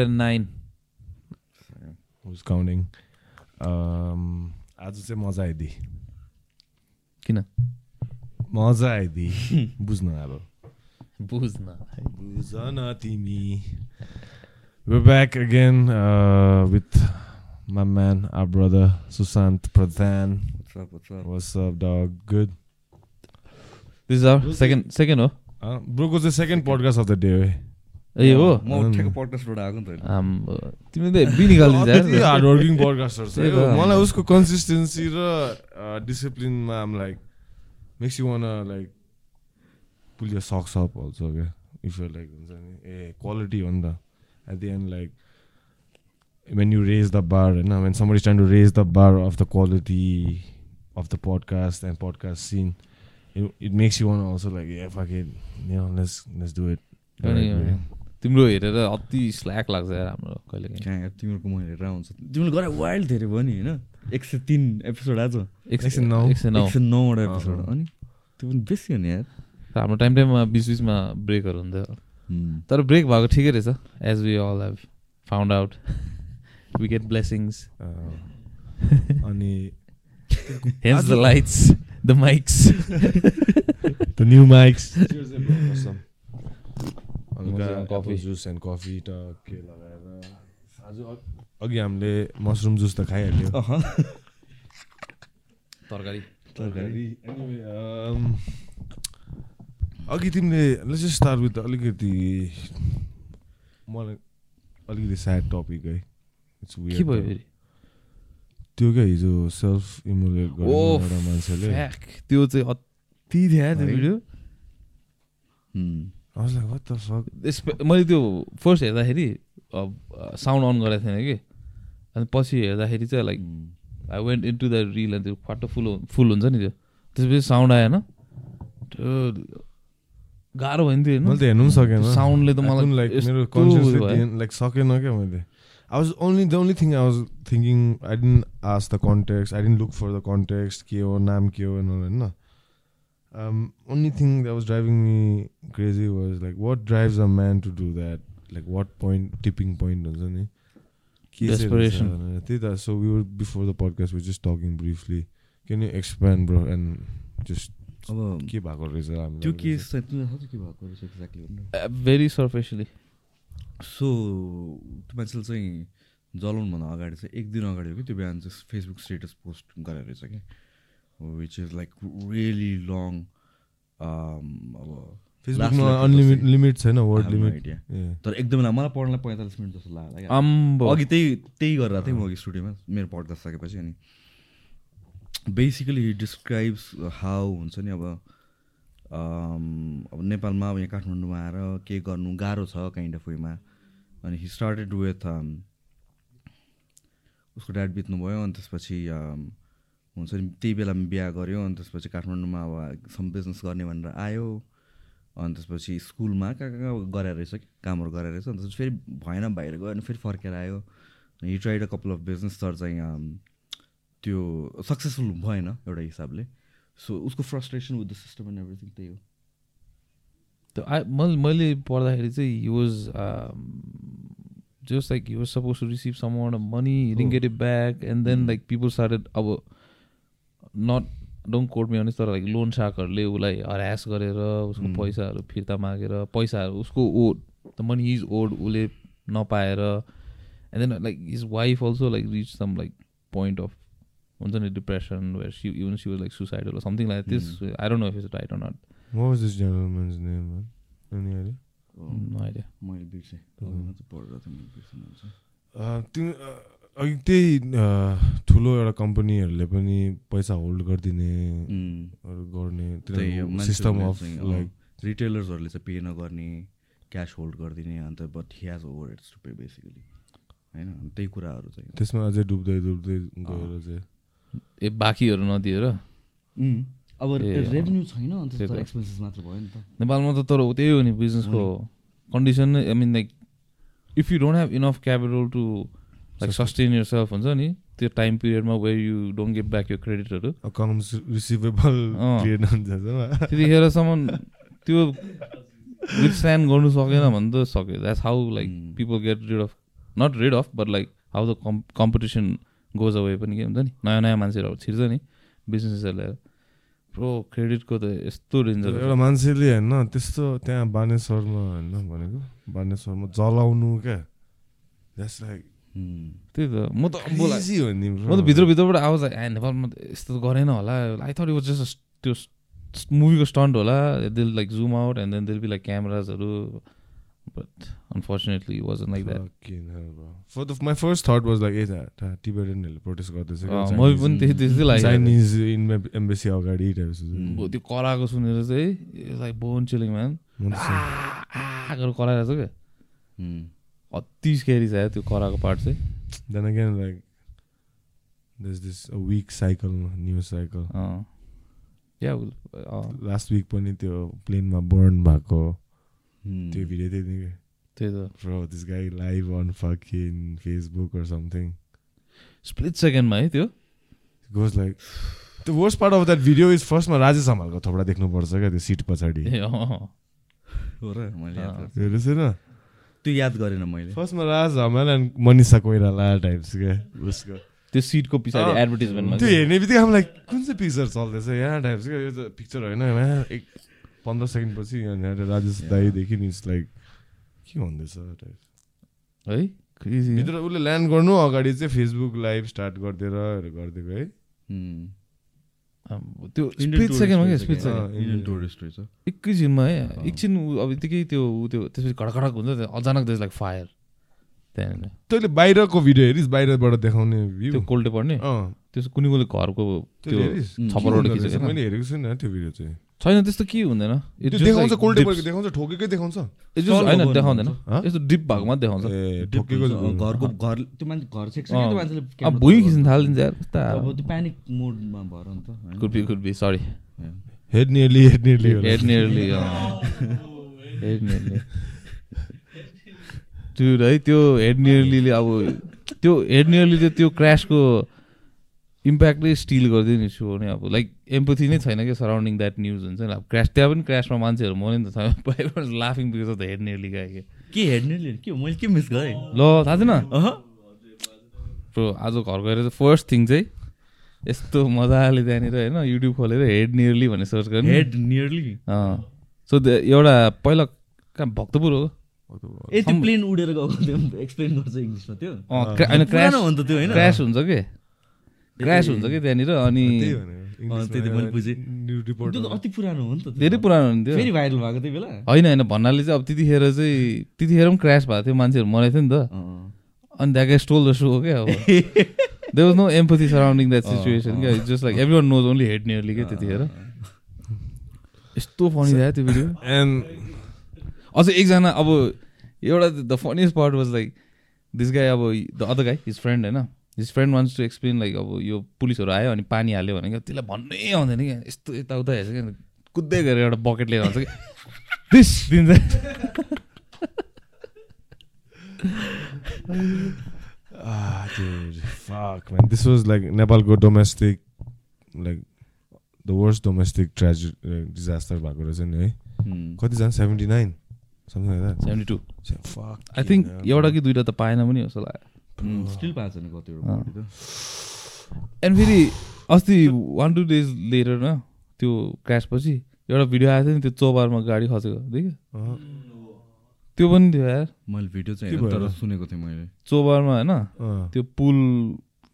And nine who's counting Um, आज चाहिँ मजा आइदिए किन मजा आइदिए बुझ्न अब बुझ्न बुझ न तिमी We're back again uh, with my man, our brother Susant Pradhan. What's up, dog? Good. This our second second हो broको चाहिँ second podcast of the day है ए हो। म ठ्याक्क पडकास्टबाट आएको नि त तिमीले त बी निकालिदिन्छ हार्ड वर्किङ पोडकास्टर छ। यो। मलाई उसको कन्सिस्टेन्सी र डिसिप्लिनमा आम like makes you want like pull your socks up also क्या इफ यु लाइक हुन्छ नि ए क्वालिटी हो नि त। At the end like when you raise the bar होइन when somebody's trying to raise the bar of the quality of the podcast and podcast scene it, it makes you want to also like yeah fuck it you तिम्रो हेरेर अति slack लाग्छ यार हाम्रो कहिले काहीँ तिमीहरूको म हेरेर आउँछ। तिमीले गरे वाइल्ड धेरै भयो नि होइन? एक सय तिन एपिसोड आज। एक एक सय नौ। एक सय नौ। एक सय नौवटा एपिसोड। अनि त्यो पनि बेसी हो नि यार। हाम्रो टाइम टाइममा बिच बिचमा ब्रेकहरू हुन्थ्यो. तर ब्रेक भएको ठिकै रहेछ as we all have found out we get blessings अनि hence the lights the mics the new mics coffee. Juice and coffee टके लगाएर आज अघि हामीले मसरुम जुस त खाइहाल्यो। अहँ। तरकारी। um, अघि तिमीले लेट्स स्टार्ट विथ अलिकति मलाई अलिकति स्याड टपिक है। इट्स के भयो फेरि? त्यो क्या हिजो सेल्फ इमुलेट गर्ने मान्छेले? त्यो चाहिँ अति थियो त्यो है? Video I was like, what the fuck? यसप- मैले त्यो फर्स्ट हेर्दाखेरि साउन्ड अन गरेको थिएन कि। अनि पछि हेर्दाखेरि चाहिँ like. I went into the reel अनि त्यो फाटो फुल फुल हुन्छ नि त्यो। त्यसपछि साउन्ड आएन। त्यो गाह्रो भयो नि त्यो मैले त हेर्नु पनि सकेन। साउन्डले त मलाई लाइक मेरो। लाइक सकेन क्या मैले। I was only the only thing I was thinking I didn't ask the context I didn't look for the context के हो नाम के हो होइन। Only thing that was driving me crazy was like what drives a man to do that like what point tipping point हुन्छ नि के चाहिँ रहेछ Desperation. त्यही त so we were before the podcast we just talking briefly can you expand bro and just अब के भएको रहेछ त्यो? केस चाहिँ तिमीलाई थाहा छ के भएको रहेछ एक्ज्याक्टली भेरी सर्फेसली सो त्यो मान्छेले चाहिँ जलाउनुभन्दा अगाडि चाहिँ एक दिन अगाडि हो कि त्यो बिहान चाहिँ फेसबुक स्टेटस पोस्ट गरेर रहेछ कि which is like really long अब फेसबुकमा अनलिमिट लिमिट छैन वर्ड लिमिट. तर एकदमै मलाई पढ्नलाई पैँतालिस मिनट जस्तो लाग्यो। अघि त्यही त्यही गरेर थिएँ म अघि स्टुडियोमा मेरो पडकास्ट सकेपछि अनि बेसिकली डिस्क्राइब्स हाउ हुन्छ नि अब um, अब नेपालमा अब यहाँ काठमाडौँमा आएर के गर्नु गाह्रो छ काइन्ड अफ वेमा अनि हि स्टार्टेड विथ उसको ड्याड बित्नुभयो अनि त्यसपछि um, हुन्छ नि त्यही बेलामा बिहा गऱ्यो अनि त्यसपछि काठमाडौँमा अब सम बिजनेस गर्ने भनेर आयो अनि त्यसपछि स्कुलमा कहाँ कहाँ कहाँ गरेर रहेछ कामहरू गरेर रहेछ अनि त्यसपछि फेरि भएन बाहिर गयो अनि फेरि फर्केर आयो। He tried a couple of business तर चाहिँ त्यो सक्सेसफुल भएन एउटा हिसाबले। सो उसको frustration with the system and everything त्यही हो। त्यो I- मैले मैले पढ्दाखेरि चाहिँ he was just like he was suppose to receive some money get it back and then. Like people started अब नट डोन्ट कोर्ट मी अनिस तर लाइक लोन सार्कहरूले उसलाई हरास गरेर उसको Mm. पैसाहरू फिर्ता मागेर पैसाहरू उसको owed the money is owed उसले नपाएर and then like his wife also like reach some like point of हुन्छ नि depression where she even she was like suicidal something like this I don't know if is right or not What was this gentleman's name, man? Any idea? No idea मैले बिर्सेँ बिर्सेँ त्यही ठुलो एउटा कम्पनीहरूले पनि पैसा होल्ड गरिदिने गर्ने सिस्टम अफ लाइक रिटेलर्सहरूले चाहिँ पे नगर्ने क्यास होल्ड गरिदिने अन्त but he has over it's to pay basically होइन त्यही कुराहरू चाहिँ। त्यसमा अझै डुब्दै डुब्दै गएर चाहिँ ए बाँकीहरू नदिएर अब। रेभेन्यू छैन अन्त। एक्सपेन्सेस मात्र भयो नि त। नेपालमा त तर त्यही हो नि बिजनेसको कन्डिसन नै I mean like if you don't have enough capital to like sustain your self हुन्छ नि? त्यो time पिरियडमा where you don't get back your क्रेडिटहरू accounts receivable त्यतिखेरसम्म त्यो विथ स्ट्यान्ड गर्नु सकेन भने त सक्यो that's how like. People get rid of not rid of but like how the com competition goes away पनि के हुन्छ नि? नयाँ नयाँ मान्छेहरू छिर्छ नि बिजनेसहरूलाई प्रो क्रेडिटको त यस्तो डेन्जर एउटा मान्छेले होइन त्यस्तो त्यहाँ बानेश्वरमा होइन भनेको बानेश्वरमा जलाउनु क्या। That's like. त्यही त। म त म त भित्रभित्रबाट आवाज ए नेपालमा त यस्तो त गरेन होला। आई थट वाज जस्ट त्यो मुभीको स्टन्ट होला। They'll like zoom out and then they'll be like क्यामराजहरू but unfortunately was like that for the my first thought was like ए टिबेटनहरूले प्रोटेस्ट गर्दैछ म पनि त्यही त्यस्तै लाग्यो चाइनिज इन एम्बेसी अगाडि त्यो कराएको सुनेर चाहिँ लाइक बोन चिलिङ म्यान कराइरहेको छ क्या. अति स्केरी छ त्यो कराएको पार्ट चाहिँ। Then again like this this week cycle news cycle. Yeah last week पनि त्यो प्लेनमा बर्न भएको। Hmm. त्यो भिडियो नि। त्यही त। This guy live on Facebook or something split सेकेन्डमा है त्यो? Goes like the worst part of that video is फर्स्टमा राजेश हमालको थोपडा देख्नुपर्छ क्या त्यो सिट पछाडि। त्यो याद गरेन मैले। फर्स्टमा राज हमाल एन्ड मनिषा कोइराला टाइप्स क्या उसको। त्यो सिटको पछाडि एडभर्टिजमेन्टमा त्यो हेर्ने बित्तिकै हामीलाई कुन चाहिँ पिक्चर चल्दैछ? यहाँ टाइप्स क्या यो त पिक्चर होइन। यहाँ एक पन्ध्र सेकेन्ड पछि यहाँ राजेश दाईदेखि इट्स लाइक के भन्दैछ टाइप है? भित्र उसले ल्यान्ड गर्नु अगाडि चाहिँ फेसबुक लाइभ स्टार्ट गरिदिएर गरिदिएको है। त्यो स्प्लिट tourist सेकेन्डमा क्या स्प्लिट क्या? सेकेन्ड रहेछ। एकैछिनमा है। एकछिन अब यतिकै त्यो त्यो त्यसपछि घडघडक हुन्छ अचानक त्यस लाइक फायर तैँले बाहिरको भिडियो हेरिस् बाहिरबाट देखाउने त्यो भ्यू कोल्टे पर्ने? त्यस कुनै कुनै घरको त्यो. छप्परबाट खिचेको? मैले हेरेको छुइनँ त्यो भिडियो चाहिँ। छैन त्यस्तो के हुँदैन। देखाउँछ dips. परेको देखाउँछ ठोकेकै देखाउँछ। होइन देखाउँदैन? यस्तो डिप भएको मात्रै देखाउँछ। ठोकेको घरको घर त्यो मान्छे घर सेक्छ। त्यो मान्छेले अब भुइँ। खिच्न थालिदिन्छ यार कस्ता अब त्यो प्यानिक मोडमा भएर नि त होइन? Could be could be sorry. Head nearly head nearly head nearly head nearly त्यो है त्यो हेड नियरलीले अब त्यो हेड नियरलीले त्यो क्रासको इम्प्याक्टै स्टिल गरिदियो नि सो नि अब. लाइक एम्पथी नै छैन क्या सराउन्डिङ द्याट न्युज हुन्छ नि अब. क्रास त्यहाँ पनि क्रासमा मान्छेहरू मऱ्यो नि त लाफिङ because of the head nearly गयो के। हेर्ने के मैले के मिस गरेँ? ल थाहा छैन? आज घर गएर चाहिँ फर्स्ट थिङ चाहिँ यस्तो मजाले त्यहाँनिर होइन युट्युब खोलेर हेड नियरली भनेर सर्च गर्ने। हेड नियरली सो एउटा पहिला कहाँ भक्तपुर हो? ए त्यो प्लेन उडेर गएको त्यो एक्सप्लेन गर्छ इङ्ग्लिसमा त्यो। अँ, क्रा- होइन क्रास पुरानो हो नि त त्यो होइन? क्रास हुन्छ कि? क्रास हुन्छ कि त्यहाँनिर? अनि अँ, त्यति मैले बुझेँ। न्युज रिपोर्ट त्यो त अति पुरानो हो नि त त्यो। धेरै। पुरानो हुन्थ्यो। फेरि भाइरल भएको त्यही बेला? होइन होइन भन्नाले चाहिँ अब त्यतिखेर चाहिँ त्यतिखेर पनि क्रास भएको थियो मान्छेहरू मरेको थियो नि त। अनि द्याट स्टोल द सो क्या अब। They was no empathy surrounding that situation क्या। Just like everyone knows only head nearly क्या त्यतिखेर। यस्तो फनी थियो त्यो भिडियो एन्ड अझ एकजना अब एउटा the funniest part was like this guy अब the other guy his friend होइन? His friend wants to explain like अब यो पुलिसहरू आयो अनि पानी हाल्यो भने क्या त्यसलाई भन्नै आउँदैन क्या। यस्तो यताउता हेर्छ क्या। कुद्दै गएर एउटा बकेट लिएर आउँछ कि दिस दिन्छ Ah, dude, fuck, man. This was like नेपालको domestic like the worst domestic tragedy disaster भएको रहेछ नि है. कतिजना सेभेन्टी नाइन आई थिङ्क एउटा कि दुइटा त पाएन पनि जस्तो लाग्यो स्टिल पाएको छैन कतिवटा एन्ड फेरि अस्ति वान टू डेज लेटर न त्यो क्रास पछि एउटा भिडियो आएको थियो नि त्यो चौबारमा गाडी खसेको देख्यो? त्यो पनि थियो यार। मैले भिडियो चाहिँ तर? सुनेको थिएँ मैले। चौबारमा होइन त्यो पुल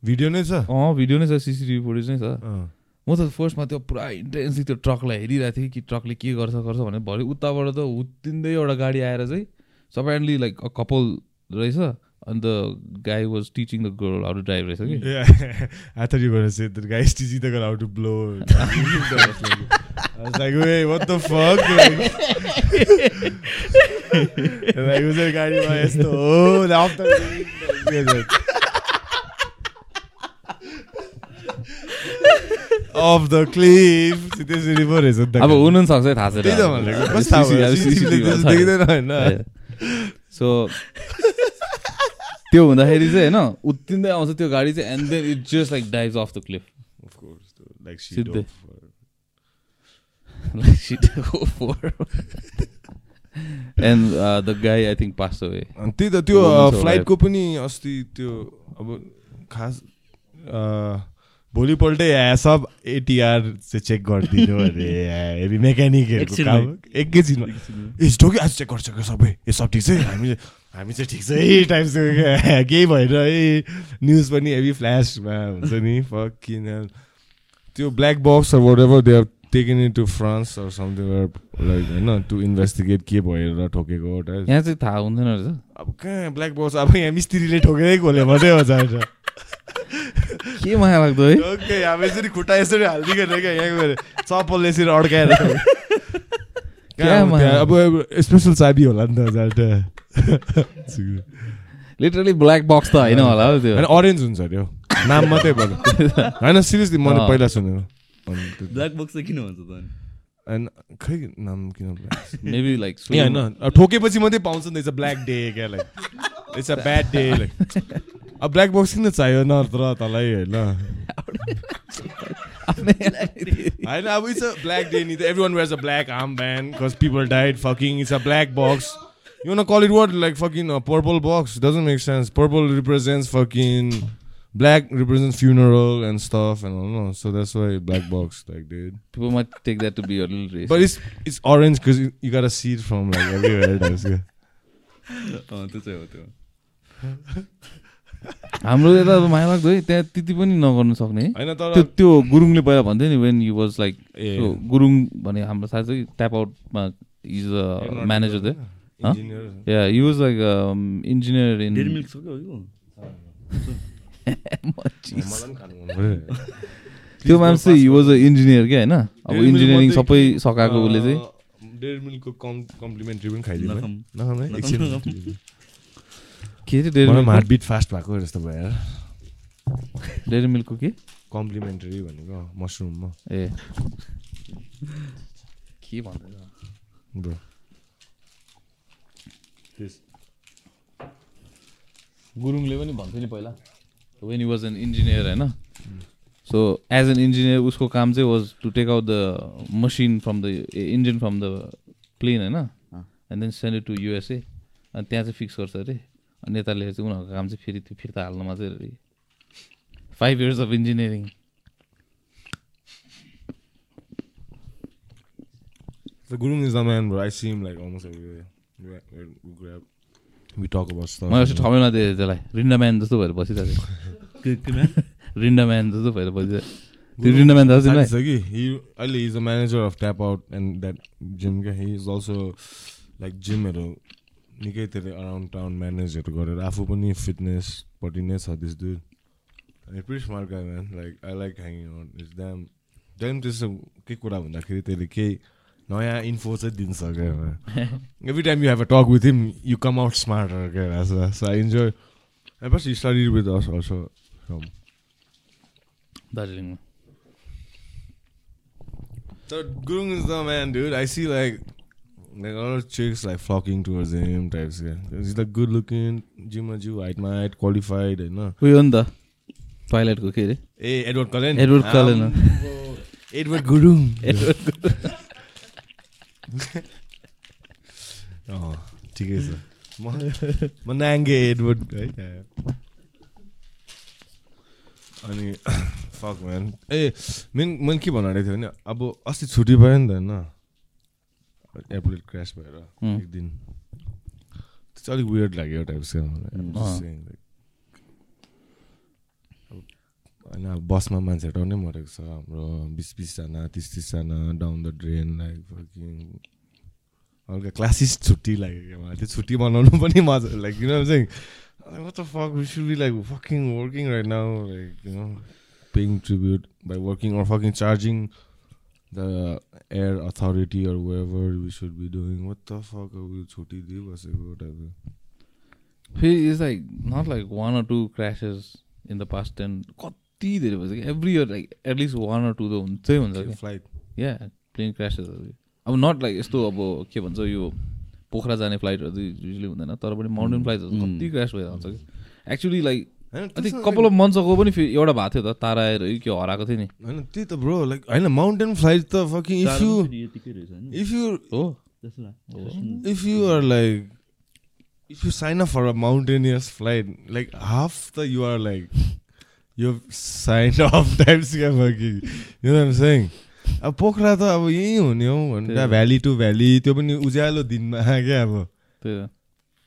भिडियो नै छ? अँ भिडियो नै छ सिसिटिभी फुटेज नै छ। म त फर्स्टमा त्यो पुरा इन्टेन्सली त्यो ट्रकलाई हेरिरहेको थिएँ कि ट्रकले के गर्छ गर्छ भनेर भरे उताबाट त हुत्तिँदै एउटा गाडी आएर चाहिँ सपाइन्डली लाइक अ कपाल रहेछ अन्त guy was teaching the girl how to drive रहेछ कि। Yeah, I thought you were gonna say the guy is teaching थाहा छैन त्यही त भनेको कस्तो थाहा भयो? CCTV ले त्यस्तो देख्दैन होइन सो त्यो हुँदाखेरि चाहिँ होइन उत्तिँदै आउँछ त्यो गाडी चाहिँ and then it just like dive off the cliff like she and the guy I think pass away अनि त्यही त त्यो. फ्लाइटको पनि अस्ति त्यो अब खास भोलिपल्टै सब एटिआर चाहिँ चेक गरिदिनु अरे। हेभी मेकानिकहरूको। काम। एकैछिनमा। ए ठोकै आज चेक गर्छ सबै। ए सब ठिक छ हामी हामी चाहिँ ठिक छ है। टाइप्सको केही भएर है। न्युज पनि हेभी फ्ल्यासमा हुन्छ नि। फकिन त्यो black box whatever they have taken into France or something like होइन टु इन्भेस्टिगेट के भएर ठोकेको यहाँ चाहिँ थाहा हुँदैन रहेछ। अब कहाँ ब्ल्याक बक्स अब यहाँ मिस्त्रीले ठोकेरै खोल्यो मात्रै हो जान्छ के माया लाग्दो है? ओके अब यसरी खुट्टा यसरी हालिदिएको क्या यहाँ गएर चप्पल यसरी अड्काएर। अब स्पेसल चाबी होला नि त लिटरली ब्ल्याक बक्स त होइन होला हौ त्यो। होइन अरेन्ज हुन्छ अरे हौ। नाम मात्रै भयो होइन सिरियसली मैले। पहिला सुनेको ब्ल्याक बक्स चाहिँ किन भन्छ त अनि? अनि खै नाम किन? मेबी लाइक होइन ठोकेपछि मात्रै पाउँछ नि इट्स अ ब्ल्याक डे क्या like it's a bad day like अब ब्ल्याक बक्स किन चाहियो न तर तँलाई होइन होइन अब इट्स अ ब्ल्याक डे नि त everyone wears a black arm band because people died fucking it's a black box you know call it what like fucking purple box doesn't make sense purple represents fucking black represents funeral and stuff and I don't know so that's why black box like dude people might take that to be a little racist but it's it's orange because you, you gotta see it from like everywhere else, yeah. त्यो चाहिँ त्यो हाम्रो यता अब माया लाग्दो है त्यहाँ त्यति पनि नगर्नु सक्ने। होइन त्यो तर त्यो गुरुङले पहिला भन्थ्यो नि वेन यु वाज लाइक ए। गुरुङ भने हाम्रो साथी चाहिँ ट्याप आउटमा इज अ म्यानेजर थियो. या you was like engineer in Dairy Milk सक्यो हो मलाई पनि खानु मन पऱ्यो। त्यो मान्छे हि वाज अ इन्जिनियर क्या होइन? अब इन्जिनियरिङ सबै सकाएको उसले चाहिँ। अँ, Dairy Milk को कम कम्प्लिमेन्ट्री पनि खाइदिनु है? नखाऊँ। नखाऊँ है? नखाऊँ, एकछिन। नखाऊँ। के अरे डेरी मलाई मिल्क हार्टबिट फास्ट भएको जस्तो भयो डेरी मिल्कको के कम्प्लिमेन्टरी भनेको मसरुममा ए। के भन्दैछ? ब्रो। गुरुङले पनि भन्थ्यो नि पहिला when you was an engineer होइन? सो एज एन इन्जिनियर उसको काम चाहिँ was to take out the machine from the engine from the plane होइन? And then send to USA अनि त्यहाँ चाहिँ फिक्स गर्छ अरे। नेताले चाहिँ उनीहरूको काम चाहिँ फेरि त्यो फिर्ता हाल्नमा चाहिँ अरे five years of engineering The Gurung is the man, bro. I see him like almost everywhere. We, we, we grab, we talk about stuff. मैले ठमेलमा दिएँ त्यसलाई। रिन्डाम्यान जस्तो भएर बसिरहेको के के म्यान थियो रिन्डाम्यान जस्तो भएर बसिरहेको त्यो रिन्डाम्यान थाहा छ कि अहिले is a manager of Tap Out and that gym क्या हि इज अल्सो लाइक जिमहरू निकै धेरै अराउन्ड टाउन म्यानेजहरू गरेर आफू पनि फिटनेसपट्टि नै छ दिस डुड अनि pretty smart guy man like I like hanging out is damn damn त्यस्तो के कुरा भन्दाखेरि त्यसले केही नयाँ इन्फो चाहिँ दिन्छ क्या every time you have a talk with him you come out smart क्या so I enjoy I first study with us also from दार्जिलिङमा। So Gurung is the man, dude. I see like there are chicks like flocking towards him types के is the good looking जिउमा जिउ हाइटमा height qualified होइन उयो नि त टोइलेटको के अरे ए Edward Cullen Edward Cullen Edward Gurung Edward ठिकै छ म म नाङ्गे एडवर्ड है अनि फक म्यान ए मेन मैले के भन्नु थियो भने अब अस्ति छुट्टी भयो नि त होइन एयरप्लेन क्रास भएर. एक दिन त्यो चाहिँ अलिक वियर्ड लाग्यो अँ। होइन अब बसमा मान्छेहरू नै मरेको छ हाम्रो बिस बिसजना तिस तिसजना down the drain like fucking हल्का क्लासिस छुट्टी लाग्यो क्या मलाई। त्यो छुट्टी मनाउनु पनि मजा लाइक किन चाहिँ what the fuck we should be like fucking working right now like you know paying tribute by working air authority or whoever we should be doing. What the fuck are we छुट्टी दिइबसेको whatever. फेरि is like not like one or two crashes in the past ten कति धेरै भइसक्यो every year like at least one or two त हुन्छै हुन्छ flight या plain क्रासेसहरू अब नट लाइक यस्तो अब के भन्छ यो पोखरा जाने फ्लाइटहरू चाहिँ युजली हुँदैन तर पनि माउन्टेन फ्लाइटहरू. कति क्रास भएर आउँछ कि एक्चुली लाइक त्यस्तो कपाल अफ अगो पनि फेरि एउटा भएको थियो त तारा आएर के हराएको थियो नि। होइन त्यही त ब्रो लाइक होइन माउन्टेन फ्लाइट त fucking if you if you हो। if you are like if you sign up for a mountaineous flight like half the you are like you've signed off types क्या know what I'm saying? अब पोखरा त अब यहीँ हुने हो हो। Valley to valley त्यो पनि उज्यालो दिनमा क्या अब। त्यही त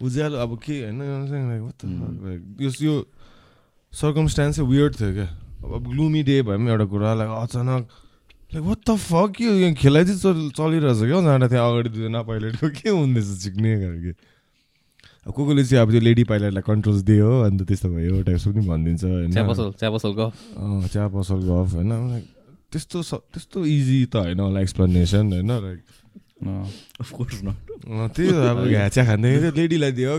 उज्यालो अब के होइन यो यो सर्कमस्टान्स चाहिँ वियर्ड थियो क्या? अब ग्लुमी डे भयो पनि एउटा कुरा लाइक अचानक लाइक वाट त फक यो खेलाइ चाहिँ चल चलिरहेछ क्या? जाँदा त्यहाँ अगाडि दुईजना पाइलटको के हुँदैछ चिक्ने खालके अब को कोले चाहिँ अब त्यो लेडी पाइलटलाई कन्ट्रोल्स दियो अन्त त्यस्तो भयो टाइप्स पनि भनिदिन्छ होइन। चिया पसल गफ। होइन। लाइक त्यस्तो त्यस्तो इजी त होइन होला एक्सप्लेनेसन होइन। लाइक त्यही अब घ्याच्या लेडीलाई दियो।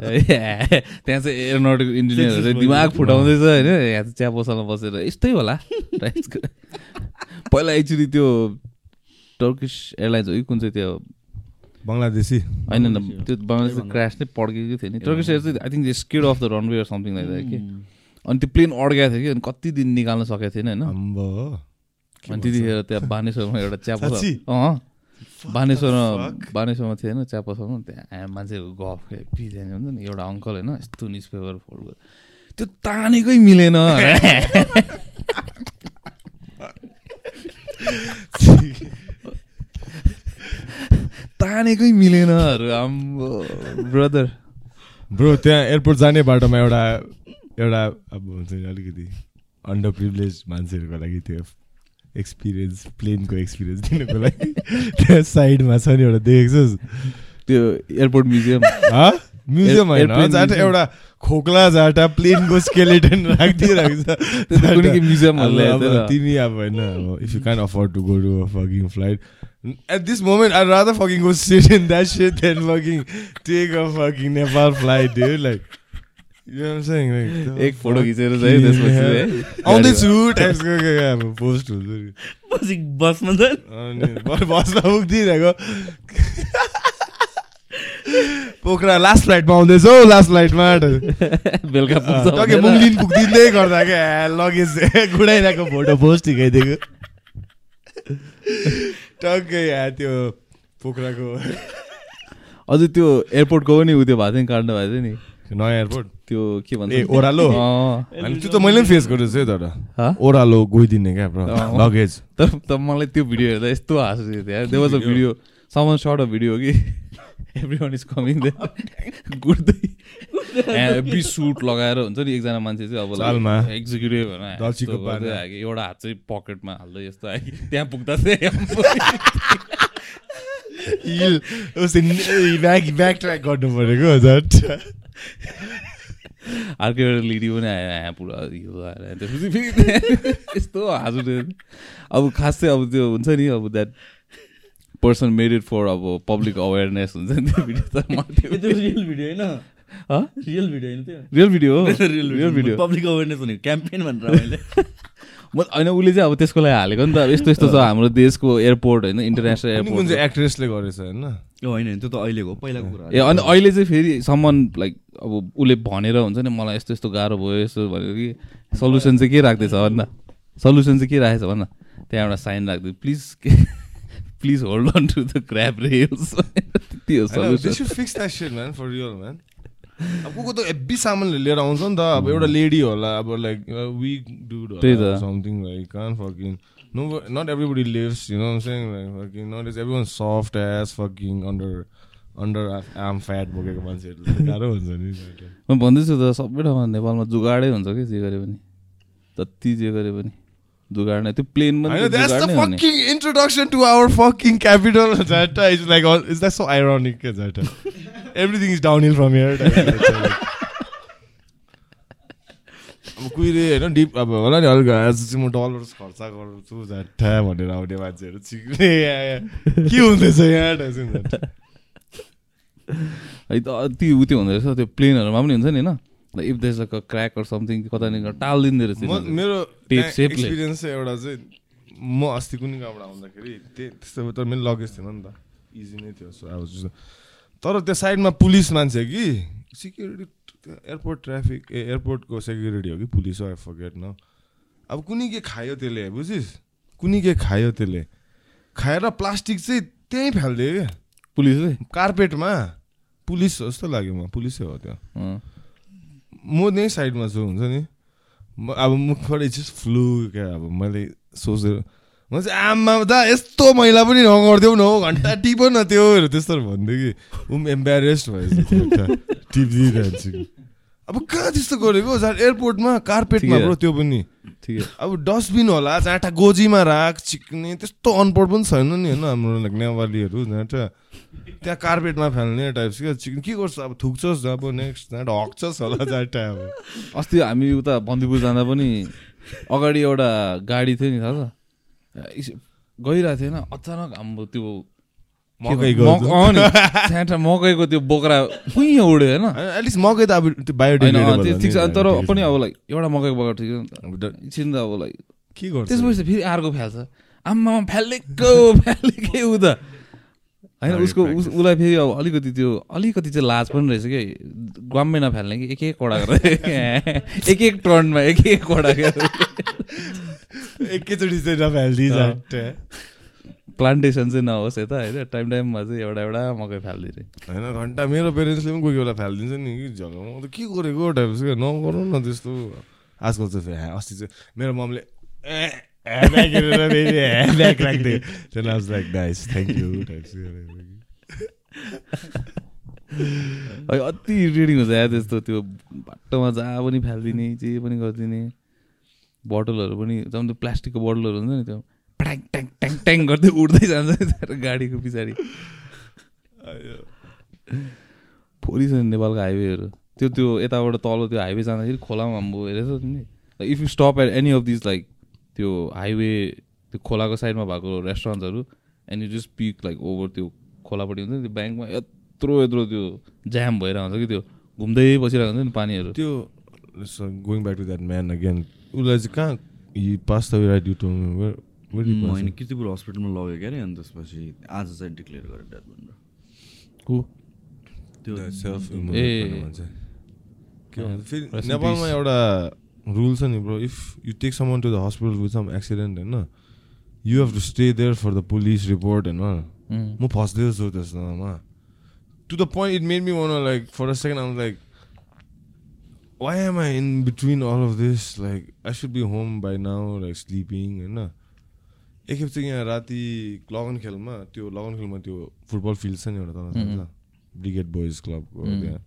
ए, त्यहाँ चाहिँ एरोनोटिकल इन्जिनियरहरू चाहिँ दिमाग फुटाउँदैछ होइन यहाँ चाहिँ चिया पसलमा बसेर यस्तै होला। पहिला एक्चुली त्यो टर्किस एयरलाइन्स हो कि कुन चाहिँ त्यो बङ्गलादेशी होइन न त्यो बङ्गलादेश क्रास नै पड्केको थियो नि टर्किस एयर चाहिँ I think skid off the runway or something like that कि अनि त्यो प्लेन अड्काएको थियो कि अनि कति दिन निकाल्न सकेको थिएन होइन अम्बो अनि त्यतिखेर त्यहाँ बानेश्वरमा एउटा चिया? पसल अँ बानेश्वरमा? बानेश्वरमा थियो होइन त्यहाँ मान्छेहरूको गफ पिजाने हुन्छ नि एउटा अङ्कल होइन यस्तो न्युज पेपर फोल्ड गर्यो त्यो तानेकै मिलेन। तानेकै मिलेनहरू आम्बो। ब्रदर ब्रो त्यहाँ एयरपोर्ट जाने बाटोमा एउटा एउटा अब हुन्छ नि अलिकति अन्डर प्रिभिलेज मान्छेहरूको लागि त्यो एक्सपिरियन्स प्लेनको एक्सपिरियन्स दिनुको लागि। त्यहाँ साइडमा छ नि एउटा देखेको छस् त्यो एयरपोर्ट म्युजियम? म्युजियम होइन? जाँटा। एउटा खोक्ला जाँटा प्लेनको स्केलेटन राखिदिइरहेको छ। तिमी अब होइन if you can afford to go to fucking flight at this moment I rather fucking go sit in that seat then fucking take a fucking Nepal flight like एक photo खिचेर चाहिँ त्यसपछि है आउँदैछु टाइप्सको के अब पोस्ट हुन्छ नि पछि बसमा बसमा पुग्दिरहेको पोखरा लास्ट फ्लाइटमा आउँदैछौ लास्ट फ्लाइटमा बेलुका पुग्छ टके। मुङ्लिन पुग्दिँदै गर्दा क्या लगेज गुडाइरहेको फोटो पोस्ट हिँडाइदिएको टक्कै या त्यो पोखराको अझै त्यो एयरपोर्टको पनि उ त्यो भएको थियो नि काट्नु भएको थियो नि नयाँ एयरपोर्ट त्यो के भन्छ ए ओह्रालो त्यो त मैले पनि फेस गरेको छु है तर? ओह्रालो गइदिने क्या। लगेज तर त मलाई त्यो भिडियो हेर्दा यस्तो हाँसो थियो देव was a video someone shot a video कि एभ्री वान इज कमिङ गुड्दै बी सुट लगाएर हुन्छ नि एकजना मान्छे चाहिँ अब। एक्जिक्युटिभ होइन। एउटा हात चाहिँ पकेटमा हाल्दै यस्तो आयो कि त्यहाँ पुग्दा चाहिँ ब्याक ब्याक ट्र्याक गर्नु परेको झट अर्को एउटा लेडी पनि आयो यहाँ पुरा यो आएर त्यसपछि फेरि यस्तो हाँसो उठ्यो। अब खास चाहिँ अब त्यो हुन्छ नि अब that person made it for अब पब्लिक अवेरनेस हुन्छ नि त्यो भिडियो त रियल भिडियो होइन हँ? रियल भिडियो होइन त्यो रियल भिडियो हो रियल भिडियो पब्लिक अवेरनेस हुने क्याम्पेन भनेर मैले म होइन उसले चाहिँ अब त्यसको लागि हालेको नि त। यस्तो यस्तो छ हाम्रो देशको एयरपोर्ट होइन इन्टरनेसनल कुन एयरपोर्ट चाहिँ एक्ट्रेसले गरेछ होइन? होइन होइन, त्यो त अहिलेको हो, पहिलाको कुरा ए अनि अहिले चाहिँ फेरि सम्मान लाइक अब उसले भनेर हुन्छ नि मलाई यस्तो यस्तो गाह्रो भयो यस्तो भनेर कि सल्युसन चाहिँ के राख्दैछ भन्न सल्युसन चाहिँ के राखेछ भन्न त्यहाँ एउटा साइन राख्दै please please hold on to the crap rails solution अब को को त हेब्बी सामानले लिएर आउँछ नि त अब एउटा लेडी होला अब like weak dude. Something like can fucking no not everybody lives you know saying like fucking not is every one soft as fucking under under arm fat बोकेको मान्छेहरू गाह्रो हुन्छ नि म भन्दैछु त सबै ठाउँमा नेपालमा जुगाडै हुन्छ कि जे गरे पनि जति जे गरे पनि। जुगाड नै त्यो प्लेन पनि होइन त द्याट्स जुगाड द नै हुने fucking introduction to our fucking capital is like is that so ironic everything is down hill from here अब कुहिरे होइन डिप अब होला नि अलिक आज चाहिँ म डलर्स खर्च गर्छु झट्टा भनेर आउने मान्छेहरू चिक्ने के हुँदैछ यहाँ। है त अति उ त्यो हुँदो रहेछ त्यो प्लेनहरूमा पनि हुन्छ नि होइन? इफ देस लाइक क्र्याक अर समथिङ कता टालिदिँदो रहेछ। मेरो। एक्सपिरियन्स चाहिँ एउटा चाहिँ म अस्ति कुनै गाउँबाट आउँदाखेरि त्यही त्यस्तो तर मेरो लगेज थिएन नि त। इजी नै थियो सो अब जस्तो तर त्यो साइडमा पुलिस मान्छे कि? सिक्युरिटी एयरपोर्ट ट्राफिक ए एयरपोर्टको सेक्युरिटी हो कि पुलिस हो फर्गेट न अब कुनै के खायो त्यसले बुझिस्? कुनै के खायो त्यसले। खाएर प्लास्टिक चाहिँ त्यहीँ फालिदियो क्या। पुलिसले? कार्पेटमा। पुलिस जस्तो लाग्यो म पुलिसै हो त्यो। अँ। म त्यहीँ साइडमा छु हुन्छ नि? म अब मुखबाट जस्ट फ्लु क्या अब मैले सोचेर म चाहिँ आमा दा यस्तो मैला पनि नगरिदेऊ न हौ घन्टा टिप न त्योहरू त्यस्तोहरू भन्दै कि ऊ पनि एम्बारेस्ड भएछ टिपिदिइरहन्छु कि अब कहाँ त्यस्तो गरेको? एयरपोर्टमा कार्पेटमा ब्रो त्यो पनि। ठिकै। अब डस्टबिन होला जाँटा गोजीमा राख चिक्ने त्यस्तो अनपढ पनि छैन नि होइन हाम्रो लाइक नेवालीहरू जाँटा त्यहाँ कार्पेटमा फाल्ने टाइप्स क्या चिक्ने के गर्छ? अब थुक्छस् अब नेक्स्ट जाँटा हक्छस् होला जाँटा अब। अस्ति हामी उता बन्दीपुर जाँदा पनि अगाडि एउटा गाडी थियो नि थाहा छ? गइरहेको थिएन। अचानक हाम्रो त्यो नि, मकैको त्यो बोक्रा उहीँ उड्यो होइन? एटलिस्ट मकै त अब त्यो बायोडिग्रेडेबल ठिक छ। तर। पनि अब लाइक एउटा मकैको बोक्रा ठिक छ। त अब ड- एकछिन त अब लाइक के गर्छ? त्यसपछि त फेरि अर्को फ्याल्छ। आम्मा फ्यालेको फ्यालेकै ऊ त। होइन उसको उस- उसलाई फेरि अब अलिकति त्यो अलिकति चाहिँ लाज पनि रहेछ कि। ग्वाममै नफाल्ने कि एक एक कडा गरेर। एक एक टर्नमा एक एक गरेर। एकैचोटि चाहिँ। जाँटा प्लान्टेसन चाहिँ नहोस् यता होइन? टाइम टाइममा चाहिँ एउटा एउटा मकै फालिदिने। होइन घन्टा मेरो पेरेन्ट्सले पनि कोही कोही बेला फालिदिन्छ नि कि झगडा। म त के गरेको टाइप्स क्या? नगरौँ न त्यस्तो। आजकल चाहिँ अस्ति चाहिँ मेरो ममले अति इरिटेटिङ हुन्छ या त्यस्तो त्यो बाटोमा जहाँ पनि फालिदिने जे पनि गरिदिने। बोतलहरू पनि जब त्यो प्लास्टिकको बोतलहरू हुन्छ नि त्यो। ट्याङ ट्याङ ट्याङ ट्याङ गर्दै उड्दै जान्छ नि गाडीको पछाडि फोरी छ नि नेपालको हाइवेहरू त्यो त्यो यताबाट तल त्यो हाइवे जाँदाखेरि खोलामा हाम्रो हेरेछौ तिमीले if you stop at any of this like त्यो हाइवे त्यो खोलाको साइडमा भएको रेस्टुरेन्ट्सहरू and you just pick like over त्यो खोलापट्टि हुन्छ नि त्यो ब्याङ्कमा यत्रो यत्रो त्यो जाम भइरहेको हुन्छ कि त्यो घुम्दै बसिरहेको हुन्छ नि पानीहरू त्यो going back to that man again उसलाई चाहिँ कहाँ he pass the right you to होइन किर्तिपुर हस्पिटलमा लग्यो क्या अरे अनि त्यसपछि आज चाहिँ डिक्लेयर गरेँ डेथ भनेर। को त्यो सेल्फ फेरि नेपालमा. एउटा रुल छ नि bro if you take someone to the hospital with some accident होइन you have to stay there for the police report होइन. म फस्दैछु त्यसमा। To the point it made me want like for a second um like why am I in between all of this like I should be home by now like sleeping होइन? एकखेप चाहिँ यहाँ राति लगन खेलमा त्यो लगन खेलमा त्यो फुटबल फिल्ड छ नि एउटा तल छ ब्रिगेड बोइज क्लबको. त्यहाँ।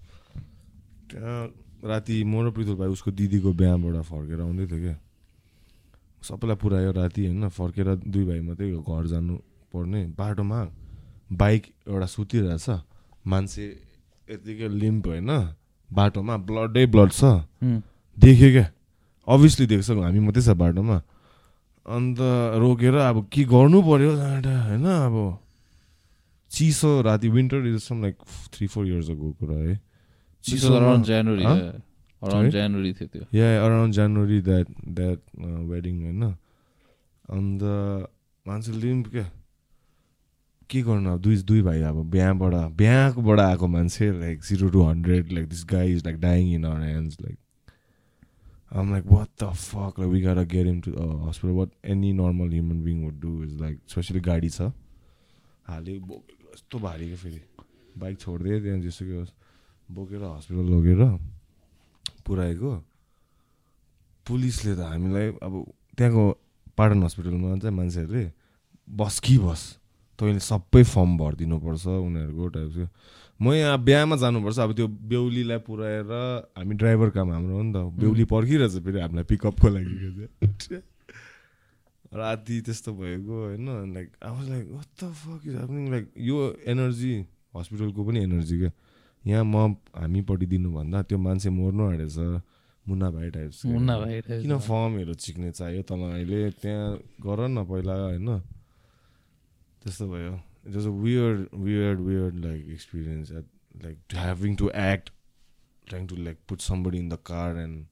त्यहाँ राति म र पृथुल भाइ उसको दिदीको बिहाबाट फर्केर आउँदै थियो क्या। सबैलाई पुऱ्यायो राति होइन फर्केर दुई भाइ मात्रै घर जानु पर्ने। बाटोमा बाइक एउटा सुतिरहेछ मान्छे यतिकै लिम्प होइन बाटोमा ब्लडै ब्लड छ. देख्यो क्या अभियसली देख्छ हामी मात्रै छ बाटोमा। अन्त रोकेर अब के गर्नु जाँदा होइन अब चिसो राति winter is some like three four years ago कुरा है Huh? yeah. Around Sorry? January थियो त्यो या अराउन्ड जनवरी द्याट द्याट वेडिङ होइन अन्त मान्छे लिम्प क्या के गर्नु अब दुई दुई भाइ अब बिहाबाट बिहाकोबाट आएको मान्छे like zero to hundred like this guy is like dying in our hands like um like what the fuck like we got get him to hospital what any normal human being would do is like especially गाडी छ हाले बोकेको यस्तो भारी क्या फेरि bike छोडिदिएँ त्यहाँ जेसुकै होस् बोकेर हस्पिटल लगेर पुऱ्याएको पुलिसले त हामीलाई अब त्यहाँको पाटन हस्पिटलमा चाहिँ मान्छेहरूले बस कि बस? तैँले सबै फर्म भरिदिनुपर्छ उनीहरूको टाइप्सको म यहाँ बिहामा जानुपर्छ। अब त्यो बेहुलीलाई पुऱ्याएर हामी ड्राइभर काम हाम्रो हो नि त। बेहुली पर्खिरहेछ फेरि हामीलाई पिकअपको लागि राति त्यस्तो भएको होइन। Like I like the fuck is like यो एनर्जी हस्पिटलको पनि एनर्जी क्या। यहाँ म हामीपट्टि दिनुभन्दा त्यो मान्छे मर्नु आँटेछ। मुन्ना भाइ टाइप्स के। मुन्ना भाइ किन। फर्महरू चिक्ने चाहियो तपाईँले त्यहाँ गर न पहिला होइन। त्यस्तो भयो। It was a weird weird weird like experience like having to act trying to like put somebody in the car and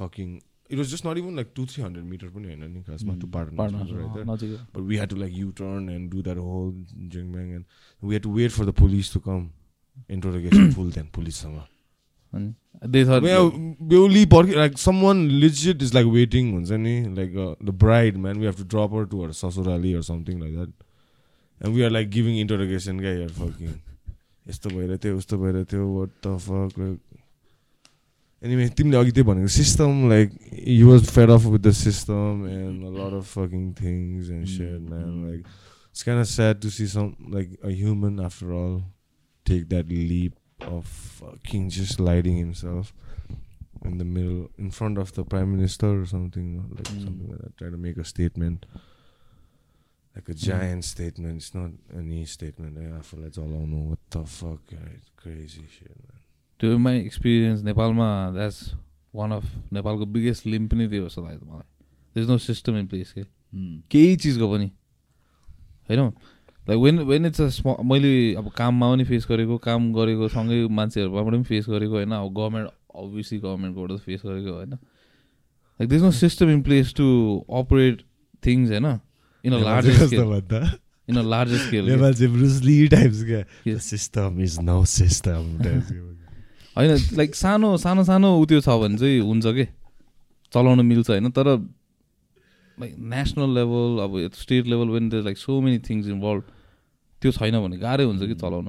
fucking it was just not even like two three hundred meter पनि होइन नि खासमा to partner partner नजिकै But we had to like U-turn and do that whole jing bang, and we had to wait for the police to come. Interrogation full then police sama. अनि they thought Beuli porki like someone legit is like waiting हुन्छ नि like uh, the bride man we have to drop her to her sasurali or something like that. And we are like giving introduction क्या यार fucking यस्तो भएर थियो उस्तो भएर थियो वाट द फक एनिवे तिमीले अघि त्यही भनेको system like you was fed of with the system and a lot of fucking things and share man like it's kind of sad to see some like a human after all take that leap of fucking just lighting himself in the middle in front of the prime minister or something like Mm. something like that try to make a statement like a giant statement. It's not any statement. I feel like it's all I know what the fuck yeah, it's crazy shit man. त्यो my experience नेपालमा that's one of नेपालको biggest लिम पनि त्यो जस्तो लाग्यो मलाई is no system in place के. केही चिजको पनि होइन like when when it's a स्म मैले अब काममा पनि फेस गरेको काम गरेको सँगै मान्छेहरूबाट पनि फेस गरेको होइन? अब गभर्मेन्ट अभियसली गभर्मेन्टकोबाट फेस गरेको होइन? Like this no system in place to operate things होइन? इन अ लार्जर स्केल भन्दा in a larger scale Nepal चाहिँ टाइप्स क्या. सिस्टम इज नो सिस्टम होइन लाइक सानो सानो सानो उ त्यो छ भने चाहिँ हुन्छ के? चलाउन मिल्छ होइन तर लाइक नेसनल लेभल अब स्टेट लेभल पनि त like so many things involve त्यो छैन भने गाह्रै हुन्छ कि चलाउन।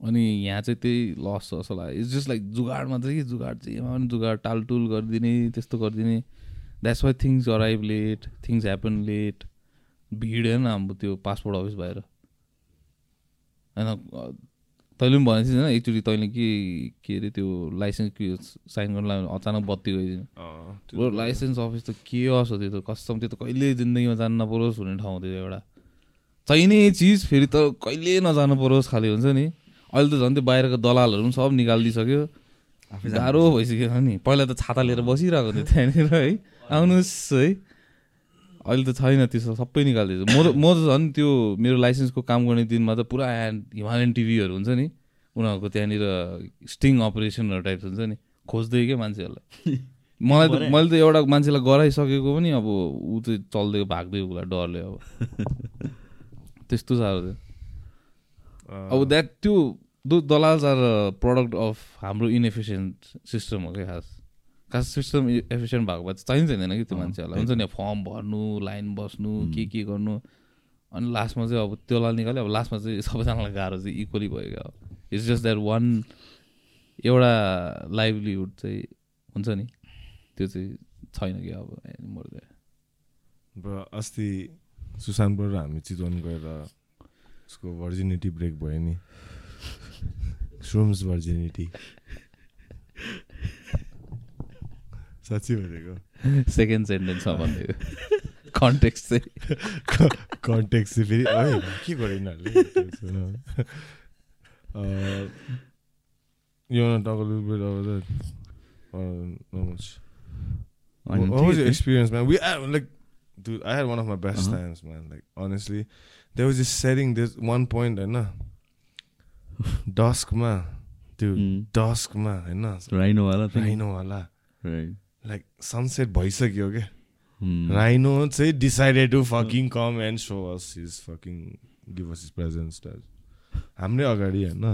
अनि यहाँ चाहिँ त्यही लस छ जस्तो लाग्यो इट्स जस्ट लाइक जुगाड मात्रै कि जुगाड चाहिँ जुगाड टालटुल गरिदिने त्यस्तो गरिदिने। That's why things arrive late things happen late भिड होइन अब त्यो पासपोर्ट अफिस भएर। होइन तैँले पनि भनेको होइन एकचोटि तैँले के के अरे त्यो लाइसेन्स के साइन गर्नु अचानक बत्ती गइदिने। ब्रो लाइसेन्स अफिस त के होस् हो त्यो त कस्टम त्यो त कहिले जिन्दगीमा जानु नपरोस् भन्ने ठाउँ त्यो एउटा। चाहिने चिज फेरि त कहिले नजानु परोस् खालि हुन्छ नि। अहिले त झन् त्यो बाहिरको दलालहरू पनि सब निकालिदिइसक्यो। गाह्रो भइसक्यो नि पहिला त छाता लिएर बसिरहेको थियो त्यहाँनिर है। आउनुहोस् है। अहिले त छैन त्यो सबै निकालिदिएछ। म त म त झन् त्यो मेरो लाइसेन्सको काम गर्ने दिनमा त पुरा हिमालयन टिभीहरू हुन्छ नि। उनीहरूको त्यहाँनिर स्टिङ अपरेसनहरू टाइप हुन्छ नि। खोज्दै क्या मान्छेहरूलाई? मलाई त मैले त एउटा मान्छेलाई गराइसकेको पनि अब ऊ चाहिँ चल्दै भाग्दै उसलाई डरले अब। त्यस्तो साह्रो थियो। अब द्याट त्यो दो दलाल्स आर प्रडक्ट अफ हाम्रो इनएफिसियन्ट सिस्टम हो क्या खास। खास सिस्टम एफिसियन्ट भएको भए चाहिँ चाहिन्छ छैन कि त्यो मान्छेहरूलाई? हुन्छ नि फर्म भर्नु लाइन बस्नु. के के गर्नु? अनि लास्टमा चाहिँ अब त्यसलाई निकाल्यो अब लास्टमा चाहिँ सबैजनालाई गाह्रो चाहिँ इक्वली भयो क्या इट्स जस्ट द्याट वान एउटा लाइभलीहुड चाहिँ हुन्छ नि। त्यो चाहिँ छैन कि अब मोर ब्रो अस्ति सुशान्त ब्रो र हामी चितवन गएर उसको भर्जिनिटी ब्रेक भयो नि। श्रुम्स भर्जिनिटी साँच्ची भनेको सेकेन्ड सेन्टेन्समा भनिदिएको कन्टेक्स्ट चाहिँ कन्टेक्स्ट चाहिँ फेरि है के गर्यो यिनीहरूले यो talk little bit over that or not much अनि What was ठिकै your थियो। experience, man? We had, like, dude, I had one of my best Uh-huh. times, man. Like, honestly, there was this setting. There's one point, I know, dusk, man, dude, Mm. dusk, man, I know, राइनोवाला थियो नि? Rhino, wala. Right. Like sunset भइसक्यो क्या. Rhino चाहिँ decided to fucking come and show us his fucking give us his presence हाम्रै अगाडि होइन.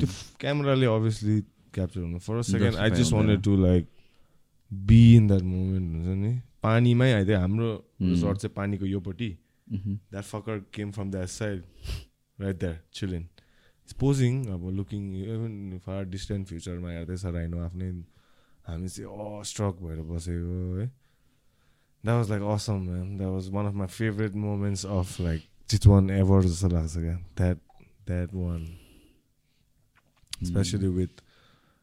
त्यो क्यामेराले अभियसली क्याप्चर हुनु for second I just. Wanted to like be in that moment हुन्छ नि पानीमै आइदियो हाम्रो. रिजोर्ट चाहिँ पानीको योपट्टि. That fucker came from that side right that chilling posing अब लुकिङ इभन फार डिस्टेन्ट फ्युचरमा हेर्दैछ राइनो आफ्नै हामी चाहिँ अ स्ट्रक भएर बसेको है that was like awesome man that was one of my favourite moments of like Chitwan ever जस्तो लाग्छ क्या that that one especially with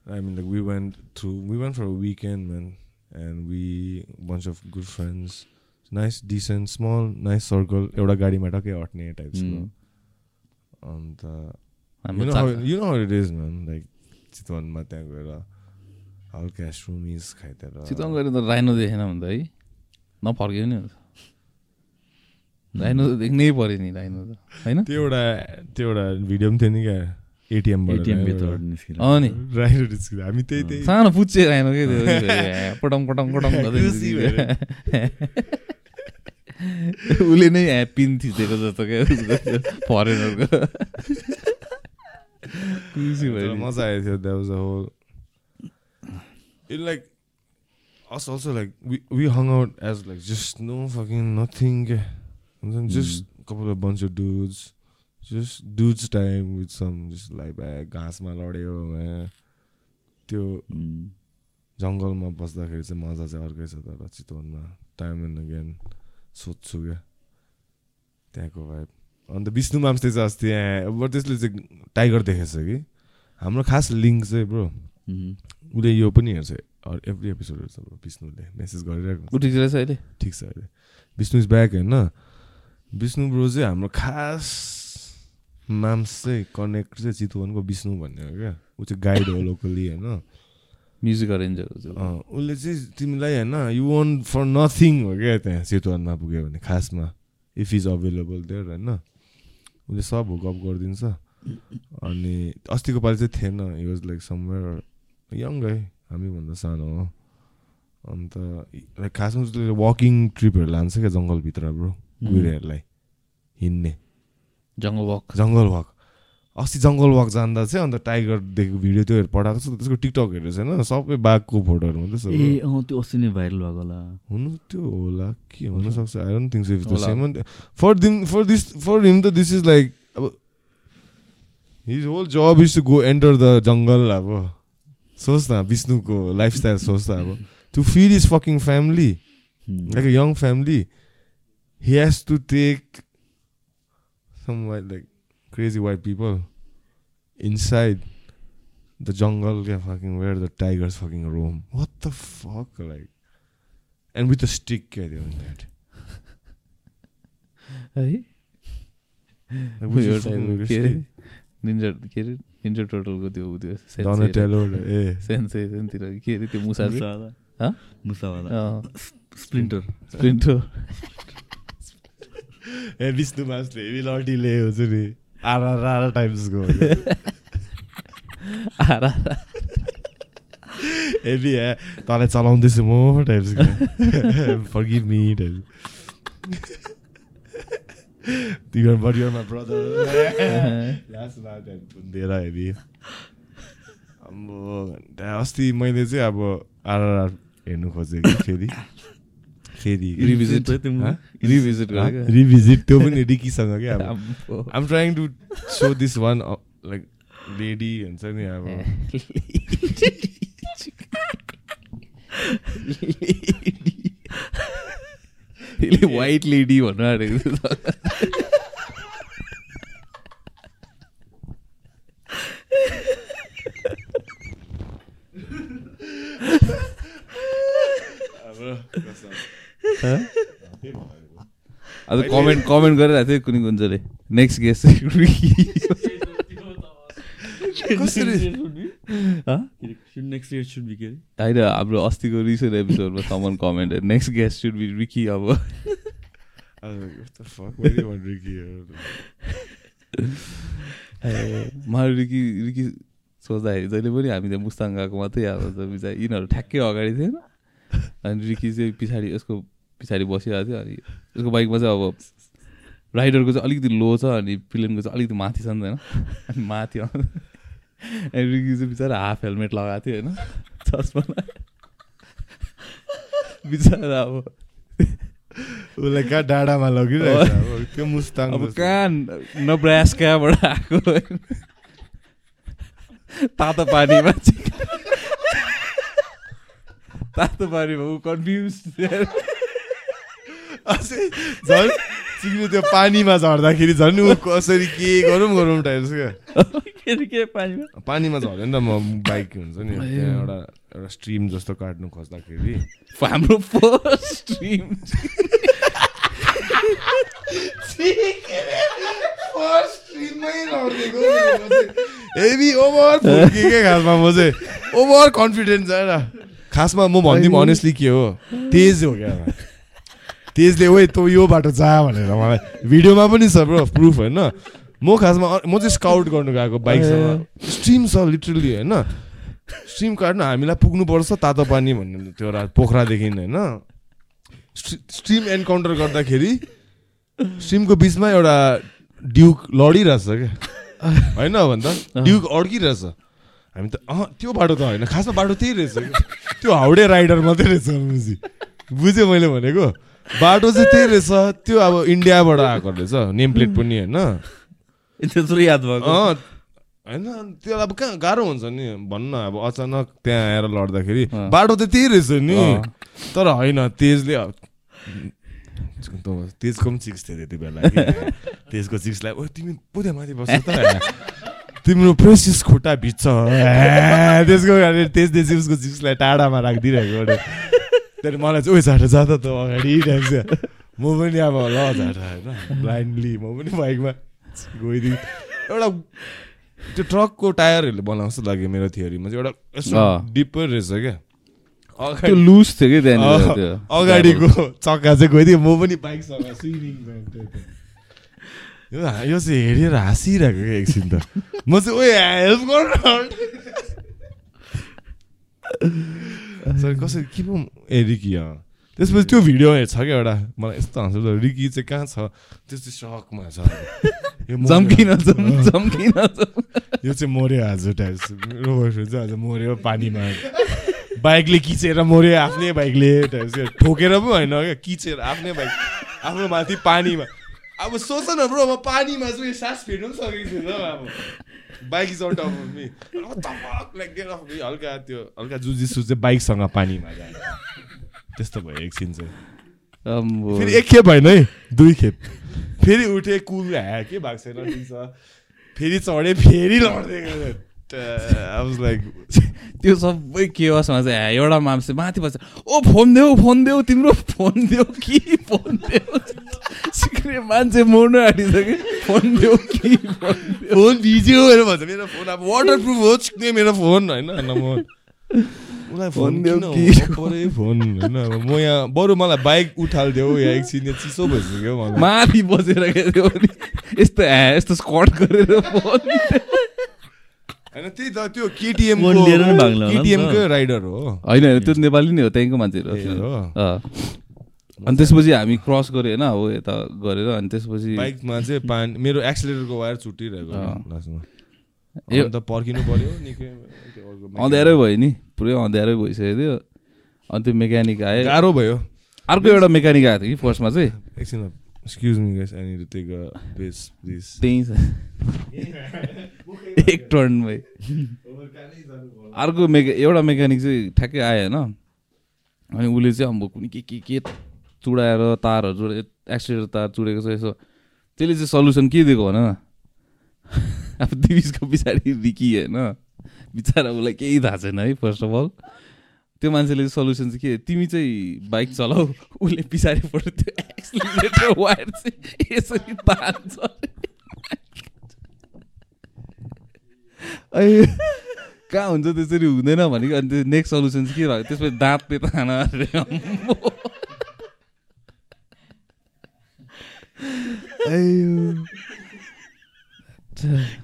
I mean like we went through we went for a weekend man and we bunch of good friends nice decent small nice circle एउटा गाडीमा टक्कै अट्ने टाइप्सको Hmm. अन्त you हाम्रो know how चा- you know how it is man like चितवनमा त्यहाँ गएर हल्का स्रुमिस खाइदिएर। चितवन गएर त राइनो देखेन भने त है। नफर्कियो नि हुन्छ राइनो त देख्नै पऱ्यो नि राइनो त। होइन? त्यो एउटा त्यो एउटा भिडियो पनि थियो नि क्या एटिएमबाट ATM भित्रबाट निस्केर अँ नि। राइनो निस्किँदा। हामी त्यही त्यही। सानो पुच्चे राइनो के त्यो। फेरि पटङ पटङ पटङ गर्दै खुसी भएर। उसले नै पिन थिचेको जस्तो क्या फरेनरको। मजा आएको थियो that was a whole it like us also like we we hung out as like just no fucking nothing. हुन्छ नि just couple of bunch of dudes. Just dudes time with some just like घाँसमा लड्यो त्यो जङ्गलमा बस्दाखेरि चाहिँ मजा चाहिँ अर्कै छ तर चितवनमा टाइम एन्ड अगेन सोध्छु क्या त्यहाँको भाइब अन्त विष्णु मामस्ते चाहिँ अस्ति यहाँ अब त्यसले चाहिँ टाइगर देखेछ कि हाम्रो खास लिङ्क चाहिँ ब्रो उसले यो पनि हेर्छ एभ्री एपिसोड हेर्छ विष्णुले मेसेज गरिरहेको उठिक रहेछ अहिले ठिक छ अहिले विष्णु इज ब्याक होइन विष्णु ब्रो चाहिँ हाम्रो खास माम्स चाहिँ कनेक्ट चाहिँ चितवनको विष्णु भन्ने हो क्या ऊ चाहिँ गाइड हो लोकली होइन म्युजिक अरेन्जर उसले चाहिँ तिमीलाई होइन यु वन्ट फर नथिङ हो क्या त्यहाँ चितवनमा पुग्यो भने खासमा इफ इज अभाइलेबल देयर होइन उसले सब हुकअप गरिदिन्छ अनि अस्तिको पालि चाहिँ थिएन he was like somewhere young है हामीभन्दा सानो हो। अन्त लाइक खासमा उसले वकिङ ट्रिपहरू लान्छ क्या जङ्गलभित्र ब्रो गुहिरोहरूलाई हिँड्ने। जङ्गल वक जङ्गल वक अस्ति जङ्गल वक जाँदा चाहिँ अन्त टाइगर देखेको भिडियो त्योहरू पठाएको छ त्यसको टिकटकहरू छैन सबै बाघको फोटोहरू मात्रै छ ए। अँ त्यो अस्ति नै भाइरल भएको होला। हुनु त्यो होला के हुनसक्छ? I don't think so if the होला। Same for them for this for him त दिस इज लाइक अब his whole job is to go enter the jungle अब। सोच्न बिष्णुको लाइफ स्टाइल सोच्दा अब। त्यो feed is fucking family like a young family he has to take some why like craze why people inside the jungle क्या fucking way the tiger fucking roam fuck like and with stick है ninja टोटलको त्यो ऊ त्यो. सेन्सेसनतिर के अरे त्यो मुसा मुसावाला। ए विष्णु मासले लटीले हुन्छ नि आर टाइम्सको आरा हेभी ए तँलाई चलाउँदैछु म टाइप्सको फर्गिभ मी टाइप तिमीहरू बट युआर माई ब्रदर दिएर हेभी अब त्यहाँ अस्ति मैले चाहिँ अब आरआर हेर्नु खोजेँ कि फेरि? फेरि रिभिजिट? रिभिजिट रिभिजिट त्यो पनि रिकीसँग क्या अब। I'm trying to show this one like lady हुन्छ नि अब? यसले वाइट लेडी भन्नु आँटेको थियो। आज कमेन्ट कमेन्ट गरिरहेको थियो कुनै कुनले next guest next year should be के अरे होइन हाम्रो अस्तिको रिसेन्ट एपिसोडमा someone comment next guest should be Ricky अब? मलाई रिकी रिकी सोच्दाखेरि जहिले पनि हामी त्यहाँ मुस्ताङ गएको मात्रै हुन्छ बिचरा यिनीहरू ठ्याक्कै अगाडि थिएन। अनि रिकी चाहिँ पछाडि यसको पछाडि बसिरहेको थियो अनि यसको बाइकमा चाहिँ अब राइडरको चाहिँ अलिकति लो छ अनि प्लेनको चाहिँ अलिकति माथि छ नि त होइन। अनि माथि आउँछ रिकी चाहिँ बिचरा हाफ हेलमेट लगाएको थियो होइन चस्मा। बिचरा अब उसलाई कहाँ डाँडामा लगिरहेछ अब त्यो मुस्ताङ अब। कहाँ नब्रास्काबाट आएको होइन। तातो पानीमा तातो पानीमा ऊ कन्फ्युज झन् तिमीले त्यो पानीमा झर्दाखेरि झन् ऊ कसरी के गरौँ गरौँ टाइप्स क्या। के अरे के पानीमा? झऱ्यो नि त म बाइक हुन्छ नि एउटा एउटा स्ट्रिम जस्तो काट्नु खोज्दाखेरि। हाम्रो फर्स्ट स्ट्रिम हेभी ओभर के खासमा म चाहिँ ओभर कन्फिडेन्ट छ खासमा म भनिदिउँ अनेस्टली के हो? तेज हो क्या। तेजले ओइ तँ यो बाटो जा भनेर मलाई। भिडियोमा पनि छ ब्रो प्रुफ होइन। म खासमा म चाहिँ स्काउट गर्नु गएको बाइकसँग स्ट्रिम छ लिटरली होइन। स्ट्रिम काट्नु हामीलाई पुग्नुपर्छ तातो पानी भन्ने त्यो एउटा पोखरादेखि होइन। स्ट्रि- स्ट्रिम एन्काउन्टर गर्दाखेरि स्ट्रिमको बिचमा एउटा ड्युक लडिरहेछ क्या। होइन भन् त ड्युक अड्किरहेछ। हामी त अँ त्यो बाटो त होइन। खासमा बाटो त्यही रहेछ क्या। त्यो हाउडे राइडर मात्रै रहेछ बुझेँ मैले भनेको? बाटो चाहिँ त्यही रहेछ। त्यो अब इन्डियाबाट आएको रहेछ। नेम प्लेट पनि होइन। त्यत्रो याद भएको। होइन त्यो अब कहाँ गाह्रो हुन्छ नि? भन्नु अब अचानक त्यहाँ आएर लड्दाखेरि। बाटो त त्यही रहेछ नि। तर होइन तेजले तेजको पनि चिक्स थियो त्यति बेला। तेजको चिक्सलाई ओ तिमी पुग्यो माथि बस्छ त। तिम्रो प्रेसिस खुट्टा भिज्छ त्यसको चाहिँ उसको चिप्सलाई टाढामा राखिदिइरहेको त्यहाँदेखि मलाई चाहिँ ओ झाटा जाँदा त अगाडि म पनि अब ल झाटा होइन ब्लाइन्डली म पनि बाइकमा गइदिएँ एउटा त्यो ट्रकको टायरहरूले जस्तो लाग्यो मेरो थियोरीमा चाहिँ एउटा। डिपर रहेछ क्या त्यो लुज थियो कि त्यहाँनिर अँ, त्यो अगाडिको चक्का चाहिँ गइदियो म पनि बाइकसँग स्विमिङ यो यो चाहिँ हेरेर हाँसिरहेको क्या एकछिन त म चाहिँ ओ हेल्प गर्नु सर कसरी के पो ए रिकी अँ त्यसपछि त्यो भिडियो छ क्या एउटा मलाई यस्तो हाँस रिकी चाहिँ कहाँ छ त्यो चाहिँ सकमा छ। जम्किन जम- जम्किन जम- यो चाहिँ मऱ्यो आज मेरो boyfriend चाहिँ आज मऱ्यो पानीमा बाइकले किचेर मऱ्यो आफ्नै बाइकले टाइप्स के ठोकेर पो होइन क्या किचेर आफ्नै बाइक आफ्नो माथि पानीमा अब सोच न ब्रो म पानीमा चाहिँ सास फेर्नु पनि सकेको थिएन अब bike is out of me हल्का त्यो हल्का जुजिसु चाहिँ बाइकसँग पानीमा जाने। त्यस्तो भयो एकछिन चाहिँ। फेरि एक खेप होइन है? दुई खेप। फेरि उठे कुल ह्या के भएको छैन? फेरि चढेँ फेरि लड्दै लाइक त्यो सबै केवासमा चाहिँ ह्या, एउटा मान्छे माथि बस्छ। ओ फोन देऊ फोन देऊ तिम्रो फोन देऊ कि फोन देऊ? सिक्ने मान्छे मर्नु आँटिसक्यो। फोन देऊ कि फोन भिज्यो भनेर भन्छ। मेरो फोन अब वाटर प्रुफ हो चिक्ने मेरो फोन होइन? म उसलाई फोन देऊ कि? फोन होइन? अब म यहाँ बरु मलाई बाइक उठालिदेऊ या एकछिन यहाँ चिसो भइसक्यो मलाई। माथि बसेर के यस्तो यस्तो स्कट गरेर फोन होइन त्यही त त्यो केटिएम। केटिएमकै राइडर हो? होइन होइन त्यो नेपाली नै हो त्यहीँको मान्छेहरू हो। अनि त्यसपछि हामी क्रस गऱ्यो होइन हो यता गरेर अनि त्यसपछि बाइकमा चाहिँ पानी मेरो एक्सिलेटरको वायर छुट्टिरहेको अँ। लास्टमा। अन्त पर्खिनु पर्यो निकै अँध्यारै भयो नि पुरै अँध्यारै भइसक्यो थियो। अनि त्यो मेकानिक आयो। गाह्रो भयो। अर्को एउटा मेकानिक आएको थियो कि फर्स्टमा चाहिँ? एकछिन। Excuse me guys I need to take a piss please त्यहीँ छ एक टर्नमै अर्को मेका एउटा मेकानिक चाहिँ ठ्याक्कै आयो होइन? अनि उसले चाहिँ अब कुनै के के के चुडाएर तारहरू चुडा एक्सिडेन्ट तार चुडेको छ यसो। त्यसले चाहिँ सल्युसन के दिएको भन? न अब दिविजको पछाडि रिकी होइन? बिचरा उसलाई केही थाहा छैन है फर्स्ट अफ अल त्यो मान्छेले सल्युसन चाहिँ के? तिमी चाहिँ बाइक चलाऊ उसले पछाडिबाट त्यो एक्सिलेटर वायर चाहिँ। यसरी तान्छ अय। कहाँ हुन्छ त्यसरी हुँदैन भनेको। अनि त्यो नेक्स्ट सल्युसन चाहिँ के भयो? त्यसपछि दाँतले तान अरे।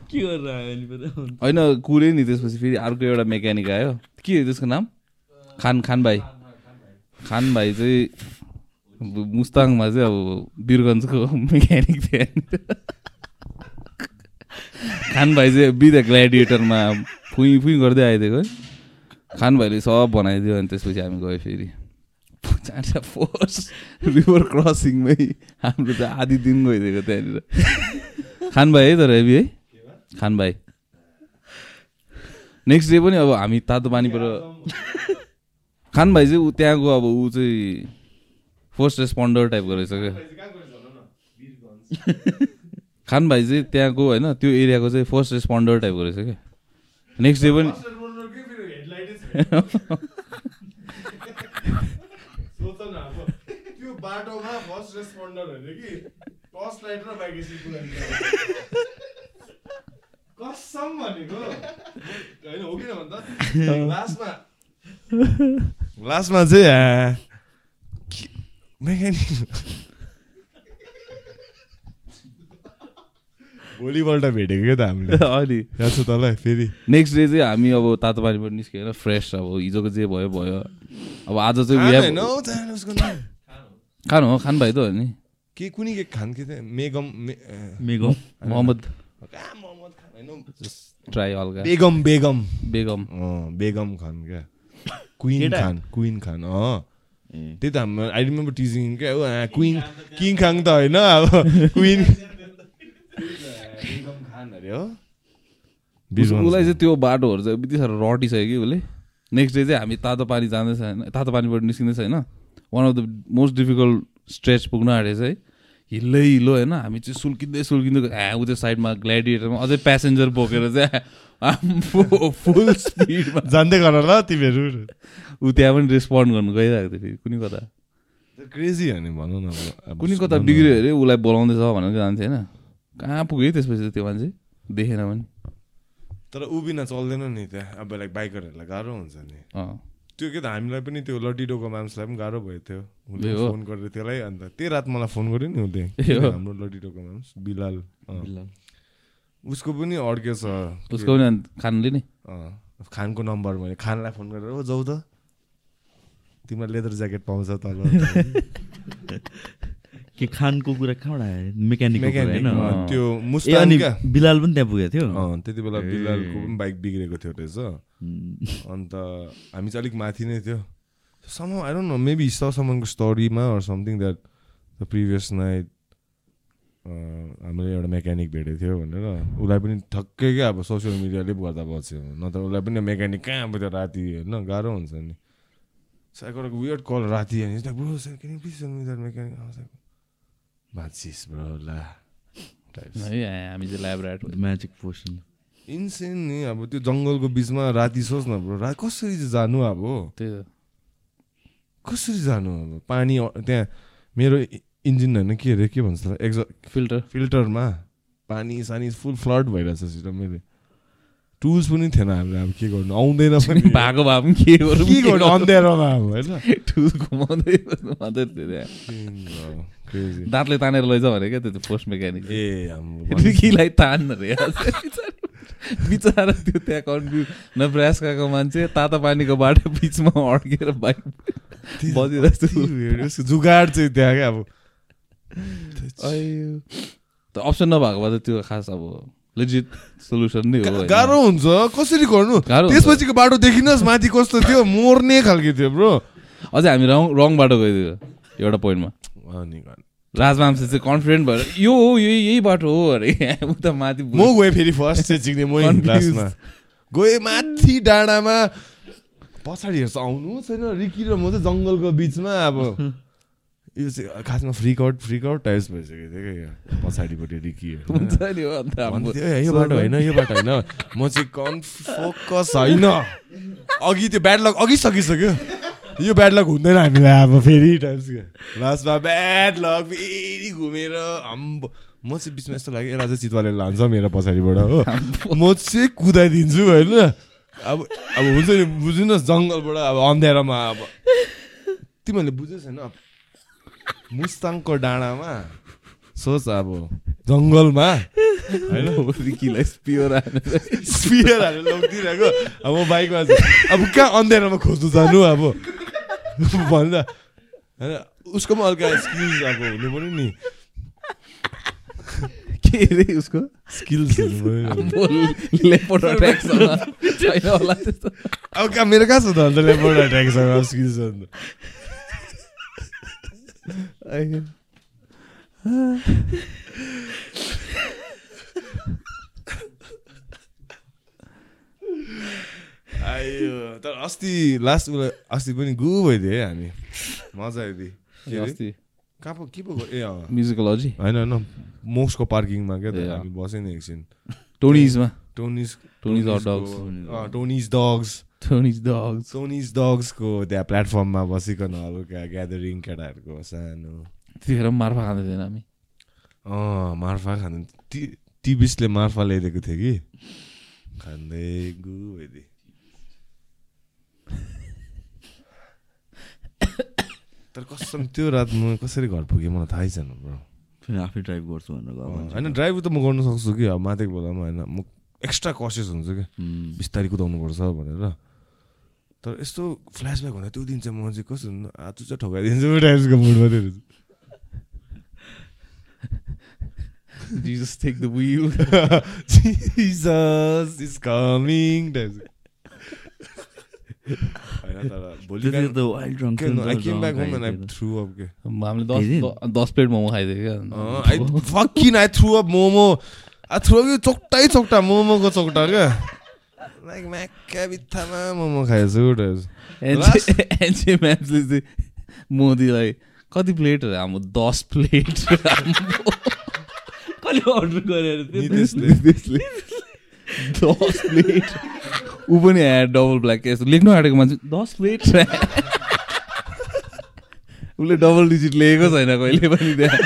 के गरेर आयो? होइन कुरै नि त्यसपछि फेरि अर्को एउटा मेकानिक आयो। के त्यसको नाम? खान खान भाइ। खान भाइ चाहिँ मुस्ताङमा चाहिँ अब वीरगन्जको मेकानिक थियो। खान भाइ चाहिँ बिदा ग्ल्याडिएटरमा फुइँ फुइँ गर्दै आइदिएको है। खान भाइले सब बनाइदियो अनि त्यसपछि हामी गयो फेरि। चाँडा फोर्स रिभर क्रसिङमै हाम्रो त आधी दिन गइदिएको त्यहाँनिर। खान भाइ है तर हेभी है। खान भाइ। नेक्स्ट डे पनि अब हामी तातो पानीबाट खान भाइ चाहिँ ऊ त्यहाँको अब ऊ चाहिँ फर्स्ट रेस्पोन्डर टाइपको रहेछ क्या? खान भाइ चाहिँ त्यहाँको होइन त्यो एरियाको चाहिँ फर्स्ट रेस्पोन्डर टाइपको रहेछ क्या? नेक्स्ट डे पनि सोच न अब। त्यो बाटोमा फर्स्ट रेस्पोन्डर होइन कि? टर्च लाइट र बाइक कसम भनेको? होइन हो किन भन्दा लास्टमा। लास्टमा चाहिँ मेकानिक भोलिपल्ट भेटेको क्या त हामीले अलि याद छ तँलाई फेरि नेक्स्ट डे चाहिँ हामी अब तातो पानीबाट होइन फ्रेस अब हिजोको जे भयो भयो अब आज चाहिँ खान हौ। खानु भाइ त हो नि के कुनै के खान के थियो मेगम मेगम मोहम्मद मोहम्मद खान होइन ट्राई हल्का बेगम बेगम बेगम बेगम खान क्या क्विन? खान क्विन खान अँ त्यही त हाम्रो आई रिमेम्बर टिजिङ क्या? हो क्विन किङ खाङ त होइन अब क्विन खान अरे हो। उसलाई चाहिँ त्यो बाटोहरू चाहिँ यति साह्रो रटिसक्यो कि उसले। नेक्स्ट डे चाहिँ हामी तातो पानी जाँदैछ होइन? तातो पानीबाट निस्किँदैछ होइन? One of the most difficult stretch पुग्न आँटेछ है। हिल्लै हिलो होइन हामी चाहिँ सुल्किँदै सुल्किँदै ऊ त्यो साइडमा ग्ल्याडिएटरमा अझै प्यासेन्जर बोकेर चाहिँ फुल स्पिडमा। जान्दै गर ल तिमीहरू। ऊ त्यहाँ पनि रेस्पोन्ड गर्नु गइरहेको थियो फेरि कुनै कता? क्रेजी हो नि भनौँ न कुनै कता बिग्रियो अरे उसलाई बोलाउँदैछ भनेर जान्थ्यो होइन। कहाँ पुग्यो है त्यसपछि त्यो मान्छे? देखेन पनि। तर बिना चल्दैन नि त्यहाँ अब लाइक बाइकरहरूलाई गाह्रो हुन्छ नि। त्यो के त हामीलाई पनि त्यो लटिडोको मान्छेलाई पनि गाह्रो भयो थियो उसले हो। फोन गरेर त्यसलाई अन्त त्यही रात मलाई फोन गर्यो नि उसले हो। हाम्रो लटिडोको मान्छ बिलाल। उसको पनि अड्केछ। उसको पनि खानुले नि? अँ, खानको नम्बर मैले खानलाई फोन गरेर ओ जाउ त। तिमीलाई लेदर ज्याकेट पाउँछ तल के खानको कुरा कहाँबाट आयो? होइन? अँ, त्यो बिलाल पनि त्यहाँ पुगेको थियो? अँ, त्यति बेला। बिलालको पनि बाइक बिग्रेको थियो रहेछ। अन्त हामी चाहिँ अलिक माथि नै थियो। Some I don't know maybe स समनको स्टोरीमा or something that the previous night हामीले एउटा मेकानिक भेटेको थियो भनेर। उसलाई पनि ठक्कै क्या अब सोसियल मिडियाले गर्दा बच्यो न त उसलाई पनि मेकानिक कहाँ अब त्यो राति होइन गाह्रो हुन्छ नि। साइकोको वियर्ड कल राति अनि ब्रो ला। है हामी चाहिँ म्याजिक पोसन इन्सेन नि अब त्यो जङ्गलको बिचमा राति सोच न ब्रो रा कसरी जानु अब? त्यही त कसरी जानु अब? पानी त्यहाँ मेरो इन्जिन होइन के अरे के भन्छ एक्ज फिल्टर। फिल्टरमा पानी सानी फुल फ्लड भइरहेछ सिस्टम मैले टुल्स पनि थिएन हाम्रो अब के गर्नु? आउँदैन पनि। भएको भए पनि के गरौँ के गर्नु? अँध्यारोमा अब होइन? ठुल घुमाउँदै मात्रै थियो. दाँतले तानेर लैजा भने क्या त्यो पोस्ट मेकानिक। ए हाम्रो तान्न रे बिचरा त्यो त्यहाँ कन्फ्युज नब्रास्काको मान्छे तातो पानीको बाटो बिचमा अड्केर बाइक बजिरहेको जुगाड चाहिँ त्यहाँ क्या अब त अप्सन नभएको भए त त्यो खास अब लेजिट सोल्युसन नै हो? गाह्रो हुन्छ कसरी गर्नु। त्यसपछिको बाटो देखिनुहोस् माथि कस्तो थियो मोर्ने खालको थियो ब्रो अझै हामी रङ रङ बाटो गइदियो एउटा पोइन्टमा। राजमामसे चाहिँ कन्फिडेन्ट भएर यो हो यही यही बाटो हो अरे। उता माथि म गएँ फेरि फर्स्ट चाहिँ चिक्ने मै. लास्टमा गएँ माथि डाँडामा। पछाडि हेर्छ आउनु छैन। रिकी र म चाहिँ जङ्गलको बिचमा अब यो चाहिँ खासमा freak out freak out types भइसकेको थियो क्या यो पछाडिपट्टि रिकी हुन्छ नि हो अन्त हाम्रो भन्थ्यो "ए, यो बाटो होइन यो बाटो होइन। म चाहिँ कन् फोकस होइन। अघि त्यो ब्याड लक अघि सकिसक्यो। यो ब्याड लक हुँदैन हामीलाई अब फेरि लास्टमा ब्याड लक फेरि घुमेर अम्ब। म चाहिँ बिचमा यस्तो लाग्यो राजा चितवाले लान्छ मेरो पछाडिबाट हो। म चाहिँ कुदाइदिन्छु होइन। अब अब हुन्छ नि बुझ्नुहोस् जङ्गलबाट अब अँध्यारोमा अब। तिमीहरूले बुझेको छैन। मुस्ताङको डाँडामा सोच अब जङ्गलमा होइन? रिकीलाई स्पियर हानेर। स्पियर हालेर लगिदिइरहेको अब बाइकमा अब कहाँ अँध्यारोमा खोज्नु जानु अब? भन्दा होइन उसको पनि हल्का स्किल्स अब हुनु पऱ्यो नि के अरे उसको स्किल्स अब कहाँ मेरो कहाँ छ त अन्त लेपोर्ड अट्याकसँग स्किल्स अन्त आयो तर अस्ति लास्ट उसलाई अस्ति पनि गु भइदियो है हामी। मजा आइदियो? अस्ति। कहाँ पो के पो ए अँ। म्युजिकलोजी? होइन होइन मोक्सको पार्किङमा क्या त। हामी बसेँ नि एकछिन। टोनिजमा? टोनिज हट टोनिसको- डग्स। Tony's dogs. टोनिस डग्सको त्यहाँ प्लेटफर्ममा बसिकन हल्का ग्यादरिङ केटाहरूको सानो। त्यतिखेर मार्फा खाँदै थिएन हामी। अँ मार्फा ती टिबिसले मार्फा ल्याइदिएको थियो कि। खाँदै गु भइदिए तर कसम त्यो रात म कसरी घर पुगेँ? मलाई थाहै छैन ब्रो फेरि आफै ड्राइभ गर्छु भनेर। होइन ड्राइभ त म गर्न सक्छु कि? अब माथिको बेलामा होइन। म एक्स्ट्रा कसियस हुन्छु कि? बिस्तारै कुदाउनुपर्छ भनेर। तर यस्तो फ्ल्यासब्याक हुँदा त्यो दिन चाहिँ म चाहिँ कस्तो हुनु आतु चाहिँ ठोकाइदिन्छु टाइप्सको मुडमा थियो Jesus take the wheel. Jesus is coming momo through up चोक्टै चोक्टा मोमोको चोक्टा क्या लाइक म्याक्का बित्थामा मोमो खाएछु मोदीलाई कति प्लेट हाम्रो दस प्लेट कहिले अर्डर गरेर। दस प्लेट ऊ पनि आयो डबल ब्ल्याक यस्तो लेख्नु आँटेको मान्छे। दस प्लेट उसले डबल डिजिट लेखेको छैन कहिले पनि त्यहाँ।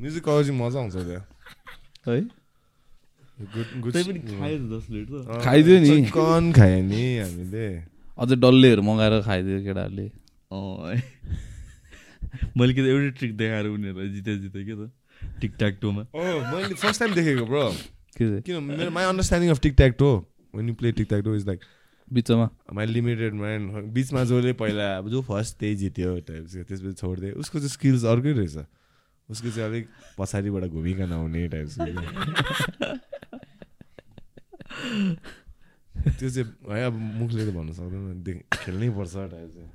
म्युजिक कलेज मजा आउँछ त्यहाँ है? खाइदियो नि। चिकन खायो नि हामीले। अझै डल्लेहरू मगाएर खाइदियो केटाहरूले। मैले कि त एउटै ट्रिक देखाएर उनीहरूलाई जिते जिते के त। टिकट्याक टोमा ओ मैले फर्स्ट टाइम देखेको ब्रो किन मेरो my understanding of tic tac toe when you play tic tac toe is like बिचमा माई लिमिटेड माइन्ड बिचमा जसले पहिला अब जो फर्स्ट त्यही जित्यो टाइप्सको त्यसपछि छोडिदियो उसको चाहिँ स्किल्स अर्कै रहेछ। उसको चाहिँ अलिक पछाडिबाट घुमिकन आउने टाइप्सको त्यो चाहिँ है अब मुखले त भन्नु सक्दैन खेल्नै पर्छ टाइप चाहिँ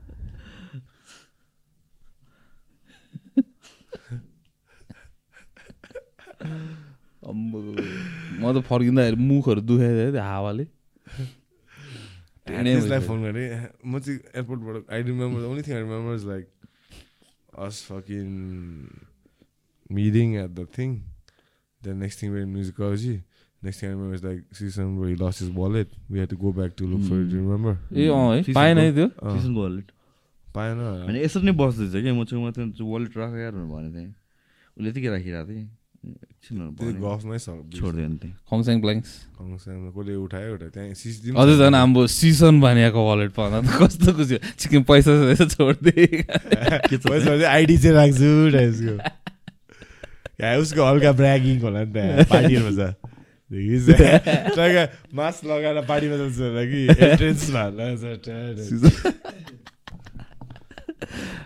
म त फर्किँदाखेरि मुखहरू दुखाइदियो त्यो हावाले। फोन गरेँ म चाहिँ एयरपोर्टबाट I remember the only thing I remember is like us fucking meeting at the thing then next thing when music कलेजी next thing I remember is like सिसन we lost his wallet we had to go back to look for it remember ए अँ है? पाएन है। त्यो? सिजनको wallet पाएन। होइन यसरी नै बस्दैछ क्या? म छेउमा त्यो वालेट राख यार भनेर भनेको थिएँ। उसले यतिकै राखिरहेको थिएँ एकछिन भनेर त्यो भन्यो। गफमै छ छोडिदियो नि त्यहाँ। खङस्याङ ब्ल्याङ्क्स कङ्ग्रेसमा कसले उठायो उठायो त्यहाँ सिसिटिभी अझै झन् हाम्रो सिसन भनेको वालेट पाउँदा त कस्तो खुसी चिकन पैसा छोडिदिए आइडी चाहिँ राख्छु या उसको हल्का ब्रागिङ होला नि पार्टीहरूमा मास्क लगाएर पार्टीमा जान्छ होला कि? एन्ट्रेन्समा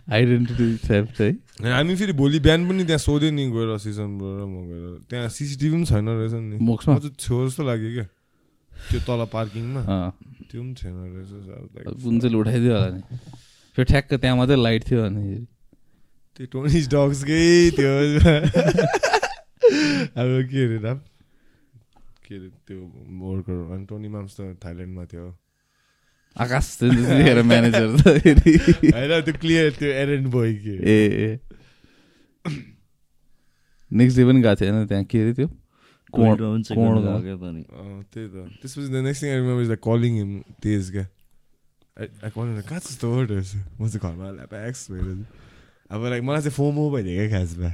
आइडेन्टिटी थेफ्ट है? हामी फेरि भोलि बिहान पनि त्यहाँ सोध्यो नि गएर सिजनबाट म गएर। त्यहाँ सिसिटिभी पनि छैन रहेछ नि। चाहिँ छेउ जस्तो लाग्यो क्या। त्यो तल पार्किङमा। त्यो पनि छैन रहेछ कुन चाहिँ उठाइदियो होला नि। फेरि ठ्याक्क त्यहाँ मात्रै लाइट थियो अनि त्यो टोनिस डग्सकै त्यो। अब के अरे नाम के अरे त्यो वर्कर अनि टोनी माम्स त थाइल्यान्डमा थियो। आकाश म्यानेजर त होइन त्यो क्लियर त्यो एरेन्ड बोय के ए ए। नेक्स्ट डे पनि गएको थियो होइन त्यहाँ के अरे त्यो त्यही त त्यसपछि the next thing I remember is like calling him Tej क्या कहाँ त्यस्तो वर्ड म चाहिँ घरमा ल्याप्याक्स भएर अब लाइक मलाई चाहिँ फोमो भइदियो क्या खासमा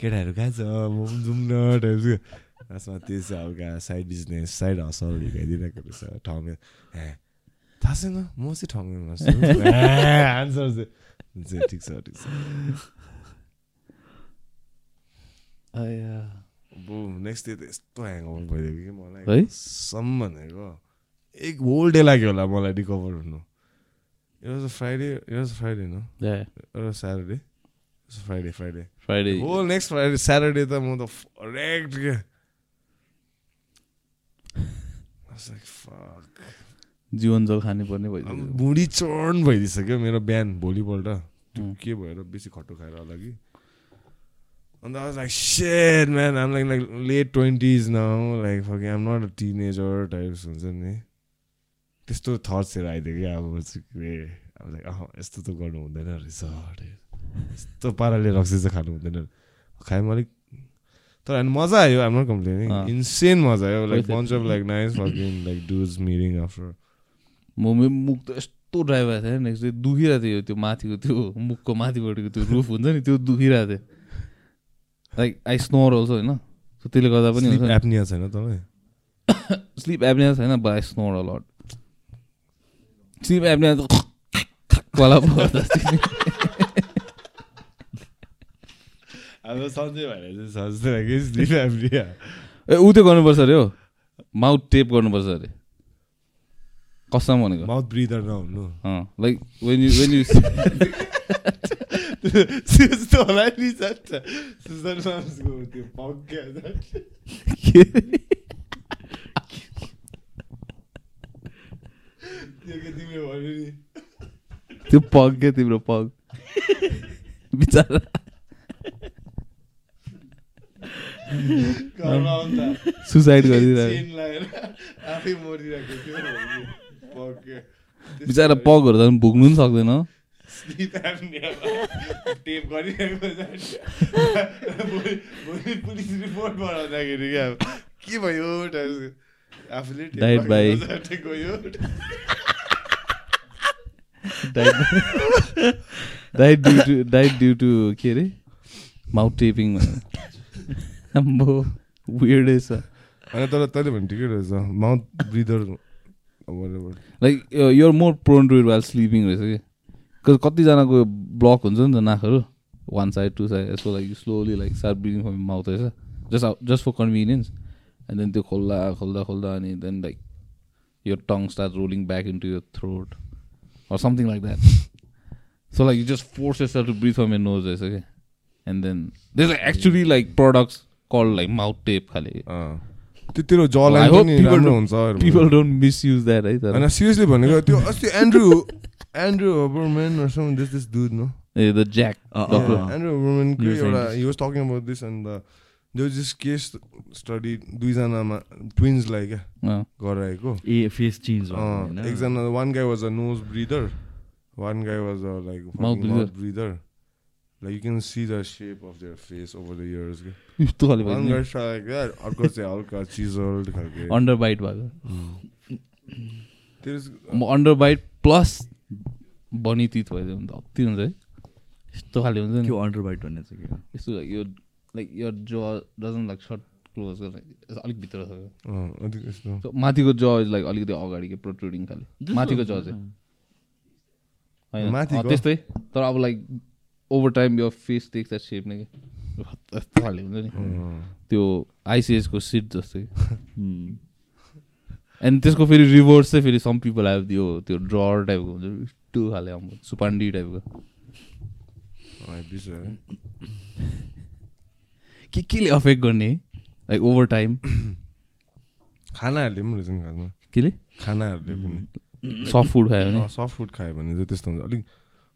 केटाहरू कहाँ छ म पनि जाउँ न टाइप्सको खासमा त्यो चाहिँ हल्का साइड बिजनेस साइड हसल हिर्काइदिरहेको रहेछ ठाउँमा ए थाहा छैन म चाहिँ ठाउँमा आन्सर चाहिँ हुन्छ, ठिक छ ठिक छ नेक्स्ट डे त यस्तो ह्याङओभर भइदियो कि मलाई है? भनेको एक होल डे लाग्यो होला मलाई रिकभर हुनु it was Friday it was Friday न Saturday Friday Friday Friday. Whole next Friday Saturday त म त फरेक्ट क्या. जीवन जल खाने पर्ने भइदियो बुढी चर्न भइदिइसक्यो मेरो बिहान भोलिपल्ट त्यो. के भएर बेसी खट्टो खाएर होला कि I like set man um like like late twenties now like fuck I'm not a teenager types हुन्छ नि त्यस्तो थट्सहरू आइदियो कि अब अब लाइक अह यस्तो त गर्नु हुँदैन रहेछ यस्तो पाराले रक्सी चाहिँ खानु हुँदैन खाएँ अलिक तर होइन मजा आयो कम्प्लेनिङ अँ। इन्सेन मजा आयो like. Bunch of like nice fucking like dudes meeting after म मुख त यस्तो ड्राई भएको थियो नेक्स्ट डे दुखिरहेको थियो त्यो माथिको त्यो मुखको माथिपट्टिको त्यो रुफ हुन्छ नि त्यो दुखिरहेको थियो लाइक आई स्नोर अल्सो होइन So त्यसले गर्दा पनि एप्निया छैन तपाईँ? स्लिप एप्निया छैन but I snore a lot sleep apnea त वाला। अब सन्चै भएर चाहिँ स्लिप एप्निया ए ऊ त्यो गर्नुपर्छ अरे हो। माउथ टेप गर्नुपर्छ अरे। कसम भनेको? माउथ ब्रिदर नहुनु। Like when you when you जान्छ सुजन माम्सको त्यो पग क्या तिम्रो पग बिचरा सुसाइड गरिदिरहेको। बिचरा पगहरू त भुक्नु पनि सक्दैन टेप गरिरहेको। भोलि पुलिस रिपोर्ट बनाउँदाखेरि क्या अब के भयो आफूले गयो diet due to diet due to के अरे माउथ टेपिङ आम्बो वियर्डै छ होइन तर तैँले भने ठिकै रहेछ mouth breather like you're more prone to it while sleeping रहेछ कि बिकज कतिजनाको ब्लक हुन्छ नि त नाकहरू। वान साइड टु साइड यसो like slowly like start breathing from mouth रहेछ। Just just for convenience and then त्यो खोल्दा खोल्दा खोल्दा अनि देन लाइक यो tongue start rolling back in to your throat or something like that. So like you just force yourself to breathe from your nose, रहेछ क्या। And then there's like actually like products called like mouth tape खाले। त्यो तेरो don't- हुन्छ। अरू people don't misuse that है तर। Seriously भनेको त्यो अस्ति Andrew Andrew Huberman or some this this dude no? Uh the Jack अँ, अँ, डक्टर अँ। एन्ड्रु हबरम्यानको एउटा Neuroscientist. he was talking about this and the there was this case study दुईजनामा ट्विन्सलाई क्या गराएको ए फेस चेन्ज एकजना one guy was a nose breather one guy was a like breather. Breather like you can see the shape of their face over the years यस्तो खाले one गाई like अर्को चाहिँ हल्का चिजल्ड खालके underbite भएको There is- underbite plus bunny teeth भइदियो भने त अति हुन्छ है। यस्तो खाले हुन्छ नि। त्यो अन्डर बाइट भन्ने चाहिँ के? यस्तो यो लाइक यो ज डजन लाइक सर्ट क्लोज अलिक भित्र छ। माथिको ज इज लाइक अलिकति अगाडि के प्रोट्रुडिङ खाले। माथिको ज चाहिँ। होइन। त्यस्तै। तर अब लाइक ओभर टाइम यो फेस टेक्स द्याट सेप नै कि। यस्तो खाले हुन्छ नि। त्यो आइसिएसको सिट जस्तै. एन्ड त्यसको फेरि रिभर्स चाहिँ फेरि सम पिपल हेभ त्यो त्यो ड्रर टाइपको हुन्छ। यस्तो खाले अब सुपान्डी टाइपको। के केले अफेक्ट गर्ने लाइक ओभर टाइम खानाहरूले पनि रहेछ नि खासमा। केले? खानाहरूले पनि। सफ्ट फुड खायो भने? सफ्ट फुड खायो भने चाहिँ त्यस्तो हुन्छ। अलिक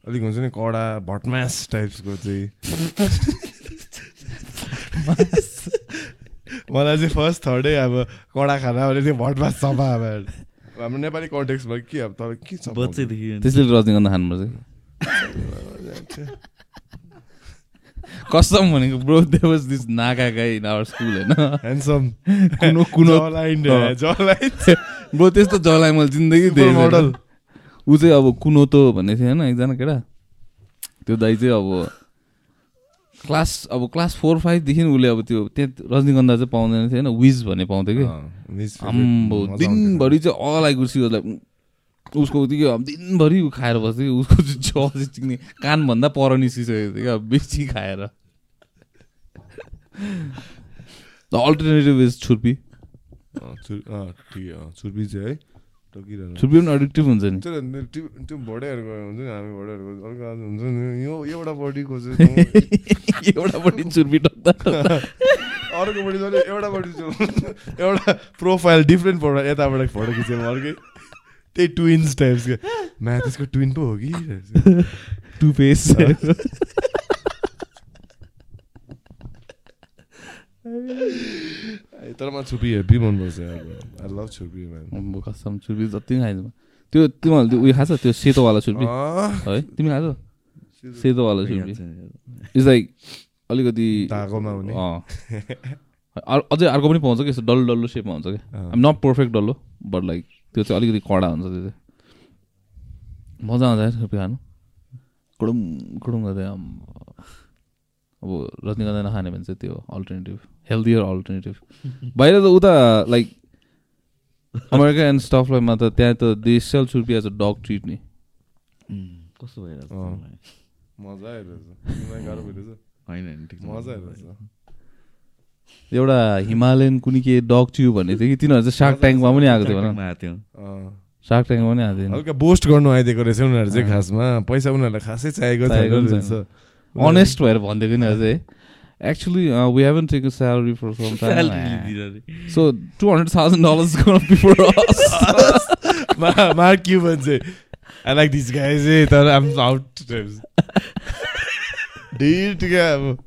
अलिक हुन्छ नि कडा भटमास टाइप्सको चाहिँ। मलाई चाहिँ फर्स्ट थर्डै अब कडा खाना भने चाहिँ भटमास सफा अब हाम्रो नेपाली कन्टेक्समा के अब तर के छ बच्चैदेखि त्यसले रजनीगन्धा खानुपर्छ कसम भनेको bro they was this Naga guy in our school होइन? ह्यान्डसम कुनो कुनो जलाइन अँ। जलाइन ब्रो त्यस्तो जलाई मैले जिन्दगी Super model. ऊ चाहिँ अब कुनोतो भन्ने थियो होइन? एकजना केटा। त्यो दाइ चाहिँ अब क्लास अब क्लास फोर फाइभदेखि उसले अब त्यो त्यहाँ रजनीगन्धा चाहिँ पाउँदैन थियो होइन विज भन्ने पाउँथ्यो कि। आम्बो दिनभरि चाहिँ all I good see like उसको त्यो अब दिनभरि ऊ खाएर बस्थ्यो कि उसको चाहिँ चाहिँ चिक्ने कानभन्दा पर निस्किसकेको थियो क्या बेसी खाएर। The alternative is chhurpi. छुर्पी चाहिँ है। टकिरहनु छुर्पी पनि एडिक्टिभ हुन्छ नि। त्यो त्यो भोटेहरूको हुन्छ नि हामी भोटेहरूको अर्को आज हुन्छ नि। यो एउटापट्टिको चाहिँ एउटापट्टि छुर्पी टक्दा अर्कोपट्टि चाहिँ एउटापट्टि चाहिँ एउटा प्रोफाइल डिफ्रेन्ट फोटो यताबाट फोटो खिचेर अर्कै। त्यही ट्विन्स टाइप्स के। म्या त्यसको ट्विन पो हो कि? टु फेस तर मलाई छुर्पी हेभी मनपर्छ आई लभ छुर्पी म्यान कसम छुर्पी जति पनि खाइदिनु त्यो तिमीहरूले त्यो उयो खान्छ त्यो सेतोवाला छुर्पी है तिमी खान्छौ सेतोवाला छुर्पी इट्स लाइक अलिकति अझै अर्को पनि पाउँछ कि यस्तो डल्लो डल्लो सेपमा हुन्छ कि अँ। नट पर्फेक्ट डल्लो बट लाइक त्यो चाहिँ अलिकति कडा हुन्छ त्यो चाहिँ मजा आउँछ यार छुर्पी खानु कुडुङ कुडुङ गर्दै। अब रजनीगन्धा नखाने भने चाहिँ त्यो अल्टरनेटिभ हेल्दियर अल्टरनेटिभ बाहिर त उता लाइक अमेरिका एन्ड स्टफलाईमा त त्यहाँ त they sell chhurpi as a dog treat नि। कस्तो। मलाई? मजा आइरहेछ। होइन एउटा हिमालयन कुनै के डग ट्यु भन्ने थियो कि तिनीहरू चाहिँ सार्क ट्याङ्कमा पनि आएको थियो थियो। सार्क ट्याङ्कमा पनि आएको थियो। हल्का बोस्ट गर्नु आइदिएको रहेछ उनीहरू चाहिँ खासमा। पैसा उनीहरूलाई खासै चाहिएको अनेस्ट भएर भनिदिएको नि अझै Actually, uh, we haven't taken salary for some time. So two hundred thousand dollars is gonna be for us. Ma- Mark Cuban say, I like these guys, eh, तर I'm out. क्या अब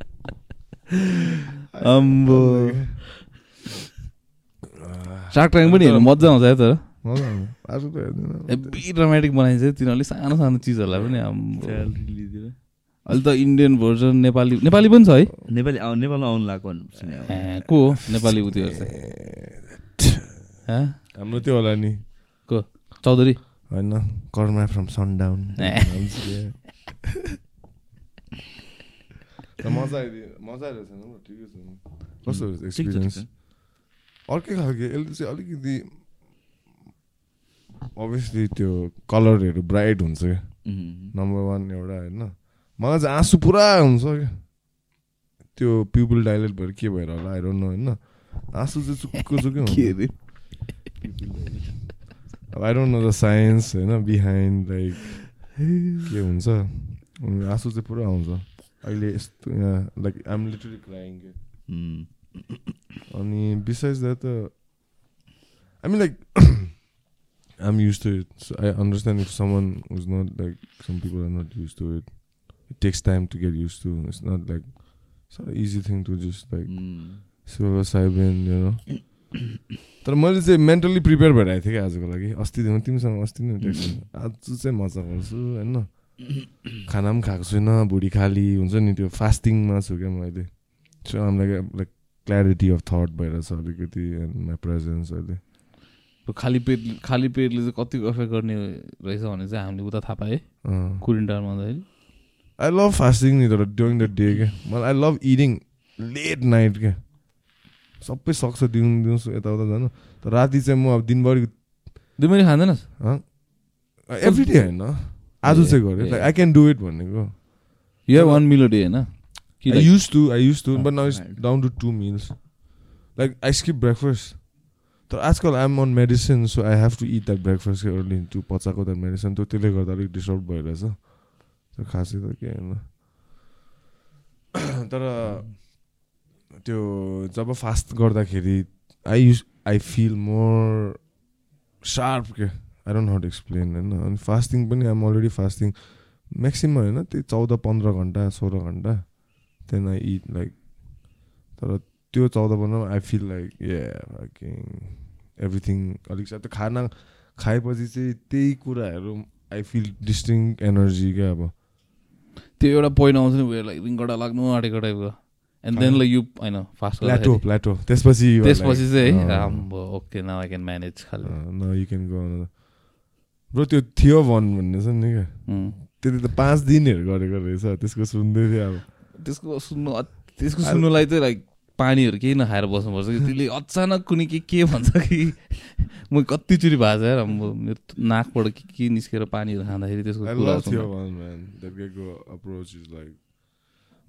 अम्बो shark tank पनि हेर्नु मजा आउँछ है तर। Heavy dramatic बनाइन्छ तिनीहरूले सानो सानो चिजहरूलाई पनि। अहिले त इन्डियन भर्जन नेपाली नेपाली पनि छ है? नेपाली नेपालमा आउनु। ए, को हो? नेपाली हाँ? हाम्रो त्यो होला नि। को? चौधरी? होइन कर्मा फ्रम सनडाउन। मजा आइदियो मजा ठिकै छ नि। कस्तो एक्सपिरियन्स। अर्कै खालको यसले चाहिँ अलिकति अभियसली त्यो कलरहरू ब्राइट हुन्छ क्या। नम्बर वान एउटा होइन। मलाई चाहिँ आँसु पुरा हुन्छ क्या। त्यो पिपुल डाइलेट भएर के भएर होला आइरहनु नो होइन? आँसु चाहिँ चुक्को चुक्कै हुन्छ अब I don't know the science होइन? बिहाइन्ड लाइक के हुन्छ? आँसु चाहिँ पुरा आउँछ। अहिले यस्तो यहाँ लाइक आइम लिटरली क्राइङ अनि बिसाइड्स द्याट त I mean like I'm used to it I understand if someone is not like some people are not used to it it takes time to get used to it's not like it's easy thing to just like um, silver साइबेन you know तर मैले चाहिँ mentally prepare भएर आएको थिएँ कि आजको लागि। अस्तिदेखि तिमीसँग अस्ति नै टेक्स्ट आज चाहिँ मजा गर्छु होइन? खाना पनि खाएको छुइनँ भुँडी खाली हुन्छ नि त्यो फास्टिङमा छु क्या मैले। So um like like clarity of thought भइरहेछ अलिकति एन्ड माई प्रेजेन्स अहिले। खाली पेट खाली पेटले चाहिँ कति एफेक्ट गर्ने रहेछ भने चाहिँ हामीले उता थाहा पाएँ। अँ। क्वारेन्टाइनमा हुँदाखेरि। आई लभ फास्टिङ नि तर ड्युरिङ द डे क्या मलाई I love eating late night क्या सबै सक्छ दिउँ दिउँसो यताउता जानु तर राति चाहिँ म अब दिनभरि महिना खाँदैनस् एभ्री डे होइन आज चाहिँ गरेँ like I can do it भनेको you have one meal day होइन कि I like- used to, I used to, but now it's right. down to two meals. Like I skip breakfast. तर आजकल I'm on medicine so I have to eat that breakfast early त्यो पचाएको that medicine त्यो त्यसले गर्दा अलिक disturb भइरहेछ तर खासै त के होइन। तर त्यो जब फास्ट गर्दाखेरि I use I feel more sharp के। आई डोन्ट हाउ एक्सप्लेन होइन। अनि फास्टिङ पनि आइम अलरेडी फास्टिङ म्याक्सिमम् होइन त्यही चौध पन्ध्र घन्टा सोह्र घन्टा देन आई इट लाइक तर त्यो चौध पन्ध्रमा I feel like uh everything अलिक त्यो खाना खाएपछि चाहिँ त्यही कुराहरू आई फिल डिस्टिङ एनर्जी क्या अब। त्यो एउटा पोइन्ट आउँछ नि उयो लाइक रिङ्गडा लाग्नु आँटेको टाइपको एन्ड देन लाइक यु होइन फास्ट प्लाटो प्लाटो त्यसपछि त्यसपछि चाहिँ है राम्रो okay now I can manage खालि। न यु क्यान गो ब्रो त्यो थियो भन भन्ने छ नि क्या. त्यति त पाँच दिनहरू गरेको रहेछ त्यसको सुन्दै थियो अब। त्यसको सुन्नु त्यसको सुन्नुलाई चाहिँ लाइक पानीहरू केही नखाएर बस्नुपर्छ कि? त्यसले अचानक कुनै के के भन्छ कि? म कतिचोटि भएको छ यार म मेरो नाकबाट के के निस्केर पानीहरू खाँदाखेरि त्यसको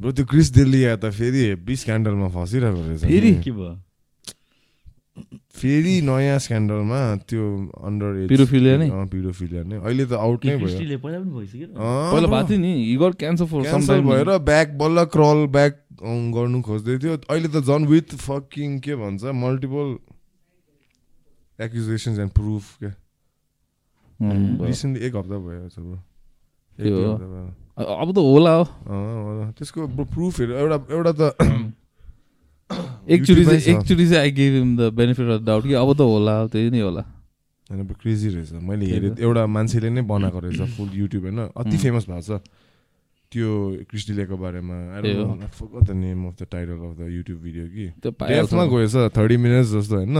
ब्रो त्यो क्रिस डेलिया त फेरि हेभी स्क्यान्डलमा फसिरहेको रहेछ फेरि? के भयो? फेरि नयाँ स्क्यान्डलमा त्यो अन्डर एज Pedophilia नै? पिडोफिलिया नै। अहिले त आउट नै भयो। पहिला पनि भइसक्यो पहिला. भएको थियो नि। गट क्यान्सर फर क्यान्सर भएर ब्याक बल्ल क्रल ब्याक गर्नु खोज्दै थियो। अहिले त झन् विथ फकिङ के भन्छ? मल्टिपल एक्युजेसन्स एन्ड प्रुफ क्या रिसेन्टली एक हप्ता भयो अब त होला हो। त्यसको प्रुफहरू एउटा एउटा त YouTube-मै चाहिँ छ। एकचोटि चाहिँ I give him the benefit of doubt कि अब त होला त्यही नै होला होइन क्रेजी रहेछ मैले हेरेँ। एउटा मान्छेले नै बनाएको रहेछ फुल युट्युब होइन अति. फेमस भएको छ त्यो क्रिस्टिलेको बारेमा। The name of the title of the YouTube video कि डेफमा गएछ थर्टी मिनट्स जस्तो होइन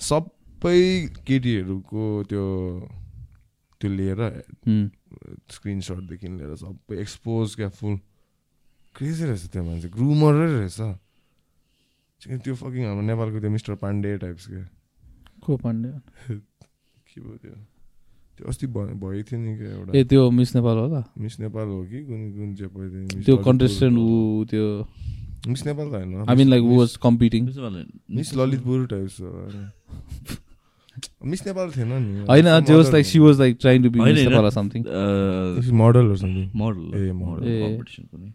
सबै केटीहरूको त्यो त्यो लिएर. स्क्रिनसटदेखि लिएर सबै एक्सपोज क्या फुल क्रेजी रहेछ त्यो मान्छे ग्रुमरै रहेछ त्यो फकिङ हाम्रो नेपालको त्यो मिस्टर पाण्डे टाइप्स क्या को पाण्डे? के भयो त्यो? त्यो अस्ति भएको थियो नि क्या ए एउटा त्यो मिस नेपाल होला मिस नेपाल हो कि? कुन कुन चाहिँ त्यो कन्टेस्टेन्ट। ऊ त्यो मिस नेपाल त होइन। I mean like was competing miss Lalitpur types हो मिस नेपाल थिएन नि। होइन she was like she was like trying to be miss. Nepal something model or something. Model uh, model uh. Competition कुनै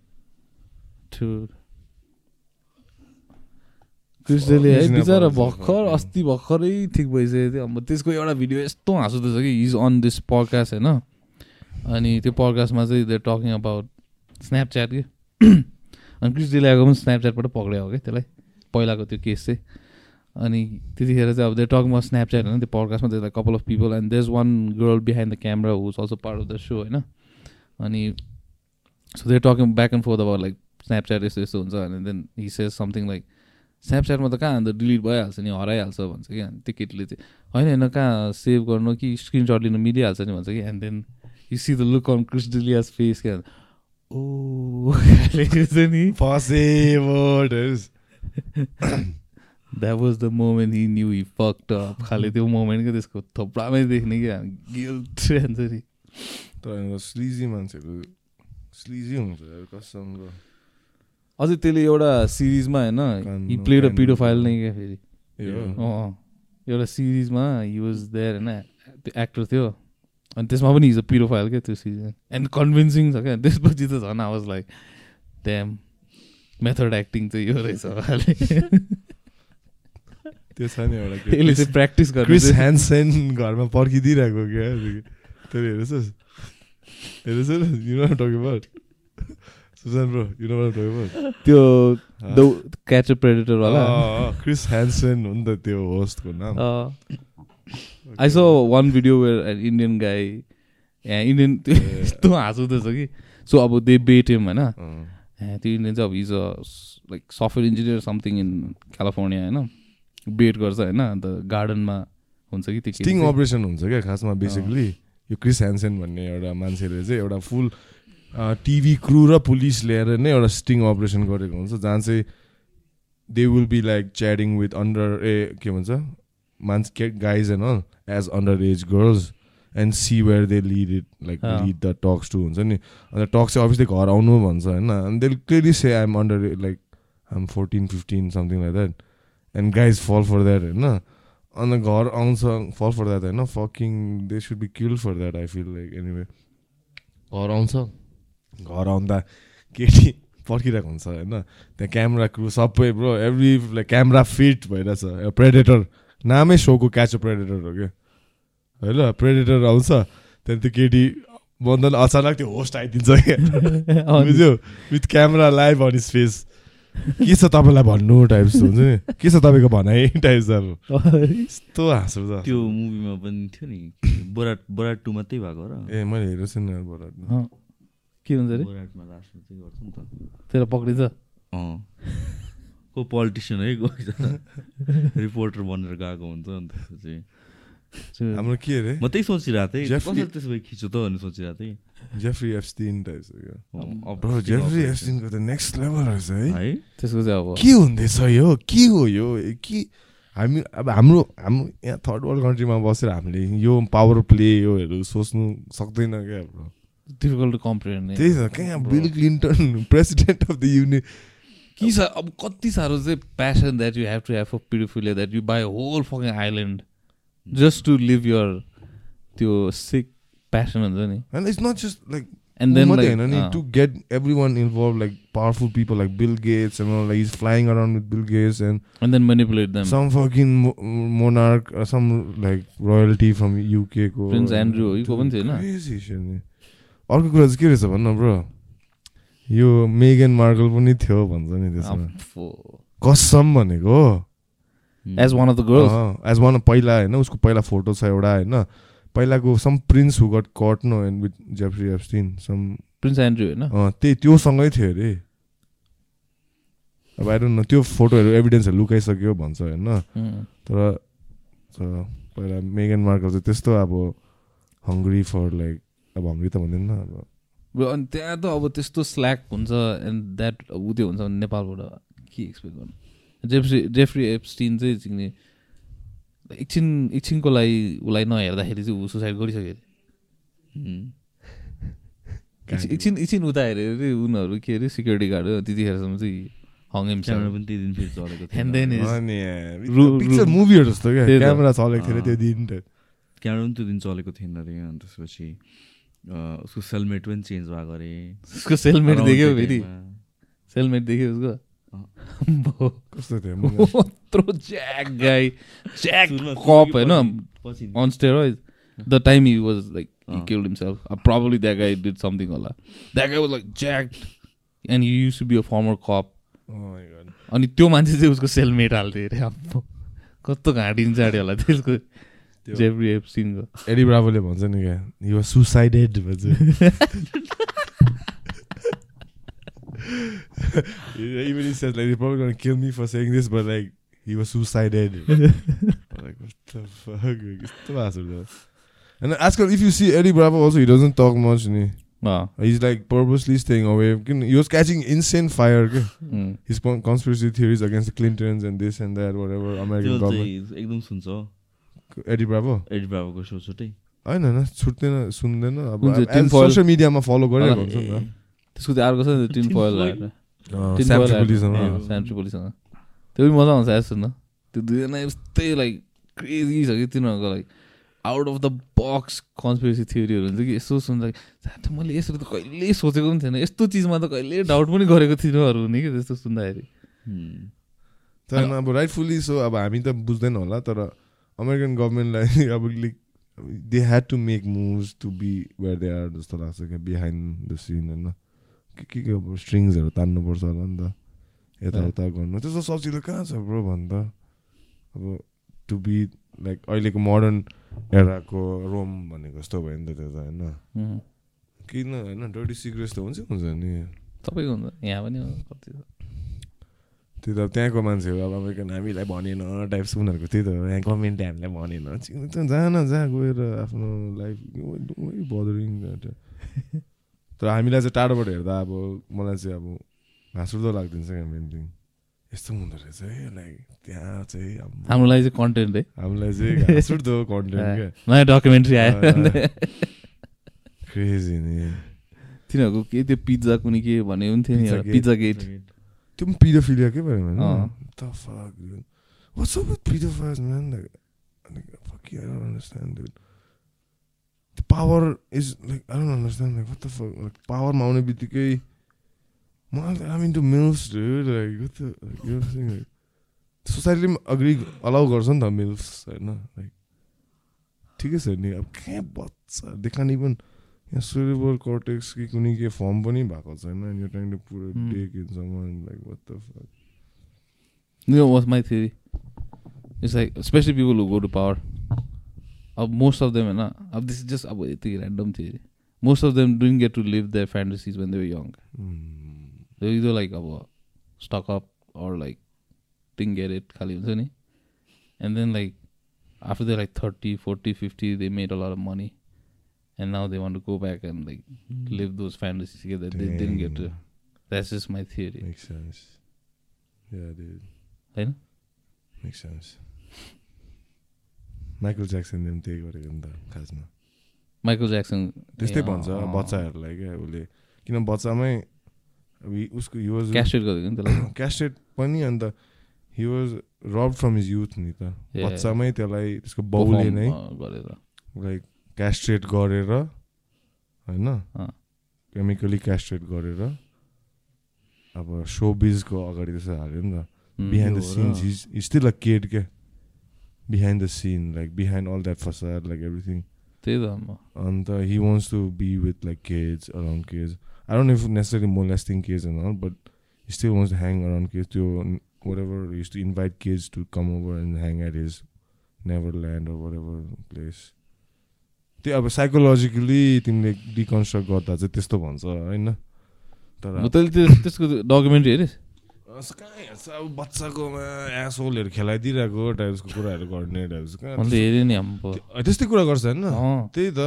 क्रिस्टले है बिचरा भर्खर. अस्ति भर्खरै ठिक भइसकेको थियो। अब त्यसको एउटा भिडियो यस्तो हाँसुँदैछ कि इज अन दिस पडकास्ट होइन? अनि त्यो पडकास्टमा चाहिँ दे टकिङ अबाउट स्न्यापच्याट कि? अनि क्रिस डिलाको पनि स्न्यापच्याटबाट पक्रियो हो कि त्यसलाई? पहिलाको त्यो केस चाहिँ। अनि त्यतिखेर चाहिँ अब दे टकिङ अबाउट स्न्यापच्याट होइन? त्यो पडकास्टमा त्यसलाई couple of people and these one girl behind the camera who's also part of the show होइन? अनि so they talking back and forth अब लाइक स्न्यापच्याट यस्तो यस्तो हुन्छ अनि then he says something like स्न्यापच्याटमा त कहाँ अन्त डिलिट भइहाल्छ नि हराइहाल्छ भन्छ कि? अनि त्यो केटीले चाहिँ। होइन होइन कहाँ सेभ गर्नु कि स्क्रिनसट लिनु मिलिहाल्छ नि भन्छ कि? And then you see the look on Chris D'Elia's face क्या? ओ नि। फसे वर्डहरू that was the moment he knew he fucked up खाले त्यो मोमेन्ट क्या त्यसको थोप्रामै देख्ने क्या? गिल्ट हुन्छ नि तर स्लिजी मान्छेहरू स्लिजी हुन्छ कसमको अझै त्यसले एउटा सिरिजमा होइन हि प्लेड अ कान्नु। पिडोफाइल नै क्या फेरि। अँ एउटा सिरिजमा हि वाज देयर होइन त्यो एक्टर थियो। अनि त्यसमा पनि हिज अ पिरोफाइल क्या त्यो सिरिज एन्ड कन्भिन्सिङ छ क्या। त्यसपछि त झन् आवाज लाइक ड्याम मेथड एक्टिङ चाहिँ यो रहेछ उहाँले। त्यो छ नि एउटा यसले चाहिँ प्र्याक्टिस क्रिस गर्नु घरमा पर्खिदिइरहेको क्या। त्यो हेर्नुहोस् हेर्नुहोस् न। You know talk about Susan bro you know त्यो द क्याच प्रेडेटर वाला? क्रिस ह्यान्सन हो नि त त्यो होस्टको नाम। I saw one video where an Indian guy यहाँ इन्डियन त्यो। यस्तो हाँस उठ्दैछ कि। सो अब दे बेट हिम होइन? ए, त्यो इन्डियन चाहिँ अब is a like software engineer something in California होइन? बेट गर्छ होइन? अन्त गार्डनमा हुन्छ कि त्यो स्टिङ। अपरेसन हुन्छ क्या खासमा बेसिकली यो क्रिस ह्यान्सन भन्ने एउटा मान्छेले चाहिँ एउटा फुल टिभी क्रु र पुलिस ल्याएर नै एउटा स्टिङ अपरेसन गरेको हुन्छ जहाँ चाहिँ they will be like chatting with under a के भन्छ? मान्छे के guys and all age under age girls and see where they lead it like. Lead the talks to हुन्छ नि। अन्त टक्स चाहिँ अभियसली घर आउनु भन्छ होइन? अनि they clearly say I'm under like I'm fourteen fifteen something like that and guys fall for that होइन? अन्त घर आउँछ फल फर द्याट होइन? Fucking they should be kill for that I feel like anyway घर आउँछ। घर आउँदा केटी पर्खिरहेको हुन्छ होइन? त्यहाँ क्यामेरा क्रु सबै bro every like camera fit भइरहेछ। प्रेडेटर नामै सोको क्याच प्रेडेटर हो क्या? होइन? प्रेडेटर आउँछ त्यहाँदेखि त्यो केटी बन्धन अचानक त्यो होस्ट आइदिन्छ क्या। अनि- बुझ्यो? With camera live on his face के छ तपाईँलाई भन्नु टाइप्स हुन्छ नि? के छ तपाईँको भनाइ? टाइप्स अब। यस्तो हाँसो छ। त्यो मुभीमा पनि थियो नि बोराट बोराट टू मात्रै भएको र। ए मैले हेरेको छु नि बरात अँ। के हुन्छ अरे? त्यसलाई पक्रिन्छ? को पोलिटिसियन है गएको रिपोर्टर बनेर गएको हुन्छ अनि त्यसपछि। हाम्रो के अरे? म त्यही सोचिरहेको थिएँ। कसरी त्यसो भए खिच्यो त भनेर सोचिरहेको थिएँ। Jefri एफस्टिन Jefri. एफस्टिनको त नेक्स्ट लेभल रहेछ है। है? त्यसको चाहिँ अब के हुँदैछ यो? के हो यो? के हामी अब हाम्रो हाम्रो यहाँ थर्ड वर्ल्ड कन्ट्रीमा बसेर हामीले यो पावर प्ले योहरू सोच्नु सक्दैन क्या ब्रो डिफिकल्ट टु कम्प्रिहेन्ड त्यही त कहाँ Bill Clinton president of the युनि कि छ अब कति साह्रो चाहिँ passion that you have to have for pedophilia that you buy whole fucking island just to live your त्यो सिक प्यासन हुन्छ नि. It's not just like and then मात्रै होइन नि like to get everyone involve like powerful people like Bill Gates and like is flying around with Bill Gates and and then manipulate them some fucking mo- monarch or some like royalty from UK को Prince Andrew, पनि थियो होइन? अर्को कुरा चाहिँ के रहेछ भन्न ब्रो? यो मेगन मार्कल पनि थियो भन्छ नि त्यसमा। कसम भनेको as one of the girls as one पहिला होइन उसको पहिला फोटो छ एउटा होइन। पहिलाको some prince who got caught no and with Jeffrey Epstein some prince Andrew होइन? त्यही त्योसँगै थियो अरे। अब डोन्ट नो त्यो फोटोहरू एभिडेन्सहरू लुकाइसक्यो भन्छ होइन. तर तर पहिला मेगन मार्कल चाहिँ त्यस्तो अब हङ्ग्री फर लाइक अब हङ्ग्री त भन्दैन अब। अनि त्यहाँ त अब त्यस्तो स्ल्याक हुन्छ एन्ड द्याट उ त्यो हुन्छ भने नेपालबाट के एक्सपेक्ट गर्नु? जेफ्री जेफ्री एप्स्टिन चाहिँ चिन्ने। एकछिन एकछिनको लागि उसलाई नहेर्दाखेरि चाहिँ ऊ सुसाइड गरिसक्यो अरे. एकछिन- एकछिन उता हेऱ्यो अरे उनीहरू के अरे सिक्युरिटी गार्ड हो त्यतिखेरसम्म चाहिँ चलेको थिएन मुभीहरू जस्तो क्या। क्यामेरा चलेको। त्यो दिन त। क्यामेरा पनि त्यो दिन चलेको थिएन अरे अनि त्यसपछि उसको सेलमेट पनि चेन्ज भएको अरे। उसको सेलमेट देख्यो फेरि। सेलमेट देख्यो उसको। कस्तो ज्याक गाई ज्याक कप होइन? On steroid the time he was like killed himself probably that guy did something होला। That guy was like Jack and you used to be a former cop अनि त्यो मान्छे चाहिँ उसको सेलमेट हाल्थ्यो अरे। अब कस्तो घाँटिन्छ अरे होला त्यसको। जेफ्री एप्सिनको एडी ब्राभोले भन्छ नि क्या हि वाज सुसाइडेड भन्छ Even he says like they're probably gonna kill me for saying this, but like he was suicided. like what the fuck? यस्तो भएको छ। And आजकल if you see Eddie Bravo also he doesn't talk much ni. अँ, He's like purposely staying away. He was catching insane fire. के. उम्, His con- conspiracy theories against the Clintons and this and that, whatever त्यो American government. चाहिँ एकदम सुन्छ Eddie Bravo. Eddie बाबाको show छुट्टै। होइन होइन छुट्दैन सुन्दैन अब? सोसियल मिडियामा फलो गरिरहेको हुन्छ नि त। त्यसको चाहिँ अर्को छ नि टिन फोइल। सेन्ट्रिपोलीसँग त्यो पनि मजा आउँछ सुन्न त्यो दुईजना यस्तै लाइक क्रेजी छ कि तिनीहरूको like out of the box conspiracy थियोरीहरू हुन्छ कि? यसो सुन्दा "साथै मैले यसरी त कहिल्यै सोचेको पनि थिएन। यस्तो चिजमा त कहिले डाउट पनि गरेको थिइनहरू हुने कि त्यस्तो सुन्दाखेरि. तर अब राइटफुल्ली सो अब हामी त बुझ्दैन होला तर अमेरिकन गभर्मेन्टलाई अब they had to make moves to be where they are जस्तो लाग्छ क्या बिहाइन्ड द सिन होइन के के के अब स्ट्रिङ्सहरू तान्नुपर्छ होला नि त यताउता गर्नु त्यस्तो सजिलो कहाँ छ ब्रो भन् त अब टु बी लाइक अहिलेको मोडर्न एराको रोम भनेको जस्तो भयो नि त त्यो त होइन किन होइन डर्टी सिक्रेट्स त हुन्छ हुन्छ नि सबैको हुन्छ यहाँ पनि कति। त्यो त त्यहाँको मान्छेहरू अब अमेरिकन हामीलाई भनेन टाइप्स उनीहरूको त्यही त यहाँ गभर्मेन्टले हामीलाई भनेन। चिन्नु त जहाँ न जहाँ गएर आफ्नो लाइफ बदरिङ तर हामीलाई चाहिँ टाढोबाट हेर्दा अब मलाई चाहिँ अब हाँस उठ्दो क्या मेन थिङ यस्तो हुँदो रहेछ है लाइक त्यहाँ चाहिँ लागि चाहिँ कन्टेन्ट है। हामीलाई चाहिँ कन्टेन्ट क्या। नयाँ डकुमेन्ट्री आयो। क्रेजी नि। तिनीहरूको के त्यो पिज्जा कुनै के भने पनि थियो नि. पिज्जा गेट त्यो पनि पिडोफिलिया के भयो भने अँ। the fuck dude what's up with pedophiles man like, like fuck you I don't understand dude the power is like I don't understand like what the fuck like power मा आउने बित्तिकै मलाई like, you know what I'm saying like सोसाइटीले पनि agree allow गर्छ नि त मिल्फ्स होइन like ठिकै छ नि अब कहाँ बच्चा देखाने पनि यहाँ सुरेबल कर्टेक्स कि कुनै के फर्म पनि भएको छैन यो ट्राइङ टु पुरो Hmm. Take in someone like what the fuck You know what's my theory? It's like, especially people who go to power. Uh, most of them, na, uh, this is just a random theory. Most of them didn't get to live their fantasies when they were young. Hmm. They were either like uh, stuck up or like didn't get it. खाली हुन्छ नि. And then like after they're like 30, 40, 50, they made a lot of money. And now they want to go back and like live those fantasies together. They didn't get to. That's just my theory. Makes sense. Yeah, dude. होइन? Makes sense. Michael ज्याक्सनले पनि त्यही गरेको नि त खासमा Michael Jackson त्यस्तै भन्छ बच्चाहरूलाई क्या उसले किन बच्चामै अब उसको हि वाज क्यास्ट्रेट गरेको नि त्यसलाई क्यास्टेड पनि अन्त he was rob from his youth नि त. बच्चामै त्यसलाई त्यसको बाउले नै गरेर लाइक क्यास्ट्रेट गरेर होइन? केमिकली क्यास्ट्रेट गरेर अब सो बिजको अगाडि त्यस्तो हाल्यो नि त। Behind the scene is still a aid क्या behind the scene like behind all that फसर लाइक एभ्रिथिङ त्यही त अन्त he wants to be with like kids around kids around if necessary more lasting kids and all but still wants to hang around kids त्यो whatever to invite kids to come over and hang air his Neverland whatever place त्यो अब psychologically तिमीले deconstruct गर्दा चाहिँ त्यस्तो भन्छ होइन? तर त्यसको डकुमेन्ट्री हेरिस्। कहाँ बच्चाकोमा एसोलहरू खेलाइदिइरहेको टाइप्सको कुराहरू गर्ने टाइप्स त्यो- त्यस्तै कुरा गर्छ होइन। त्यही त।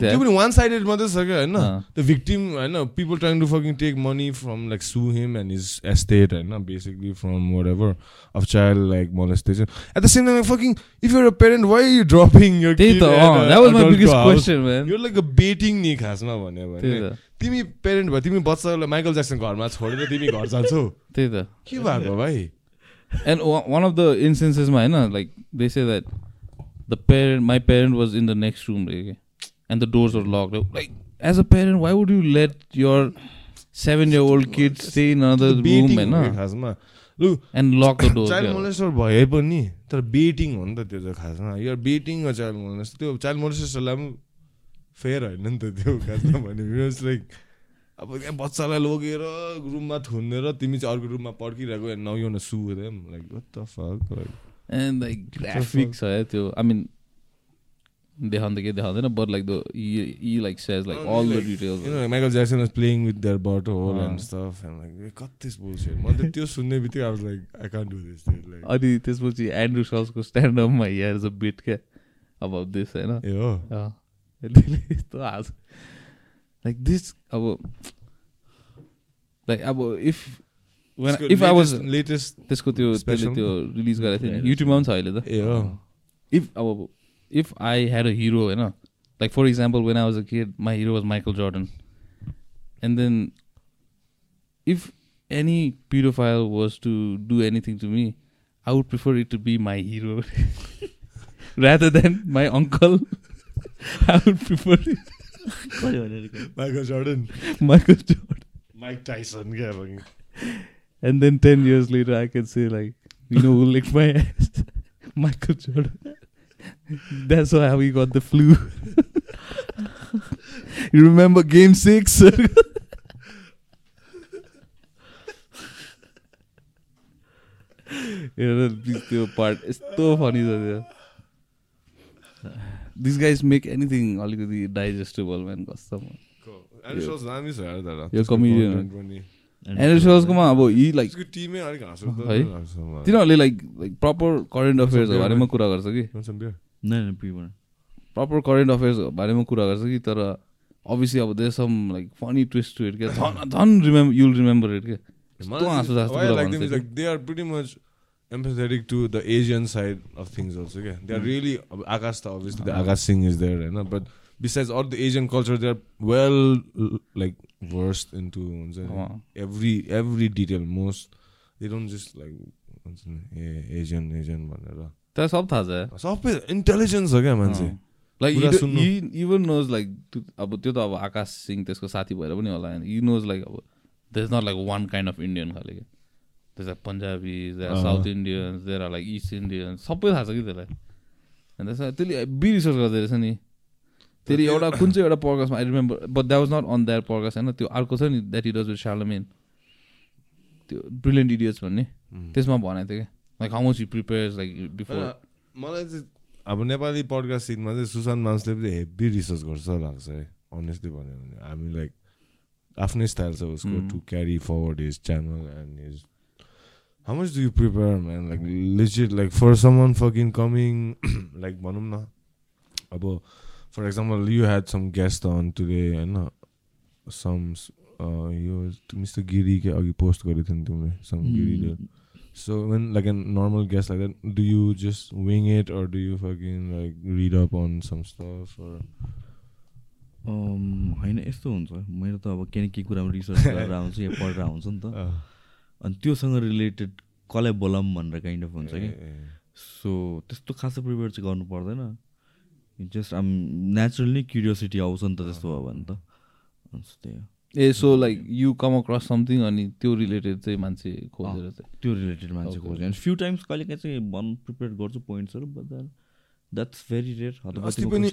त्यो पनि वान साइडेड मात्रै छ क्या होइन। द भिक्टिम होइन people trying to fucking take money from like sue him and his estate होइन basically from whatever of child like molestation at the same time fucking if your parent why dropping यो त्यही त अँ। That was my biggest question man यो like betting नि खासमा भन्यो भने। तिमी पेरेन्ट भयो तिमी बच्चालाई माइकल ज्याक्सन घरमा छोडेर तिमी घर जान्छौ। त्यही त। के भएको भाइ? एन्ड वान अफ द इन्स्टेन्सेसमा होइन like they say that the parent my parent was in the next room रे के and the doors were lock like as a parent why would you let your year old kid stay in another room बेटिङ होइन? खासमा। लु and lock the door child. Molester भए पनि तर betting हो नि त त्यो चाहिँ खासमा। यो बेटिङ चाइल्ड मोलेस्ट त्यो चाइल्ड मोलेस्टरलाई पनि फेयर होइन नि त त्यो खासमा भने लाइक अब त्यहाँ बच्चालाई लगेर रुममा थुनेर तिमी चाहिँ अर्को रुममा पड्किरहेको now you see them like like graphics छ है त्यो आई मिन देखाउनु त केही देखाउँदैन बट लाइक द यी like says like all the details was playing with their butthole Ah. and stuff, and like, they cut this bullshit. Man, the त्यो सुन्ने बित्तिकै like, I can't do this. Dude. Like, अनि त्यसपछि Andrew सल्सको स्ट्यान्डअपमा here a bit क्या अब this होइन यस्तो हाल्छ लाइक दिस अब लाइक अब if if I was latest त्यसको त्यो रिलिज गरेको थिएँ युट्युबमा पनि छ अहिले त ए इफ अब if I have a hero होइन like for example when I was a care my hero was Michael Jordan and then if any purifier was to do anything to me I would prefer it to be my hero rather than my uncle I would prefer it, Michael Jordan. Mike Tyson क्या अब And then 10 years later, I can say, like, you know who licked my ass? Michael Jordan. That's why we got the flu. you remember game six? त्यो part यस्तो funny छ त्यो this guys make anything अलिकति digestible man तर यो। And सल्सकोमा अब यी लाइक है? तिनीहरूले लाइक लाइक प्रपर करेन्ट अफेयर्सको बारेमा कुरा गर्छ कि? प्रपर करेन्ट अफेयर्स बारेमा कुरा गर्छ कि? तर अभियसली अब देश some like funny twist to it क्या? झन् झन् रिमेम्बर युल रिमेम्बर इट क्या? यस्तो हाँसो लाग्छ कुरा भन्छ कि। like they are pretty much empathetic to the Asian side of things also. Yeah, they are really Akash. tha, Obviously, the Akash Singh is there, right? But besides all the Asian culture, they are well l- like versed into हुन्छ every every detail. Most they don't just like हुन्छ नि, ए Asian Asian भनेर त्यहाँ सब थाहा छ। सबै intelligence हो क्या मान्छे। लाइक। इभन नोज लाइक अब त्यो त अब आकाश सिंह त्यसको साथी भएर पनि होला होइन यु नोज लाइक अब they're not like one kind of Indian खाले क्या त्यस पन्जाबी देयर अँ। South Indians there are like east Indians सबै थाहा छ कि त्यसलाई? त्यसमा त्यसले बी रिसर्च गर्दो रहेछ नि। फेरि एउटा कुन चाहिँ एउटा पडकास्टमा I remember but that was not on that podcast होइन? त्यो अर्को छ नि that it was with Charlamagne त्यो ब्रिलियन्ट इडियट्स भन्ने। उम्. त्यसमा भनेको थियो क्या। Like how much you prepares like before मलाई चाहिँ अब नेपाली पडकास्ट सिटमा चाहिँ सुशान्त मान्सले पनि हेभी रिसर्च गर्छ जस्तो लाग्छ है। अनेस्टली भन्यो भने हामी लाइक आफ्नै स्टाइल छ उसको. To carry forward his channel and his how much do you prepare man like legit like for some one fucking coming like भनौँ न अब for example you had some guest on today होइन some यो mister गिरीकै अघि post गरेको थियो नि तिमीले सम गिरीले So when like a normal guest like that, do you just wing it or do you fucking like read up on some stuff or? Um, होइन यस्तो हुन्छ मेरो त अब केही न केही कुरामा रिसर्च गरेर आउँछु या पढेर आउँछ नि त अनि त्योसँग रिलेटेड कसलाई बोलाऊँ भनेर काइन्ड अफ हुन्छ कि? सो त्यस्तो खासै प्रिपेयर चाहिँ गर्नु पर्दैन। जस्ट आम नेचुरली क्युरियोसिटी आउँछ नि त त्यस्तो भयो भने त। त्यही हो। ए so like you come across something अनि त्यो रिलेटेड चाहिँ मान्छे खोजेर चाहिँ। त्यो रिलेटेड मान्छे. खोज्यो अनि फ्यु टाइम्स कहिले काहीँ चाहिँ भन् प्रिपेयर गर्छु पोइन्ट्सहरू but that that's very rare अस्ति पनि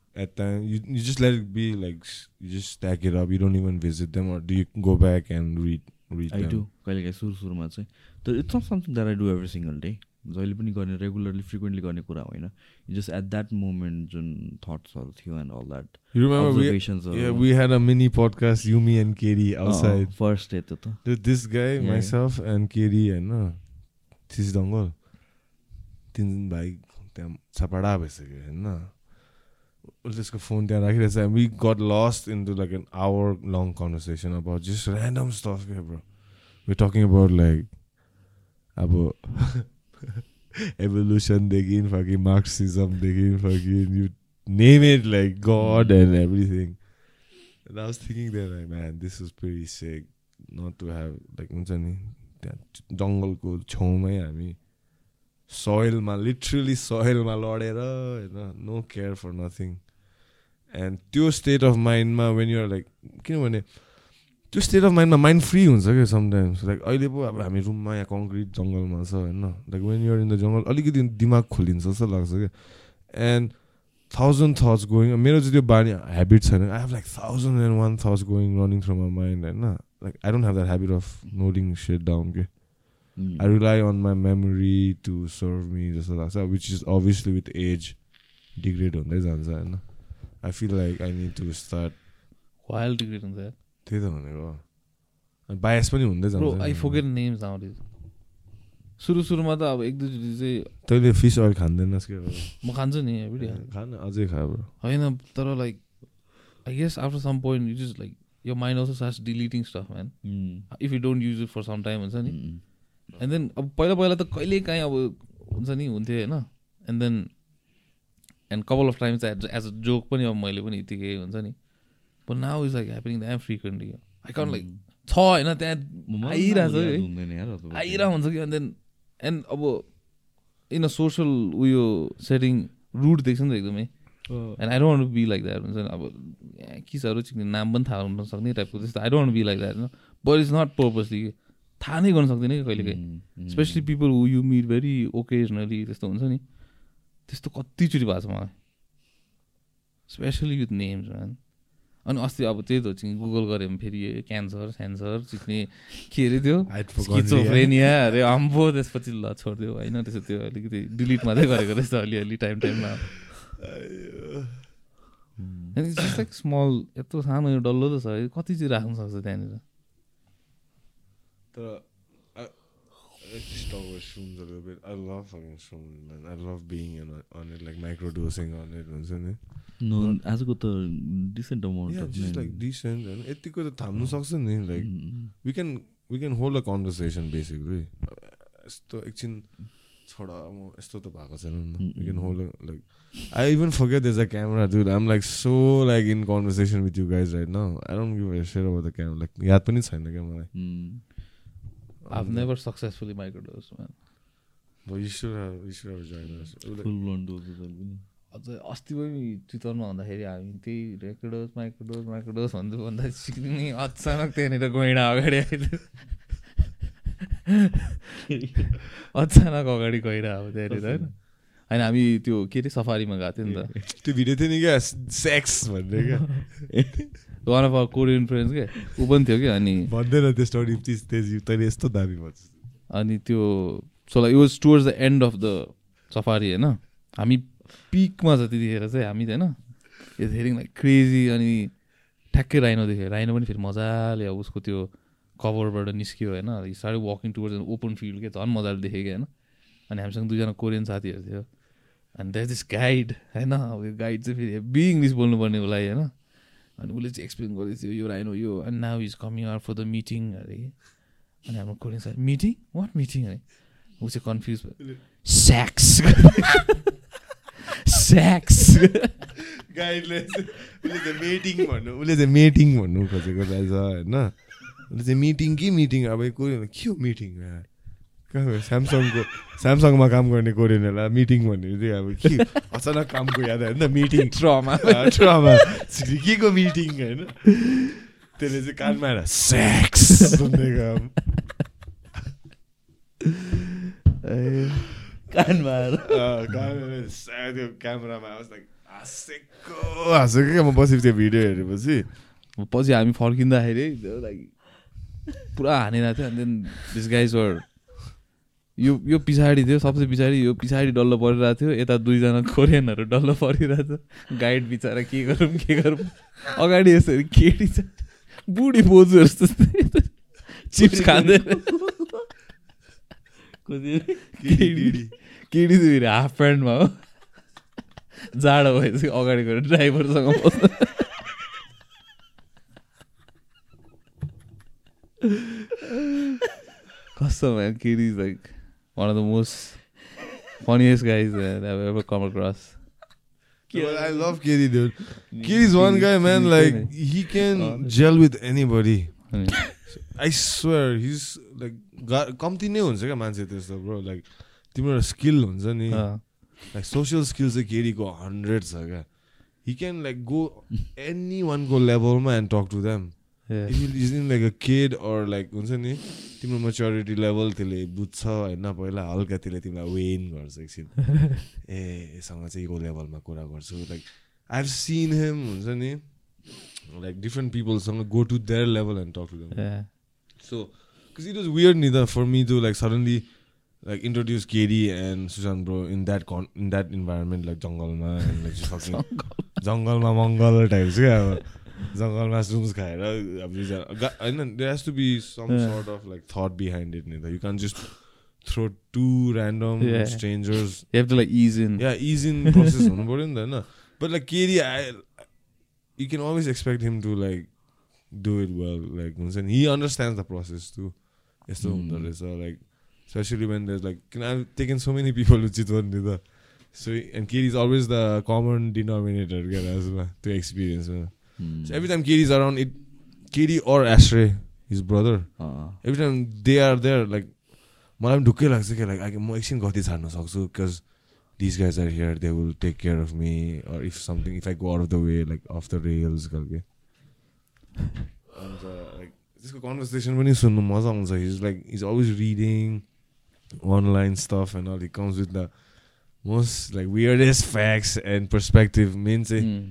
at time you you just let it be like you just stack it up. You don't even visit them, or do you go back and read read I them? Do कहिले काहीँ सुरु सुरुमा चाहिँ तर it's not something that I do every single day जहिले पनि गर्ने regularly frequently गर्ने कुरा होइन जस्ट एट द्याट मोमेन्ट जुन थट्सहरू थियो and all that You remember we अब्जर्भेसन्सहरू yeah we had a mini podcast Yumi and Katie outside. First day त Dude, this guy, Oh. Yeah. myself, and Katie, and uh, this dongle. तिन भाइ त्यहाँ छपडा भइसक्यो होइन उसले त्यसको फोन त्यहाँ राखिरहेछ we got lost in to like an hour long conversation about just random stuff के bro we talking about like अब एभोल्युसनदेखि fucking मार्क्सिजमदेखि fucking you name it like God and everything And I was thinking that like man, this is pretty sick not to have like हुन्छ नि त्यहाँ जङ्गलको छेउमै हामी सोइलमा literally सोइलमा लडेर होइन no care for nothing and त्यो स्टेट अफ माइन्डमा वेन युआर लाइक किनभने त्यो स्टेट अफ माइन्डमा माइन्ड फ्री हुन्छ क्या समटाइम्स लाइक अहिले पो अब हामी रुममा यहाँ कङ्क्रिट जङ्गलमा छ होइन? Like when you're in the jungle अलिकति दिमाग खोलिन्छ जस्तो लाग्छ क्या। एन्ड थाउजन्ड थट्स गोइङ मेरो चाहिँ त्यो बानी ह्याबिट छैन। I have like thousand and one thoughts going running through my mind होइन? Like I don't have that habit of noting set down के. I rely on my memory to serve me जस्तो लाग्छ which is obviously with age degrade हुँदै जान्छ होइन I feel like I need to start wild degrade हुन्छ त्यही त भनेको बायस पनि हुँदै ब्रो आई जान्छ फोकेट नेम्स आउँदैछ सुरु सुरुमा त अब एक दुईचोटि चाहिँ तैँले फिस अयल खाँदैनस् के म। खान्छु नि खान अझै खा ब्रो होइन तर like I guess after some point it is like your mind also starts deleting stuff man. If you don't use it for some time हुन्छ नि. एन्ड देन अब पहिला पहिला त कहिले काहीँ अब हुन्छ नि हुन्थ्यो होइन। And then and couple of times as as a joke पनि अब मैले पनि यतिकै हुन्छ नि। But now is like happening damn frequently I can't like छ होइन त्यहाँ यार अथवा आइरहेको हुन्छ कि? एन्ड देन एन्ड अब इन अ सोसल उयो सेटिङ रुट देख्छ नि त एकदमै। And I don't be like that हुन्छ नि। अब किसहरू चिक्ने नाम पनि थाहा हुन सक्ने टाइपको त्यस्तो I don't be like that होइन बट इज नट पर्पसली थाहा नै गर्न सक्दैन कि कहिले काहीँ mm. Specially people who you meet very occasionally त्यस्तो हुन्छ नि। त्यस्तो कतिचोटि भएको छ मलाई। स्पेसली विथ नेम्स म्यान अनि अस्ति अब त्यही त हो चाहिँ गुगल गऱ्यो भने फेरि क्यान्सर स्यान्सर चिक्ने के अरे त्यो? स्किचोफ्रेनिया अरे अम्बो त्यसपछि ल छोडिदियो होइन त्यसो त्यो अलिकति डिलिट मात्रै गरेको रहेछ अलिअलि टाइम टाइममा लाइक स्मल यत्रो सानो यो डल्लो त छ। है कति चाहिँ राख्नु सक्छ त्यहाँनिर। तर about shrooms a little bit. I love fucking shrooms, man. I love being in on, it, like microdosing on it, हुन्छ नि No, आजको त decent amount Yeah, just like decent यतिको त थाम्नु सक्छ नि like Mm, we can we can hold a conversation basically यस्तो एकछिन छोडा म यस्तो त भएको छैन नि can hold a, like I even forget there's a camera dude I'm like so like in conversation with you guys right now I don't give a shit about the camera like याद पनि छैन क्या मलाई I've never successfully microdosed, man. but you should have you should have joined us. Like, full blown dose पनि अझ अस्ति पनि ट्विटरमा हुँदाखेरि हामी त्यही रेकर्डोज माइक्रोडोज माइक्रोडोज भन्दै भन्दा सिक्ने अचानक त्यहाँनिर गैँडा अगाडि आइदियो अचानक अगाडि गइरह अब त्यहाँनिर होइन होइन हामी त्यो के अरे सफारीमा गएको थियो नि त त्यो भिडियो थियो नि क्या सेक्स भन्ने क्या one of our Korean friends के? ऊ पनि थियो कि? अनि भन्दैन त्यो स्टोरी चिज तेज। तैँले यस्तो दामी भन्छ अनि त्यो so like was towards the end of the safari होइन? हामी पिकमा छ त्यतिखेर चाहिँ हामी होइन? इज हेरिङ लाइक क्रेजी अनि ठ्याक्कै राइनो देख्यो। राइनो पनि फेरि मजाले अब उसको त्यो कभरबाट निस्क्यो होइन? साह्रै walking towards an open field के? झन् मजाले देखेँ कि होइन? अनि हामीसँग दुईजना कोरियन साथीहरू थियो। अनि द्याट दिस गाइड होइन? अब यो गाइड चाहिँ फेरि हेभी इङ्ग्लिस बोल्नुपर्ने उसलाई होइन? अनि उसले चाहिँ एक्सप्लेन गर्दै थियो यो राइनो यो अनि now is coming out for the meeting अरे। अनि हाम्रो कोरियन साथी मिटिङ वाट मिटिङ अरे। ऊ चाहिँ कन्फ्युज भयो। स्याक्स स्याक्स गाइडले उसले चाहिँ मेटिङ भन्नु उसले चाहिँ मेटिङ भन्नु खोजेको रहेछ होइन। उसले चाहिँ मिटिङ कि मिटिङ अब कोरियन के हो मिटिङ स्यामसङको स्यामसङमा काम गर्ने कोरियनहरूलाई मिटिङ भन्ने चाहिँ अब के अचानक कामको याद होइन मिटिङ ट्रमा ट्रमा के को मिटिङ होइन? त्यसले चाहिँ कानमा आएर सेक्स सुन्ने काम कानमा आएर त्यो क्यामेरामा आवाज लाइक हाँसेको हाँसेको क्या म बसेपछि त्यो भिडियो हेरेपछि। पछि हामी फर्किँदाखेरि लाइक पुरा हानिरहेको थियो। अनि देन दिस गाइज वर यो यो पछाडि थियो सबसे पछाडि यो पछाडि डल्लो परिरहेको थियो। यता दुईजना कोरियनहरू डल्लो परिरहेको थियो गाइड बिचरा के गरौँ के गरौँ? अगाडि यसरी केटी छ। बुढी बोजूहरू जस्तै। चिप्स खाँदै केटी केटी केटी। चाहिँ हाफ प्यान्टमा हो जाडो भएपछि अगाडि गएर ड्राइभरसँग बस्नु कस्तो Kiri is like one of the most funniest guys that I've ever come across. I love Kiri, dude. Kiri's one guy, man. Like he can gel with anybody. I swear, he's like गा- कम्ती नै हुन्छ क्या मान्छे त्यस्तो bro like तिम्रो skill हुन्छ नि अँ, लाइक सोसियल स्किल चाहिँ केरीको हन्ड्रेड छ क्या he can like go any वानको लेभलमा and talk to them yeah. If is in like a kid or like हुन्छ नि तिम्रो मेच्योरिटी लेभल त्यसले बुझ्छ होइन पहिला हल्का त्यसले तिमीलाई वेन गर्छ एकछिन ए यससँग चाहिँ यो लेभलमा कुरा गर्छु like I have seen them हुन्छ नि like different पिपलसँग go to their level and talk to them Yeah. So, because it was weird, neither for me to like suddenly like introduce Katie and Susan bro in that con in that environment like jungle ma and like just fucking Jungle mushrooms खाएर अब होइन Yeah. sort of like thought behind it neither you can't just throw two random Yeah. strangers You have to like ease in. yeah ease in process हुनु पऱ्यो नि त होइन but like Katie I you can always expect him to like do it well like हुन्छ नि he understands the process too यस्तो हुँदो Mm. रहेछ like especially when there's like can I've taken so many people with Chitwan नि त so and Katie is always the common denominator क्या दाजुमा त्यो experience मा Hmm. So every time Katie is around it Katie or Ashray his brother अँ, every time they are there like मलाई पनि ढुक्कै लाग्छ क्या लाइक म एकछिन गति छाड्न सक्छु because this guys are here they will take care of me or if something if I go out of the way like off the rails खालके अन्त लाइक त्यसको कन्भर्सेसन पनि सुन्नु मजा आउँछ। He's like is always reading online stuff and all he comes with the most like weirdest facts and perspective man चाहिँ Mm.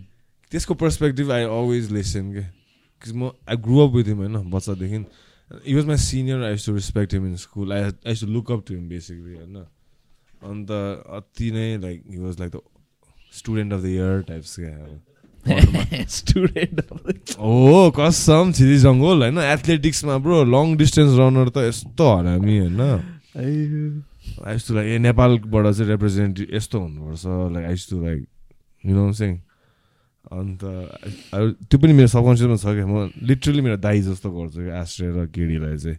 त्यसको perspective I always listen के म I grow up with him होइन बच्चादेखि। He was my senior I to respect him in school I I to look up to him basically होइन? अन्त अति नै like he was like the student of the year types क्या the हो कसम छिरी जङ्गल होइन? एथलेटिक्समा ब्रो लङ डिस्टेन्स रनर त यस्तो हरामी होइन? आई टु लाइक ए नेपालबाट चाहिँ रिप्रेजेन्टेटिभ यस्तो हुनुपर्छ like I to like you know सेङ अन्त त्यो पनि मेरो सबकन्सियसमा छ क्या म लिटरली मेरो दाई जस्तो गर्छु क्या आश्रय र केडीलाई चाहिँ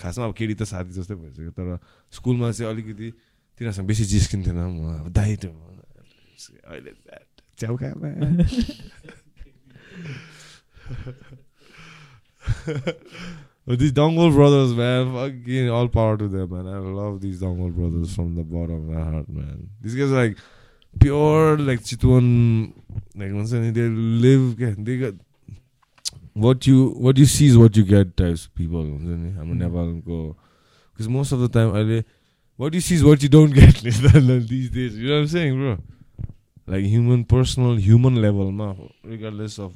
खासमा अब केडी त साथी जस्तै भइसक्यो तर स्कुलमा चाहिँ अलिकति तिनीहरूसँग बेसी जिस्किन्थेन म अब दाई त्यो अहिले Dongle brothers, man, fucking all power to them, man. I love these Dongle brothers from the bottom of my heart, man. These guys are like pure like Chitwan, like once they live, they got what you what you see is what you get types people. I'm never go because most of the time I what you see is what you don't get these days. You know what I'm saying, bro? Like human, personal, human level, ma, regardless of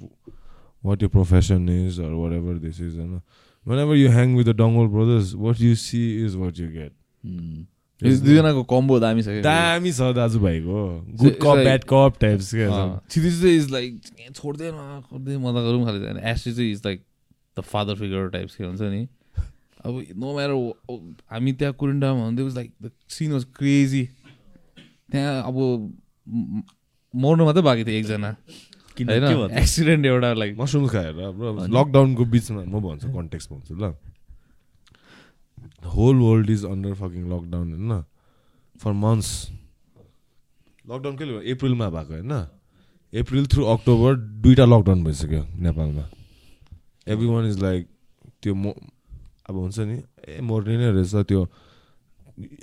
what your profession is or whatever this is. You know? Whenever you hang with the Dongle brothers, what you see is what you get. Mm. दुईजनाको combo दामी छ दामी छ दाजुभाइको। Good cop bad cop types क्या छिरिज चाहिँ is like छोड्दैन छोड्दै मजा गरौँ खाले एसटी चाहिँ is like the father figure types के हुन्छ नि? अब नो म्याटर हामी त्यहाँ कुरिन्डामा हुँदै was like the scene was crazy त्यहाँ अब मर्नु मात्रै बाँकी थियो एकजना। किन के? एक्सिडेन्ट एउटा लाइक मसरुम खाएर? लकडाउनको बिचमा म भन्छु कन्टेक्स्ट भन्छु ल। Whole world is under fucking lockdown होइन? फर मन्थ्स लकडाउन कहिले भयो अप्रिलमा भएको होइन? अप्रिल थ्रु अक्टोबर दुइटा लकडाउन भइसक्यो नेपालमा। एभ्री वान इज लाइक त्यो म अब हुन्छ नि ए मर्ने नै रहेछ त्यो।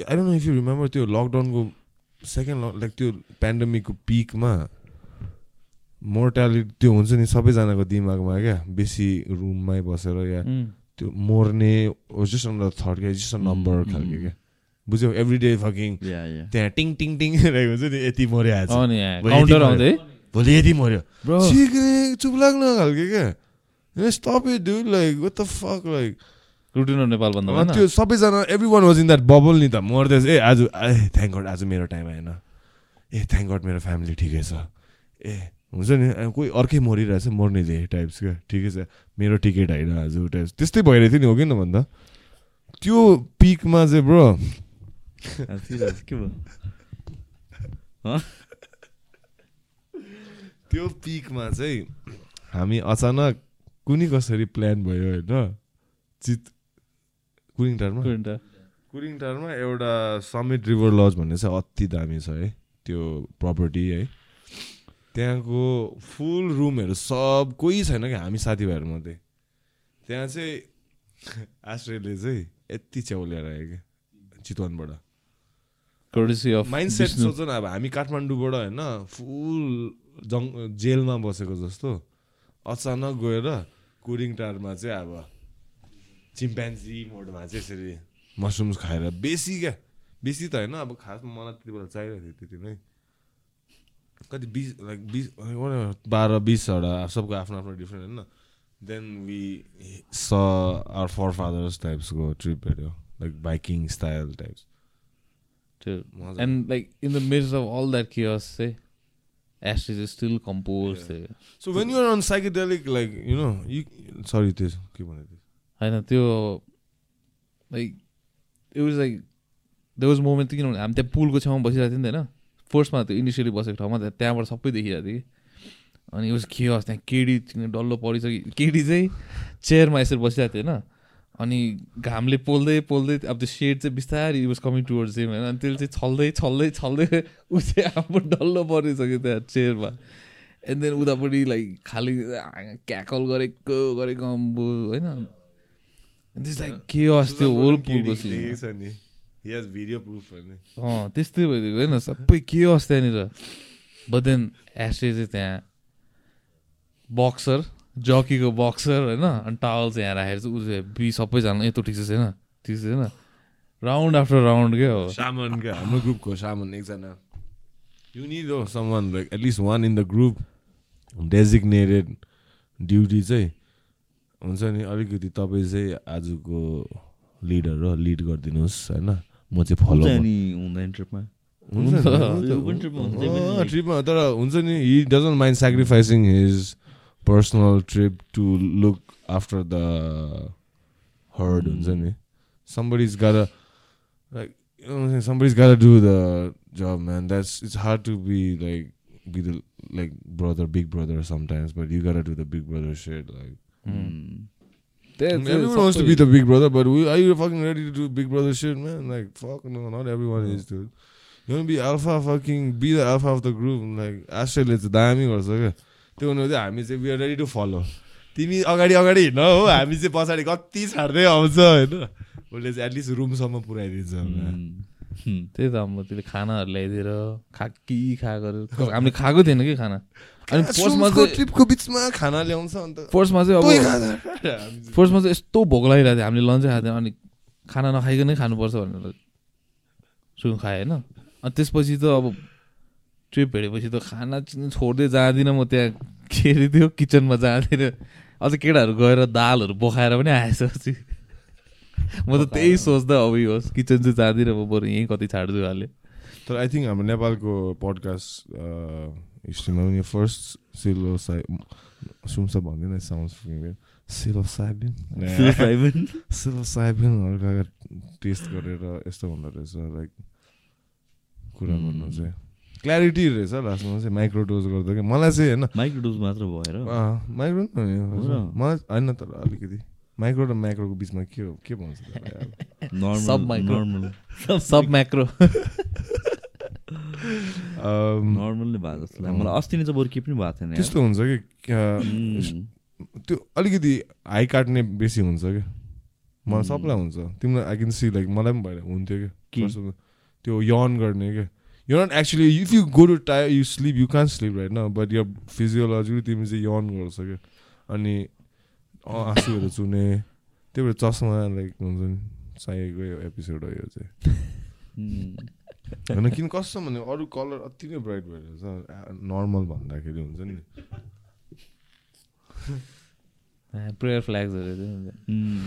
I don't know if you remember त्यो लकडाउनको सेकेन्ड लाइक त्यो पेन्डेमिकको पिकमा मोर्टालिटी त्यो हुन्छ नि सबैजनाको दिमागमा क्या बेसी रुममै बसेर या त्यो मर्ने जस्ट अन द थर्ड क्या जस्ट अ नम्बर खालको. क्या? बुझ्यौ एभ्री डे फकिङ त्यहाँ टिङ टिङ टिङ रहेको हुन्छ नि यति मऱ्यो आज अनि भोलि यति मऱ्यो सिक्ने चुप लाग्न खालको क्या? Stop it do like what the fuck like routine Nepal भन्दा अनि त्यो सबैजना every one was in that bubble नि त मर्दैछ। ए आज ए थ्याङ्क गड आज मेरो टाइम आएन। ए थ्याङ्क गड मेरो फ्यामिली ठिकै छ। ए हुन्छ नि? कोही अर्कै मरिरहेछ मर्ने दे टाइप्स क्या। ठिकै छ। मेरो टिकट होइन आज टाइप्स त्यस्तै भइरहेको थियो नि हो कि न भन्दा त्यो पिकमा चाहिँ ब्रो के भयो? त्यो पिकमा चाहिँ हामी अचानक कुनै कसरी प्लान भयो होइन? चित कुरिङ टारमा? कुरिङ टारमा एउटा समिट रिभर लज भन्ने चाहिँ अति दामी छ है। त्यो प्रपर्टी है। त्यहाँको फुल रुमहरू सब कोही छैन क्या हामी साथीभाइहरू मात्रै। त्यहाँ चाहिँ आश्रयले चाहिँ यति च्याउल्याएर आयो क्या चितवनबाट। Mind set. सोच न अब हामी काठमाडौँबाट होइन फुल जङ जेलमा बसेको जस्तो अचानक गएर कुरिङ टारमा चाहिँ अब चिम्प्यान्जी मोडमा चाहिँ यसरी मसरुम्स खाएर बेसी क्या बेसी त होइन अब खासमा मलाई त्यति बेला चाहिरहेको थियो त्यति नै। कति बिस लाइक बिस बाह्र बिसवटा सबको आफ्नो आफ्नो डिफ्रेन्ट होइन then we saw our forefathers टाइप्सको trip हेऱ्यो like biking style types in the midst of all that chaos, say, Ashes is still composed. Yeah. say. So when you're on psychedelic, like you know, you sorry, this के भने थियो? होइन त्यो like it was like they was moment किनभने हामी त्यहाँ पुलको छेउमा बसिरहेको थियौँ नि त होइन फर्स्टमा त्यो इनिसियली बसेको ठाउँमा त्यहाँ- त्यहाँबाट सबै देखिरहेको कि अनि वाज खेस त्यहाँ केडी डल्लो परिसक्यो केडी चाहिँ चेयरमा यसरी बसिरहेको थियो होइन। अनि घामले पोल्दै पोल्दै अब त्यो सेड चाहिँ बिस्तारै वाज कमिङ टुवर्ड्स चाहिँ होइन। अनि त्यसले चाहिँ छल्दै छल्दै छल्दै ऊ चाहिँ आफू डल्लो परिसक्यो त्यहाँ चेयरमा। एन्ड देन उतापट्टि लाइक खालि क्याकल गरेको गरेको अम्बो होइन। त्यस लाइक के होस् त्यो होल पुलको सिन proof भने अँ त्यस्तै भइदिएको होइन? सबै के होस् त्यहाँनिर बट देन एसले चाहिँ त्यहाँ बक्सर जकीको बक्सर होइन? अनि टावल चाहिँ यहाँ राखेर चाहिँ चाहिँ बी सबैजना यत्रो ठिक छैन? ठिक छैन? राउन्ड आफ्टर राउन्ड क्या हो? सामन क्या? हाम्रो ग्रुपको सामन एकजना। यु निड हो someone like at least one in the group designated duty चाहिँ हुन्छ नि? अलिकति तपाईँ चाहिँ आजको लिडर हो लिड गरिदिनुहोस् होइन? म चाहिँ फलो नि हुँदैन ट्रिपमा हुन्छ ट्रिपमा तर हुन्छ नि he doesn't mind sacrificing his personal trip to look after the herd हुन्छ नि somebody's gotta like you know what I'm saying somebody's gotta do the job man that's it's hard to be like be the like brother big brother sometimes but you gotta do the big brother shit like Mm. चाहिँ everyone wants to be the big brother but we, are you fucking ready to do big brother shit man like fuck no not everyone is dude you want to be alpha fucking be the alpha of the group like आश्रयले चाहिँ दामी गर्छ क्या त्यो हुनु चाहिँ हामी चाहिँ are ready to follow तिमी अगाडि अगाडि हिँड हो हामी चाहिँ पछाडि कति छाड्दै आउँछ होइन उसले चाहिँ एटलिस्ट रुमसम्म पुऱ्याइदिन्छ Mm. Hmm. त्यही त अब त्यसले खानाहरू ल्याइदिएर खा कि खा गरेर हामीले खाएको थिएन कि खाना अनि फर्स्टमा चाहिँ ट्रिपको बिचमा खाना ल्याउँछ अन्त फर्स्टमा चाहिँ अब हामी चाहिँ- फर्स्टमा चाहिँ यस्तो भोक लागिरहेको थियो हामीले लन्चै खाएको थियौँ अनि खाना नखाइकनै खानुपर्छ भनेर सुन खाएँ होइन। अनि त्यसपछि त अब ट्रिप हेरेपछि त खाना चाहिँ छोड्दै जाँदिनँ म त्यहाँ। के अरे त्यो किचनमा जाँदैन। अझ केटाहरू गएर दालहरू बोकाएर पनि आएछ म त त्यही सोच्दा अब यो होस् किचन चाहिँ जाँदिनँ म बरु यहीँ कति छाड्छु हाले तर आई थिङ्क हाम्रो नेपालको पडकास्ट हिस्ट्रीमा पनि फर्स्ट सिलो साइ सुन्छ भन्दैन साउन्ड सिलो साइबिन Psilocybin? सिलो साइबिनहरू टेस्ट गरेर यस्तो हुँदो रहेछ लाइक कुरा गर्नु चाहिँ क्ल्यारिटी रहेछ लास्टमा चाहिँ माइक्रोडोज गर्दा क्या मलाई चाहिँ होइन माइक्रोडोज मात्र भएर माइक्रो? मलाई होइन तर अलिकति माइक्रो र माइक्रोको बिचमा के हो के भन्छ सब micro. नर्मल सब म्याक्रो Um, नर्मल नै भएको जस्तो लाग्यो मलाई अस्ति नै चाहिँ बरु पनि भएको थिएन। त्यस्तो हुन्छ कि. त्यो अलिकति हाई काट्ने बेसी हुन्छ क्या मलाई. सबलाई हुन्छ तिमीलाई आई क्यान सी लाइक मलाई पनि भएर हुन्थ्यो के? क्या त्यो यन गर्ने क्या you not actually if you go to tired you slip you can slip right न बट यर फिजियोलोजिकली तिमी चाहिँ यन गर्छ क्या अनि आँसुहरू चुने त्यही भएर चस्मा लाइक हुन्छ नि चाहिएको एपिसोड हो यो चाहिँ. होइन किन कस्तो भने अरू कलर अति नै ब्राइट भएर छ नर्मल भन्दाखेरि हुन्छ नि। प्रेयर फ्ल्याग्सहरू चाहिँ Mm.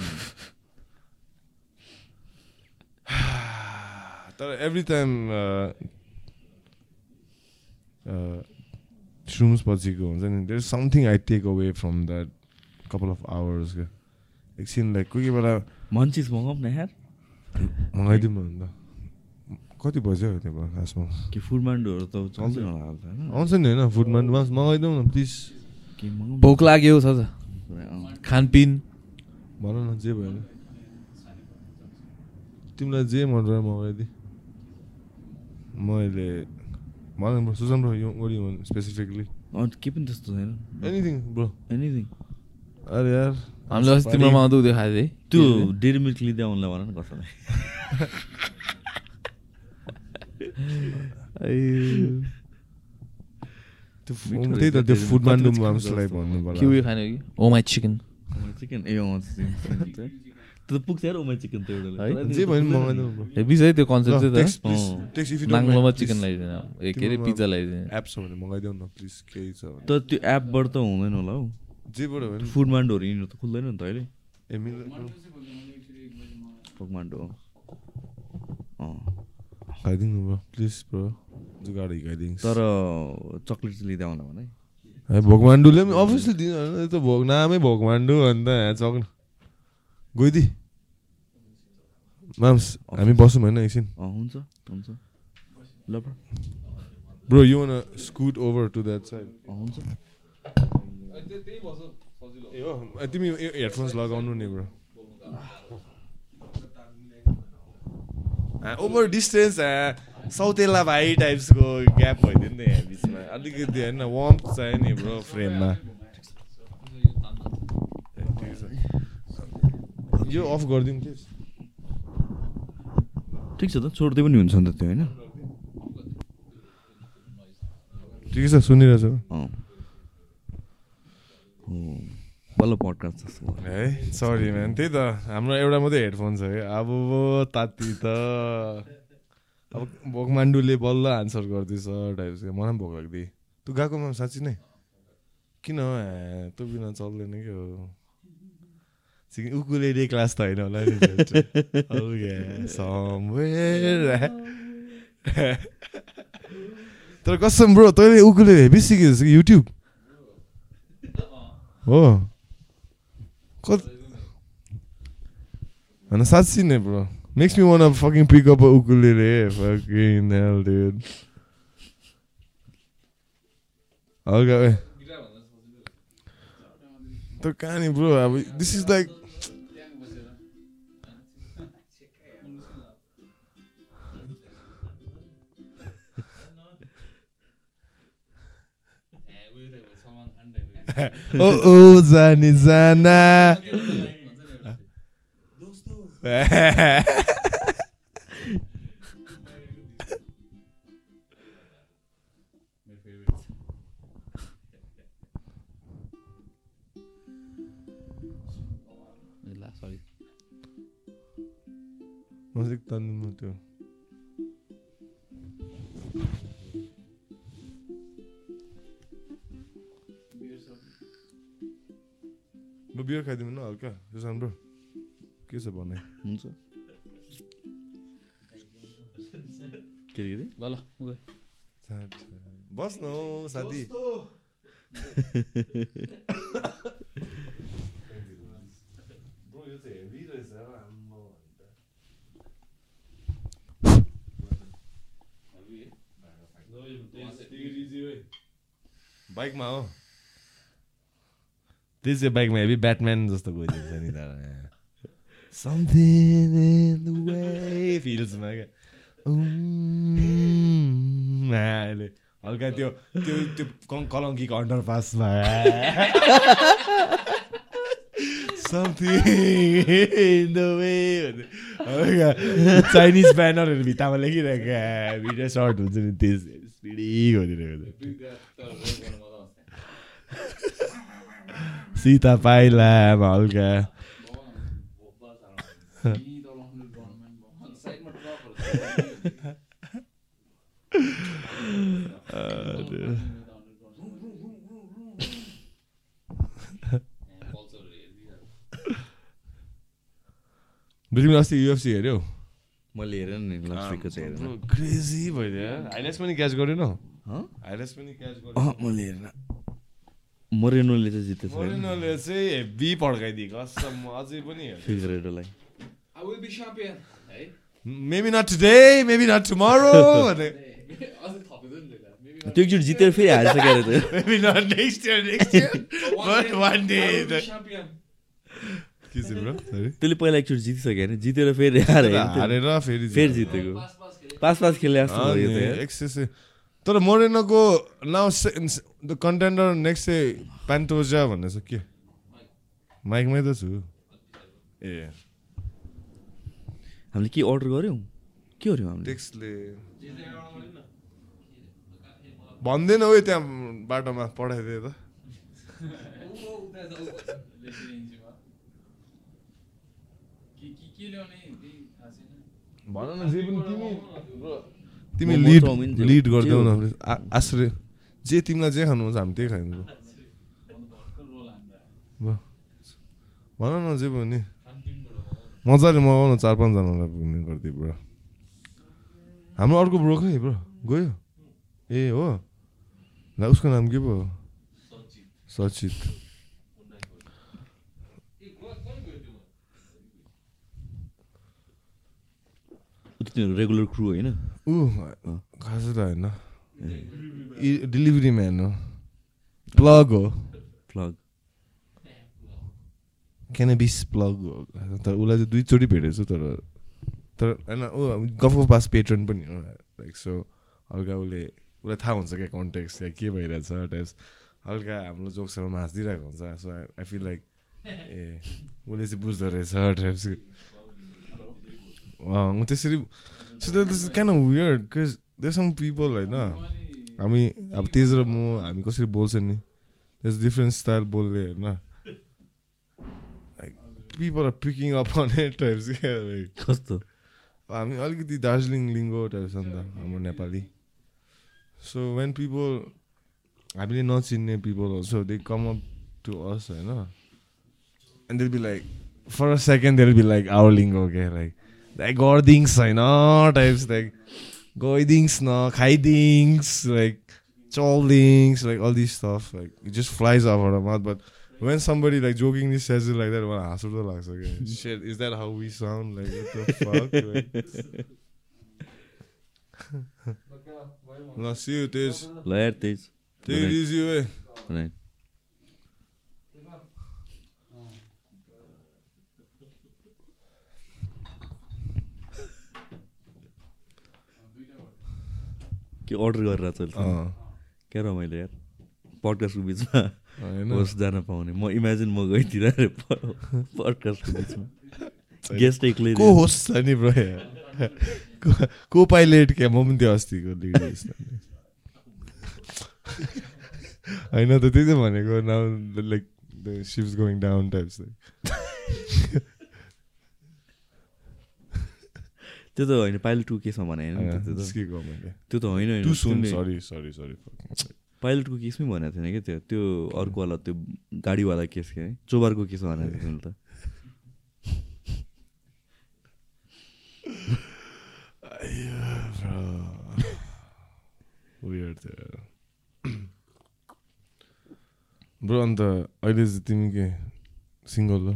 तर एभ्री टाइम श्रुम्स पछिको हुन्छ नि there something I take away from that couple of hours क्या। एकछिन लाइक कोही कोही बेला मन्चिस मगाउँ न यार। मगाइदिउँ न अन्त। कति बज्यो त्यो खासमा? कि फुड मान्डुहरू त चल्दैन होला अब त होइन? आउँछ नि होइन फुड मान्डुमा मगाइदेऊ न प्लिज। भोक लाग्यो छ त। खानपिन। भन न जे भयो। तिमीलाई जे मन रह्यो मगाइदिए मैले भन ब्रो सुजन ब्रो यो want स्पेसिफिकली के पनि त्यस्तो छैन। एनिथिङ ब्रो एनिथिङ अरे यार। हामीले अस्ति तिम्रो मामा दुधे खाएको थिएँ त्यो डेरी मिल्क लिँदै आउनुलाई भन न कसो त्यो फु- मिठो त्यही त त्यो त्यो फुड कत्रो मान्डु चिकन माम्सलाई जस्तो। भन्नु के उयो पर्ला खाने हो कि ओ माई चिकन चिकन ए त्यो त पुग्छ यार ओमा चिकन त एउटा है? जे भयो हेभी छ है त्यो कन्सेप्ट चाहिँ त नाङ्लोमा चिकन ल्याइदिएन ए के अरे पिज्जा ल्याइदिएन एप छ भने मगाइदेऊ न प्लिज केही छ भने त त्यो एपबाट त हुँदैन होला हौ जेबाट भयो नि फुड मान्डोहरू यिनीहरू त खुल्दैन नि त अहिले ए मिल फुड मान्डो अँ खाइदिनु ब्रो प्लिज ब्रो जुगाड हिँडाइदिनु तर चक्लेट चाहिँ लिँदै आउन भने। है भोगमान्डुले पनि अभियसली दिनु होइन यो त भोग नामै भोगमान्डु अन्त यहाँ चक्न। गइदि। माम्स हामी बसौँ होइन एकछिन। हुन्छ हुन्छ। ल bro bro you wanna scoot over to that side हुन्छ। ए हो। ए, तिमी हेडफोन्स लगाउनु नि ब्रो ओभर डिस्टेन्स सौतेला भाइ टाइप्सको ग्याप भइदियो नि त यहाँ बिचमा। अलिकति होइन वार्म चाहियो नि ब्रो फ्रेममा यो अफ गरिदिउँ ठिक छ त छोड्दै पनि हुन्छ नि त त्यो होइन? ठिकै छ सुनिरहेछ। बल्ल पडकास्ट जस्तो। है सरी म्यान त्यही त हाम्रो एउटा मात्रै हेडफोन छ है। अब ताती त। अब भोकमान्डुले बल्ल आन्सर गर्दैछ टाइप्सको मलाई पनि भोक लाग्दै। तँ गएकोमा साँच्ची नै? किन? तँ बिना चल्दैन क्या हो? सिक- उकुलेले क्लास त होइन होला. तर कसम ब्रो तैँले उकुले हेभी सिकेछस् कि युट्युब हो। What? seeing it, bro. Makes me wanna fucking pick up a ukulele. Eh? Fucking hell, dude. I'll go. Eh. Tocani, bro. This is like this is like oh oh जानी जाना ल sorry beer खाइदिनु न हल्का सुसान bro. के छ भने? हुन्छ। के अरे? ल। बस्नु हौ साथी बाइकमा हो त्यो चाहिँ बाइकमा हेभी ब्याटम्यान जस्तो गइदिन्छ नि तर समथिङ इन द वे फिल्समा क्या। आ, अहिले हल्का त्यो त्यो त्यो कलङ्कीको अन्डर पासमा समथिङ चाइनिज ब्यानरहरू भित्तामा लेखिरहेको भिडियो सर्ट हुन्छ नि त्यस स्पिडी गरिरहेको सीता पाइलामा हल्का तिमीले अस्ति युएफसी हेऱ्यौ? मैले हेरेन नि लास्ट विकको चाहिँ हेरेन। क्रेजी भइदियो। हाइलाइट्स पनि क्याच गरेन हँ? हाइलाइट्स पनि क्याच गरेन। अँ मैले हेरेन। मरेनोले चाहिँ जितेछ मोरिनोले चाहिँ हेभी पड्काइदिए कसम म अझै पनि फिगरेडोलाई I will be champion है? Maybe not today maybe not tomorrow भने। त्यो एकचोटि जितेर फेरि अरे त्यो maybe not next year next year but one day के चाहिँ ब्रो सरी त्यसले पहिला एकचोटि जितिसक्यो होइन जितेर फेरि हारे। हारेर फेरि फेरि जितेको। पास पास खेले जस्तो तर मोरेनाको नाउ द कन्टेन्डर नेक्स्ट चाहिँ प्यान्टोजा भन्ने छ के? माइकमै त छु। ए। हामीले के अर्डर गऱ्यौँ? के गऱ्यौँ हामीले? टेक्सले भन्दैन है त्यहाँ बाटोमा पठाइदिए त। भन न जे पनि तिमी तिमी लिड लिड गरिदेऊ हो। न आश्रय। जे तिमीलाई जे खानुहुन्छ हामी त्यही खाइदिन्छ। भन न जे भयो नि। मजाले मगाउन चार पाँचजनालाई पुग्ने गरिदियो ब्रो। हाम्रो अर्को ब्रो खै ब्रो? गयो? ए हो। ल उसको नाम के पो सचित। रेगुलर क्रु होइन? ऊ खासै त होइन डेलिभरी म्यान हो प्लग हो प्लग क्यानाबिस प्लग हो तर उसलाई चाहिँ दुईचोटि भेटेको छु तर तर होइन ऊ गफको पास पेट्रन पनि हो लाइक सो हल्का उसले उसलाई थाहा हुन्छ क्या कन्टेक्स या के भइरहेछ टाइप्स हल्का हाम्रो जोक्सहरूमा हाँसिदिरहेको हुन्छ सो आई फिल लाइक ए उसले चाहिँ बुझ्दो रहेछ types so this can weird because there some people होइन हामी अब तेज र म हामी कसरी बोल्छ नि? There's डिफ्रेन्ट स्टाइल बोल्ने होइन like people are picking up types क्या like, कस्तो? हामी अलिकति दार्जिलिङ लिङ्गो टाइप्स छ नि त हाम्रो नेपाली। सो वेन पिपल हामीले नचिन्ने people also they come up to us होइन? And they'll be like for a second they'll be like our lingo के लाइक लाइक गरिदिङ्स होइन टाइप्स लाइक गइदिङ्स न खाइदिङ्स like चल्दिङ्स like all this stuff like it just flies off our mouth but when somebody like jokingly says it like that, well, हाँस उठ्दो लाग्छ क्या shit is that how we sound like what the fuck like, ल see you तेज ल यार तेज take it easy way Right. के अर्डर गरेर चल्छ क्या रमाइलो यार? पडकास्टको बिचमा होस् जान पाउने। म इमेजिन म गइतिर पडकास्टको बिचमा। गेस्ट एक्लै को होस्ट छ नि ब्रो को पाइलट क्या? म पनि त्यो अस्तिको। होइन त त्यही त भनेको now like the sips going down types त्यो त होइन पाइलट टू केसमा भने होइन त्यो त। होइन पाइलटको केसमै भनेको थिएन क्या त्यो त्यो अर्कोवाला त्यो गाडीवाला केस के है? चोबारको केसमा भनेको तिमीले त। ब्रो। अन्त अहिले चाहिँ तिमी के? सिङ्गल हो?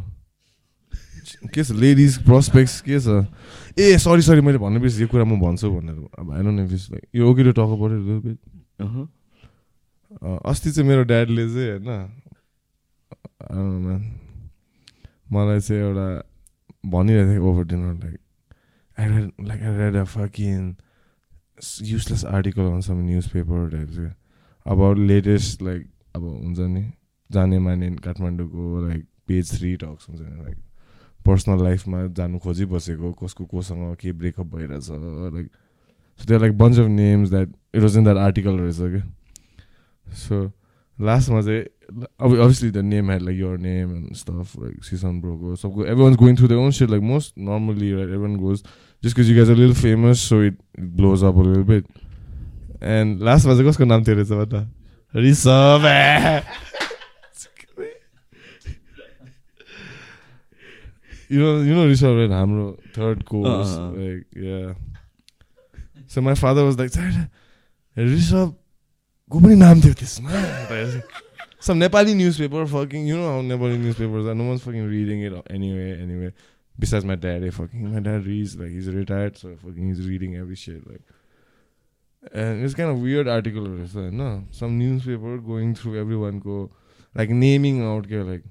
के छ? लेडिज प्रोस्पेक्ट्स के छ? ए सरी सरी मैले भन्नु बिर्सेँ यो कुरा म भन्छु भनेर अब I don't know if like यो ओके टक पऱ्यो। अस्ति चाहिँ मेरो ड्याडले चाहिँ होइन. मलाई चाहिँ एउटा भनिरहेको थियो over dinner like I read like I read a fucking useless article on some newspaper types about latest like अब हुन्छ नि जाने माने काठमाडौँको लाइक पेज थ्री टक्स हुन्छ नि लाइक पर्सनल लाइफमा जानु खोजिबसेको कसको कोसँग के ब्रेकअप भइरहेछ like so there like bunch of names that it was in that article रहेछ क्या सो लास्टमा चाहिँ अब had like your name and stuff like Sisan Brogo. So everyone's going through their own shit. Like most normally, right? Everyone goes just because you guys are a little famous, so it, it blows up a little bit. And last was कसको नाम थियो रहेछ बता Rishabh You know, you know Rishabh, right? हाम्रो third course, Uh, uh, uh. like yeah. So my father was like, "Sir, Rishabh को पनि नाम थियो त्यसमा some Nepali newspaper fucking you know how Nepali newspapers are no one's fucking reading it anyway anyway besides my dad, eh, fucking my dad reads like he's retired, so fucking he's reading every shit like. And it's kind of weird article, also, no? Some newspaper going through everyone go like naming out के like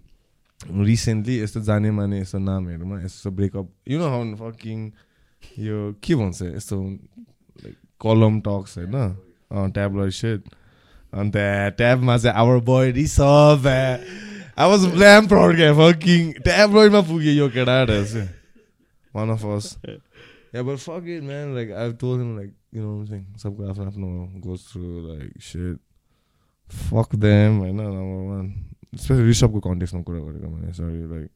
recently यस्तो जाने माने यस्तो नामहरूमा यस्तो breakup you know how fucking यो के भन्छ यस्तो लाइक कलम टक्स होइन ट्याब्लर सेट अन्त ट्याबमा चाहिँ our boy Rishabh I was proud क्या फकिङ ट्याब्लोइडमा पुग्यो यो केटाहरू चाहिँ one of us fuck it, man. Like I've told him, like you know, what I'm saying, सबको आफ्नो आफ्नो goes through like shit. Fuck them, होइन number one. Especially रिसभको कन्टेक्समा कुरा गरेको मैले sorry like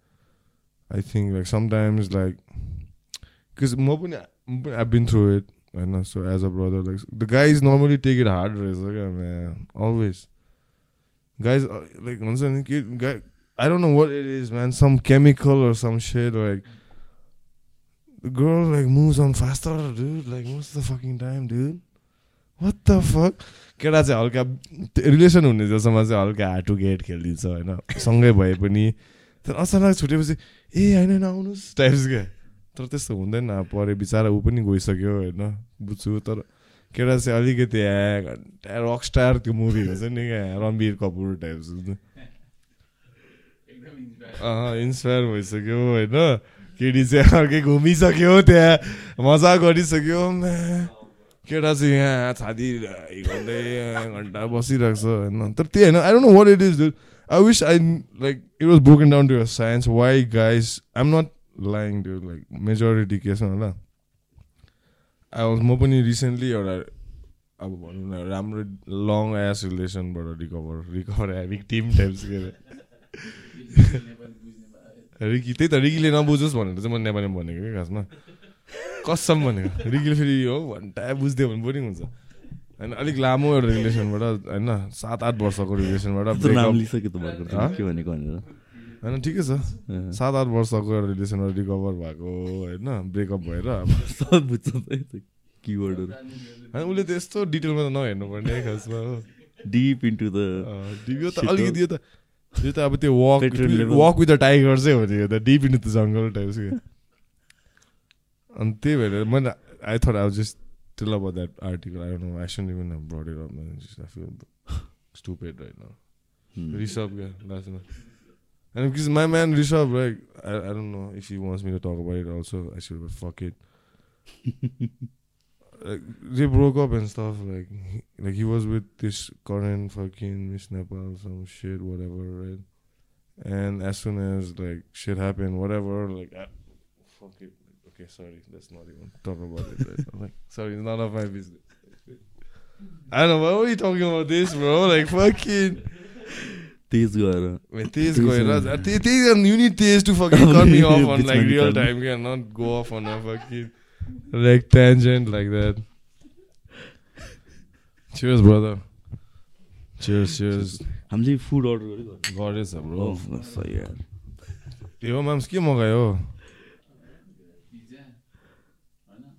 I think like sometimes like because म पनि म पनि आई बिन थ्रु इट होइन so as a brother like the guys normally take it hard रहेछ क्या म्यान अलवेज गाइज लाइक हुन्छ नि के guy I don't know what it is man some chemical or some shit like the girl like moves on faster, dude. Like most of the fucking time, dude. What the fuck? केटा चाहिँ हल्का relation हुने जसमा चाहिँ हल्का हाटु get खेलिदिन्छ होइन? सँगै भए पनि। तर अचानक छुटेपछि ए होइन नआउनुहोस् टाइप्स क्या। तर त्यस्तो हुँदैन। परे बिचरा ऊ पनि गइसक्यो होइन? बुझ्छु। तर केटा चाहिँ अलिकति घन्टा रक स्टार त्यो मुभी हुन्छ नि क्या रणवीर कपुर टाइप्स इन्सपायर भइसक्यो होइन? केटी चाहिँ अर्कै घुमिसक्यो त्यहाँ। मजा गरिसक्यो। केटा चाहिँ यहाँ छाती गर्दै घन्टा बसिरहेको छ होइन। तर त्यही होइन I don't know what it is I wish I like it was broken down to science why guys I am not lying to like majority केसमा होला। आई वाज म पनि रिसेन्टली एउटा अब भनौँ न राम्रो long ass रिलेसनबाट recover recover having team types के अरे? रिकी त्यही त रिकीले नबुझोस् भनेर चाहिँ म नेपालीमा भनेको कि खासमा। कसम भनेको? रिकीले फेरि हो घन्टा बुझिदियो भने बोरिङ हुन्छ। होइन अलिक लामो एउटा रिलेसनबाट होइन सात आठ वर्षको रिलेसनबाट होइन ठिकै छ। सात आठ वर्षको एउटा रिलेसनबाट रिकभर भएको होइन ब्रेकअप भएर। अब बुझ्छ किवर्डहरू होइन उसले त यस्तो डिटेलमा त नहेर्नु पर्ने खासमा हो। डिप इन्टु द यो त अलिकति यो त यो त अब त्यो walk. Walk with the tiger चाहिँ हो नि यो त deep in the jungle types के अनि त्यही भएर मैले I thought I just tell अब that article I know I soon even brought it up I feel stupid right now Rishabh, yeah, last night. And because my man Rishabh, like, I, I don't know if he wants me to talk about it also. I should, but fuck it. like, they broke up and stuff. Like, he, like he was with this current fucking Miss Nepal, some shit, whatever, right? And as soon as like shit happened, whatever, like, I, fuck it. Okay, sorry, let's not even talk about it. Right? I'm like, sorry, it's none of my business. I don't know. Why are you talking about this, bro? Like, fucking. तेज गएर गएर। त्यही you need तेज to fucking cut me off on like real निकाल्नु। time can not go off on a fucking like tangent like that. Cheers, brother. Cheers, cheers. हामीले food order गरेछ bro सही यार यो माम्स के मगायो पिज्जा कहाँबाट पिज्जा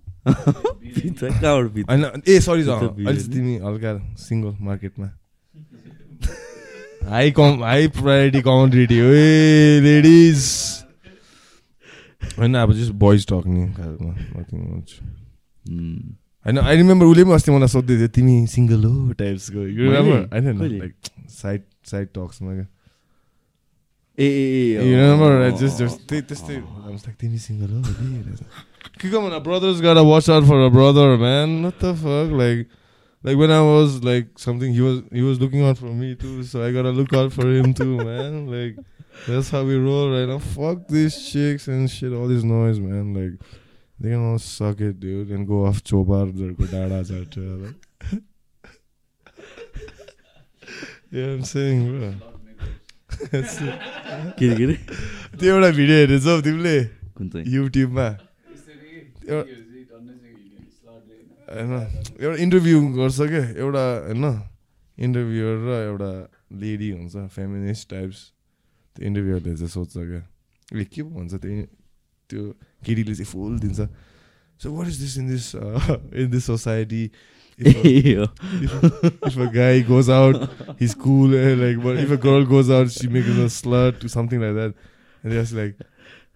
होइन ए सरी अहिले। तिमी हल्का सिङ्गल मार्केटमा हाई कम हाई प्रायोरिटी कमोडिटी हो ए लेडिज होइन अब जस्ट बोइज टक नि खासमा नथिङ मच Hmm. होइन आई रिमेम्बर उसले पनि अस्ति मलाई सोध्दै थियो तिमी सिङ्गल हो टाइप्सको? होइन? लाइक साइड साइड टक्समा क्या। ए ए त्यस्तै तिमी सिङ्गल हो come on a brother's gotta watch out for a brother man what the fuck like like when I was like something he was he was looking out for me too so I gotta look out for him too man like that's how we roll right now fuck these chicks and shit all this noise man like they can all suck it dude and go off chobarहरूको डाँडा चाट्छ like yeah I'm saying bro That's it. के अरे के अरे त्यो एउटा video हेरेछ हौ तिमीले कुन चाहिँ युट्युबमा होइन। एउटा इन्टरभ्यू गर्छ क्या एउटा होइन? इन्टरभ्युर र एउटा लेडी हुन्छ फेमिनिस्ट टाइप्स त्यो इन्टरभ्यूहरूले चाहिँ सोध्छ क्या ए के पो भन्छ त्यो? त्यो केटीले चाहिँ फुल दिन्छ। So what is this in this in this society if a guy goes out, he's cool. eh, like, but if a girl goes out, she makes a slut or something like that. And they're just like,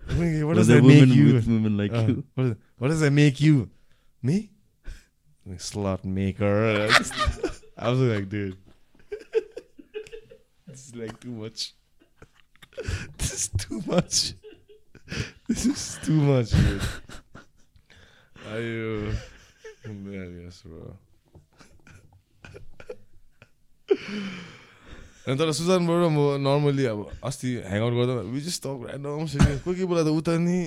What does that make you? with women like Uh, you. what, what does that make you? Me? Like slot maker. I was like, dude, this is like too much. This is too much. This is too much, dude. you Man, yes, bro. अनि तर सुजनबाट म normally अब अस्ति hangout गर्दा वि just talk random कोही कोही बेला त उता नि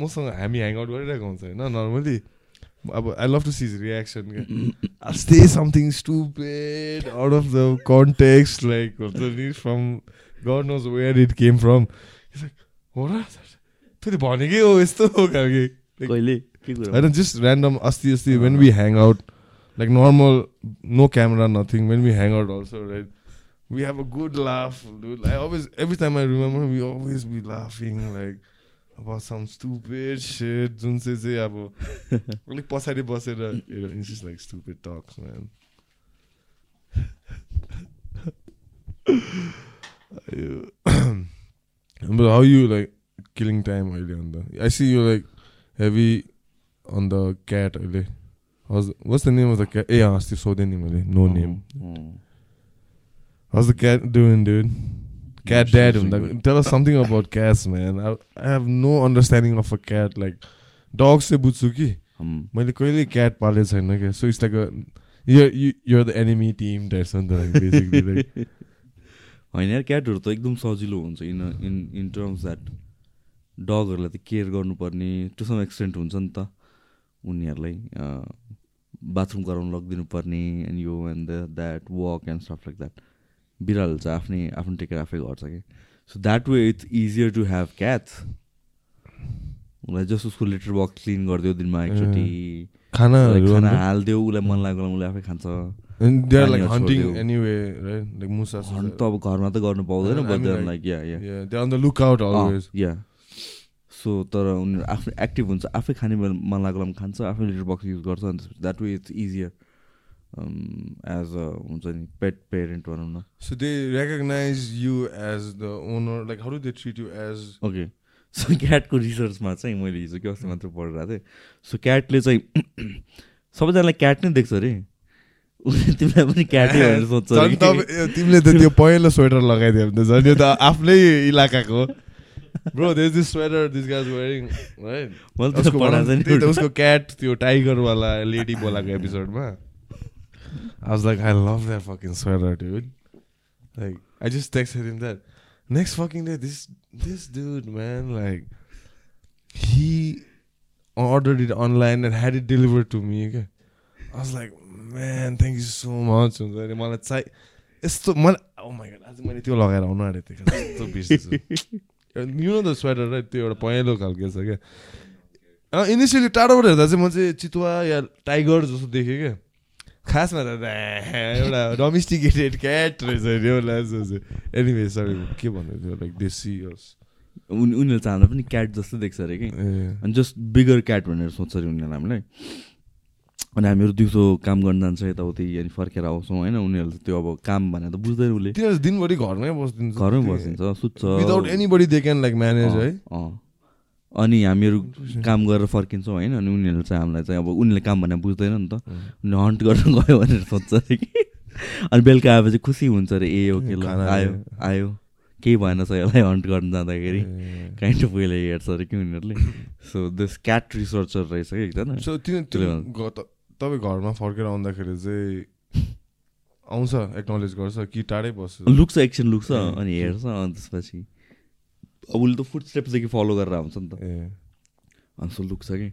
मसँग हामी ह्याङआउट गरिरहेको हुन्छ होइन नर्मली अब I love to see his reaction क्या। Stay something stupid out of the context like हुन्छ नि from God knows where it came from हो र फेरि भनेकै हो यस्तो हो खालके। होइन जस्ट ऱ्यान्डम अस्ति अस्ति when we hang out like normal no camera nothing when we hang out also right we have a good laugh, dude. I always, every time I remember, we always be laughing like about some stupid shit. Don't say say abo. Really, posade posade. Uh, you know, it's just like stupid talks, man. but how you like killing time early on the? I see you like heavy on the cat early. What's the name of the cat? Eh, yeah, I still saw the name. No hmm, name. Mm. How's the cat doing, dude? Cat dad. Like, tell us something about cats, man. I, I have no understanding of a cat. Like, dogs से बुझ्छु कि मैले कहिले cat पालेको छैन क्या so it's like you're you, you're the enemy team there's something like basically like होइन यार क्याटहरू त एकदम सजिलो हुन्छ in in in terms that डगहरूलाई त केयर गर्नुपर्ने टु सम एक्सटेन्ट हुन्छ नि त उनीहरूलाई बाथरुम गराउनु लगिदिनु पर्ने एन्ड यो and the that work and stuff like that बिरालो चाहिँ आफ्नै आफ्नो टेकेर आफै गर्छ कि? So that way it's easier to have cats उसलाई जस्ट उसको लिटर बक्स क्लिन गरिदियो दिनमा एकचोटि। खानाहरू खाना हालिदियो उसलाई मन लाग्यो उसले आफै खान्छ। त अब घरमा त गर्नु पाउँदैन बट सो तर उनीहरू आफ्नो एक्टिभ हुन्छ आफै खाने मन लाग्यो भने खान्छ आफै लिटर बक्स युज गर्छ अन्त that way it's easier as a हुन्छ नि पेट पेरेन्ट भनौँ न। So they recognize you as the owner like how do they treat you as okay so क्याटको रिसर्चमा चाहिँ मैले हिजो कि अस्ति मात्र पढिरहेको थिएँ। सो क्याटले चाहिँ सबैजनालाई क्याट नै देख्छ अरे। उसले तिमीलाई पनि क्याटै भनेर सोध्छ तिमीले त त्यो पहिलो स्वेटर लगाइदियो भने त झन् यो त आफ्नै इलाकाको bro there this sweater this guy's wearing right उसको क्याट त्यो टाइगर वाला लेडी बोलाको एपिसोडमा I was like, I love that fucking sweater, dude. Like, I just texted him that. Next fucking day, this this dude, man, like, he ordered it online and had it delivered to me. Okay? I was like, man, thank you so much. हुन्छ नि मलाई चाहिँ यस्तो मलाई ओ my God आज मैले त्यो लगाएर आउनु आँटेको थिएँ यस्तो बिर्सेछु you know the sweater right त्यो एउटा पहेँलो खालको छ क्या इनिसियली टाढोबाट हेर्दा चाहिँ म चाहिँ चितुवा या टाइगर जस्तो देखेँ क्या खासमा त एउटा डोमेस्टिकेटेड क्याट रहेछ नि एउटा एनिवे सरी के भन्नु थियो लाइक देसी होस् उनी उनीहरूले चाहिँ हामीलाई पनि क्याट जस्तो देख्छ अरे कि अनि जस्ट बिगर क्याट भनेर सोध्छ अरे उनीहरूले हामीलाई अनि हामीहरू दिउँसो काम गर्न जान्छ यताउति अनि फर्केर आउँछौँ होइन उनीहरूले त्यो अब काम भनेर त बुझ्दैन उसले दिनभरि घरमै बसिदिन्छ घरमै बसिन्छ सुत्छ without anybody they can like manage है। अनि हामीहरू काम गरेर फर्किन्छौँ होइन अनि उनीहरूले चाहिँ हामीलाई चाहिँ अब उनीहरूले काम भने बुझ्दैन नि त। उनीहरूले हन्ट गर्न गयो भनेर सोध्छ अरे कि। अनि बेलुका आएपछि खुसी हुन्छ अरे ए ओके ल आयो आयो। केही भएन छ यसलाई हन्ट गर्न जाँदाखेरि। काइन्ड अफ वेले हेर्छ अरे कि उनीहरूले। सो दिस क्याट रिसर्चर रहेछ कि एकजना। सो तपाईँ घरमा फर्केर आउँदाखेरि चाहिँ आउँछ एक्नोलेज गर्छ कि टाढै बस्छ? लुक्छ एकछिन लुक्छ अनि। हेर्छ अनि त्यसपछि। अब उसले त फुट स्टेप्सदेखि फलो गरेर आउँछ नि त। ए। अनि सो लुक्छ कि?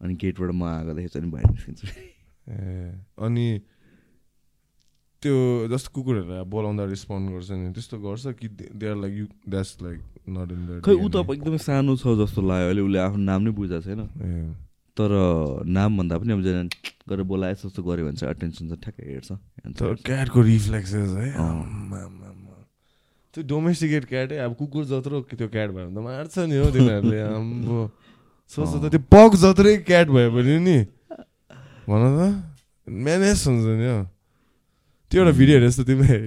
अनि गेटबाट म आएको देखेछ अनि बाहिर निस्किन्छ। ए। अनि त्यो जस्तो कुकुरहरूलाई बोलाउँदा रेस्पोन्ड गर्छ नि त्यस्तो गर्छ कि they are like you that's like not in खै ऊ त अब एकदमै सानो छ जस्तो लाग्यो। अहिले उसले आफ्नो नाम नै बुझाएको छैन। तर नाम भन्दा पनि अब जेन गरेर बोलाए जस्तो गऱ्यो भने चाहिँ अटेन्सन चाहिँ ठ्याक्कै हेर्छ। क्याटको रिफ्लेक्सेस है। त्यो डोमेस्टिकेट क्याटै अब कुकुर जत्रो त्यो क्याट भयो भने त मार्छ नि हो तिनीहरूले आम्बो सोच त त्यो पग जत्रै क्याट भयो भने नि। भन त। म्यानेज हुन्छ नि हो। त्यो एउटा भिडियो हेरेस् त तिमीले।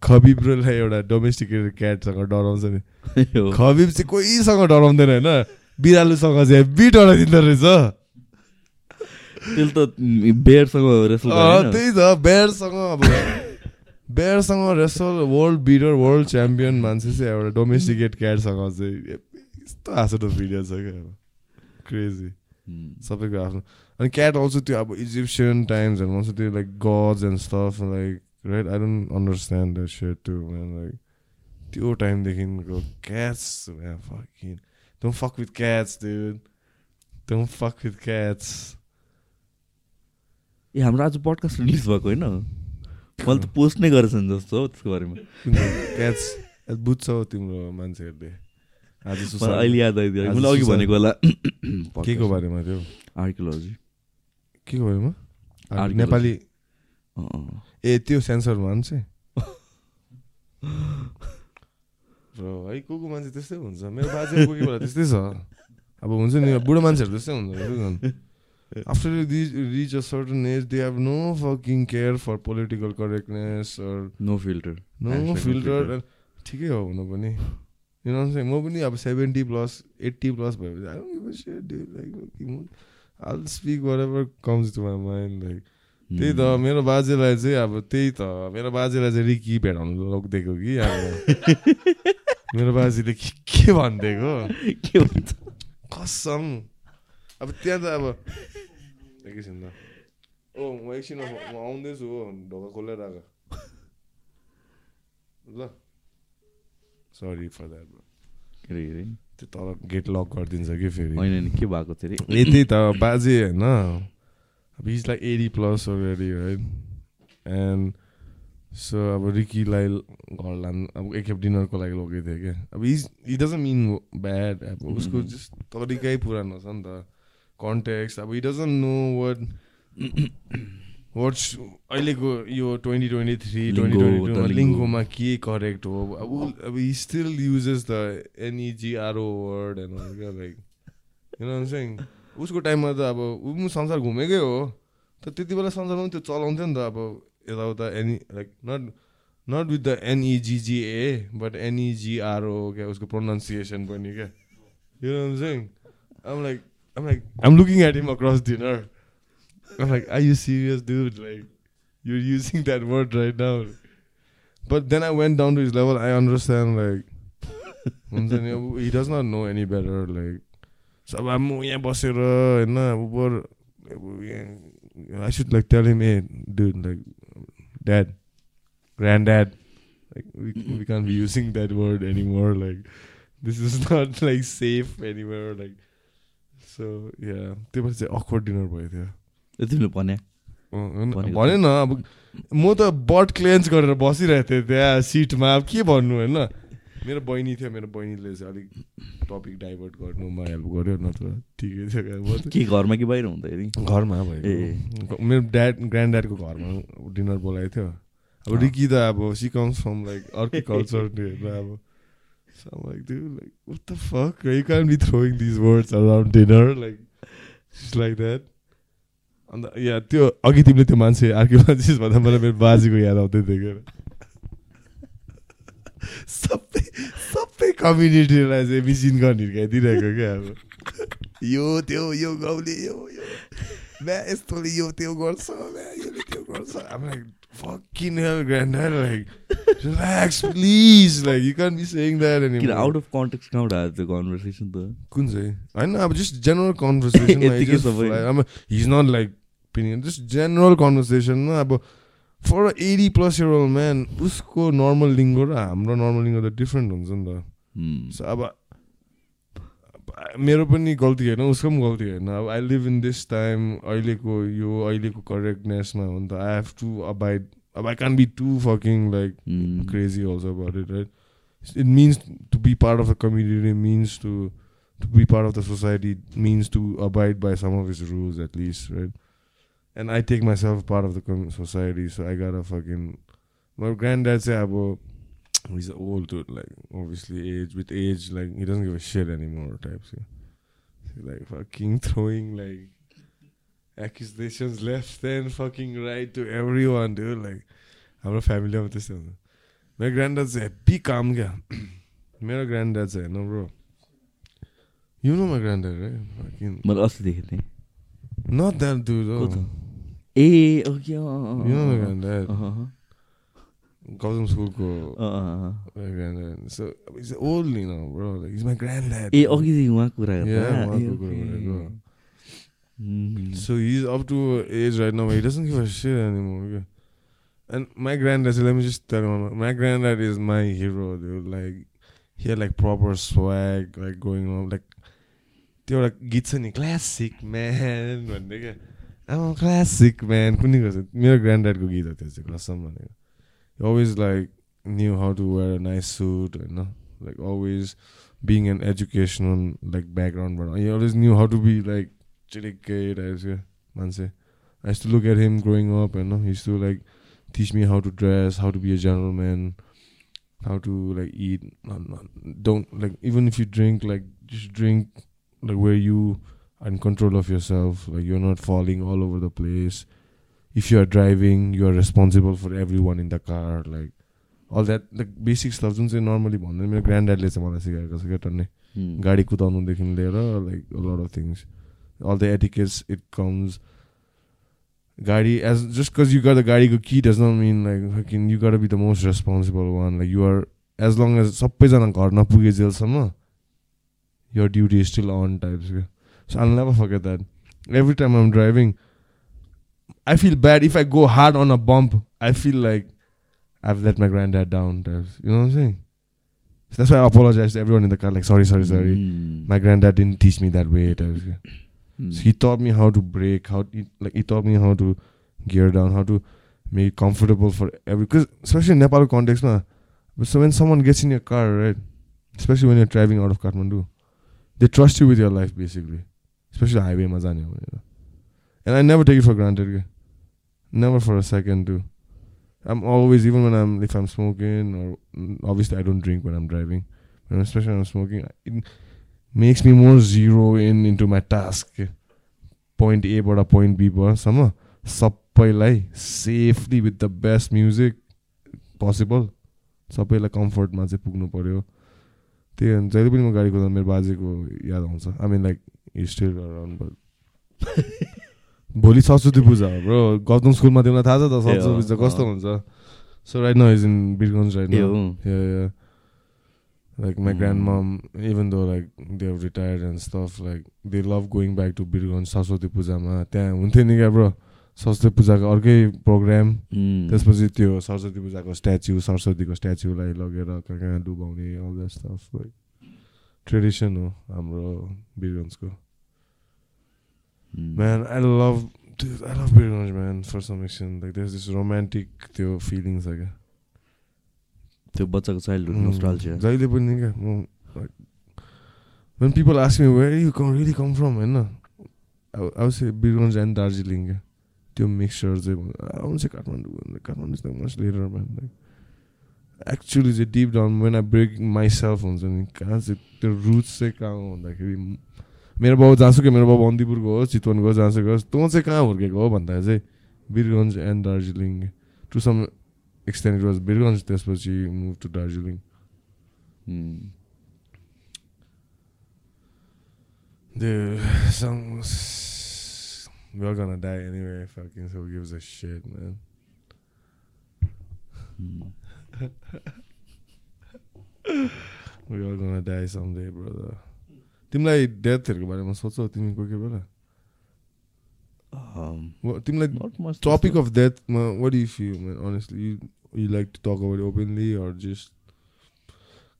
खबिब्रोलाई एउटा डोमेस्टिकेटेड क्याटसँग डराउँछ नि। खबिब चाहिँ कोहीसँग डराउँदैन होइन। बिरालुसँग चाहिँ हेब्बी डराइदिँदो रहेछ। त्यसले त अँ, त्यही त बेयरसँग अब। बेयरसँग रेसल वर्ल्ड बिडर वर्ल्ड च्याम्पियन मान्छे चाहिँ एउटा डोमेस्टिकेट क्याटसँग चाहिँ यस्तो हाँसो भिडियो छ क्या क्रेजी सबैको आफ्नो। अनि क्याट आउँछ त्यो अब इजिप्सियन टाइम्सहरू आउँछ त्यो like gods and stuff like right I don't understand that set to like त्यो टाइमदेखिको cats fucking don't fuck with cats dude don't fuck with cats ए हाम्रो आज पडकास्ट रिलिज भएको होइन? मैले त पोस्ट नै गरेछ नि जस्तो हो त्यसको बारेमा। क्याट्स बुझ्छौ तिम्रो मान्छेहरूले। आज अहिले याद आइदियो। मैले अघि भनेको होला। के को बारेमा थियो आर्कियोलोजी के को बारेमा. नेपाली। ए त्यो सेन्सर मान्छ? र है को को मान्छे त्यस्तै हुन्छ? मेरो बाजे कोही बेला त्यस्तै छ। अब हुन्छ नि बुढो मान्छेहरू त्यस्तै हुन्छ after reach a certain age they have no fucking care for political correctness no filter no no filter ठिकै हो हुनु पनि You know what I'm saying? म पनि अब सेभेन्टी प्लस एट्टी प्लस भएपछि I speak whatever comes to my mind like त्यही त मेरो बाजेलाई चाहिँ अब त्यही त मेरो बाजेलाई चाहिँ रिकी भेटाउनु लगिदिएको कि अब मेरो बाजेले के के भनिदिएको कसम अब त्यहाँ त अब एकैछिन त। ओ म एकछिनमा म आउँदैछु हो ढोका खोलेर आएको ल। सरी फर द्याट के अरे, अरे? त्यो तल गेट लक गरिदिन्छ कि फेरि? होइन नि के भएको थियो अरे ए त्यही त बाजे होइन। अब is like eighty plus already है एन्ड सो अब रिकीलाई घर लानु अब एकखेप डिनरको लागि लगेको थियो क्या अब is he doesn't mean bad अब उसको. जस्ट तरिकै पुरानो छ नि त। कन्ट्याक्स अब he doesn't know what what's अहिलेको यो twenty twenty three twenty twenty टूमा. लिङ्गोमा के करेक्ट हो अब अब he still uses the N E G R O word and क्या लाइक saying? उसको टाइममा त अब ऊ पनि संसार घुमेकै हो तर त्यति बेला संसारमा पनि त्यो चलाउँथ्यो नि त अब यताउता any like not not with the N E G G A but N E G R O क्या उसको प्रोनाउन्सिएसन पनि क्या चाहिँ आम like I'm like, I'm looking at him across dinner. I'm like, are you serious, dude? Like, you're using that word right now. But then I went down to his level. I understand, like, he does not know any better. Like, so I uh, uh, I should like tell him, hey, dude, like, dad, granddad, like, we, we can't be using that word anymore. Like, this is not like safe anywhere. Like, so yeah, त्यो पछि चाहिँ awkward dinner भयो ए, तिमीले भनेको भने न अब म त बट क्लेन्स गरेर बसिरहेको थिएँ त्यहाँ सिटमा। अब के भन्नु होइन? मेरो बहिनी थियो मेरो बहिनीले चाहिँ अलिक टपिक डाइभर्ट गर्नुमा हेल्प गर्यो नत्र ठिकै थियो के घरमा कि बाहिर हुँदाखेरि घरमा। भएको मेरो ड्याड ग्रान्ड ड्याडको घरमा डिनर बोलाएको थियो। अब। रिकी त अब सी कम्स फ्रम लाइक अर्कै कल्चर अब। So I'm like, dude, like, what the fuck? You can't be throwing these words around dinner, like, just like that. अन्त या त्यो अघि तिमीले त्यो मान्छे आर्कियोलोजिस्ट भन्दा मलाई मेरो बाजेको याद आउँदै थियो क्या। सबै सबै कम्युनिटीलाई चाहिँ मिसिन गर्न हिर्काइदिइरहेको क्या अब। यो त्यो यो गाउँले यो यो। म्या यस्तोले यो त्यो गर्छ म्या यसले त्यो गर्छ। Like fucking hell granddad like relax please. Like you can't be saying that anymore. Out of context कहाँबाट आयो त्यो कन्भर्सेसन त कुन चाहिँ होइन अब जस्ट जेनरल कन्भर्सेसन यत्तिकै सबै। अब he's not like opinion just general कन्भर्सेसनमा अब for eighty plus year old man उसको नर्मल लिङ्गो र हाम्रो नर्मल लिङ्गो त डिफ्रेन्ट हुन्छ नि त Hmm. So, अब मेरो पनि गल्ती होइन उसको पनि गल्ती होइन अब I live in this time अहिलेको यो अहिलेको करेक्टनेसमा हो नि त आई हेभ टु अबाइड अब I can be to fucking like Hmm. crazy also about it, right? It means to be part of a community, means to to be part of the society, means to abide by some of its rules at least, right? And I take myself part of the com- society, so I gotta fucking. My granddad say about he's old dude, like obviously age with age, like he doesn't give a shit anymore, types. Yeah. He's like fucking throwing like accusations left and fucking right to everyone, dude. Like हाम्रो फ्यामिलीमा त्यस्तै हुन्छ मेरो grand चाहिँ happy काम क्या मेरो grand चाहिँ हेर्नु bro you know my grand मैले अस्ति देखेको थिएँ नट द्याट डु को त? ए okay you know my grand Gautam स्कुलको grand so is old you know bro like is my grand ए अघिदेखि उहाँको कुरा गर्दा? Yeah, ए, उहाँको okay. कुरा गरेको। Mm. So he's up to age right now. He doesn't give a shit anymore. okay? And my granddad, let me just tell you, my granddad is my hero, dude. Like he had like proper swag, like going on, like त्यो एउटा गीत छ नि classic man भन्ने क्या आमा classic man कुनै गर्छ मेरो ग्रान्ड गीत हो त्यो चाहिँ कसम भनेको you always like knew how to wear a nice suit, you know, like always being an educational like background, but he always knew how to be like chilik as a say, I used to look at him growing up, and you know, he used to like teach me how to dress, how to be a gentleman, how to like eat. Not, not, don't like even if you drink, like just drink like where you are in control of yourself. Like you're not falling all over the place. If you are driving, you are responsible for everyone in the car. Like all that, like basic stuff. जुन चाहिँ normally भन्दैन मेरो grand चाहिँ मलाई सिकाएको छ क्या टन्ने Mm. गाडी कुदाउनुदेखि लिएर like lot of things all the etiquettes it comes गाडी as just cause you got the गाडीको key does not mean like किन you gotta be the most responsible one like you're as long as सबैजना घर नपुगे जेलसम्म your duty is still on types क्या so I'll never forget that every time I'm driving I feel bad if I go hard on a bump. I feel like I've let my granddad down. You know what I'm saying? So that's why I apologize to everyone in the car. Like, sorry, sorry, sorry. Mm. My granddad didn't teach me that way. Mm. So he taught me how to brake. How to, like he taught me how to gear down. How to make it comfortable for every. Because especially in Nepal context, na. So when someone gets in your car, right? Especially when you're driving out of Kathmandu, they trust you with your life basically. Especially highway mazanya. And I never take it for granted. Never for a second too. I'm always even when I'm if I'm smoking or mm, obviously I don't drink when I'm driving, but especially when I'm smoking, it makes me more zero in into my task. के. Point एबाट point बीसम्म सबैलाई safely with the best music possible सबैलाई कम्फर्टमा चाहिँ पुग्नु पऱ्यो त्यही हो जहिले पनि म गाडी कुदाउँदा मेरो बाजेको याद आउँछ I mean like still around but भोलि सरस्वती पूजा हो ब्रो गौतम स्कुलमा तिमीलाई थाहा छ त सरस्वती पूजा कस्तो। हुन्छ so right now is in Birgunj right a now हो Yeah, yeah. Like my Mm. grandmom, even though like they're retired and stuff, like they love going back to Birgon Saraswati पूजामा त्यहाँ हुन्थ्यो नि क्या ब्रो सरस्वती पूजाको अर्कै programme Mm. त्यसपछि त्यो सरस्वती पूजाको स्ट्याचु सरस्वतीको स्ट्याचुलाई लगेर कहाँ कहाँ डुबाउने all that stuff like tradition हो हाम्रो बिरगन्जको. Man I love I love Birgunj man for some action like there this romantic त्यो फिलिङ छ क्या त्यो बच्चाको चाइल्डहुड. नोस्टाल्जिया जहिले पनि क्या म when people ask me where you come really come from? होइन I would say Birgunj and Darjeeling क्या त्यो मिक्सचर चाहिँ आउनु चाहिँ Kathmandu Kathmandu is much later man actually चाहिँ deep down when I break myself हुन्छ नि कहाँ चाहिँ त्यो रुट्स चाहिँ कहाँ हो भन्दाखेरि मेरो बाउ जहाँसुकै मेरो बाउ बन्दीपुरको हो चितवनको जहाँसुकै होस् तँ चाहिँ कहाँ हुर्केको हो भन्दा चाहिँ Birgunj and Darjeeling to some extent was Birgunj त्यसपछि move to Darjeeling Mm. Dude, songs. We're gonna die anyway. Fucking so who gives a shit, man. Mm. We're all gonna die someday, brother. तिमीलाई डेथहरूको बारेमा सोच्छौ तिमी कोही कोही बेला Um, What- तिमीलाई not much topic त्यस्तो। of death what do you feel man honestly you you like to talk about it openly or just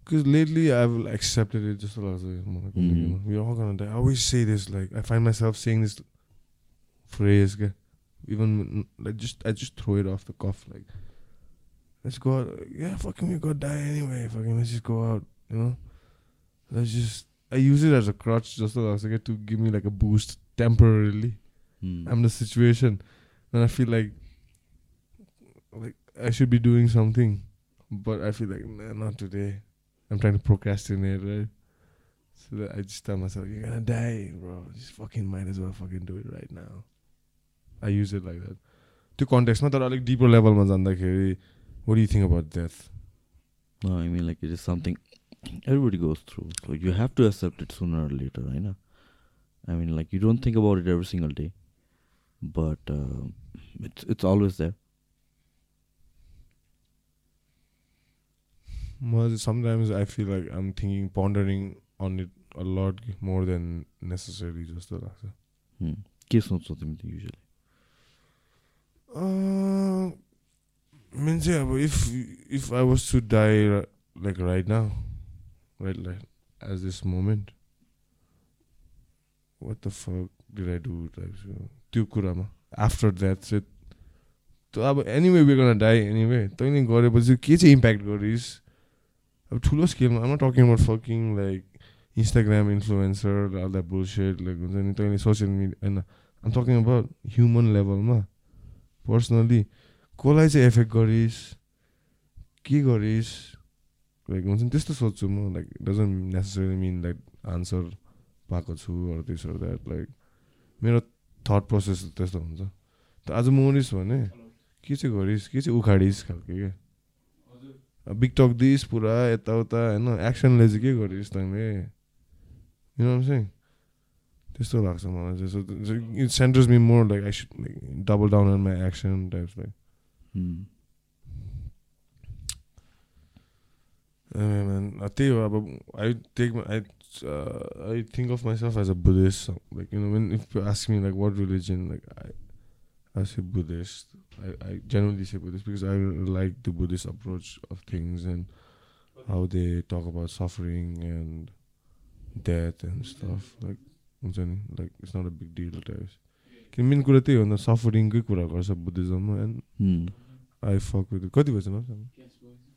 because lately I've accepted it just like Mhm. we're all gonna die I always say this like I find myself saying this phrase okay? even when- like just I just throw it off the cuff like let's go out yeah fucking we gotta die anyway fucking let's just go out you know let's just I use it as a crutch just so I I get to give me like a boost temporarily. Mm. I'm the situation, and I feel like like I should be doing something, but I feel like nah, not today. I'm trying to procrastinate, right? So that I just tell myself, "You're gonna die, bro. Just fucking might as well fucking do it right now." I use it like that. To context, not that like deeper level, man. What do you think about death? No, I mean like it is something everybody goes through. So you have to accept it sooner or later, I know. I mean like you don't think about it every single day. But uh, it's it's always there. Well, sometimes I feel like I'm thinking, pondering on it a lot more than necessary जस्तो लाग्छ Hmm. के सोच्छौ तिमी त usually? Main चाहिँ अब if if I was to die like right now Right like as this moment what the fuck did I do त्यो कुरामा after that चाहिँ त अब एनिवे वे गर्न डाई एनिवे तैँले गरेपछि के चाहिँ इम्प्याक्ट गरिस् अब ठुलो स्केलमा आमा talking about fucking like Instagram influencer all bullshit like हुन्छ नि तैँले सोसियल मिडिया होइन आम टकिङ अबाउट ह्युमन लेभलमा पर्सनली कसलाई चाहिँ एफेक्ट गरिस् के गरिस् लाइक हुन्छ नि त्यस्तो सोध्छु म like doesn't necessary mean like answer पाएको छु अरू अर द्याट लाइक मेरो थट प्रोसेस त्यस्तो हुन्छ। त आज मरिस् भने के चाहिँ गरिस् के चाहिँ उखाडिस् खालको क्या बिकटक दिस पुरा यताउता होइन एक्सनले चाहिँ के गरिस् तैँले चाहिँ त्यस्तो लाग्छ मलाई चाहिँ। It centers me more like I should like double down on my action types like Hmm. man, uh, त्यही हो अब I take I I think of myself as a Buddhist like you know when if you ask me like what religion like I I say Buddhist I, I generally say Buddhist because I like the Buddhist approach of things and how they talk about suffering and death and stuff. Like, हुन्छ नि like it's not a big deal types किन main कुरा त्यही हो नि सफरिङकै कुरा गर्छ बुद्धिज्ममा एन्ड. आई फक विथ कति भएछ न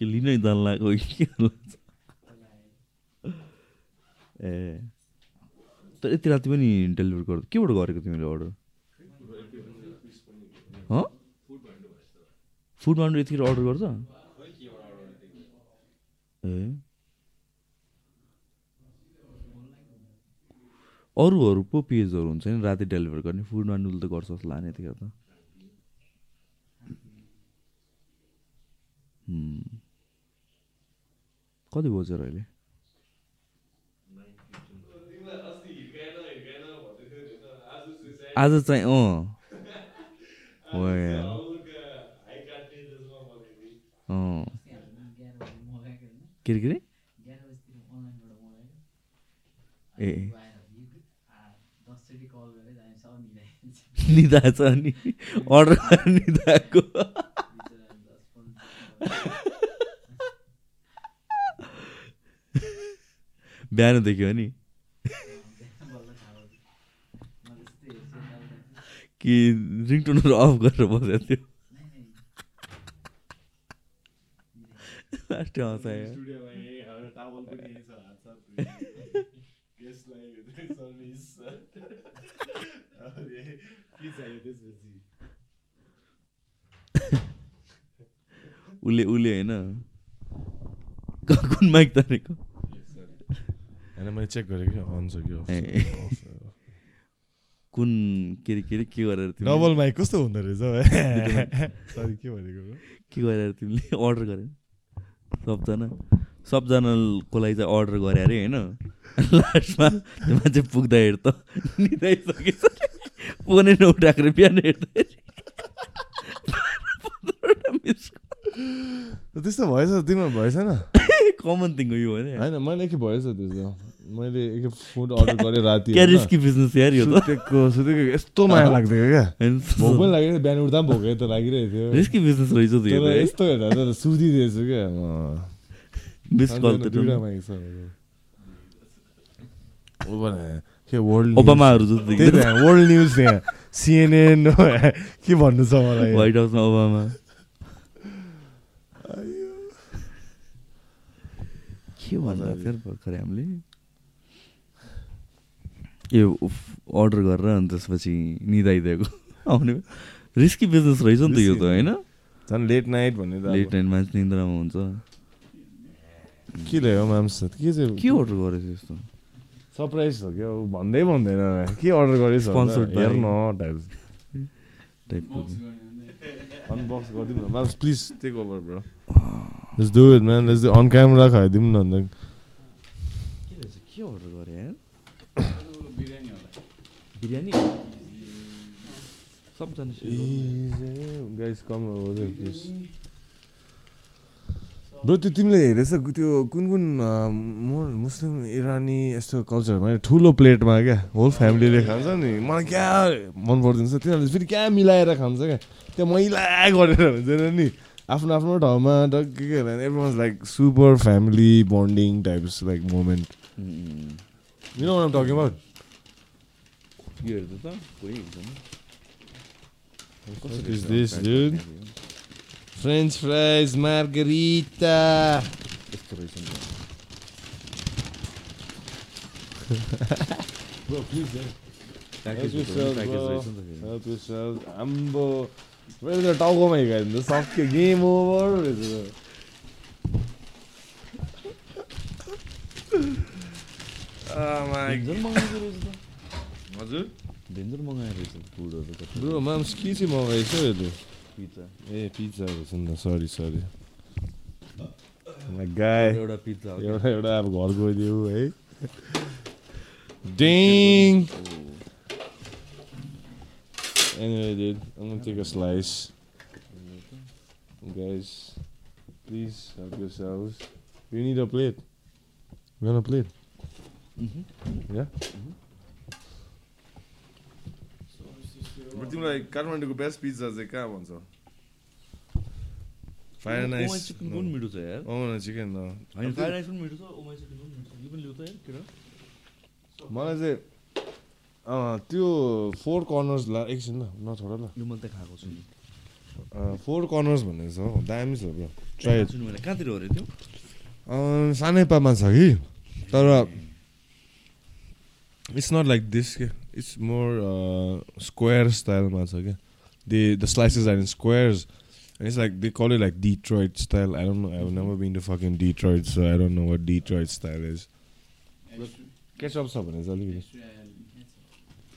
के लिनै लाग्छ ए। तर यति राति पनि डेलिभर गर् केबाट गरेको तिमीले अर्डर फुड मान्डु यतिखेर अर्डर गर्छ? ए। अरूहरू पो पेजहरू हुन्छ नि राति डेलिभर गर्ने। फुड मान्डुले त गर्छ जस्तो लाग्ने यतिखेर त. कति बजेर अहिले आज चाहिँ अँ हो के ए छ नि अर्डर निदाको बिहान देख्यो नि। कि रिङटोनहरू अफ गरेर बसेको थियो। उसले उसले होइन। कुन माइक तानेको? होइन मैले चेक गरेँ कि अन छ। कुन के अरे के अरे के गरेर तिमीले- डबल माइक कस्तो हुँदो रहेछ हौ? सरी के भनेको के गरेर तिमीले अर्डर गरे? सबजना सबजनाको लागि चाहिँ अर्डर गरे अरे होइन? लास्टमा त्यो मान्छे पुग्दाखेरि त निदाइसकेछ फोनै नउठाएको बिहान मिस त्यस्तो भएछ तिम्रो भएछ न। कमन थिङ हो यो होइन। होइन मैले के भएछ त्यस्तो? मैले एक फुड अर्डर गरेँ राति बिजनेस यार यो त। सुतेको सुतेको यस्तो माया लाग्थ्यो क्या। भोक पनि लागेको थियो, बिहान उठ्दा पनि भोकै त लागिरहेको थियो। रिस्की बिजनेस रहेछ यस्तो हेर्दा त सुतिदिएछु क्या मिस कल त के वर्ल्ड ओबामाहरू जस्तो न्युज त्यहाँ सिएनएन के भन्नु छ मलाई? व्हाइट हाउसमा ओबामा के भन्दा फेरि भर्खरै हामीले यो अर्डर गरेर अनि त्यसपछि निदाइदिएको। आउने रिस्की बिजनेस रहेछ नि त यो त होइन? झन् लेट नाइट भन्ने लेट नाइट मान्छे निन्द्रामा हुन्छ। के ल्यायो माम्स के चाहिँ के अर्डर गरेछ यस्तो? सरप्राइज हो क्या? भन्दै भन्दैन के अर्डर गरेछ हेर्न टाइप टाइपको अनबक्स गरिदिउँ न। Moms please take over bro let's do it man let's on camera खाइदिउँ न अन्त के अर्डर गरे बिरयानी होला बिरयानी सबजना गाइस कम ब्रो त्यो तिमीले हेरेछ त्यो कुन कुन मुस्लिम इरानी यस्तो कल्चरमा ठुलो प्लेटमा क्या? होल फ्यामिलीले खान्छ नि। मलाई क्या मन पर्दैन तिनीहरूले फेरि क्या मिलाएर खान्छ क्या? त्यो मैला गरेर हुँदैन नि। आफ्नो आफ्नो ठाउँमा डक्कै के every was like super family bonding types like moment you know I'm talking about यो हेर्नु त कोही एकदम What is this, dude? French fries margherita यस्तो रहेछ नि त। Bro, please, man. Package Help भित्र पनि yourself, प्याकेज bro. रहेछ नि त फेरि। Help yourself. आम्बो मेरो त टाउकोमा हिँडाइदिनु त सक्यो गेम ओभर रहेछ हजुर डेन्जर मगाएको रहेछ फुडहरू त ब्रो माम्स के चाहिँ मगाएछ यसले पिज्जा ए पिज्जा रहेछ नि त सरी सरी गाई एउटा पिज्जा एउटा एउटा अब घर गइदियो है डिङ Anyway, dude, I'm gonna take a slice. Guys, please help yourselves. You need a plate. You want a plate? Yeah? तिमीलाई काठमाडौँको बेस्ट पिज्जा चाहिँ कहाँ भन्छ फ्राइड राइस चिकन पनि मिठो छ यार ओमन चिकन फ्राइड राइस पनि मिठो छ ओमाई चिकन पनि मिठो छ यो पनि ल्याउ त यार केटा मलाई चाहिँ त्यो फोर कर्नर्स ला एकछिन ल नछोड ल। यो मैले त खाएको छु नि। फोर कर्नर्स भनेको छ हौ दामी छ ब्रो ट्राई खाएको छु नि मैले। कहाँतिर हो अरे त्यो? सानैपामा छ कि तर इट्स नट लाइक दिस के। इट्स मोर स्क्वायर स्टाइलमा छ क्या they the slices are in squares it's like they call it like Detroit style I don't know I never been to fucking Detroit so I don't know what Detroit style is ketchup छ भने चाहिँ अलिकति।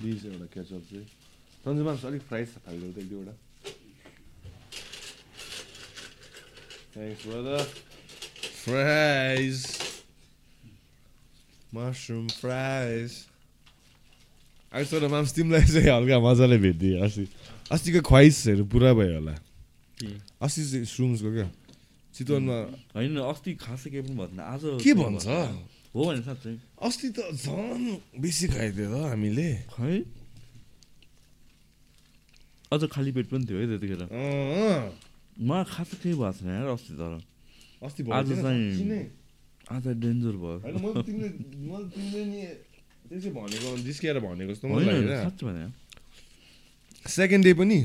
Please एउटा ketchup चाहिँ सन्जुमा अलिक fries छ फाइदो एक दुईवटा। ब्रदर फ्राइज मसरुम फ्राइज आज तर माम्स तिमीलाई चाहिँ हल्का मजाले भेटिदिएँ अस्ति अस्तिको ख्वाइसहरू पुरा भयो होला। अस्ति चाहिँ श्रुम्सको क्या? चितवनमा होइन अस्ति खासै केही पनि भन्दैन आज के भन्छ? हो भने साँच्चै अस्ति त झन् बेसी खाइदियो त हामीले। है अझ खाली पेट पनि थियो है त्यतिखेर। मलाई खासै केही भएको छैन यार अस्ति तर। अस्ति आज चाहिँ-? आज डेन्जर भयो। त्यसै भनेको जिस्किएर भनेको जस्तो होइन भने। सेकेन्ड डे पनि।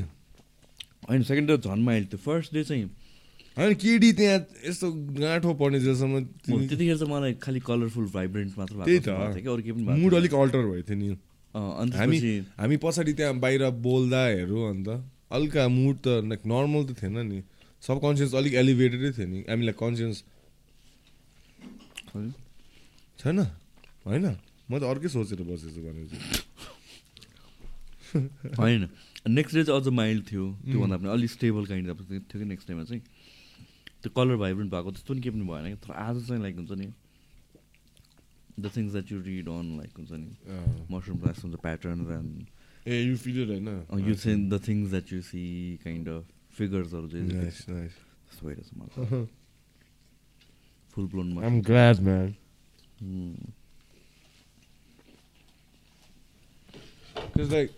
होइन सेकेन्ड डे झन् माइल थियो। फर्स्ट डे चाहिँ होइन केडी त्यहाँ यस्तो गाँठो पर्ने जेसम्म त्यतिखेर चाहिँ मलाई खालि कलरफुल भाइब्रेन्ट मात्र त्यही त। मुड। अलिक अल्टर भएको थियो नि। अँ, अनि हामी हामी पछाडि त्यहाँ बाहिर बोल्दाहरू अन्त हल्का मुड त लाइक नर्मल त थिएन नि। सब कन्सियस अलिक एलिभेटेडै थियो नि। हामीलाई कन्सियस। छैन? होइन। म त अर्कै सोचेर बसेछु भनेपछि। होइन। नेक्स्ट डे चाहिँ अझ माइल्ड थियो त्योभन्दा पनि अलिक स्टेबल काइन्ड अफ थियो कि नेक्स्ट डेमा चाहिँ। त्यो कलर भाइब्रेन्ट भएको त्यस्तो पनि केही पनि भएन कि तर आज चाहिँ लाइक हुन्छ नि the things that you read on like हुन्छ नि। मसरुम राइस हुन्छ pattern and a you feel होइन? यु चाहिँ the things that you see kind of फिगर्सहरू चाहिँ त्यस्तो भइरहेछ मलाई full blown I'm glad man Because like,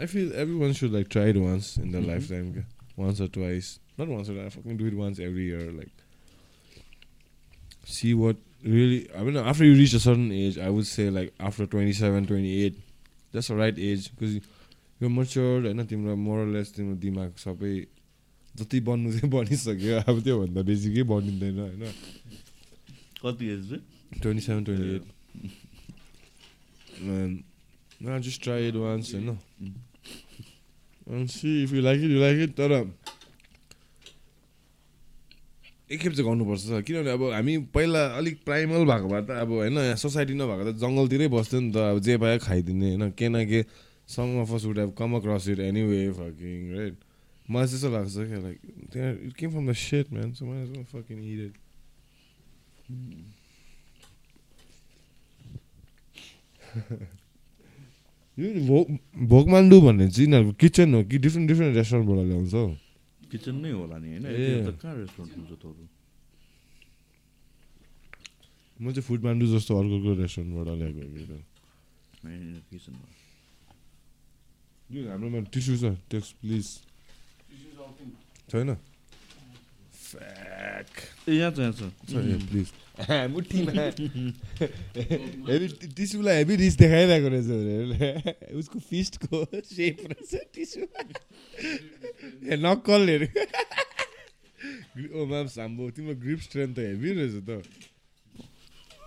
I feel everyone should like try it once in their Mhm. lifetime, okay? Once or twice. Not once or twice. Fucking do it once every year. Like, see what really. I mean, after you reach a certain age, I would say like after 27, 28, that's the right age because you're matured होइन तिम्रो मोरलेस तिम्रो दिमाग सबै जति बन्नु चाहिँ बनिसक्यो अब त्योभन्दा बेसी केही बनिँदैन होइन कति एज चाहिँ 27, 28. And nah, just try it once, you know. And see if you like it, you like it. तर एकखेप चाहिँ गर्नुपर्छ किनभने अब हामी पहिला अलिक प्राइमल भएको भए त अब होइन यहाँ सोसाइटी नभएको त जङ्गलतिरै बस्थ्यो नि त अब जे पायो खाइदिने होइन के न के some of us would have come across it anyway fucking right मलाई त्यस्तो लाग्छ क्या लाइक त्यहाँ it came from the set man so मलाई फकिङ इट यो भोक भोकमान्डु भन्ने चाहिँ यिनीहरूको किचन हो कि डिफ्रेन्ट डिफ्रेन्ट रेस्टुरेन्टबाट ल्याउँछ हौ किचन नै होला नि होइन? म चाहिँ फुड मान्डु जस्तो अर्को रेस्टुरेन्टबाट ल्याएको कि हाम्रोमा टिस्यु छ टेक्स प्लिज। छैन? यहाँ छ यहाँ छ प्लिज मुठीमा हेभी टिस्युलाई हेभी रिस देखाइरहेको रहेछ उसको फिस्टको सेप रहेछ टिस्यु नक्कलहरू साम्बो तिम्रो ग्रिप स्ट्रेन्थ त हेभी रहेछ त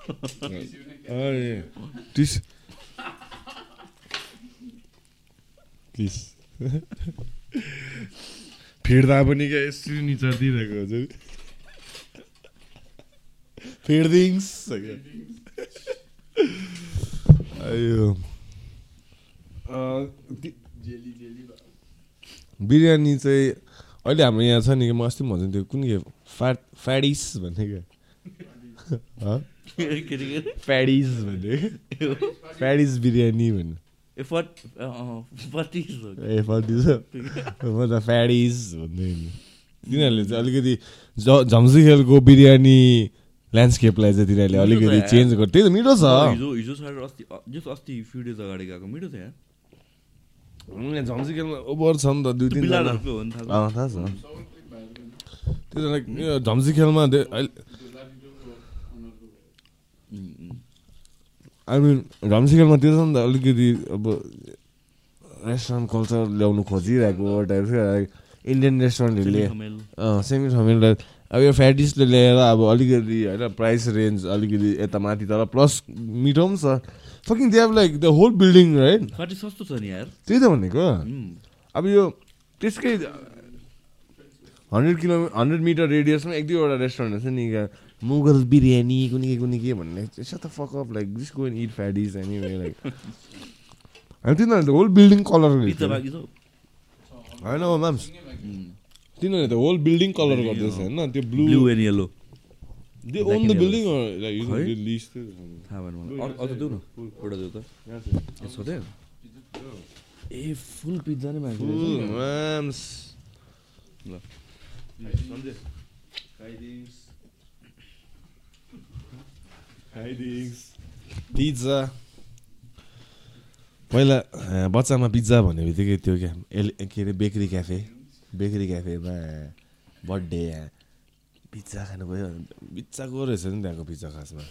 अरे टिस प्लिज फिर्दा पनि क्या यसरी निचार दिइरहेको फिर्दिङ्स अयो। अँ, ति- बिरयानी चाहिँ अहिले हाम्रो यहाँ छ नि कि म अस्ति पनि भन्छु नि त्यो कुन के फ्याट फ्याडिस भन्ने क्या। फ्याडिस भन्ने। फ्याडिस बिरयानी भन्ने। भन्दै तिनीहरूले चाहिँ अलिकति ज झम्सीखेलको बिरयानी ल्यान्डस्केपलाई चाहिँ तिनीहरूले छ अलिकति। चेन्ज गर्छ त्यही त मिठो छ हिजो हिजो सर अस्ति जस्ट अस्ति फ्यु डेज अगाडि गएको मिठो यार यहाँ झम्सीखेलमा ओभर छ नि त दुई तिनजना थाहा छ त्यो त लाइक यो झम्सीखेलमा दे- अहिले आई मिन झम्सीखेलमा त्यो छ नि त अलिकति अब रेस्टुरेन्ट कल्चर ल्याउनु खोजिरहेको टाइप इन्डियन रेस्टुरेन्टहरूले सेमी फमिललाई अब यो फ्याटिसले ल्याएर अब अलिकति होइन प्राइस रेन्ज अलिकति यता माथि तर प्लस मिठो पनि छ। Fucking they have like the whole building right सस्तो छ नि यार। त्यही त भनेको। अब यो त्यसकै हन्ड्रेड किलो हन्ड्रेड मिटर रेडियसमा एक दुईवटा रेस्टुरेन्ट छ नि मुगल बिरयानी कुनै के कुनै के भन्ने त fuck up like this go in it फ्याडिस anyway like हामी तिनीहरूले त होल बिल्डिङ कलर होइन हो म्याम्स तिनीहरूले त होल बिल्डिङ कलर गर्दैछ होइन? त्यो blue blue and yellow they own and the yellow. Building like है? दे लिस्ट थाहा भएन मलाई। अझ देऊ न एउटा देऊ त। ए फुल पिज्जा नै बाँकी रहेछ नि। ल पिज्जा पहिला बच्चामा पिज्जा भन्ने बित्तिकै त्यो क्या एल के अरे बेकरी क्याफे बेकरी क्याफेमा बर्थडे पिज्जा खानु गयो पिज्जाको रहेछ नि त्यहाँको पिज्जा खासमा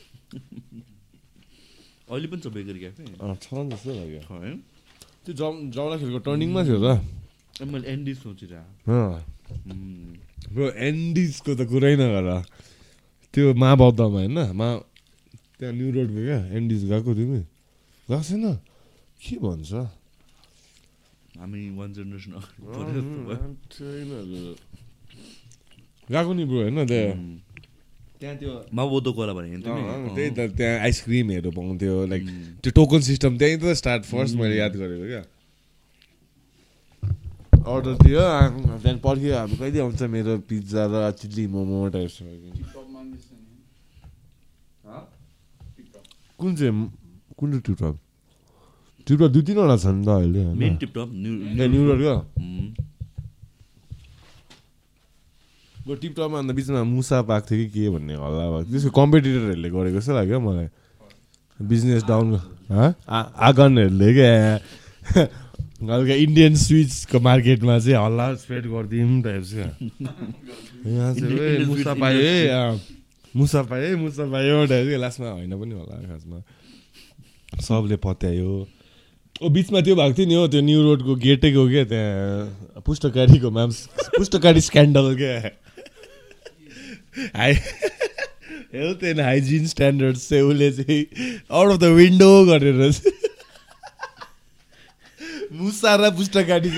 अहिले पनि छ बेकरी क्याफे अँ छ नि जस्तो लाग्यो है त्यो जम जाउँदाखेरिको टर्निङमा थियो त मैले एन्डी सोचिरहेको एन्डिजको त कुरै नगर त्यो महाबौद्धमा होइन मा त्यहाँ न्यु रोडको क्या एन्डिज गएको तिमी गएको छैन? के भन्छ? हामी वान जेनेरेसन गएको नि ब्रो होइन त्यहाँ? त्यहाँ त्यो माबोधो कोला भने त्यही त त्यहाँ आइसक्रिमहरू पाउँथ्यो लाइक त्यो टोकन सिस्टम त्यहीँ त स्टार्ट फर्स्ट मैले याद गरेको क्या। अर्डर दियो त्यहाँदेखि पर्खियो अब कहिले आउँछ मेरो पिज्जा र चिल्ली मोमो टाइप कुन चाहिँ कुन चाहिँ टिपटप टिपटप दुई तिनवटा छ नि त अहिले? मेन टिपटप ए, न्यु रोडको अब टिपटपमा अन्त बिचमा मुसा पाएको थियो कि के भन्ने हल्ला भएको थियो। त्यसको कम्पिटिटरहरूले गरेको जस्तो लाग्यो मलाई बिजनेस डाउन आगनहरूले क्या हल्का इन्डियन स्विट्सको मार्केटमा चाहिँ हल्ला स्प्रेड गरिदिउँ टाइप क्या यहाँ चाहिँ ए, Indian मुसा पायो है मुसा पायो है मुसा पायो क्या लास्टमा होइन पनि होला खासमा। सबले पत्यायो। ओ बिचमा त्यो भएको थियो नि हो त्यो न्यु रोडको गेटैको क्या त्यहाँ पुस्तकारीको म्याम पुस्तकारी स्क्यान्डल क्या। High health and hygiene standard चाहिँ उसले चाहिँ आउट अफ द विन्डो गरेर चाहिँ मुसा र पुष्ट काटी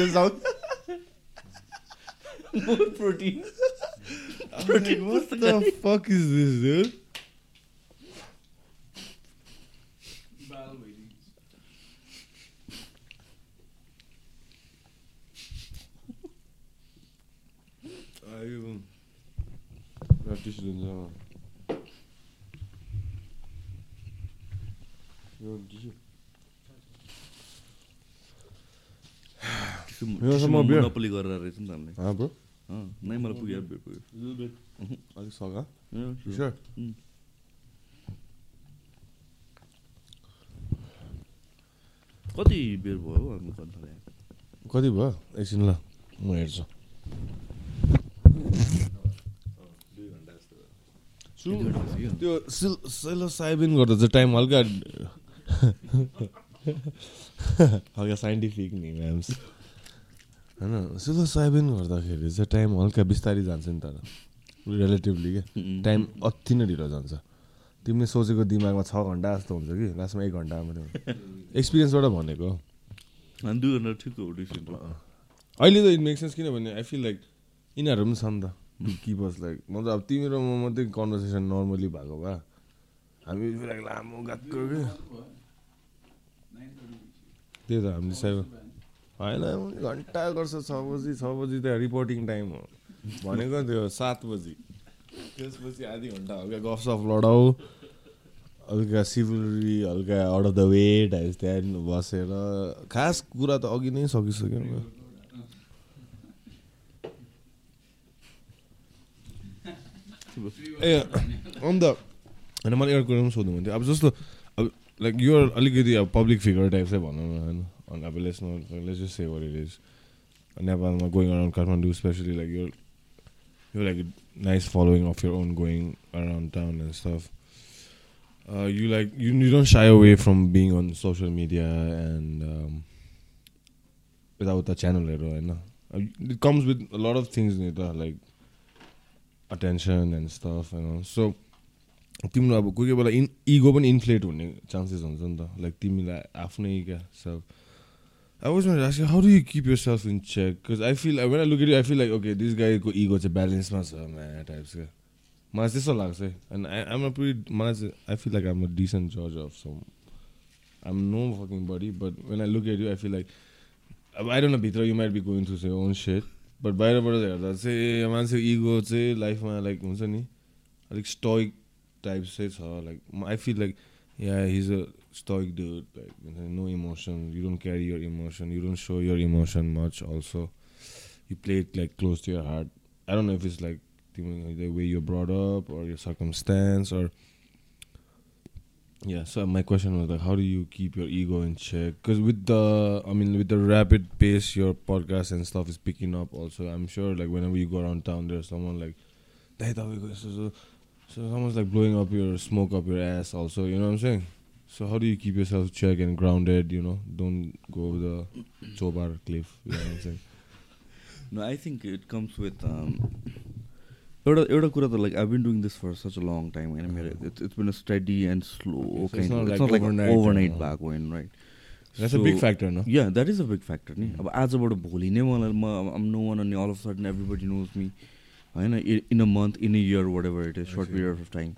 south protein What the fuck is this, dude? आयो प्रैक्टिस हुन्छ यो टिस्यु योसँग beer? मोनोपोली गरेर रहेछ नि त हामीले हाँ ब्रो अँ, नै मलाई पुग्यो बेर पुग्यो अलिक सघा. कति बेर भयो हौ हामी गर्नु थाले कति भयो एकछिन ल म हेर्छु त्यो सिल सेलो साइबिन गर्दा चाहिँ टाइम हल्का हल्का साइन्टिफिक नि म्याम्स होइन सिलो साइबिन गर्दाखेरि चाहिँ टाइम हल्का बिस्तारै जान्छ नि तर रिलेटिभली क्या टाइम अति नै ढिलो जान्छ। तिमीले सोचेको दिमागमा छ घन्टा जस्तो हुन्छ कि? लास्टमा एक घन्टा मात्रै एक्सपिरियन्सबाट भनेको। अनि दुई घन्टा ठिक हो अहिले त इट मेक सेन्स किनभने आई फिल लाइक यिनीहरू पनि छ नि त किपर्स लाइक मतलब अब तिमी र म मात्रै कन्भर्सेसन नर्मली भएको भए हामी लामो गएको कि? त्यही त हामीले सेभेन होइन घन्टा गर्छ छ बजी छ बजी त रिपोर्टिङ टाइम हो। भनेको त्यो सात बजी। त्यसपछि आधी घन्टा हल्का गफसफ लडाऊ हल्का सिभिलरी हल्का अफ द वे टाइप्स त्यहाँदेखि बसेर। खास कुरा त अघि नै सकिसक्यो नि ए अन्त होइन मैले एउटा कुरा पनि सोध्नु मन थियो अब जस्तो अब लाइक यो अलिकति अब पब्लिक फिगर टाइप चाहिँ भनौँ न होइन अनि अब लेट्स न let's just say what it is नेपालमा going around Kathmandu especially like यो यो like nice following of your own going around town and stuff from being on social media and um, without the channel you know Uh, it comes with a lot of things in it, uh, like attention and stuff you know so तिम्रो अब कोही कोही बेला in ego पनि inflate हुने chances हुन्छ नि त लाइक तिमीलाई आफ्नै क्या self I was asking how do you keep yourself in check? Because I feel when I look at you I feel like okay this guy को ego चाहिँ ब्यालेन्समा छ म्या टाइप्स क्या मलाई त्यस्तो लाग्छ है and I am a pretty मलाई चाहिँ I feel like um a decent जज of some um no fucking body but when I look at you I feel like अब आई डोन्ट भित्र you might be going through own set but बाहिरबाट हेर्दा चाहिँ मान्छेको ego चाहिँ लाइफमा like हुन्छ नि अलिक स्टोइक टाइप चाहिँ छ like I feel like yeah he's a stoic dude like no emotion you don't carry your emotion you don't show your emotion much also. You play it like close to your heart. I don't know if it's like the way you're brought up or your circumstance or yeah so my question was like how do you keep your ego in check? Because with the i mean with the rapid pace your podcast and stuff is picking up also i'm sure like whenever you go around town there's someone like so, so, so someone's like blowing up your smoke up your ass also you know what i'm saying? So how do you keep yourself check and grounded you know? Don't go over the chobar cliff you know what i'm saying? No, I think it comes with um, एउटा एउटा कुरा त like I been doing this for such a long time होइन मेरो it's it's been a steady and slow So it's kind not it's like not like overnight, overnight uh, भएको होइन right that's a big factor no? Yeah that is a big factor नि अब आजबाट भोलि नै मलाई म आम नो वान अनि all of sudden everybody knows me होइन in a month in a year whatever it is short period of time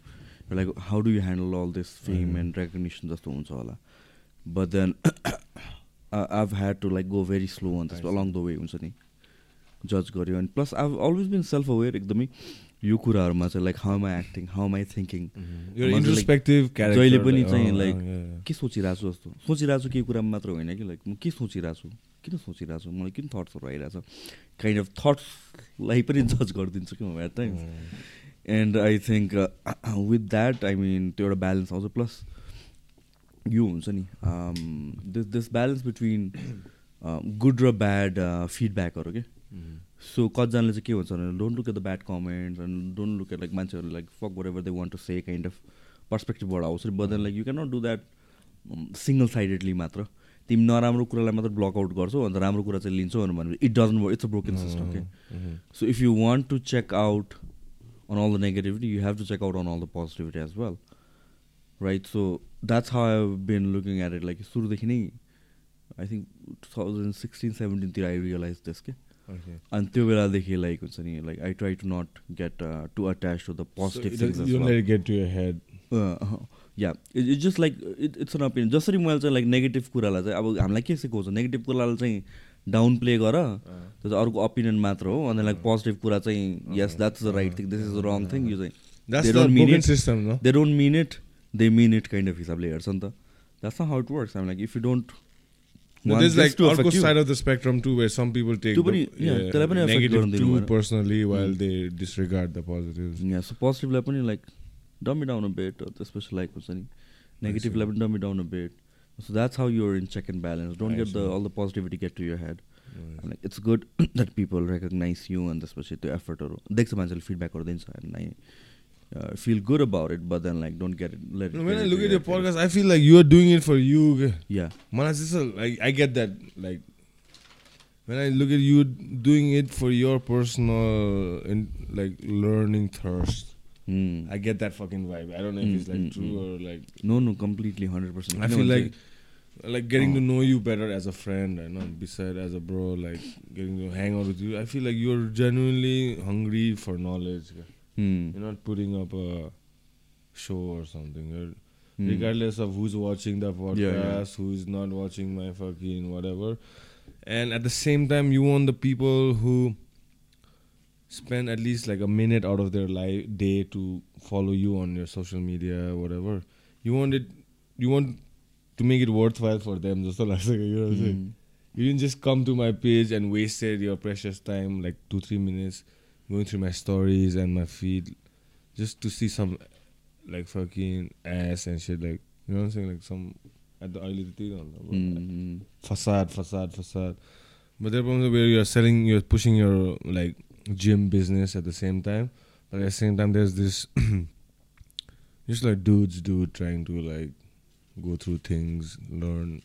like how do you handle all this fame and recognition जस्तो हुन्छ होला but then I've had to like go very slow on त्यसमा along the way हुन्छ नि जज गऱ्यो अनि plus I always been self aware एकदमै यो कुराहरूमा चाहिँ like how I acting how I thinking. जहिले पनि चाहिँ yeah. के सोचिरहेको छु जस्तो? सोचिरहेको छु केही कुरामा मात्र होइन कि लाइक म के सोचिरहेको छु किन सोचिरहेको छु मलाई किन थट्सहरू आइरहेको छ काइन्ड अफ थट्सलाई पनि जज गरिदिन्छु कि म at times and I think with that I mean त्यो एउटा ब्यालेन्स आउँछ प्लस यो हुन्छ नि this this balance between good र ब्याड फिडब्याकहरू के सो कतिजनाले चाहिँ के हुन्छ भने don't look at the bad comments and don't look at like मान्छेहरू like fuck whatever they want to say kind of पर्सपेक्टिभबाट आउँछ but then like you can not do that single sidedly मात्र तिमी नराम्रो कुरालाई मात्र ब्लक आउट गर्छौ अन्त राम्रो कुरा चाहिँ लिन्छौ भने it doesn't work it's a broken system के. So if you want to check out on all the negativity you have to check out on all the positivity as well right? So that's how i've been looking at it. Like सुरुदेखि नै I think two thousand sixteen सेभेन्टिनतिर I realise this के Okay. अनि त्यो बेलादेखि like हुन्छ नि like I try to not get to attach to the So positive it things doesn't- you don't let it get to your head. Yeah it's just like it it's an opinion जसरी मैले चाहिँ like negative कुरालाई चाहिँ अब हामीलाई के सिकाउँछ negative कुरालाई चाहिँ डाउन प्ले गर। त्यो चाहिँ अर्को ओपिनियन मात्र हो। अनि लाइक पोजिटिभ कुरा चाहिँ yes that's the right thing this is the wrong thing यो चाहिँ? They don't mean it they mean it kind of हिसाबले हेर्छ नि त। That's how it works like if you don't पोजिटिभलाई पनि लाइक डमी डाउन बेट त्यसपछि लाइक हुन्छ नि। नेगेटिभलाई पनि dummy down bet So that's how you're in check and balance don't I get the see. All the positivity get to your head Right. Like it's good that people recognise you अनि त्यसपछि त्यो एफर्टहरू देख्छ मान्छेले फिडब्याकहरू दिन्छ and I feel good about it but then like don't get it late No, when I look at your podcast, I feel like you are doing it for you. okay? Yeah Man, it's just a, like I get that. Like when I look at you doing it for your personal in, like learning thirst, Mm. I get that fucking vibe. I don't know if it's like mm, true hmm. or like. No, no, completely, hundred percent. I no, feel like, like, like getting oh. to know you better as a friend, and know, beside as a bro, like getting to hang out with you. I feel like you're genuinely hungry for knowledge. Hmm. You're not putting up a show or something. You're, Regardless of who's watching the podcast, yeah, yeah. who's not watching my fucking whatever, and at the same time, you want the people who spend at least like a minute out of their life day to follow you on your social media, whatever. You want it, you want to make it worthwhile for them. Just like you know what I'm saying. Hmm. You didn't just come to my page and wasted your precious time, like two, three minutes, going through my stories and my feed, just to see some, like fucking ass and shit. Like you know what I'm saying, like some at the early Hmm. facade, facade, facade. But there are moments where you're selling, you're pushing your like gym business at the same time. But at the same time, there's this, just like dudes, dude, trying to like go through things, learn,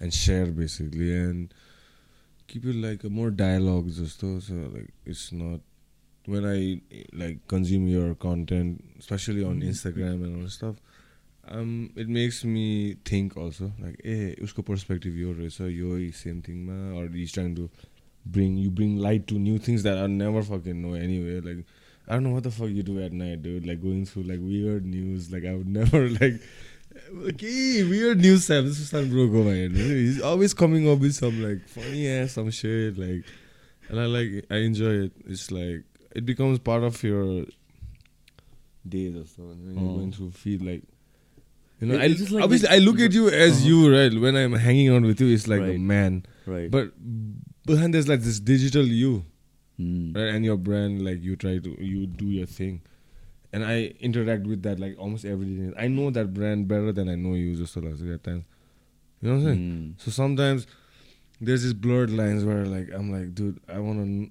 and share basically, and keep it like a more dialogue just though. So like it's not when I like consume your content, especially on Instagram and all that stuff. Um, it makes me think also like, eh, उसको perspective यो रहेछ यो same thing ma, or he's trying to bring you bring light to new things that I never fucking know anyway. Like I don't know what the fuck you do at night, dude. Like going through like weird news. Like I would never like. Okay, weird news Sam. This is not bro go my head. He's always coming up with some like funny ass some shit like, and I like I enjoy it. It's like it becomes part of your days or so. When you're Oh. going through feed like. You know, I, just like obviously I look at you as Uh-huh. you, right? When I'm hanging out with you, it's like a Right. man. Right. But Behind there's like this digital you, mm. right? And your brand, like you try to you do your thing, and I interact with that like almost every day. I know that brand better than I know you, just so like at times. You know what I'm saying? Mm. So sometimes there's these blurred lines where like I'm like, dude, I want to, you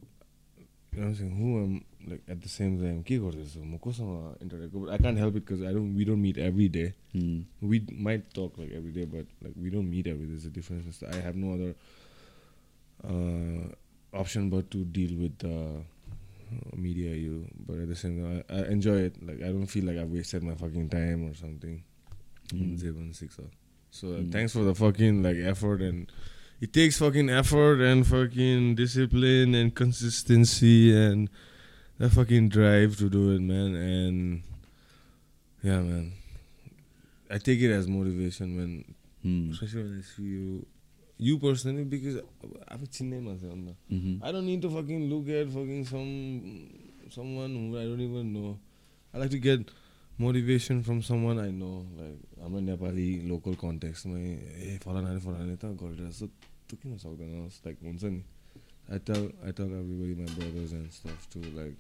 know what I'm saying? Who am like at the same time? I can't help it because I don't. We don't meet every day. Mm. We might talk like every day, but like we don't meet every day. There's a difference. I have no other option but to deal with the uh, media. You, but at the same time, I, I enjoy it. Like I don't feel like I've wasted my fucking time or something. Mm. Uh. So uh, Mm. thanks for the fucking like effort and it takes fucking effort and fucking discipline and consistency and that fucking drive to do it, man. And yeah, man. I take it as motivation when, Hmm. especially when I see you, you personally, because I'm a chinne myself. no. Mhm. I don't need to fucking look at fucking some someone who I don't even know. I like to get motivation from someone I know. Like I'm a Nepali local context. My ए फलानाले फलानाले त गरेर जस्तो तँ किन सक्दैनस् like हुन्छ नि I tell I tell everybody my brothers and stuff to like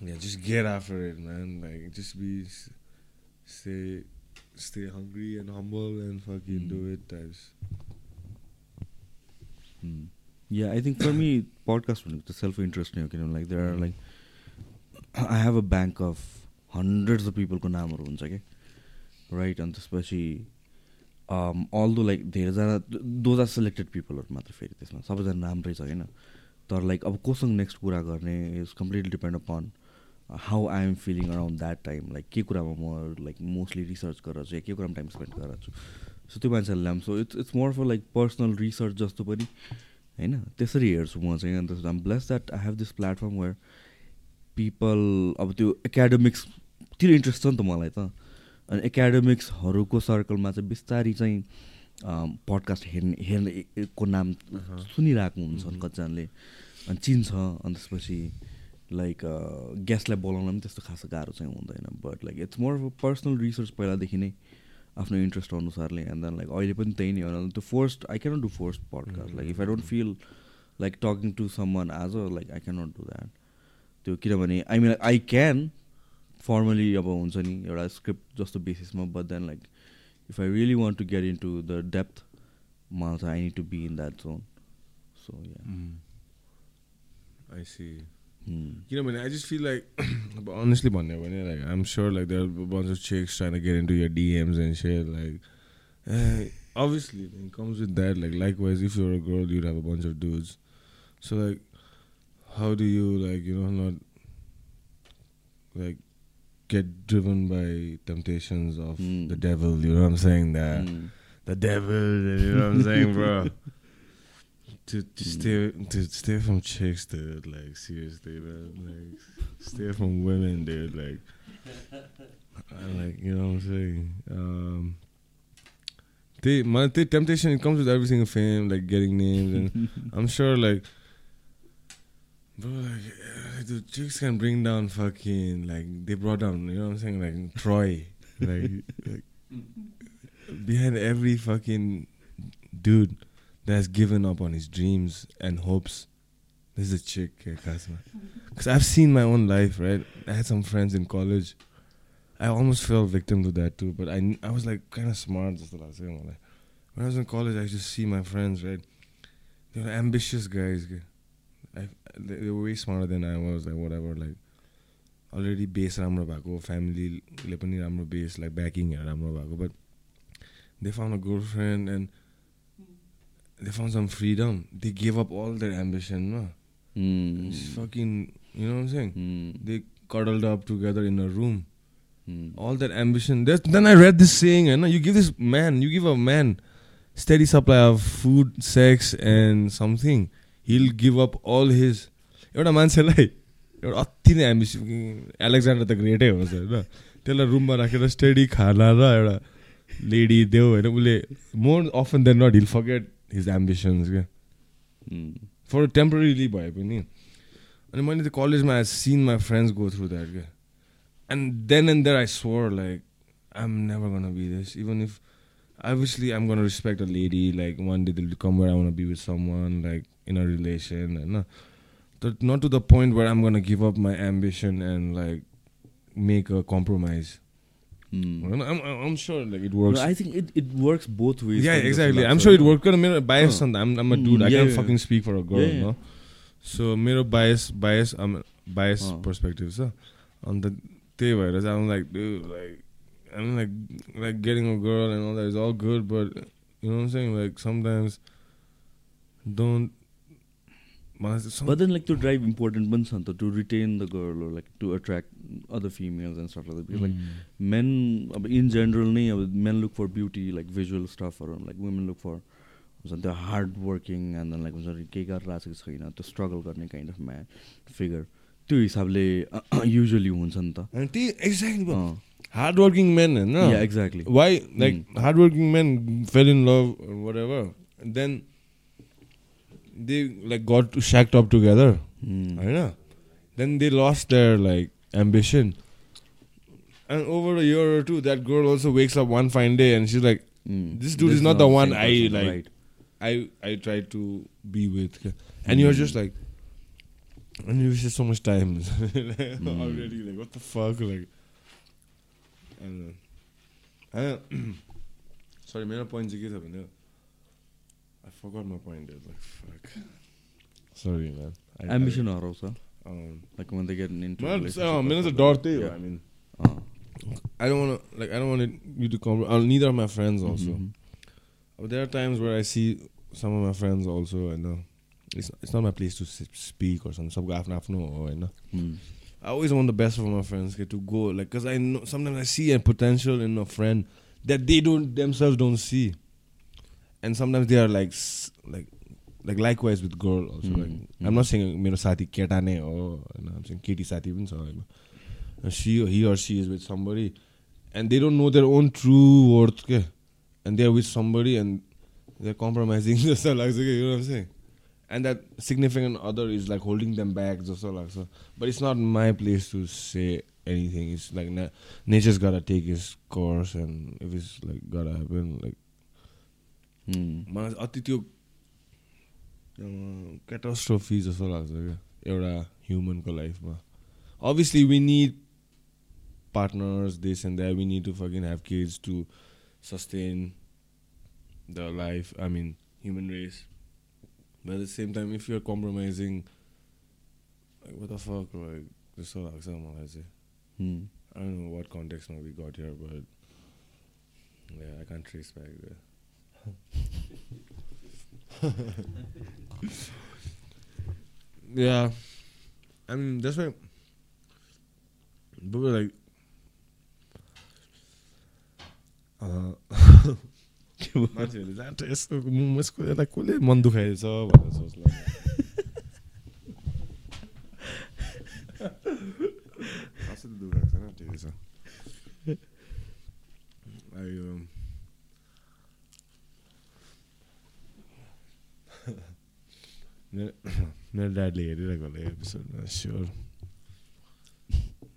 yeah just get after it man like just be s- stay stay hungry and humble and fucking do it types Yeah, I think for me, podcast भनेको त self interest नै हो किनभने like there are like I have a bank of hundreds of पिपलको नामहरू हुन्छ क्या right अनि त्यसपछि अल दो लाइक धेरैजना दोज आर सेलेक्टेड पिपलहरू मात्र फेरि त्यसमा सबैजना राम्रै छ होइन तर लाइक अब कोसँग नेक्स्ट कुरा गर्ने is completely depend upon how I am feeling around that time like के कुरामा म लाइक मोस्टली रिसर्च गरेर छु या के कुरामा टाइम स्पेन्ड गरेर छु सो त्यो मान्छेहरूले so it's it's more for like personal research जस्तो पनि होइन? त्यसरी हेर्छु म चाहिँ अन्त I'm bless that I have this platform where people अब त्यो एकाडेमिक्सतिर इन्ट्रेस्ट छ नि त मलाई त. अनि एकाडेमिक्सहरूको सर्कलमा चाहिँ बिस्तारी चाहिँ पडकास्ट हेर्ने हेर्ने को नाम सुनिरहेको हुन्छन् कतिजनाले। अनि चिन्छ अनि त्यसपछि लाइक गेस्टलाई बोलाउन पनि त्यस्तो खास गाह्रो चाहिँ हुँदैन but like it's more personal research पहिलादेखि नै। आफ्नो इन्ट्रेस्ट अनुसारले एन्ड देन लाइक अहिले पनि त्यही नै हो। त्यो first I cannot do first podcast like if I don't feel like talking to someone आज like I cannot do that त्यो किनभने I mean I can formally अब हुन्छ नि एउटा स्क्रिप्ट जस्तो बेसिसमा but then like if I really want to get into the depth मलाई चाहिँ I need to be in that zone so I see Hmm. You know, what I mean? I just feel like, but honestly, man, like I'm sure like there are a bunch of chicks trying to get into your DMs and shit. Like, uh, obviously, it comes with that. Like, likewise, if you're a girl, you'd have a bunch of dudes. So, like, how do you like, you know, not like get driven by temptations of hmm. the devil? You know what I'm saying? That hmm. the devil. You know what I'm saying, bro. to, to Mm. stay to stay from chicks dude like seriously man like stay from women dude like I like you know what i'm saying? Um they my the temptation it comes with every single fame like getting names and i'm sure like bro like uh, the chicks can bring down fucking like they brought down you know what i'm saying? Like troy like, like behind every fucking dude that's given up on his dreams and hopes there's a chick because i've seen my own life right i had some friends in college i almost fell victim to that too but i, kn- I was like kind of smart just like when i was in college i used to see my friends right they were ambitious guys okay? I, they, they were way smarter than i was like whatever like already base राम्रो भएको फ्यामिलीले पनि राम्रो base like ब्याकिङहरू राम्रो भएको but they found a Girlfriend and they found some freedom they give up all their ambition न Mm. Fucking you know saying Mm. They cuddled up together in a room Mm. all that ambition. There's, then I read this saying, and you give this man, you give a man steady supply of food, sex, and something. He'll give up all his. एउटा मान्छेलाई एउटा अति नै ambition Alexander त ग्रेटै होस् होइन त्यसलाई रुममा राखेर स्टडी खाना र एउटा लेडी देऊ होइन उसले more often than not heal forget His ambitions क्या Mm. फर टेम्पोररीली भए पनि अनि मैले त्यो कलेजमा I seen my friends go through that क्या and then and there I swear like I am never gonna be this even if obviously I'm gonna respect a lady. Like one day they'll come where I wanna be with someone, like in a relation, and uh, but not to the point where I'm gonna give up my ambition and like make a compromise. Mm. I'm, I'm, I'm sure like it works. No, I think it, it works both ways. yeah, जस्तो exactly. लाग्छ I'm sure it होइन? works. Because I'm biased Huh. on that. I'm, I'm a Mm, dude. I yeah, can't yeah. fucking speak for a girl, Yeah, yeah. no. So मेरो bias bias I'm bias Huh. perspective so on the त्यही भएर चाहिँ I'm like dude like I'm like like getting a girl and all that is all good but you know what I'm saying like sometimes don't मलाई चाहिँ some- But then like to drive important पनि छ नि त to retain the girl or like to attract other females and stuff like that. Because like Mm. men अब in general नै अब men look for beauty like visual stuff or like women look for हुन्छ नि त्यो hard working and then like हुन्छ नि केही गरेर आएको छैन त्यो स्ट्रगल गर्ने काइन्ड अफ म्यान फिगर त्यो हिसाबले युजली हुन्छ नि त And त्यही exactly bro. अँ, hardworking men होइन yeah, exactly. why like hardworking men fell in love or whatever and then they like got shacked up together Mm. I know. Then they lost their like ambition. And over a year or two, that girl also wakes up one fine day and she's like, Mm. This dude is not the one I, like, right. I I tried to be with. And you're just like and you wasted so much time already. Like, what the fuck? Like I don't know. I don't Sorry, point is I forgot my point. Dude. Like, fuck. Sorry, man. I, Ambition I, or also? Um, like when they get into. Man, uh, minutes Dorothy. Yeah. I mean. Uh. I don't want to like. I don't want you to come. Uh, neither of my friends mm-hmm, also. Mm-hmm. There are times where I see some of my friends also, You know, it's it's not my place to speak or something. Sab or you know. Mm. I always want the best for my friends get to go like because I know sometimes I see a potential in a friend that they don't themselves don't see and sometimes they are like s- like like likewise with girl also Mm, like mm. I'm not saying मेरो साथी केटा नै हो होइन I'm saying केटी साथी पनि छ होइन she he or she is with somebody and they don't know their own true worth के and they are with somebody and they're compromising जस्तो लाग्छ कि you know what I'm saying and that significant other is like holding them back जस्तो लाग्छ but it's not my place to say anything it's like na- nature's gotta take its course and if it's like gotta happen like उम्, मलाई अति त्यो क्याटास्ट्रोफी जस्तो लाग्छ क्या एउटा ह्युमनको लाइफमा obviously we need partners this and that we need to fucking have kids to sustain the life I mean human race but at the same time if you're compromising like जस्तो लाग्छ मलाई चाहिँ। उम्. I don't know what context now we got here, but yeah, yeah, I mean that's why. But we're like, uh, मान्छेहरूले जान्छ यस्तो म- यसको यसलाई कसले मन दुखाएछ भनेर सोच्ला कसैले दुखाएको छैन ठिकै छ मेरो ड्याडले हेरिरहेको होला एपिसोड स्योर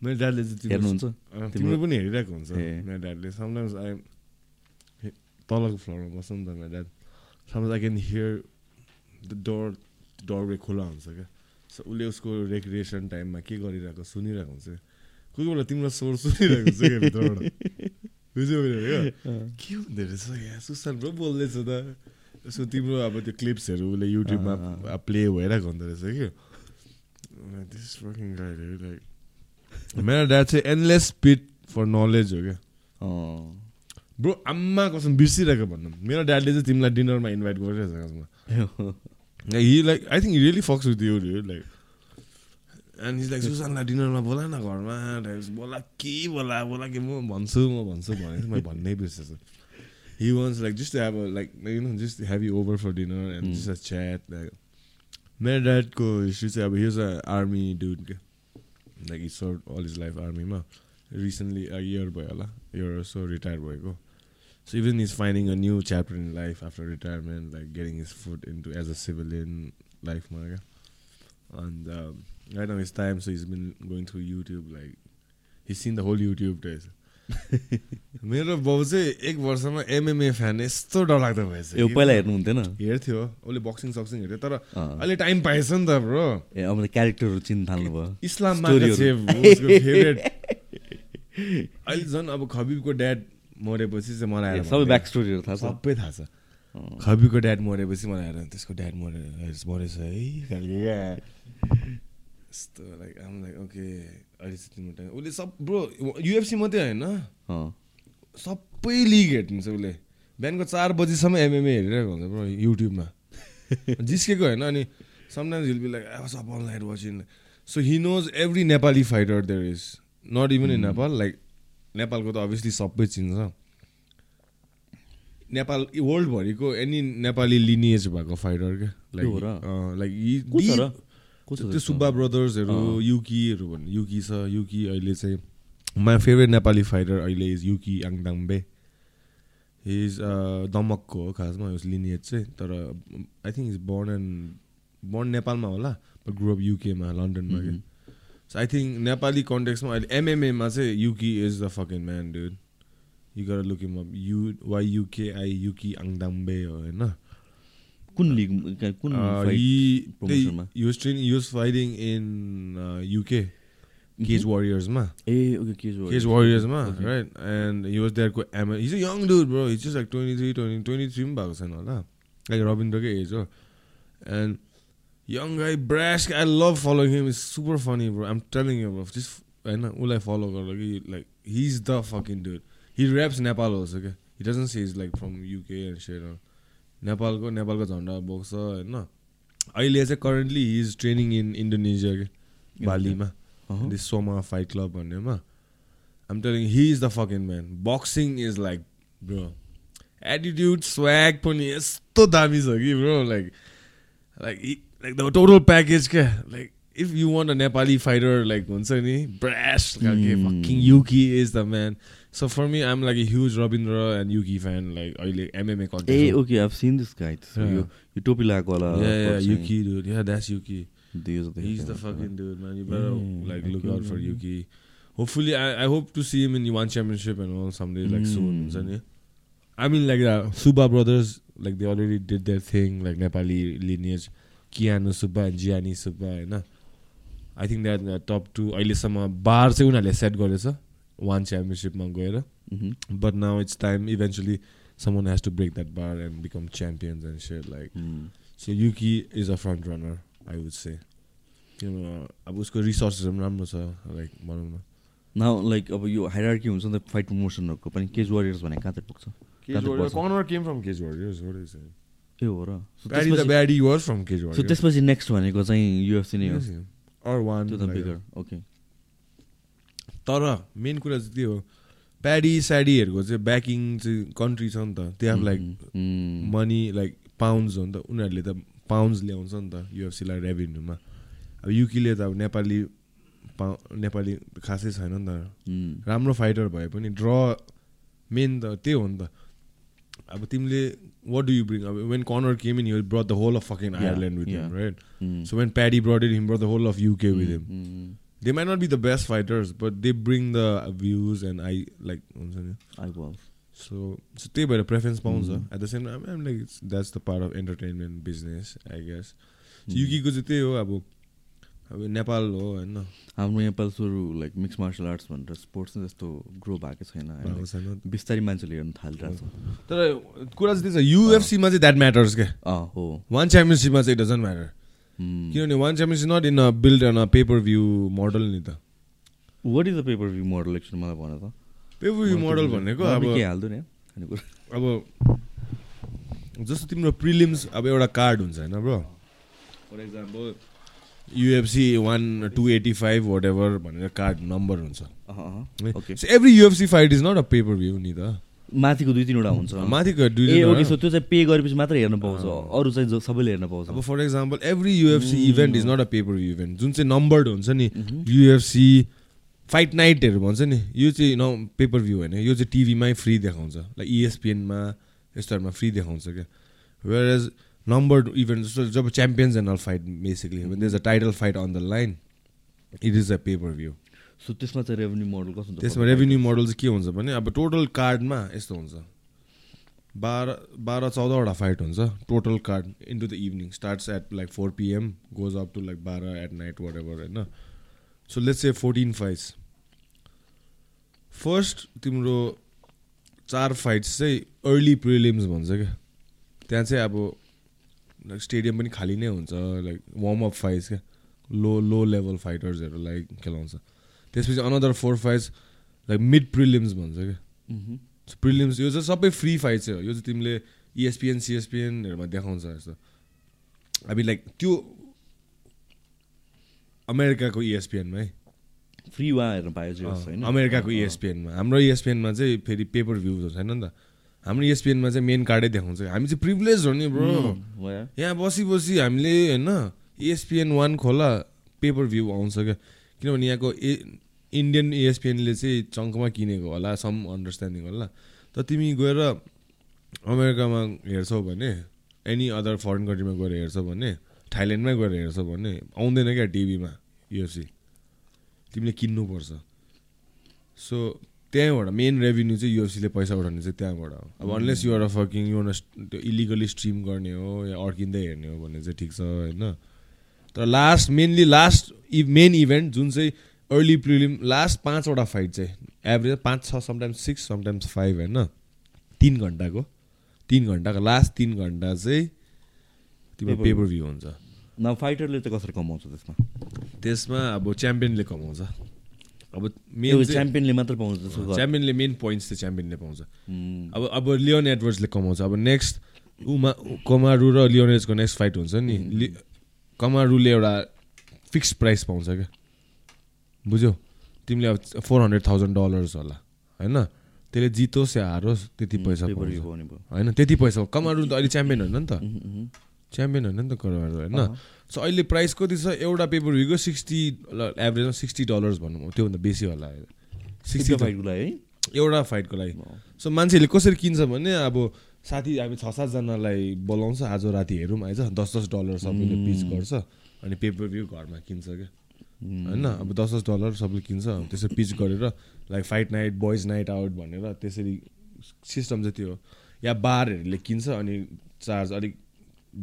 मेरो ड्याडले चाहिँ हेर्नुहुन्छ तिम्रो पनि हेरिरहेको हुन्छ। मेरो ड्याडले समटाइम्स आई तलको फ्लोरमा बस्छ नि त मेरो dad sometimes I can hear the door doorway खुला हुन्छ क्या सो उसले उसको रेक्रिएसन टाइममा के गरिरहेको सुनिरहेको हुन्छ कोही कोही बेला तिम्रो स्वर सुनिरहेको हुन्छ क्या भित्रबाट बुझ्यो क्या के हुँदो रहेछ यहाँ ब्रो बोल्दैछ त यसो तिम्रो अब त्यो क्लिप्सहरू उसले युट्युबमा। प्ले भइरहेको हुँदो रहेछ कि? मेरो ड्याड चाहिँ एन्डलेस स्पिड फर नलेज हो क्या। ब्रो आम्मा कसम बिर्सिरहेको भन्नु। मेरो ड्याडले चाहिँ तिमीलाई डिनरमा इन्भाइट गरिरहेछ खासमा he like I think really fucks with you like and is like सुशान्तलाई डिनरमा बोला न घरमा। बोला के बोला बोला कि म भन्छु म भन्छु भने चाहिँ मैले भन्नै बिर्सेछु। He wants like just have like you know just have you over for dinner and just a chat like मेरो ड्याडको हिस्ट्री चाहिँ अब हिज अ आर्मी डुड क्या like he serve all his life आर्मीमा रिसेन्टली इयर भयो होला year so retire भएको So even he's finding a new chapter in life after retirement, like getting his foot into as a civilian life, Marga. And um, right now it's time, so he's been going through YouTube. Like he's seen the whole YouTube days. मेरो बाउ चाहिँ एक वर्षमा MMA fan यस्तो डरलाग्दो भएछ यो। पहिला हेर्नु हुन्थेन हेर्थ्यो उसले बक्सिङ सक्सिङ हेर्थ्यो तर। अहिले टाइम पाएछ नि त ब्रो ए अब क्यारेक्टरहरू चिन्न थाल्नुभयो इस्लाम Story-हरू। फेभरेट अहिले झन् अब खबिबको ड्याड मरेपछि चाहिँ मलाई सबै। ब्याक स्टोरीहरू थाहा छ सबै थाहा छ अँ। खबीको ड्याड मरेपछि मलाई आएर त्यसको ड्याड मरे मरेछ है यस्तो लाइक आम लाइक ओके अहिले चाहिँ तिम्रो टाइम उसले सब ब्रो युएफसी मात्रै होइन सबै लिग हेर्नुहुन्छ उसले बिहानको चार बजीसम्म एमएमए हेरिरहेको हुन्छ ब्रो युट्युबमा जिस्केको होइन अनि sometimes he'll be like I was up all night watching so he knows every Nepali fighter there is not even in Nepal like नेपालको त अभियसली सबै चिन्छ नेपाल वर्ल्डभरिको एनी नेपाली लिनिएज भएको फाइटर क्या? लाइक लाइक त्यो? सुब्बा ब्रदर्सहरू। युकीहरू भन्ने युकी छ युकी अहिले चाहिँ माई फेभरेट नेपाली फाइटर अहिले इज युकी आङदाङबे इज दमकको हो खासमा उस लिनिएज चाहिँ तर I think is born and born नेपालमा होला बट ग्रो अप युकेमा लन्डनमा Mhm. So I think Nepali कन्टेक्समा अहिले एमएमएमा चाहिँ Yuki is the fucking man dude you गर looking up you Y U K I Yuki Angdembe हो होइन कुन लिग कुन Uh, fight he, promotion मा? they, he was training. He was fighting in uh, UK, Cage Warriors, ma. Ah okay cage Cage Warriors, ma. Okay. Right, and he was there. co- ama- He's a young dude, bro. He's just like 23, 20, 23 पनि भएको छैन होला like रविन्द्रकै age हो and young guy brash guy, I love following him it's super funny bro I'm telling you bro just होइन उसलाई follow गर कि like he's the fucking dude he raps Nepal also क्या he doesn't say he's like from UK and shit or नेपालको नेपालको झन्डा बोक्छ होइन? अहिले चाहिँ currently he is training in Indonesia बालीमा। दिस सोमा फाइट क्लब भन्नेमा I'm telling he is the fucking man boxing is like bro attitude swag पनि यस्तो दामी छ कि bro like like like the total package क्या? Like if you want a Nepali fighter like हुन्छ नि brass. Fucking Yuki is the man so for me I'm like a huge Rabindra and Yuki fan like अहिले MMA a contest okay I've seen this guy Yeah. यो यो टोपी लगाएको होला Yeah, yeah। Yuki, dude. Yeah, that's Yuki. हजार He's the fucking dude, man. You better Yeah, like look out for. Yuki. Hopefully, I, I hope to see him in one championship and all someday, like soon. Mm. हुन्छ नि? I mean, like uh, Suba brothers, like they already did their thing, like Nepali lineage. Kiano Suba and Gianni Suba, होइन I think that top two अहिलेसम्म bar चाहिँ उनीहरूले set गरेछ one च्याम्पियनसिपमा गएर. But now it's time eventually someone has to break that bar and become champions and share like. So Yuki is a front runner I would say किन अब उसको resources पनि राम्रो छ लाइक भनौँ न नाउ लाइक अब यो हाइरार्की हुन्छ नि त फाइट प्रमोसनहरूको पनि। केज वारियर्स भने कहाँ चाहिँ पुग्छ? ए हो र। त्यसपछि- नेक्स्ट भनेको चाहिँ युएफसी नै हो। त ओके तर मेन कुरा चाहिँ त्यो हो प्याडी स्याडीहरूको चाहिँ ब्याकिङ चाहिँ कन्ट्री छ नि त they have like. Money like pounds हो नि त उनीहरूले त पाउन्ड्स ल्याउँछ नि त युएफसीलाई रेभेन्यूमा अब युकीले त अब नेपाली पाउ नेपाली खासै छैन नि त Mm. राम्रो फाइटर भए पनि ड्र मेन त त्यही हो नि त अब तिमीले वाट डु यु ब्रिङ अब when Conor came in you brought the whole of fucking Ireland with him. Right. So when Paddy brought it him brought the whole of UK with him. They might not be the best fighters but they bring the views and I like हुन्छ नि I was. So so त्यही भएर preference पाउँछ. At the same time like that's the part of entertainment business I guess. युकीको चाहिँ त्यही हो अब अब नेपाल हो होइन हाम्रो नेपाल सुरु लाइक मिक्स मार्सल आर्ट्स भनेर स्पोर्ट्स नै त्यस्तो ग्रो भएको छैन बिस्तारै मान्छेले हेर्नु थालिरहेको छ तर कुरा चाहिँ त्यही छ युएफसीमा चाहिँ द्याट म्याटर्स क्या हो वान च्याम्पियनसिपमा चाहिँ डजन्ट म्याटर. किनभने ONE Championship not in a build on a pay per view model नि त what is the pay per view model एकछिन मलाई भन त पेपर भ्यू मोडल भनेको अब हाल्दो नि अब जस्तो तिम्रो प्रिलिम्स अब एउटा कार्ड हुन्छ होइन bro for example UFC one two eighty five whatever भनेर कार्ड नम्बर हुन्छ every UFC fight is not a pay per view नि त माथिको दुई तिनवटा हुन्छ। माथिको ए दुई ओके सो त्यो चाहिँ पे गरेपछि मात्रै हेर्न पाउँछ। अरू चाहिँ सबैले हेर्न अब पाउँछ for example every UFC event is not a pay per event जुन चाहिँ नम्बर्ड हुन्छ नि. युएफसी फाइट नाइटहरू भन्छ नि यो चाहिँ न पेपर भ्यू होइन। यो चाहिँ टिभीमै फ्री देखाउँछ। लाइक इएसपिएनमा यस्तोहरूमा फ्री देखाउँछ क्या। वेयर एज नम्बर्ड इभेन्ट जस्तो जब champions and all fight basically there's a title fight on the line it is a pay per view so त्यसमा चाहिँ रेभेन्यू मोडल कस्तो हुन्छ त्यसमा रेभेन्यू मोडल चाहिँ के हुन्छ भने अब टोटल कार्डमा यस्तो हुन्छ। बाह्र बाह्र चौधवटा फाइट हुन्छ। Total card into the evening starts at like four PM goes up to like बाह्र एट नाइट वाट एभर होइन? So let's say fourteen fights first तिम्रो चार फाइट्स चाहिँ अर्ली प्रिलिम्स भन्छ क्या। त्यहाँ चाहिँ अब लाइक स्टेडियम पनि खाली नै हुन्छ लाइक वार्मअप फाइट्स क्या। लो लो लेभल फाइटर्सहरूलाई खेलाउँछ। त्यसपछि another four fights like mid prelims भन्छ क्या. प्रिलिम्स यो चाहिँ सबै फ्री फाइट चाहिँ हो यो चाहिँ तिमीले E इएसपिएन सिएसपिएनहरूमा देखाउँछ जस्तो। अब लाइक त्यो अमेरिकाको E इएसपिएनमा है। फ्री वा हेर्न पायो होइन। अमेरिकाको E इएसपिएनमा हाम्रो E इएसपिएनमा चाहिँ फेरि पेपर भ्यू छैन नि त। हाम्रो E इएसपिएनमा चाहिँ मेन कार्डै देखाउँछ। हामी चाहिँ प्रिभिलेज हो नि ब्रो Mm, यहाँ बसी बसी हामीले होइन E इएसपिएन वान खोला पेपर भ्यू आउँछ क्या। किनभने यहाँको ए इन्डियन E इएसपिएनले चाहिँ चङ्कमा किनेको होला सम अन्डरस्ट्यान्डिङ होला। तर तिमी गएर अमेरिकामा हेर्छौ भने एनी अदर फरेन कन्ट्रीमा गएर हेर्छौ भने थाइल्यान्डमै गएर हेर्छौ भने आउँदैन क्या टिभीमा युएफसी तिमीले किन्नुपर्छ। सो त्यहाँबाट मेन रेभेन्यू चाहिँ युएफसीले पैसा उठाउने चाहिँ त्यहाँबाट हो। अब unless you're a fucking you त्यो इलिगली स्ट्रिम गर्ने हो या अड्किँदै हेर्ने हो भने चाहिँ ठिक छ होइन। तर लास्ट मेनली लास्ट इ मेन इभेन्ट जुन चाहिँ अर्ली प्रिलिम लास्ट पाँचवटा फाइट चाहिँ एभरेज पाँच छ समटाइम्स सिक्स समटाइम्स फाइभ होइन? तिन घन्टाको तिन घन्टाको लास्ट तिन घन्टा चाहिँ तिम्रो. पेपर भ्यू हुन्छ। न फाइटरले चाहिँ कसरी कमाउँछ त्यसमा? त्यसमा अब च्याम्पियनले कमाउँछ। अब मेन च्याम्पियनले मात्र पाउँछ च्याम्पियनले मेन पोइन्ट्स चाहिँ च्याम्पियनले पाउँछ। Mm. अब अब लियोन एडवर्ड्सले कमाउँछ। अब नेक्स्ट उमा कमारु र लियोनेजको नेक्स्ट फाइट हुन्छ नि। कमारुले एउटा फिक्स प्राइस पाउँछ क्या। बुझ्यौ? तिमीले अब फोर हन्ड्रेड थाउजन्ड डलर्स होला होइन? त्यसले जितोस् या हारोस् त्यति पैसा होइन? त्यति पैसा कमारु त अहिले च्याम्पियन होइन नि त। च्याम्पियन होइन नि त कमारु होइन। सो अहिले प्राइस कति छ? एउटा पेपर भ्यूको सिक्सटी एभरेजमा सिक्सटी डलर्स भनौँ त्योभन्दा बेसी होला सिक्सटी फाइटको लागि? है एउटा फाइटको लागि। सो मान्छेले कसरी किन्छ भने अब साथी हामी छ सातजनालाई बोलाउँछ आज राति हेरौँ आइज दस दस डलर सबैले पिच गर्छ अनि पेपर भ्यू घरमा किन्छ क्या। होइन अब दस दस डलर सबले किन्छ। त्यसरी पिच गरेर like fight night boys night out भनेर त्यसरी सिस्टम चाहिँ त्यो या बारहरूले किन्छ अनि चार्ज अलिक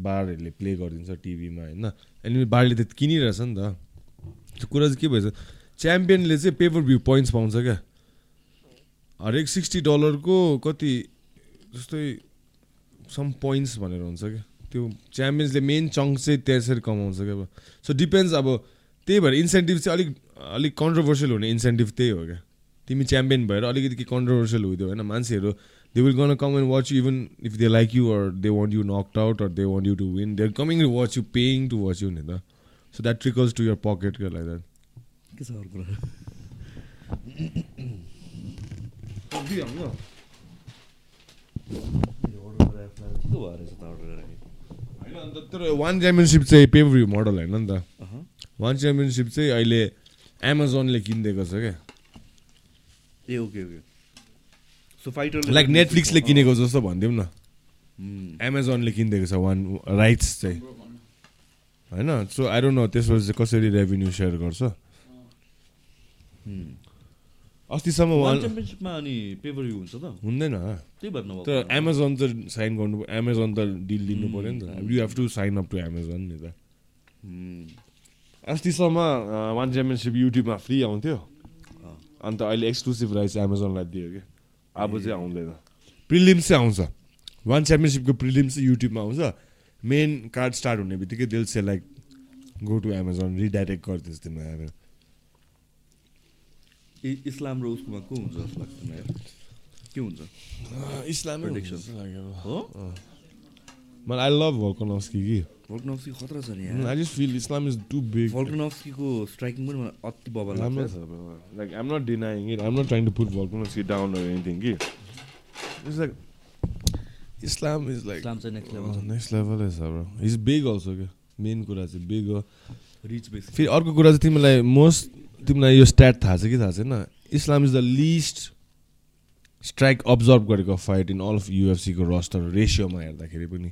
बारहरूले प्ले गरिदिन्छ टिभीमा होइन। अनि बारले त किनिरहेछ नि त। त्यो कुरा चाहिँ के भएछ? च्याम्पियनले चाहिँ पेपर भ्यू पोइन्ट्स पाउँछ क्या। हरेक सिक्सटी डलरको कति जस्तै सम पोइन्ट्स भनेर हुन्छ क्या। त्यो च्याम्पियन्सले मेन चङ्क चाहिँ त्यसरी कमाउँछ क्या। अब सो डिपेन्ड्स अब त्यही भएर इन्सेन्टिभ चाहिँ अलिक अलिक कन्ट्रोभर्सियल हुने इन्सेन्टिभ त्यही हो क्या। तिमी च्याम्पियन भएर अलिकति के कन्ट्रोभर्सियल हुइदियो होइन मान्छेहरू they will gonna come and watch you even if they like you or they want you knocked out or they want you to win they are coming to watch you paying to watch you नि त so that trickles to your pocket क्या like that के छ अन्त तर one championship चाहिँ पेभ्यू model होइन नि त। वान च्याम्पियनसिप चाहिँ अहिले एमाजोनले किनिदिएको छ क्या। ए okay okay. So fighter like नेटफ्लिक्सले किनेको जस्तो भनिदिउँ न। एमाजोनले किनिदिएको छ वान राइट्स चाहिँ। होइन? सो आई डोन्ट नो त्यसबाट चाहिँ कसरी रेभेन्यू सेयर गर्छ? अस्तिसम्म वान वान च्याम्पियनसिपमा अनि पेपर भ्यू हुन्छ त? हुँदैन। त्यही भएर नभएको तर एमाजोन त साइन गर्नु एमाजोन त डिल दिनु पऱ्यो नि त। You have to sign up to Amazon नि त। अस्तिसम्म वान च्याम्पियनसिप युट्युबमा फ्री आउँथ्यो। अन्त अहिले एक्सक्लुसिभ राइट्स एमाजोनलाई दियो कि? अब चाहिँ आउँदैन। प्रिलिम्स चाहिँ आउँछ। वान च्याम्पियनसिपको प्रिलिम्स चाहिँ युट्युबमा आउँछ। मेन कार्ड स्टार्ट हुने बित्तिकै they'll say like go to Amazon redirect गरिदिन्छ तिमीलाई इ- इस्लाम र उसकोमा को हुन्छ जस्तो लाग्छ के हुन्छ? इस्लामै अब। हो? मलाई आई लभ भल्कनस्की कि। खतरा छ नि I just feel Islam is too big striking पनि मलाई अति बबल राम्रो छ I'm not denying it. I'm not trying to put Volkanovski down or anything. कि. It's like Islam is like Islam चाहिँ next level is bro. He's big also क्या. Main कुरा चाहिँ बिग हो रिच बेसी फेरि अर्को कुरा चाहिँ तिमीलाई मोस्ट तिमीलाई यो स्ट्याट थाहा छ कि थाहा छैन Islam is the least strike absorb गरेको फाइट इन अल अफ युएफसीको रस्टर रेसियोमा हेर्दाखेरि पनि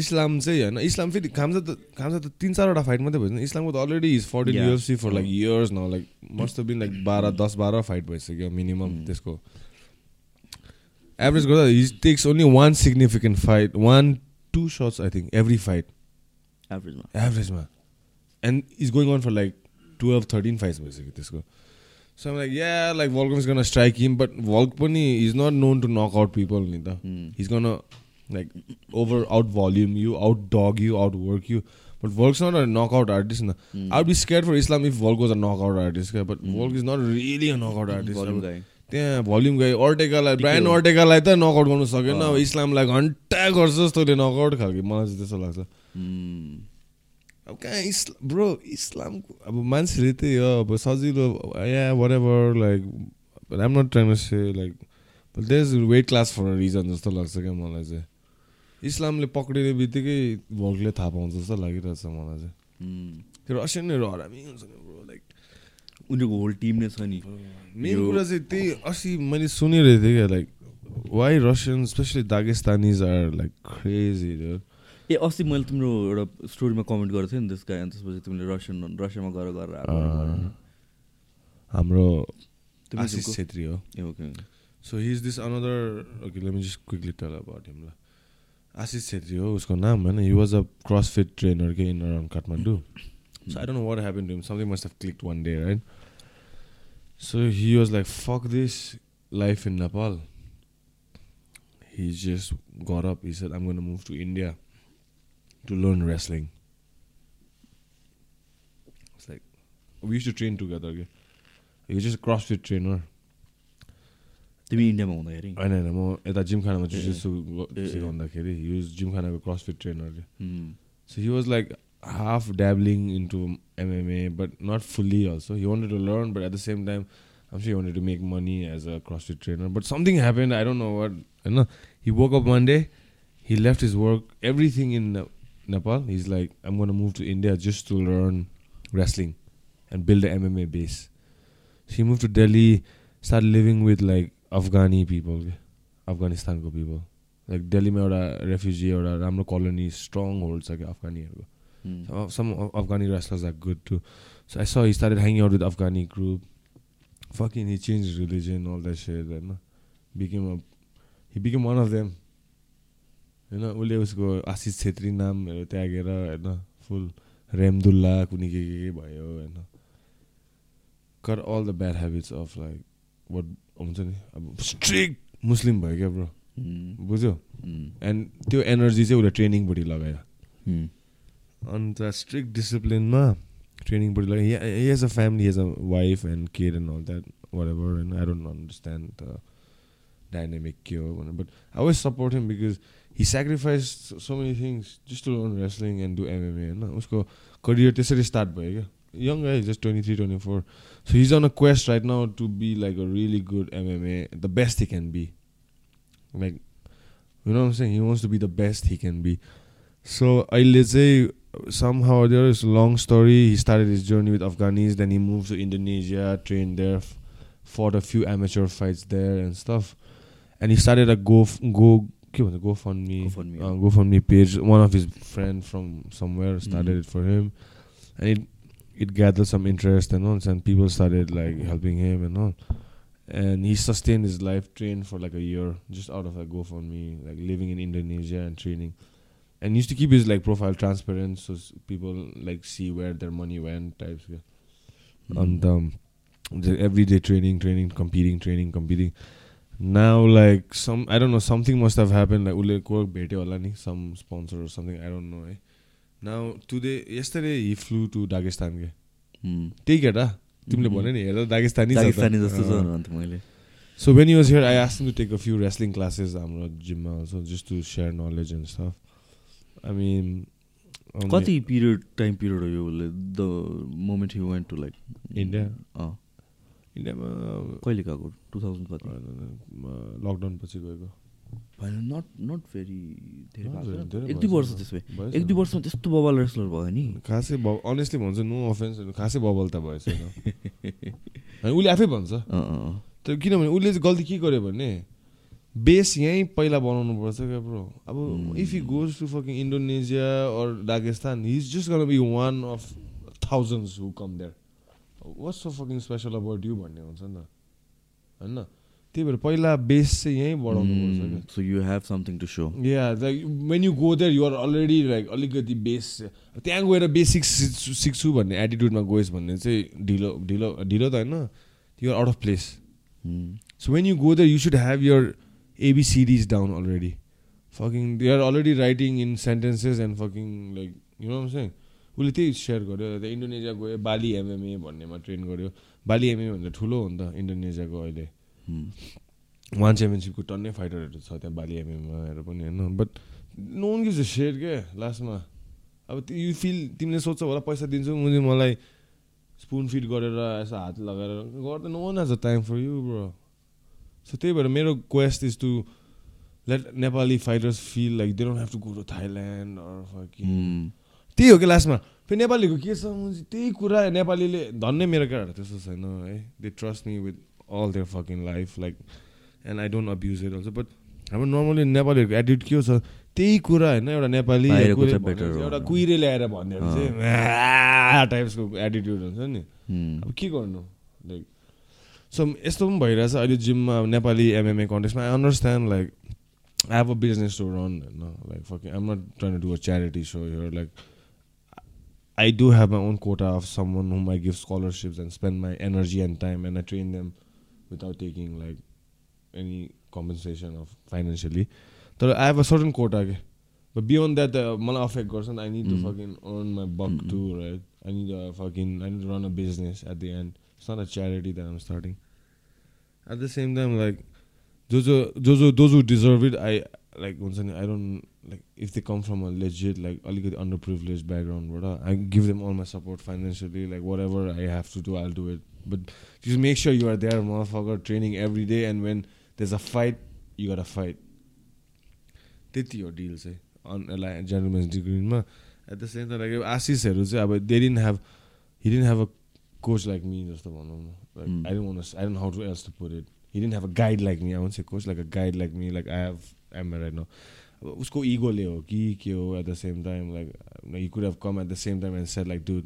इस्लाम चाहिँ होइन इस्लाम फेरि खाम्जा त खाम्जा त तिन चारवटा फाइट मात्रै भएछ इस्लामको त already is fourteen Yeah. UFC for like years न लाइक मस्ट बिन लाइक बाह्र दस बाह्र फाइट भइसक्यो मिनिमम त्यसको। एभरेज गर्दा he takes only one significant fight one two shots I think every fight एभरेजमा एभरेजमा and is going on for like twelve thirteen fights भइसक्यो त्यसको so like yeah like Volk is गर्न striking but Volk पनि is not known to knock out people नि त is गर्न like over out volume you out dog you out work you but वर्कसम्म knock out artist न out scare for Islam if Volk was a knock out artist क्या but Volk is not really knock out artist त्यहाँ volume गयो अर्टेकालाई brand अर्टेकालाई त नक out गर्नु सकेन अब इस्लामलाई घन्टा गर्छ जस्तो त्यो नक आउट खालको मलाई चाहिँ त्यस्तो लाग्छ अब कहाँ इस्लाम ब्रो इस्लामको अब मान्छेले त्यही हो अब सजिलो yeah whatever like I'm not say like there is weight class for reason जस्तो लाग्छ क्या मलाई चाहिँ। इस्लामले पक्रिने बित्तिकै भोगले थाहा पाउँछ जस्तो लागिरहेछ मलाई चाहिँ। त्यो रसियनहरू हरामी हुन्छ नि ब्रो लाइक उनीहरूको होल टिम नै छ नि। मेन कुरा चाहिँ त्यही अस्ति मैले सुनिरहेको थिएँ क्या like why Russian especially Dagestanis are like crazy ए अस्ति मैले तिम्रो एउटा स्टोरीमा कमेन्ट गरेको थिएँ नि त्यसका अनि त्यसपछि तिमीले रसियन रसियामा गएर गएर हाम्रो आशिष छेत्री हो। So he is this another just quickly tell about him ल आशिष छेत्री हो उसको नाम होइन he's a cross fit trainer के in around Kathmandu so I don't what happening click one day right so he was like fuck this life in Nepal he's यस्प he's I'm gonna move to India to learn wrestling." It's like we used to train together. Okay? He was just a CrossFit trainer. तिमी इन्डियामा हुँदाखेरि होइन होइन म यता जिमखानामा ए, जुसु ए, ए। सिकाउँदाखेरि use जिमखानाको CrossFit ट्रेनरले उम्, So he was like half dabbling into MMA, but not fully also. He wanted to learn, but at the same time, I'm sure he wanted to make money as a CrossFit trainer. But something happened, I don't know what. You know, he woke up one day, he left his work, everything in Ne- Nepal. He's like, I'm going to move to India just to learn wrestling and build an MMA base. So he moved to Delhi, started living with like Afghani people, Afghanistan people. Like दिल्लीमा एउटा refugee एउटा राम्रो colony strong hold छ क्या अफगानीहरूको उम्, So, uh, some of Afghani wrestlers are good too. So I saw he started hanging out with Afghani group. Fucking, he changed religion, all that shit. You know, became a, know, उसले उसको आशिष छेत्री नामहरू त्यागेर होइन फुल रेमदुल्ला कुनै के के के भयो होइन। Cut all the bad habits of like what हुन्छ नि अब स्ट्रिक्ट मुस्लिम भयो क्या ब्रो बुझ्यो? एन्ड त्यो एनर्जी चाहिँ उसले ट्रेनिङपट्टि लगायो अन्त स्ट्रिक्ट डिसिप्लिनमा ट्रेनिङपट्टि लगायो has a family has a wife and care and all that whatever and I don't understand the dynamic के हो भनेर but I was support him because he sacrifice so many things just to learn wrestling and do MMA होइन उसको career त्यसरी start भयो क्या young है just twenty three twenty four so he's on a quest right now to be like a really good MMA the best he can be like you know saying he wants to be the best he can be so अहिले चाहिँ somehow there is a long story he started his journey with Afghanis then he moved to Indonesia trained there f- fought a few amateur fights there and stuff and he started a go go के भन्छ GoFundMe GoFundMe, uh, GoFundMe page one of his friend from somewhere started Mhm. it for him and it it gathered some interest and all and people started like helping him and all and he sustained his life trained for like a year just out of a GoFundMe like living in Indonesia and training and used to keep his like profile transparent so s- people like see where their money went types yeah. उम्, and um the everyday training training competing training competing now like some i don't know something must have happened like ule ko bhete hola ni some sponsor or something i don't know eh now today yesterday he flew to dagestan ke उम्, त्यही केटा तिमीले Mhm. भन्यो नि हेर्दा Dagestani जस्तो छ अँ। मैले he was here, I asked him to take a few wrestling classes हाम्रो जिममा just to share knowledge and stuff. I mean, only- कति पिरियड टाइम पिरियड हो यो उसले the moment you went to like India uh इन्डियामा कहिले गएको two thousand कति? लकडाउन पछि गएको। होइन नट नट भेरी धेरै एक दुई। वर्ष त्यसो भए। एक दुई वर्षमा त्यस्तो बबाल रेस्लर भयो नि। खासै अनेस्टली भन्छु नो अफेन्स खासै बबल त भएछ होइन। उसले आफै भन्छ। तर किनभने उसले चाहिँ गल्ती के गर्यो भने बेस यहीँ पहिला बनाउनु पर्छ क्या ब्रो अब. If he goes to fucking Indonesia or Dagestan he is just gonna be one of thousands who come there what so fucking special about you भन्ने हुन्छ नि त। होइन? त्यही भएर पहिला बेस चाहिँ यहीँ बढाउनु पर्छ so you have something to so yeah like when you go there you're already like अलिकति बेस। त्यहाँ गएर बेसिक सिक्छु भन्ने एटिट्युडमा गएस् भन्ने चाहिँ ढिलो ढिलो ढिलो त होइन। You're out of place so when you go there you should have your ABCs down already fucking they are already writing in sentences and fucking like you know चाहिँ उसले त्यही सेयर गर्यो। इन्डोनेसिया गयो बाली एमएमए भन्नेमा ट्रेन गर्यो। बाली MMA भन्दा ठुलो हो नि त इन्डोनेसियाको अहिले। वान च्याम्पियनसिपको टन्नै फाइटरहरू छ त्यहाँ बाली एमएमआहरू पनि होइन? But no one gives a share के? लास्टमा अब यु फिल तिमीले सोध्छौ होला पैसा दिन्छु मुझे मलाई स्पुन फिड गरेर यसो हात लगाएर। गर्दा no one has a time for you bro so त्यही भएर मेरो quest is to let Nepali fighters feel like they don't have to go to Thailand or fucking त्यही हो कि लास्टमा फेरि नेपालीको के छ? त्यही कुरा नेपालीले धन्नै मेरो केटाहरू त्यस्तो छैन है। They trust me with all their fucking life like and I don't abuse it also but हाम्रो नर्मली नेपालीहरूको एटिट्युड के छ? त्यही कुरा होइन एउटा नेपाली एउटा। कुहिरे ल्याएर भन्यो भने चाहिँ टाइप्सको एटिट्युड हुन्छ नि. अब के गर्नु? लाइक सो यस्तो पनि भइरहेछ अहिले जिममा अब नेपाली MMA कन्टेस्टमा I understand like I have a business to run होइन like fucking I'm not trying to do a charity so yeah like I do have my own quota of someone whom I give scholarships and spend my energy and time and I train them without taking like any compensation of financially. So I have a certain quota. ke. But beyond that, uh, मलाई affect गर्छ I need to Mm. fucking earn my buck Mm. too, right? I need to fucking I need to run a business at the end. It's not a charity that I'm starting. At the same time, like जो जो जो जो those वु deserve it I like हुन्छ नि I don't like if they come from a legit like अलिकति underprivileged ब्याकग्राउन्डबाट I give them all my support financially like whatever I have to do I do it but just make sure you are there, motherfucker, training every day. And when there's a fight, you gotta fight. त्यति हो deal चाहिँ on gentlemen's डिग्रीमा at the same time like आशिषहरू चाहिँ अब they didn't have he didn't have a coach like me जस्तो भनौँ न like Mm. I don't want I don't how to else to put it he didn't have a guide like me I want say coach like a guide like me like I have am right no अब उसको इगोले हो कि के हो at the same time like you could have come at the same time answer like to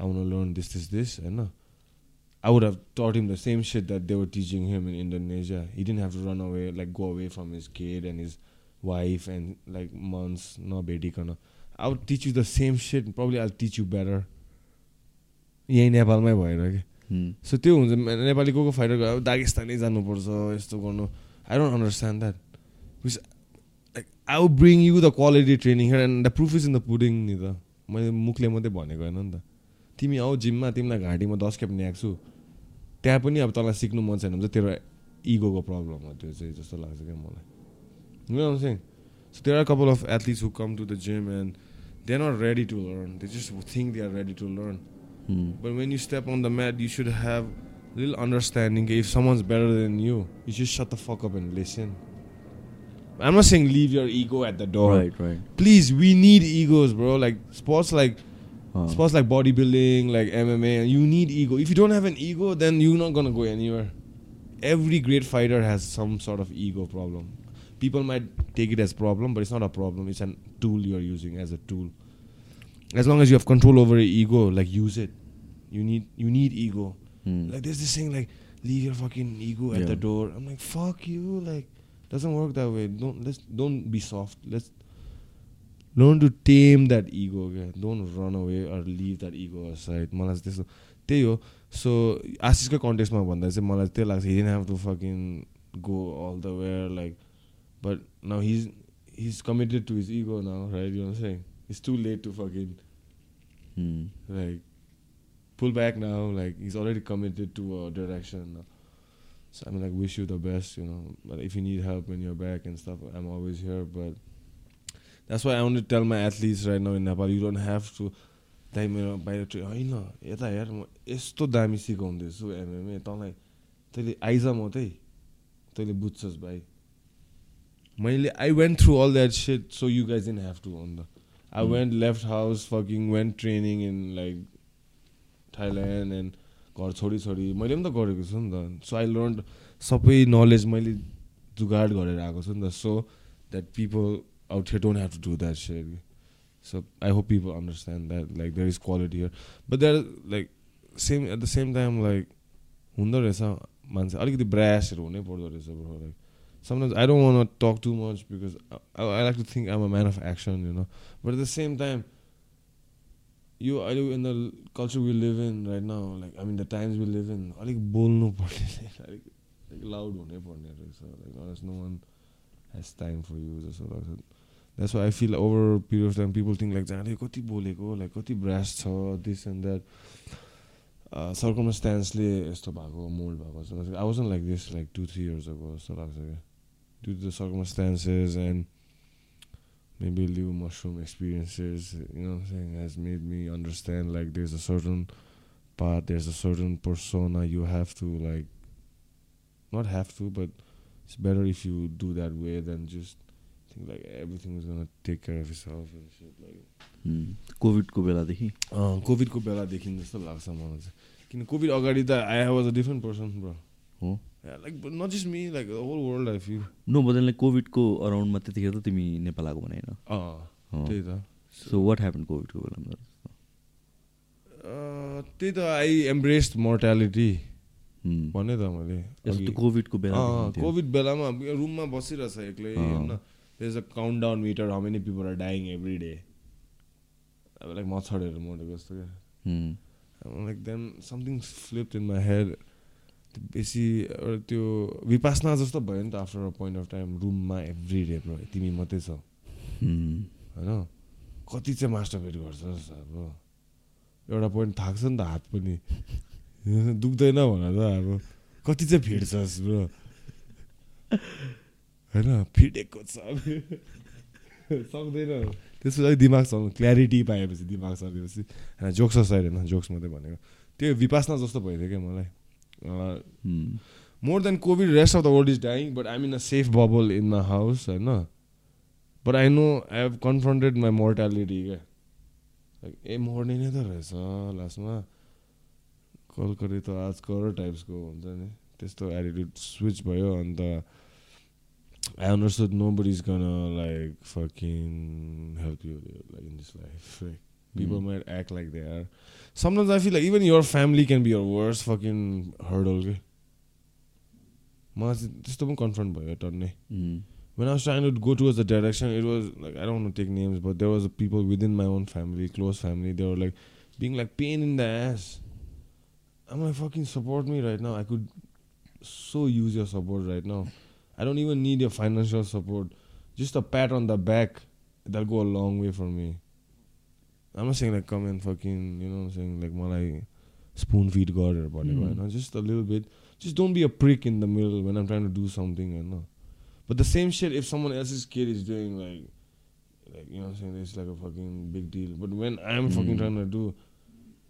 आउनु learn this this this होइन I would have taught him the same set that they're teaching in Indonesia he didn't have to run away like go away from his kid and his wife and like months न भेटी क न teach you the same set probably I teach you better यहीँ नेपालमै भएर कि? So hmm. त्यो हुन्छ नेपाली को को फाइटर दागिस्तानै जानुपर्छ यस्तो गर्नु। I don't understand that I would bring you the quality training here and the proof is in the pudding नि त मैले मुखले मात्रै भनेको होइन नि त तिमी आऊ जिममा तिमीलाई घाँटीमा दस खेप न्याएको छु त्यहाँ पनि अब तँलाई सिक्नु मन छैन भने चाहिँ तेरो इगोको प्रब्लम हो त्यो चाहिँ जस्तो लाग्छ क्या मलाई You know what I'm saying? So there are a couple of athletes who come to the gym and they're not ready to learn. They just think they are ready to learn. Hmm. But when you step on the mat, you should have little understanding. If someone's better than you, you just shut I'm not saying leave your ego at the door. Right, right. Please, we need egos, bro. Like sports, like Uh, sports like bodybuilding, like MMA. You need ego. If you don't have an ego, then you're not gonna go anywhere. Every great fighter has some sort of ego problem. People might take it as problem, but it's not a problem. It's a tool you're using as a tool. As long as you have control over your ego, like use it. You need you need ego. hmm. Like there's this thing like leave your fucking ego at the door. I'm like fuck you. Like doesn't work that way. Don't let's don't be soft. Let's learn to tame that ego. Okay? Don't run away or leave that ego aside. मलाई चाहिँ त्यस्तो त्यही हो so आशिषकै कन्टेक्समा भन्दा चाहिँ मलाई त्यही लाग्छ hasn't have to fucking go all the where like but now he's he's committed to his ego now right you saying it's too late to fucking Hmm. like pull back now like he's already committed to a direction now. so i mean like wish you the best you know but if you need help when you're back and stuff i'm always here but that's why i want to tell my athletes right now in nepal you don't have to दाइ मेरो बाहिर tray होइन यता हेर म यस्तो दामी सिकाउँदैछु MMA तँलाई तैँले आइज मात्रै तैँले बुझ्छस् भाइ मैले I went through all that shit so you guys in have to on the I Mm. went left house, fucking went training in like Thailand and घर छोडी छोडी मैले पनि त गरेको छु नि त। सो आई लर्न सबै नलेज मैले जुगाड गरेर आएको छु नि त। So that people out here don't have to do that share so I hope people understand that like there is quality here but there like same at the same time like हुँदो रहेछ मान्छे। अलिकति ब्रासहरू हुनै पर्दो रहेछ bro like sometimes I don't want to talk too much because I, I like to think I'm a man of action, you know. But at the I do in the culture we live in right now, like I mean the times we live in, अलिक बोल्नु पर्ने अलिक loud हुनै पर्ने रहेछ like honest, no one has time for you जस्तो लाग्छ why I feel over a period of time people think like जाँदै कति बोलेको like कति ब्रास छ this and that सर्कमस्टान्सले यस्तो भएको मोल्ड भएको जस्तो लाग्छ I wasn't like this like two three years ago जस्तो लाग्छ क्या due to the circumstances and maybe live mushroom experiences, you know what I'm saying, has made me understand like there's a certain path, there's a certain persona you have to like, not have to, but it's better if you do that way than just think like everything is gonna take care of itself and shit like. Hmm. कोभिडको बेलादेखि कोभिडको बेलादेखि जस्तो लाग्छ मलाई चाहिँ किन Covid अगाडि त I was a different person bro हो like not just me like whole world I feel no बदलले कोभिडको अराउन्डमा त्यतिखेर त तिमी नेपाल आएको भने होइन अँ त्यही त सो वाट ह्यापन कोभिडको बेलामा अँ, त्यही त आई एम्ब्रेस्ड मोर्टालिटी. भने त मैले। कोभिडको बेला अँ, कोभिड बेलामा रुममा बसिरहेछ एक्लै अँ। होइन there's a countdown meter how many people are dying every day. अब लाइक मच्छरहरू मरेको जस्तो क्या like then something flipped in my head बेसी एउटा त्यो विपासना जस्तो भयो नि त after a point of time रुममा एभ्री डे ब्रो तिमी मात्रै छ। होइन? कति चाहिँ मास्टरबेट गर्छस् अब एउटा पोइन्ट थाक्छ नि त हात पनि। दुख्दैन भनेर त अब कति चाहिँ भिड्छस् ब्रो होइन? फिटेको छ। सक्दैन। त्यसपछि दिमाग चल्नु क्ल्यारिटी पाएपछि दिमाग चलेपछि होइन जोक्स साइड होइन जोक्स मात्रै भनेको। त्यो विपासना जस्तो भइदियो क्या मलाई. More than COVID rest of the world is dying but I mean a safe bubble in my house होइन but I know I have confronted my mortality क्या लाइक ए मर्ने नै त रहेछ लास्टमा कल गरे त आज कर टाइप्सको हुन्छ नि त्यस्तो एटिट्युड स्विच भयो अन्त I understood nobody is gonna like fucking help you like in this life like people Hmm. might act like they are. Sometimes I feel like even your family can be your worst fucking hurdle. के मलाई चाहिँ त्यस्तो पनि confirm भयो टन्नै Hmm. when I was trying to go towards the direction, it was like I don't want to take names, but there was people within my own family, close family. They were like being like pain in the ass. I'm like fucking support me right now. I could so use your support right now. I don't even need your financial support. Just a pat on the back that'll go a long way for me. I'm not saying like come and fucking you know I'm saying like malai spoon feed God or whatever. Mm. Just a little bit. Just don't be a prick in the middle when I'm trying to do something. You know. But the same shit if someone else's kid is doing like like you know I'm saying it's like a fucking big deal. But when I'm mm. fucking hmm. trying to do,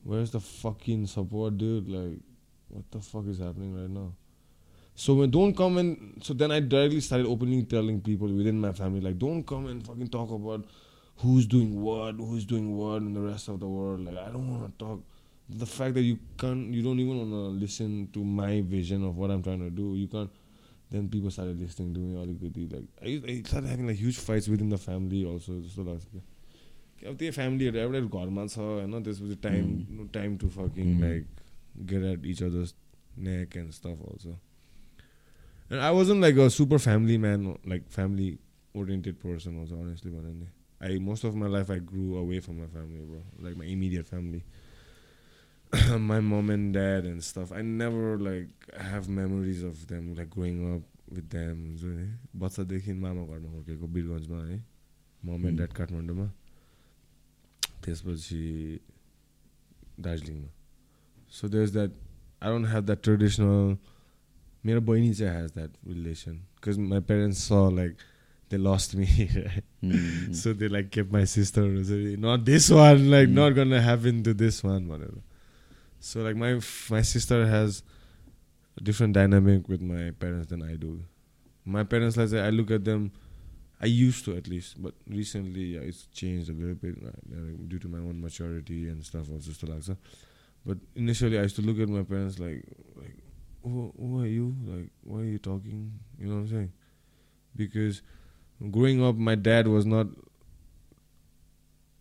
where's the fucking support, dude? Like, what the fuck is happening right now? So when don't come and so then I directly started openly telling people within my family like don't come and fucking talk about who's doing what, who's doing what in the rest of the world. Like I don't want to talk. The fact that you can't, you don't even want to listen to my vision of what I'm trying to do. You can't then people started listening to me अलिकति like I, I started having like huge fights within the family also जस्तो लाग्छ क्या कि अब त्यही फ्यामिलीहरू एउटै घरमा छ होइन त्यसपछि time time to fucking Mm. Like get at each others neck and stuff also and I wasn't like a super family man like family oriented person also honestly भन्यो भने I most of my life I grew away from my family bro like my immediate family my mom and dad and stuff. I never like have memories of them like growing up with them. हुन्छ नि बच्चादेखि मामा घरमा हुर्केको वीरगन्जमा है मम and dad काठमाडौँमा त्यसपछि दार्जिलिङमा so there is that I don't have that traditional मेरो बहिनी चाहिँ has that relation because my parents saw like they lost me. Right? mm. So they like kept my sister. Not this one. Like mm. not gonna happen to this one. Whatever. So like my my sister has different dynamic with my parents than I do. My parents, like I look at them. I used to at least, but recently yeah, it's changed a little bit like, due to my own maturity and stuff. Also, still But initially, I used to look at my parents like, like, who, who are you? Like, why are you talking? You know what I'm saying? Because growing up my dad was not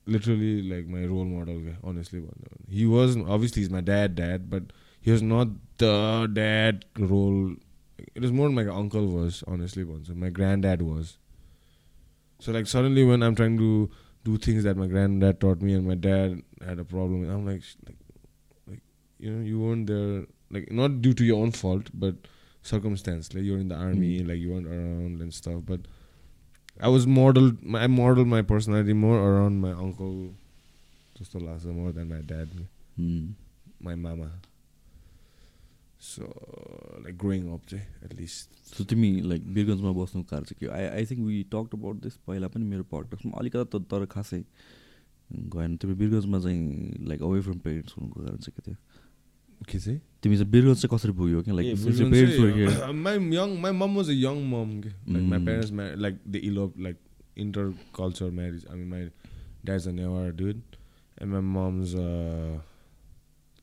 literally like my role model guy, honestly he was obviously he's my dad dad but he was not the dad role. It was more my uncle was honestly one so my granddad was. So like suddenly when i'm trying to do things that my granddad taught me and my dad had a problem with, i'm like like like you know you weren't there like not due to your own fault but circumstance like you're in the army mm-hmm. like you weren't around and stuff but I was modeled. I modeled my personality more around my uncle, just Lhasa, more than my dad, Hmm. my mama. So, like growing up, चाहिँ, at least. सो तिमी like वीरगन्जमा बस्नुको कारण चाहिँ के I I think we talk about this पहिला पनि मेरो पडकास्टमा अलिकति त तर खासै गएन तिमी वीरगन्जमा चाहिँ लाइक अवे फ्रम पेरेन्ट्स हुनुको कारण चाहिँ के थियो के चाहिँ तिमी चाहिँ बिरुवा चाहिँ कसरी पुग्यो कि like my young my mom was a young mom के my parents love like the elope like inter culture marriage and my dad's a Newar dude and my mom is a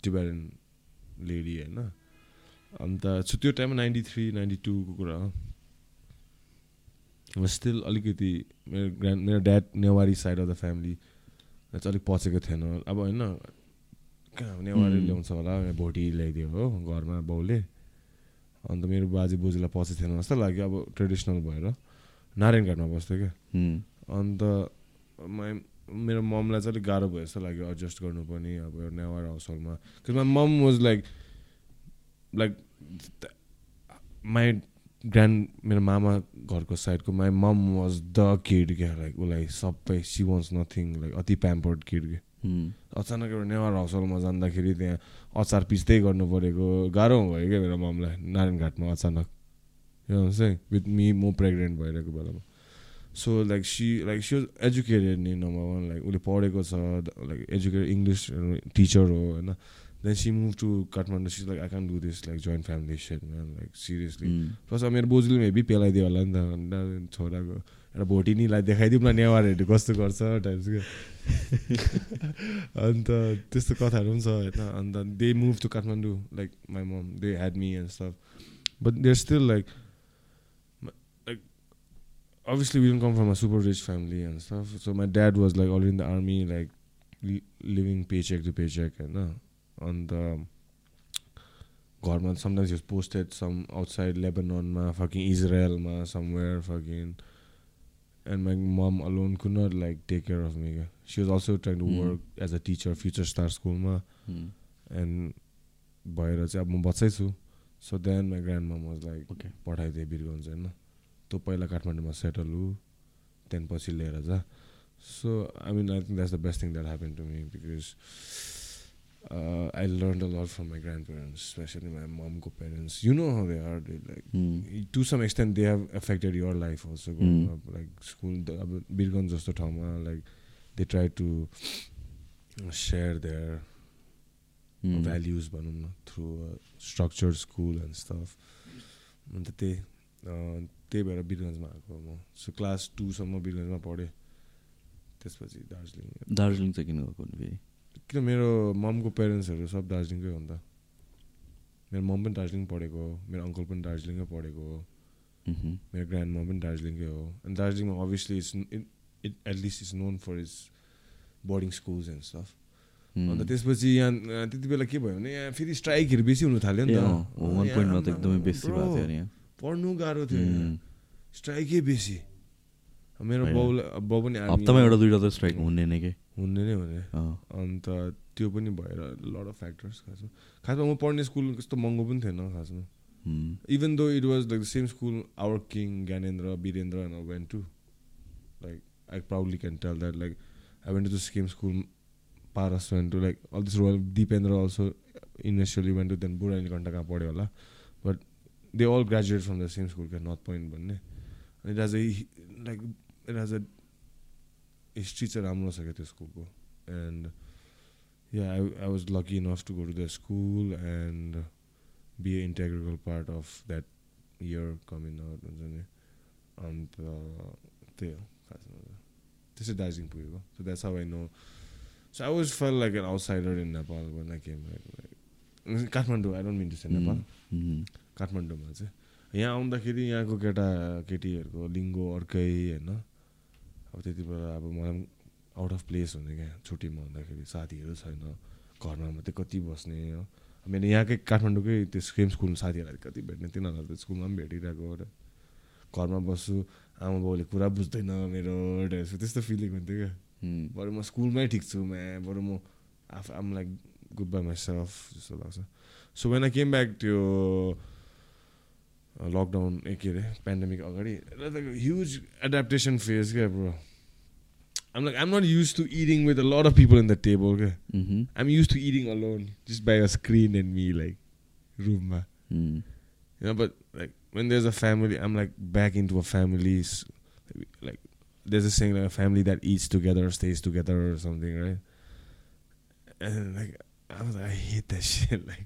twelve lady होइन अन्त छु त्यो टाइममा ninety three ninety टूको कुरा हो still अलिकति मेरो ग्रान्ड मेरो dad Newari side of the family चाहिँ अलिक पचेको थिएन अब होइन कहाँ नेवारी. ल्याउँछ होला भोटी ल्याइदियो हो घरमा बाउले अन्त मेरो बाजे बोजूलाई पछि थिएन जस्तो लाग्यो अब ट्रेडिसनल भएर नारायणघाटमा बस्थ्यो क्या. अन्त माइ मेरो ममलाई चाहिँ अलिक गाह्रो भयो जस्तो लाग्यो एडजस्ट गर्नु पनि अब Newar हाउसहोल्डमा my mom was like like my grand मेरो मामा घरको साइडको my mom was the kid क्या लाइक उसलाई सबै सी वान्स नथिङ लाइक अति प्याम्पर्ड किड क्या. अचानक एउटा नेवार हाउसहोल्डमा जाँदाखेरि त्यहाँ अचार पिस्दै गर्नु परेको गाह्रो भयो क्या मेरो ममलाई नारायण घाटमा अचानक चाहिँ विथ मी म प्रेग्नेन्ट भइरहेको बेलामा। So like she like she was educated नि नम्बर वान लाइक उसले पढेको छ लाइक एजुकेटेड इङ्ग्लिस टिचर हो होइन। Then she move to Kathmandu she like I can do this like joint family set like seriously. Plus अब मेरो बोजूले maybe पेलाइदियो होला नि त छोराको र भोटिनीलाई देखाइदिउँ न नेवारहरू कस्तो गर्छ टाइम अन्त त्यस्तो कथाहरू पनि छ होइन। अन्त they move to Kathmandu like my mom they had me and अन्त but there still like like obviously been a super rich family and त so my dad was like all in the army like living paycheck to paycheck होइन अन्त घरमा sometimes used posted some outside लेबनमा fucking इजरायलमा somewhere fucking And my mom alone could not like take care of me. She was also trying to Mm. work as a teacher, Future Star School, ma. Mm. And भएर चाहिँ अब म बच्चै छु so then my grand mom was like. पठाइदिए Birgunj होइन तँ पहिला काठमाडौँमा सेटल हु त्यहाँदेखि पछि लिएर जा so I mean I think that's the best thing that happen to me because I learn a lot from my grand parents especially my ममको parents you know how they are they like. To some extent they have affected your life also like school अब बिरगन्ज जस्तो ठाउँमा like they try to share their. Values भनौँ न through structure school and stuff अन्त त्यही त्यही भएर बिरगन्जमा आएको म सो क्लास टूसम्म बिरगन्जमा पढेँ त्यसपछि दार्जिलिङ दार्जिलिङ चाहिँ किन गएको फेरि किन मेरो ममको पेरेन्ट्सहरू सब दार्जिलिङकै हो नि त? मेरो मम पनि दार्जिलिङ पढेको हो मेरो अङ्कल पनि दार्जिलिङकै पढेको हो Mhm. मेरो ग्रान्ड मम पनि दार्जिलिङकै हो। अनि दार्जिलिङमा obviously it's it at least is known for its boarding schools and stuff Mm. अन्त त्यसपछि यहाँ त्यति बेला के भयो भने यहाँ फेरि स्ट्राइकहरू बेसी हुनु थाल्यो नि त। एकदमै बेसी पढ्नु गाह्रो थियो. स्ट्राइकै बेसी। मेरो। बाउलाई बाउ पनि हप्तामा एउटा दुइटा त स्ट्राइक हुने नै के हुने नै हुने. अन्त त्यो पनि भएर लड अफ फ्याक्टर्स खासमा खासमा म पढ्ने स्कुल कस्तो महँगो पनि थिएन खासमा. Even though it was like the same school our king Gyanendra Birendra and I went to like I proudly can tell that like I went to the same school Paras went to like all this royal Dipendra also initially went to then बुढानी घन्टा कहाँ पढ्यो होला but they all graduate from the same school क्या North Point भन्ने अनि it like it has a history चाहिँ राम्रो छ क्या त्यो स्कुलको and yeah I I was lucky enough to go to the school and be a integrable part of that year coming out हुन्छ नि अन्त त्यही हो खासमा। त्यसै दार्जिलिङ पुगेको so that's how I know so I was felt like an outsider in Nepal when I came back, like Kathmandu I don't mean to say Nepal. काठमाडौँमा चाहिँ यहाँ आउँदाखेरि यहाँको केटा केटीहरूको लिङ्गो अर्कै होइन? अब त्यति बेला अब मलाई पनि आउट अफ प्लेस हुने क्या छुट्टीमा हुँदाखेरि साथीहरू छैन घरमा मात्रै कति बस्ने हो। मेरो यहाँकै काठमाडौँकै त्यो सेम स्कुलमा साथीहरूलाई कति भेट्ने तिनीहरूलाई त स्कुलमा पनि भेटिरहेको र। घरमा बस्छु आमा बाउले कुरा बुझ्दैन मेरो त्यस्तो त्यस्तो फिलिङ हुन्थ्यो क्या. बरु म स्कुलमै ठिक छु म्या। बरु म आफ I'm like good by myself जस्तो लाग्छ। So when I came back त्यो लकडाउन ए के अरे पेन्डेमिक अगाडि ह्युज एडाप्टेसन फेज क्या bro um like um not used to eating with a lot of people in the table क्या Mhm. Um used to eating alone just by a screen and me like रुममा Mm. You know, but like when there's a family, I'm like back into a family. s- Like there's a saying like a family that eats together stays together or something, right? And like I was like, I hate that shit. Like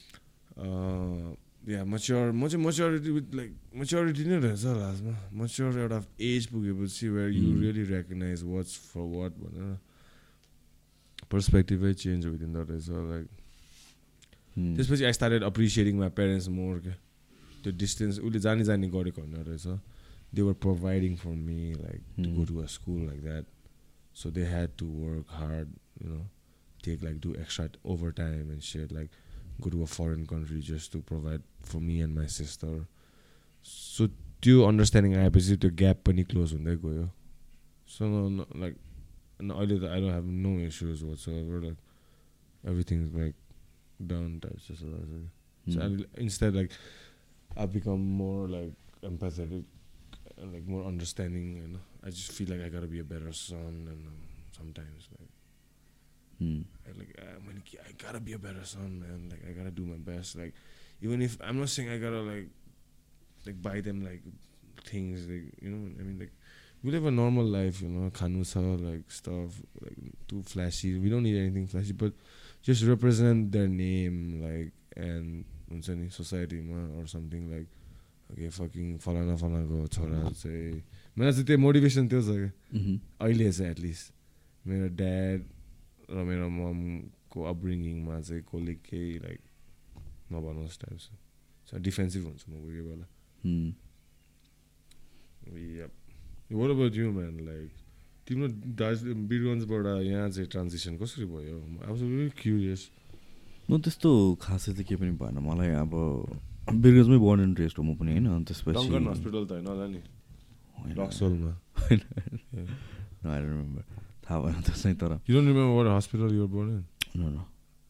yeah mature म चाहिँ maturity with like maturity नै रहेछ लास्टमा mature एउटा age पुगेपछि where you. Really recognize what's for what भनेर पर्सपेक्टिभै change भइदिँदो रहेछ लाइक Mm. त्यसपछि I started appreciating my parents more क्या त्यो डिस्टेन्स उसले जानी जानी गरेको होइन रहेछ they were providing for me like to. Go to a school like that so they had to work hard you know take like do extra overtime and share like Go to a foreign country just to provide for me and my sister so त्यो understanding आएपछि त्यो gap पनि close हुँदै गयो so like अहिले त I don't have no issues what's like everything is like down type जस्तो लाग्छ Hmm. So I, instead, like I've become more like empathetic, and, like more understanding. You know, I just feel like I gotta be a better son, and um, sometimes like Hmm. I, like I'm gonna, ke- I gotta be a better son, man. Like I gotta do my best. Like even if I'm not saying I gotta like like buy them like things, like you know, I mean like. We live a normal life, you know, kanusa, like stuff, like too flashy. We don't need anything flashy, but just represent their name, like, and हुन्छ नि सोसाइटीमा or something like okay fucking फलाना फलानाको छोरा चाहिँ मेरो चाहिँ त्यो motivation त्यो छ क्या Mhm. अहिले चाहिँ एटलिस्ट मेरो ड्याड र मेरो ममको अपब्रिङिङमा चाहिँ कसले केही लाइक नभनोस् टाइप छ डिफेन्सिभ हुन्छ म कोही कोही बेला. What about you man like तिम्रो दार्जिलिङ बिरगन्जबाट यहाँ चाहिँ ट्रान्जिसन कसरी भयो आई वाज रियली क्युरियस म त्यस्तो खासै त केही पनि भएन। मलाई अब बिरगन्जमै बोर्न एन्ड रेस्ट हो म पनि होइन? त्यसपछि हस्पिटल त होइन होला नि। होइन, थाहा भएन त्यसै तर you don't remember what hospital you're born no no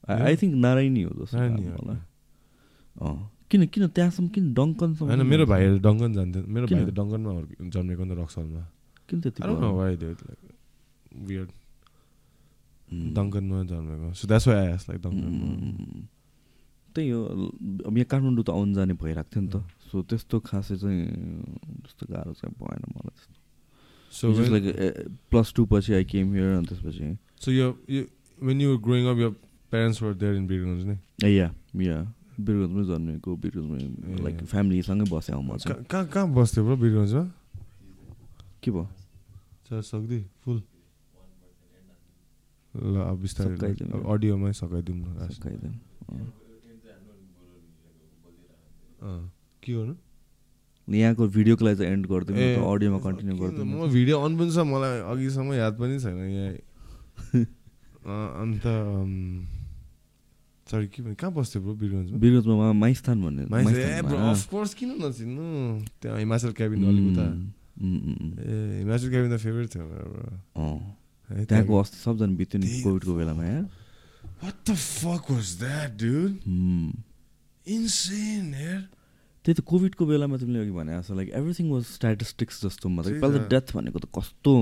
I think Narayani हो जस्तो। मलाई अँ किन किन त्यहाँसम्म किन डङ्कनसम्म होइन मेरो भाइहरू डङ्कन जान्थ्यो मेरो? भाइ त डङ्कनमा जन्मेको नि त रक्सलमा। किन त्यति like weird. Hmm. डङ्कनमा जन्मेको। So that's why I like डङ्कनमा Hmm. त्यही हो अब यहाँ काठमाडौँ त आउनु जाने भइरहेको थियो नि त। सो त्यस्तो खासै चाहिँ त्यस्तो गाह्रो चाहिँ भएन मलाई त्यस्तो। सो लाइक प्लस टू पछि आई केम हियर अनि त्यसपछि सो यो when you growing up your parents were there in Birgunj नि या या बिरगन्जमै जन्मेको बिरगन्जमै लाइक। फ्यामिलीसँगै बसेँ म चाहिँ कहाँ कहाँ बस्थ्यो ब्रो बिरगन्जमा के भयो चार सक्दै फुल ल अब बिस्तारै अडियोमै सकाइदिउँ न। अँ, के गर्नु यहाँको भिडियोको लागि चाहिँ एन्ड गरिदिउँ त अडियोमा कन्टिन्यू किन? गरिदिउँ म भिडियो अन पनि छ मलाई अघिसम्म याद पनि छैन यहाँ। अन्त सरी के भने कहाँ बस्थ्यो ब्रो बिरगन्जमा? बिरगन्जमा मा- माइस्थान भन्ने। अफकोर्स किन नचिन्नु? त्यहाँ हिमाचल क्याबिन अलिक उता उम्, उम्, उम्, ए हिमाचल क्याबिन त फेभरेट थियो मेरो त्यहाँको अस्ति सबजना बित्यो नि कोभिडको बेलामा यार। What the fuck was that, dude? उम्। Insane, यार। त्यही त कोभिडको बेलामा तिमीले अघि भने जस्तो लाइक एभ्रिथिङ वाज स्ट्याटिस्टिक्स जस्तो मतलब त्यही पहिला त। डेथ भनेको त कस्तो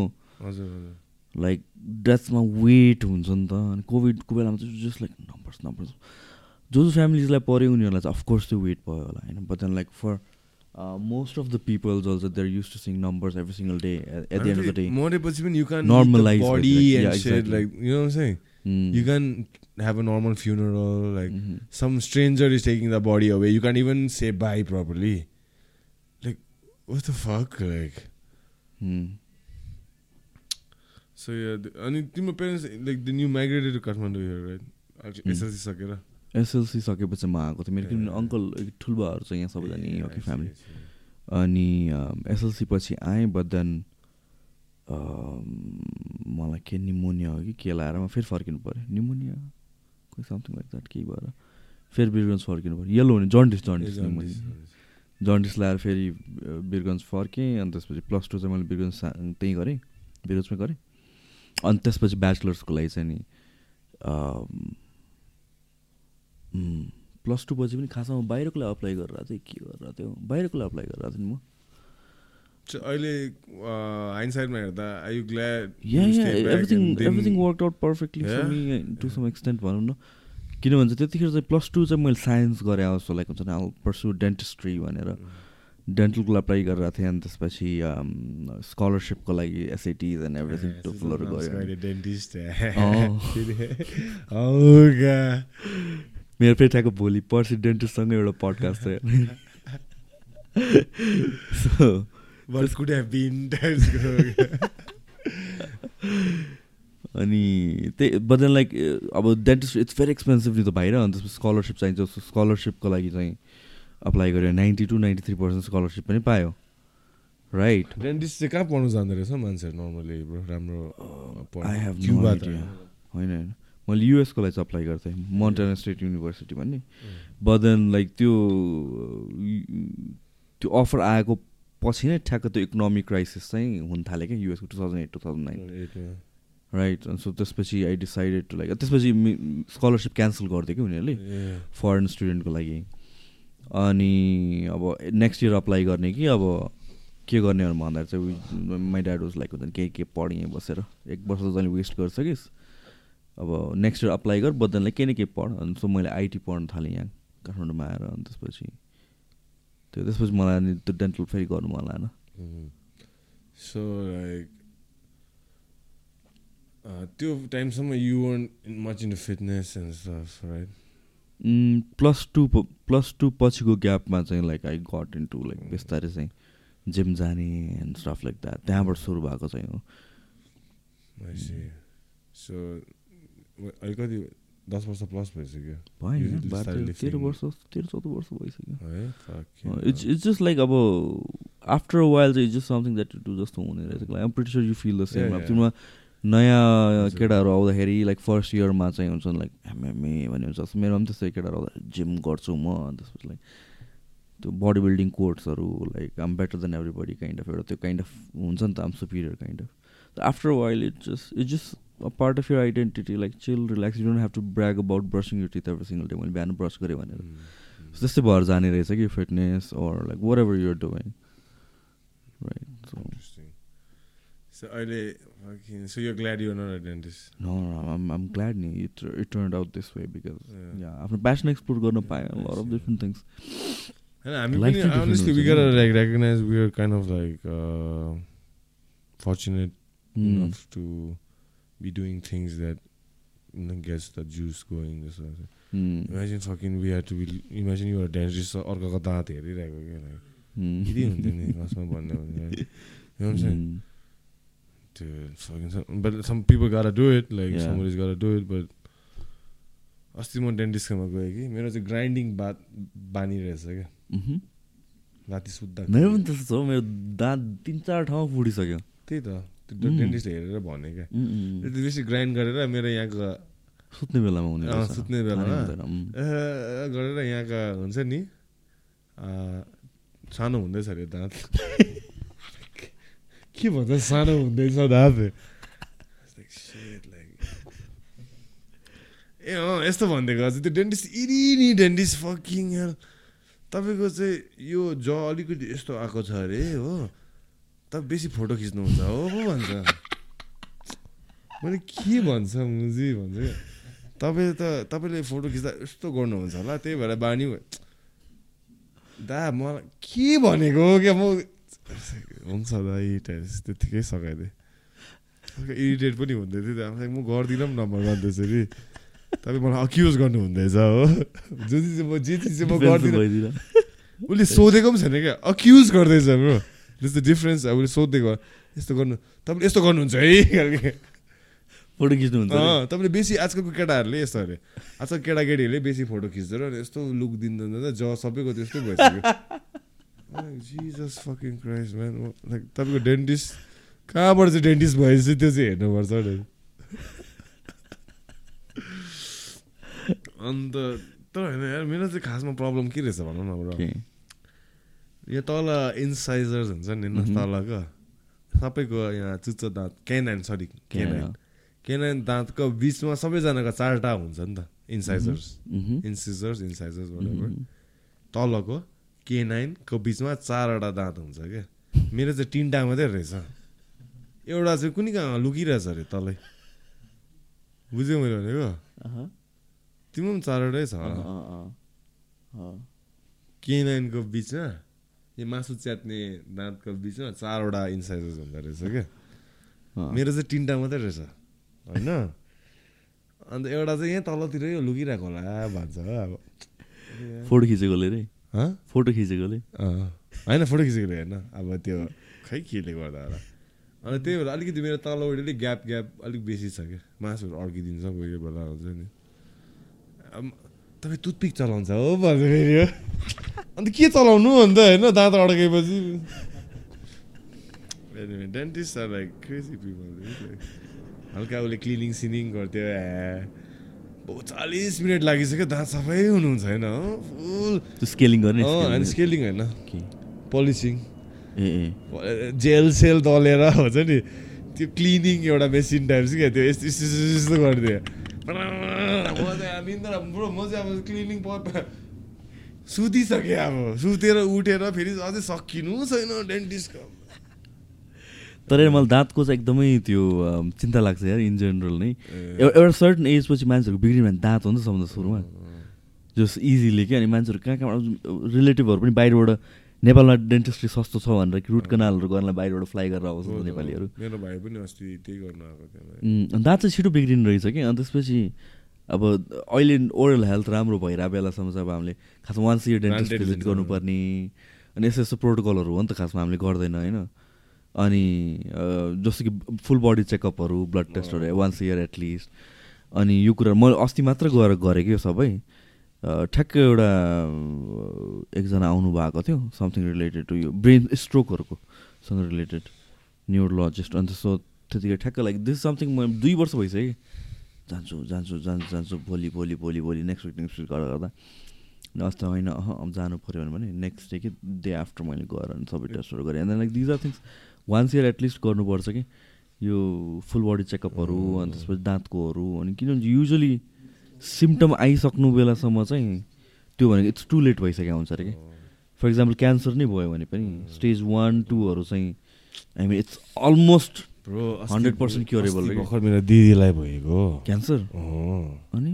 लाइक डेथमा वेट हुन्छ नि त अनि कोभिडको बेलामा चाहिँ जस्ट लाइक नम्बर्स नम्बर्स जो जो फ्यामिलीजलाई पऱ्यो उनीहरूलाई चाहिँ अफकोर्स त्यो वेट भयो होला होइन but then like for most of the peoples also there used to sing numbers every single day at the end of the day मरेपछि पनि body it. and Yeah, shit exactly. like you saying you can have a normal funeral like Mm-hmm. some stranger is taking the body away you can't even say bye properly like what the fuck like so yeah the- अनि तिम्रो parents like the new migrated to Kathmandu here right SLC सकेर SLC सकेपछि म आएको थिएँ मेरो किनभने ए। Uncle ठुल्बाहरू चाहिँ यहाँ सबैजना यहीँ हो कि I see, family I see. अनि एसएलसी पछि आएँ बट देन मलाई के निमोनिया हो कि के लाएर म फेरि फर्किनु पऱ्यो निमोनिया? कोही समथिङ लाइक द्याट केही भएर। फेरि बिरगन्ज फर्किनु पऱ्यो येलो हुने जन्डिस जन्डिस निमोनिया. जन्डिस ल्याएर फेरि बिरगन्ज फर्केँ अनि त्यसपछि प्लस टू चाहिँ मैले बिरगन्ज त्यहीँ गरेँ। बिरगन्जमै गरेँ। अनि त्यसपछि ब्याचलर्सको लागि चाहिँ नि प्लस टू पछि पनि खासमा बाहिरको लागि अप्लाई गरेर थिएँ के गरेर थियो बाहिरको लागि अप्लाई गरेर थिएँ नि म अहिले हाइन्डसाइडमा हेर्दा I you glad everything everything work out perfectly? For me to some extent भनौँ न। किनभने चाहिँ त्यतिखेर चाहिँ प्लस टू चाहिँ मैले साइन्स गरेँ जस्तो लाइक हुन्छ नि पर्सु डेन्टिस्ट्री भनेर। डेन्टलको अप्लाई गरेर थिएँ अनि त्यसपछि स्कलरसिपको लागि एसआइटिज एन्ड एभ्रिथिङ टोफलहरू गयो डेन्टिस्ट। मेरो पेटाको भोलि पर्सि डेन्टिस्टसँगै एउटा पडकास्ट थियो so What could have been? अनि त्यही बदन लाइक अब डेन्टिस्ट इट्स भेरी एक्सपेन्सिभ नि त बाहिर अनि त्यसपछि स्कलरसिप चाहिन्छ स्कलरसिपको लागि चाहिँ अप्लाई गर्यो ninety two ninety three percent scholarship पनि पायो राइट डेन्टिस्ट चाहिँ कहाँ पढ्नु जाँदो रहेछ मान्छेहरू नर्मली राम्रो हेभ आइडिया होइन होइन। मैले युएसको लागि चाहिँ अप्लाई गर्थेँ मोन्टाना स्टेट युनिभर्सिटी भन्ने। बदन लाइक त्यो त्यो अफर आएको पछि नै ठ्याक्क त्यो इकोनोमिक क्राइसिस चाहिँ हुन थाल्यो क्या युएसको two thousand eight two thousand nine. Right so त्यसपछि आई डिसाइडेड टु लाइक त्यसपछि स्कलरसिप क्यान्सल गरिदियो कि उनीहरूले? फरेन स्टुडेन्टको लागि। अनि अब नेक्स्ट इयर अप्लाई गर्ने कि अब के गर्ने भनेर भन्दाखेरि चाहिँ माई ड्याड वाज लाइक हुन्छ केही के पढ यहीँ बसेर। एक वर्ष त तैँले वेस्ट गरिसकिस् अब नेक्स्ट इयर अप्लाई गर बदललाई केही न केही पढ। अनि सो मैले आइटी पढ्न थालेँ यहाँ काठमाडौँमा आएर। अनि त्यसपछि त्यो त्यसपछि मलाई अनि त्यो डेन्टल फेरि गर्नु मन लागेन। सो लाइक त्यो टाइमसम्म you won much in fitness and right plus two plus two पछिको ग्यापमा चाहिँ like I got in to like बिस्तारै चाहिँ जिम जाने एन्ड स्टफ लाइक द्याट त्यहाँबाट सुरु भएको चाहिँ हो। सो अहिले कति दस वर्ष प्लस भइसक्यो भयो तेह्र-. वर्ष तेह्र चौध वर्ष भइसक्यो इट्स इट्स जस्ट लाइक अब आफ्टर वाइल चाहिँ जस्ट समथिङ द्याट टु जस्तो हुने रहेछ like pretty you feel the same अब. तिमीमा नयाँ। केटाहरू आउँदाखेरि लाइक फर्स्ट इयरमा चाहिँ हुन्छ नि लाइक एमएमए भन्ने हुन्छ जस्तो मेरोमा पनि त्यस्तै केटाहरू आउँदा जिम गर्छु म त्यसपछि लाइक त्यो body building कोर्ट्सहरू like I'm better than everybody kind of एउटा त्यो काइन्ड अफ हुन्छ नि त I'm superior kind of after while it just it just a part of your identity like chill relax you don't have to brag about brushing your teeth every single day मैले बिहान brush गरेँ भनेर So त्यस्तै भएर जाने रहेछ कि fitness or like whatever you're doing right so Interesting. So अहिले fucking so you're glad you're not a dentist. No I'm I'm glad नि it it turn out this way because Yeah. Yeah आफ्नो passion explore गर्न पाएँ lot of different things And I mean, Life we, चाहिँ different honestly, we हुन्छ gotta नि। like recognize we be doing things that you know, gets the juice going. Of thing. Hmm. Imagine fucking we had to be. Imagine you were a dentist. अर्काको दाँत हेरिरहेको क्या यदि हुन्थ्यो नि भन्ने know what I'm? Hmm. Some, but some people gotta do it. Like Yeah. somebody's gotta do it. But अस्ति म डेन्टिस्टकोमा गएँ कि मेरो चाहिँ ग्राइन्डिङ बात बानी रहेछ क्या Mhm. राति सुत्दा मेरो पनि त्यस्तो छ मेरो दाँत तिन चार ठाउँमा फुटिसक्यो त्यही त त्यो. डेन्टिस्ट हेरेर भने क्या Mm-mm. त्यो बेसी ग्राइन्ड गरेर मेरो यहाँको सुत्ने बेलामा हुने। सुत्ने बेलामा? गरेर यहाँका हुन्छ नि सानो हुँदैछ अरे दाँत के भन्छ सानो हुँदैछ दाँत. ए अँ यस्तो भनिदिएको अझ त्यो डेन्टिस्ट इरी नि डेन्टिस्ट फकिङ तपाईँको चाहिँ यो ज अलिकति यस्तो आएको छ अरे हो तपाईँ बेसी फोटो खिच्नुहुन्छ हो पो भन्छ। मैले के भन्छ मुजी भन्छ क्या। तपाईँ त तपाईँले फोटो खिच्दा यस्तो गर्नुहुन्छ होला त्यही भएर बानी। दा मलाई के भनेको हो क्या म हुन्छ दाइ टाइस त्यत्तिकै सघाइदिएँ। इरिटेट पनि हुँदै थियो म गर्दिनँ पनि नम्बर गर्दैछु तपाईँ मलाई अक्युज गर्नु हुँदैछ हो। जो चिज चाहिँ म जे चिज चाहिँ म गर्दिनँ। उसले सोधेको पनि छैन क्या अक्युज गर्दैछ ब्रो। दिस द डिफरेन्स अब उसले सोधिदिएको यस्तो गर्नु तपाईँले यस्तो गर्नुहुन्छ है? खालके फोटो खिच्नुहुन्छ तपाईँले बेसी आजकलको केटाहरूले यस्तो अरे आजकल केटाकेटीहरूले बेसी फोटो खिच्दैन अनि यस्तो लुक दिँदैन ज सबैको त्यस्तै भइसक्यो। Jesus fucking Christ man like तपाईँको डेन्टिस्ट कहाँबाट चाहिँ डेन्टिस्ट भएपछि त्यो चाहिँ हेर्नुपर्छ अन्त तर होइन यार मेरो चाहिँ खासमा प्रब्लम के रहेछ भनौँ न? यो तल इन्साइजर्स हुन्छ नि मह्म। तलको सबैको यहाँ चुच्चो दाँत केनाइन सरी केनाइन केनाइन। दाँतको बिचमा सबैजनाको चारवटा हुन्छ नि त इन्साइजर्स Mhm. इन्सिजर्स इन्साइजर्स Mhm. तलको केनाइनको बिचमा चारवटा दाँत हुन्छ क्या मेरो चाहिँ तिनवटा मात्रै रहेछ एउटा चाहिँ कुनै कहाँ लुकिरहेछ अरे तलै बुझ्यौ मैले भनेको। तिम्रो पनि चारवटै छ। केनाइनको बिचमा यो मासु च्यात्ने दाँतको बिचमा चारवटा इन्साइजर्स हुँदो रहेछ क्या। मेरो चाहिँ तिनवटा मात्रै रहेछ होइन अन्त एउटा चाहिँ यहाँ तलतिर लुकिरहेको होला भन्छ अब फोटो खिचेकोले रे? फोटो खिचेकोले। होइन फोटो खिचेको होइन अब त्यो खै केले गर्दा होला अन्त त्यही भएर अलिकति मेरो तलपट्टि अलिक ग्याप ग्याप अलिक बेसी छ क्या मासुहरू अड्किदिन्छ कोही कोही बेला हुन्छ नि अब तपाईँ टुथपिक चलाउँछ हो भन्छ फेरि हो अन्त के चलाउनु अन्त होइन दाँत अड्केपछि dentist are like crazy people हल्का उसले क्लिनिङ सिनिङ गर्थ्यो चालिस मिनट लागिसक्यो दाँत सफै हुनुहुन्छ होइन हो फुल स्केलिङ गर्ने होइन स्केलिङ होइन? पोलिसिङ ए जेल सेल दलेर हुन्छ नि त्यो क्लिनिङ एउटा मेसिन टाइप्स क्या त्यो यस्तो यस्तो यस्तो गरिदियो म चाहिँ चाहिँ क्लिनिङ सुतिसकेँ अब। सुतेर उठेर फेरि अझै सकिनु छैन डेन्टिस्टको तर मलाई दाँतको चाहिँ एकदमै त्यो चिन्ता लाग्छ यार इन जेनरल नै। एउ- एउटा सर्टन एज पछि मान्छेहरूको बिग्रियो भने दाँत हो नि त सबभन्दा सुरुमा। जस इजिली क्या अनि मान्छेहरू कहाँ कहाँ रिलेटिभहरू पनि बाहिरबाट नेपालमा डेन्टिस्ट्री सस्तो छ भनेर कि रुट कनालहरू गर्नलाई बाहिरबाट फ्लाइ गरेर आउँछ नेपालीहरू। मेरो भाइ पनि अस्ति त्यही गर्न आएको दाँत चाहिँ छिटो बिग्रिनु रहेछ कि? अनि त्यसपछि अब अहिले ओरल हेल्थ राम्रो भइरहेको बेलासम्म चाहिँ अब हामीले खासमा वान्स इयर डेन्टिस्ट भिजिट गर्नुपर्ने। अनि यस्तो यस्तो प्रोटोकलहरू हो नि त खासमा हामीले गर्दैन होइन? अनि जस्तो कि फुल बडी चेकअपहरू ब्लड टेस्टहरू वान्स इयर एटलिस्ट अनि यो कुरा म अस्ति मात्र गएर गरेँ कि यो सबै। ठ्याक्कै एउटा एकजना आउनु भएको थियो समथिङ रिलेटेड टु यो ब्रेन स्ट्रोकहरूको सँग रिलेटेड न्युरोलोजिस्ट अन्त सो त्यतिखेर ठ्याक्कै लाइक दिस समथिङ म दुई वर्ष भइसक्यो जान्छु जान्छु जान्छु जान्छु भोलि भोलि भोलि भोलि नेक्स्ट विक नेक्स्ट विक गर्दा गर्दा। अस्ति होइन अह अब जानु पऱ्यो भने नेक्स्ट डे कि डे आफ्टर मैले गएर अनि सबै टेस्टहरू गरेँ। And like these are things once year at least गर्नुपर्छ कि यो फुल बडी चेकअपहरू अनि त्यसपछि दाँतकोहरू अनि किनभने युजली सिम्टम आइसक्नु बेलासम्म चाहिँ त्यो भनेको इट्स टु लेट भइसकेको हुन्छ अरे कि। फर इक्जाम्पल क्यान्सर नै भयो भने पनि स्टेज वान टूहरू चाहिँ I mean it's almost 100% curable रे। भर्खर मेरो दिदीलाई भएको। क्यान्सर। अनि?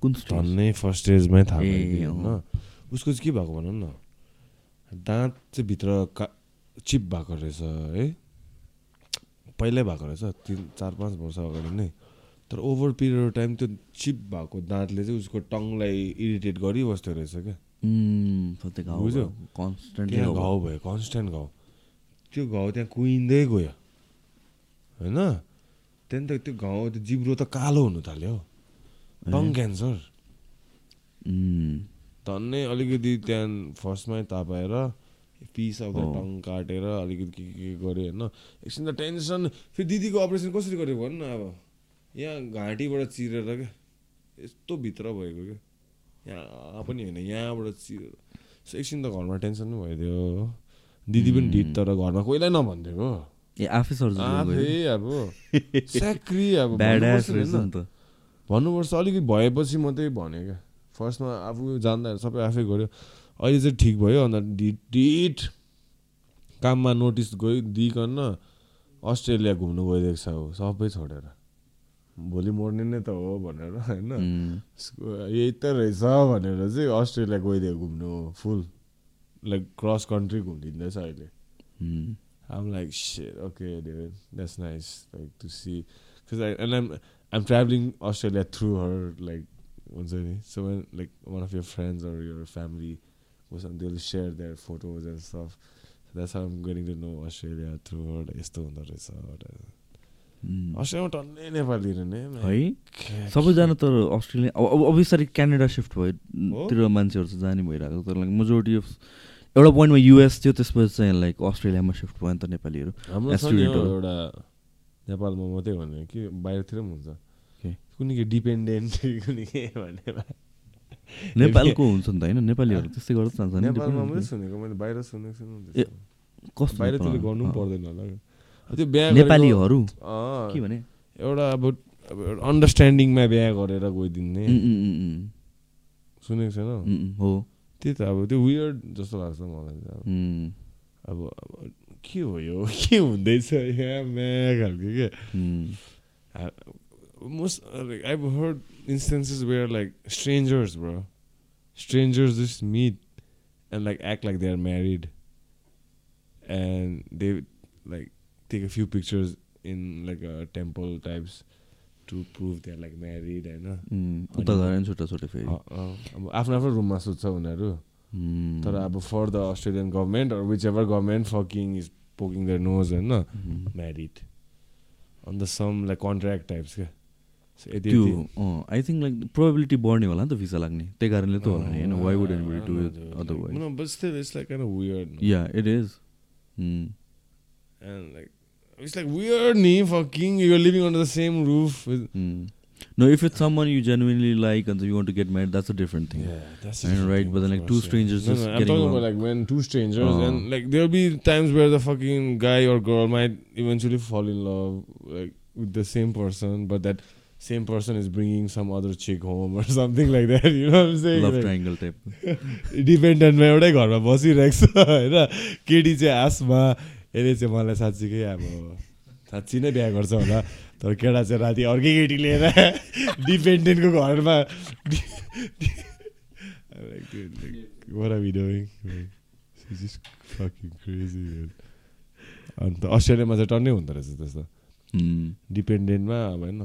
कुन झन्नै फर्स्ट स्टेजमै थाहा। होइन। उसको चाहिँ के भएको भनौँ न? दाँत चाहिँ भित्र का चिप भएको रहेछ है? पहिल्यै भएको रहेछ तिन चार पाँच वर्ष अगाडि नै। तर ओभर पिरियड टाइम त्यो चिप भएको दाँतले चाहिँ उसको टङलाई इरिटेट गरिबस्थ्यो रहेछ क्या। बुझ्यो? कन्सटेन्टली त्यहाँ घाउ भयो। कन्सटेन्ट घाउ। त्यो घाउ त्यहाँ कुहिँदै गयो। होइन? त्यहाँदेखि त त्यो घाउ त्यो जिब्रो त कालो हुनु थाल्यो टङ क्यान्सर धन्नै अलिकति त्यहाँ फर्स्टमै तापाएर पिस अब। टङ काटेर अलिकति के के गऱ्यो होइन? एकछिन त टेन्सन फेरि दिदीको अपरेसन कसरी गर्यो भन्नु न अब? यहाँ घाँटीबाट चिरेर क्या यस्तो भित्र भएको क्या यहाँ पनि होइन यहाँबाट चिरेर। एकछिन त घरमा टेन्सन पनि भइदियो। दिदी पनि ढिट तर घरमा कोहीलाई नभनिदिएको। ए आफै सर्जरी आफै अब स्याक्री अब भन्नुपर्छ अलिकति भएपछि मात्रै भन्यो क्या फर्स्टमा आफू जान्दा सबै आफै गऱ्यो अहिले चाहिँ ठिक भयो अन्त डिट डिट काममा नोटिस गइ दिइकन अस्ट्रेलिया घुम्नु गइदिएको छ ऊ सबै छोडेर भोलि मर्ने नै त हो भनेर होइन यही त रहेछ भनेर चाहिँ अस्ट्रेलिया गइदियो घुम्नु फुल लाइक क्रस कन्ट्री घुमिदिँदैछ अहिले I'm like, shit, okay, dude, that's nice, like to see, because I and I'm I'm traveling Australia through her, like, once a day. So when like one of your friends or your family was on, they'll share their photos and stuff. So that's how I'm getting to know Australia through her. यस्तो हुँदो रहेछ। अस्ट्रेलियामा टन्नै नेपाली है सबैजना तर Australia अब अब- बिस्तारै क्यानाडा सिफ्ट भयो? तिर मान्छेहरू चाहिँ जाने भइरहेको तर लाइक मेजोरिटी अफ एउटा पोइन्टमा युएस थियो त्यसपछि चाहिँ लाइक अस्ट्रेलियामा सिफ्ट भयो नि त नेपालीहरू. छ। एउटा नेपालमा मात्रै भने कि बाहिरतिर पनि हुन्छ? कुनै के डिपेन्डेन्ट कुनै के भनेर नेपालको हुन्छ नि त होइन? नेपालीहरू त्यस्तै गर्दै जान्छ नेपालमा मात्रै सुनेको मैले बाहिर सुनेको ए, कस्तो बाहिरतिर? गर्नु पनि। पर्दैन होला। त्यो बिहा नेपालीहरू? के भने? एउटा अब अब अन्डरस्ट्यान्डिङमा बिहा गरेर गइदिने। सुनेको छैन? हो। त्यही त अब त्यो वियर्ड जस्तो लाग्छ मलाई चाहिँ अब। उम्, अब अब के हो यो के हुँदैछ यहाँ म्या खालको के उम्, most uh, like I've heard instances where like strangers, bro, strangers just meet and like act like they're married, and they like take a few pictures in like a temple types To prove they're like married and uh, उम्, उता गएर छुट्टा छुट्टै फेरि। अब आफ्नो आफ्नो रुममा सुत्छ उनीहरू। उम्, तर अब for the Australian government whichever government fucking is poking their nose होइन म्यारिड अन्त सम लाइक कन्ट्र्याक्ट टाइप्स क्या त्यो आई थिङ्क लाइक प्रोबेबिलिटी बढ्ने होला नि त भिसा लाग्ने। त्यही कारणले त होला नि होइन? Why would anybody do it otherwise? Yeah it is like, it's like weird, nee, fucking. You're living under the same roof with. No, if it's someone you genuinely like and you want to get married, that's a different thing. Yeah, that's And right, but then, like, two strangers no, just no, I'm getting talking along. about like when two strangers Oh. and like there'll be times where the fucking guy or girl might eventually fall in love like with the same person, but that same person is bringing some other chick home or something like that. You know what I'm saying? Love Like, triangle type. डिपेन्डेन्टमा एउटै घरमा बसिरहेको छ होइन केटी चाहिँ आसमा यसले चाहिँ मलाई साँच्चीकै अब साँच्ची नै बिहा गर्छ होला तर केटा चाहिँ राति अर्कै केटी लिएर डिपेन्डेन्टको घरमा What are we doing? Like, she's just fucking crazy, man. अन्त अस्ट्रेलियामा चाहिँ टन्नै हुँदो रहेछ त्यस्तो. डिपेन्डेन्टमा अब होइन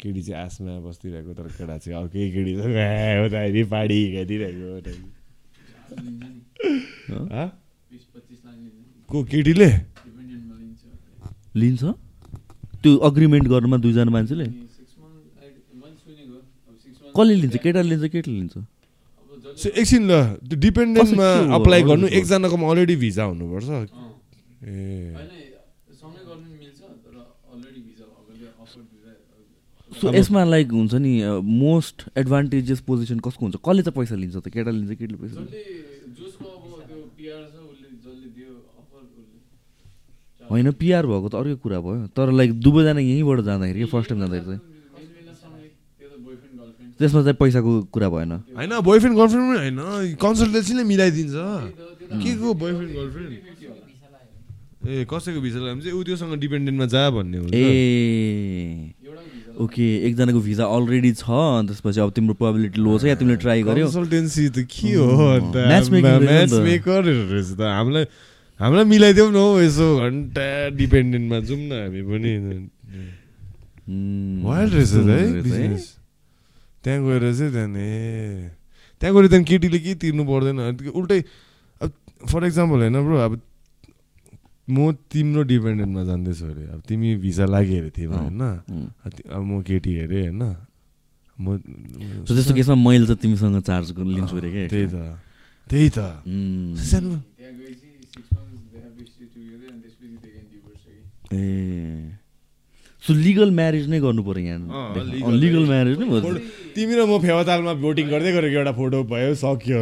केटी चाहिँ आसमा बसिदिरहेको तर केटा चाहिँ अर्कै केटी उता हेरी पाडी हिँडाइदिरहेको Huh? हाँ? को केटीले? लिन्छ। त्यो अग्रिमेन्ट गर्नुमा दुईजना मान्छेले? कसले लिन्छ? केटाले लिन्छ केटीले लिन्छ? से- एकछिन ल त्यो डिपेन्डेन्टमा हो? अप्लाई गर्नु? एकजनाकोमा अलरेडी भिजा हुनुपर्छ। ए। सो यसमा लाइक हुन्छ नि मोस्ट एडभान्टेजेस पोजिसन कसको हुन्छ? कसले चाहिँ पैसा लिन्छ त? केटा लिन्छ केटीले पैसा लिन्छ? होइन पिआर भएको त अर्कै कुरा भयो। तर लाइक दुवैजना यहीँबाट जाँदाखेरि फर्स्ट टाइम जाँदाखेरि चाहिँ। त्यसमा चाहिँ पैसाको कुरा भएन। होइन बोयफ्रेन्ड गर्लफ्रेन्ड पनि होइन। कन्सल्टेन्सीले मिलाइदिन्छ। के को बोयफ्रेन्ड गर्लफ्रेन्ड ए कसैको भिजा लाग्यो भने चाहिँ ऊ त्योसँग डिपेन्डेन्टमा जा भन्ने हुन्छ ए ओके एकजनाको भिजा अलरेडी छ त्यसपछि अब तिम्रो प्रोबिलिटी लो छ या तिमीले ट्राई गर्यो। कन्सल्टेन्सी त के हो त। हामीलाई हामीलाई मिलाइदेऊ न हौ यसो घन्टा डिपेन्डेन्टमा जाउँ न हामी पनि. वाइल्ड रहेछ त है बिजनेस त्यहाँ गएर चाहिँ त्यहाँदेखि ए त्यहाँ गएर त्यहाँदेखि केटीले केही तिर्नु पर्दैन। उल्टै अब फर इक्जाम्पल होइन ब्रो अब म तिम्रो डिपेन्डेन्टमा जाँदैछु अरे। अब तिमी भिजा लाग्यो अरे तिमी अँ। होइन. अब म केटी अरे होइन। म त्यस्तो केसमा मैले त तिमीसँग चार्ज लिन्छु अरे क्या। त्यही त। त्यही त। ए। सो लिगल म्यारेज नै गर्नु पर्यो अँ, यहाँ लिगल म्यारेज नै भयो तिमी र म फेवातालमा भोटिङ गर्दै गरेको एउटा फोटो भयो सक्यो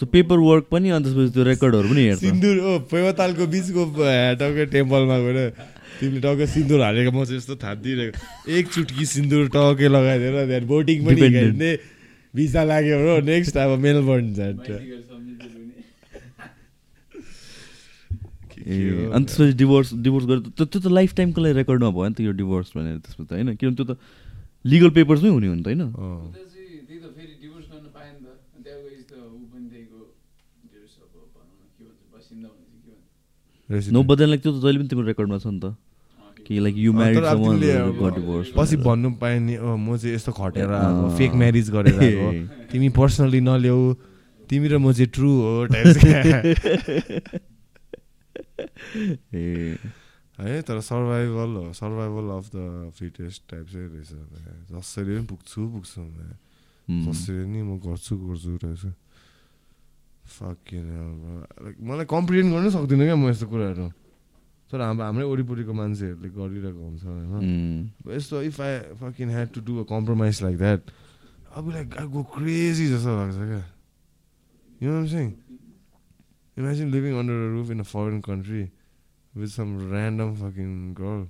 सो पेपर वर्क पनि अनि त्यसपछि त्यो रेकर्डहरू पनि हेर्छ। सिन्दुर ओ फेवातालको बिचको टक्कै टेम्पलमा गएर तिमीले टक्कै सिन्दुर हालेको म चाहिँ यस्तो थापिदिइरहेको एक चुटकी सिन्दुर टक्कै लगाइदिएर त्यहाँ भोटिङ पनि भिसा लाग्यो ब्रो नेक्स्ट अब मेलबर्न जान्छ। ए अनि त्यसपछि डिभोर्स डिभोर्स गरेर त्यो त्यो त लाइफ टाइमको लागि रेकर्डमा भयो नि त यो डिभोर्स भनेर त्यसपछि त होइन? किनभने त्यो त लिगल पेपर्समै हुने हो नि त होइन? अँ। नो बदल लाइक त्यो त जहिले पनि तिम्रो रेकर्डमा छ नि त। कि like you married someone got divorce पछि भन्नु पायो नि म चाहिँ यस्तो खटेर। फेक म्यारिज गरेर। तिमी पर्सनली नल्याऊ तिमी र म चाहिँ ट्रु हो ए है तर सर्भाइभल हो survival of the fittest type चाहिँ रहेछ जसरी पनि पुग्छु पुग्छु. जसरी नि म गर्छु गर्छु रहेछ. Like, मलाई कम्प्रिहेन्ड गर्नै सक्दिनँ क्या म यस्तो कुराहरू तर हाम्रो हाम्रै वरिपरिको मान्छेहरूले गरिरहेको हुन्छ होइन. यस्तो if I fuckin had to do a compromise like that अब लाइक आई गो क्रेजी जस्तो लाग्छ क्या you know sync imagine living under a roof in a foreign country with some random fucking girl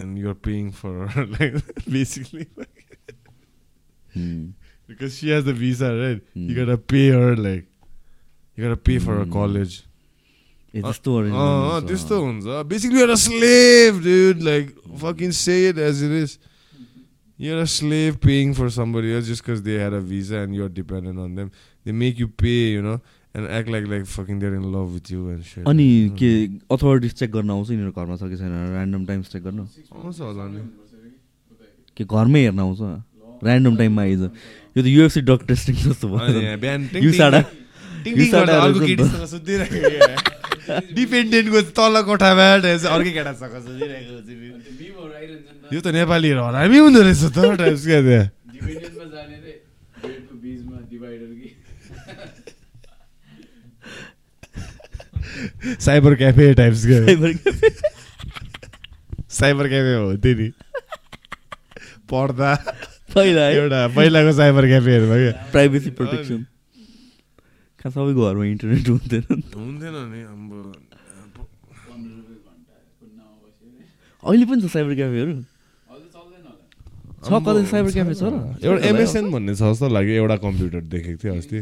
and you're paying for like basically Hmm. because she has the visa, right? Hmm. You gotta pay her like you gotta pay for her Hmm. college. ए त्यस्तो अँ arrangement अँ, हुन्छ। त्यस्तो हुन्छ basically you're a slave, dude. Like fucking say it as it is. You're a slave paying for somebody else just because they had a visa and you're dependent on them. They make you pay, you know, and act like like fucking they're in love with you and shit. अनि. के authorities check गर्न आउँछ यिनीहरू घरमा छ कि छैन? Random times check गर्न? आउँछ होला नि। कि घरमै हेर्न आउँछ? ऱ्यान्डम टाइममा आइज यो त युएफसी टेस्टिङ जस्तो भयो। बिहान अर्को। केटीसँग डिपेन्डेन्टको तल कोठामा अर्कै केटासँग सुतिरहेको हुन्छ फेरि। यो त नेपालीहरू हरामी हुँदो रहेछ त। टाइप्स क्या त्यहाँ साइबर क्याफे टाइप्स क्या साइबर क्याफे हो त्यो नि पढ्दा पहिला है एउटा पहिलाको साइबर क्याफेहरूमा क्या। प्राइभेसी प्रोटेक्सन कहाँ सबैको घरमा इन्टरनेट हुन्थेन। हुन्थेन नि हाम्रो अहिले पनि छ साइबर क्याफेहरू छ कतै साइबर क्याफे छ र? एउटा एमएसएन भन्ने छ जस्तो लाग्यो एउटा कम्प्युटर देखेको थियो अस्ति।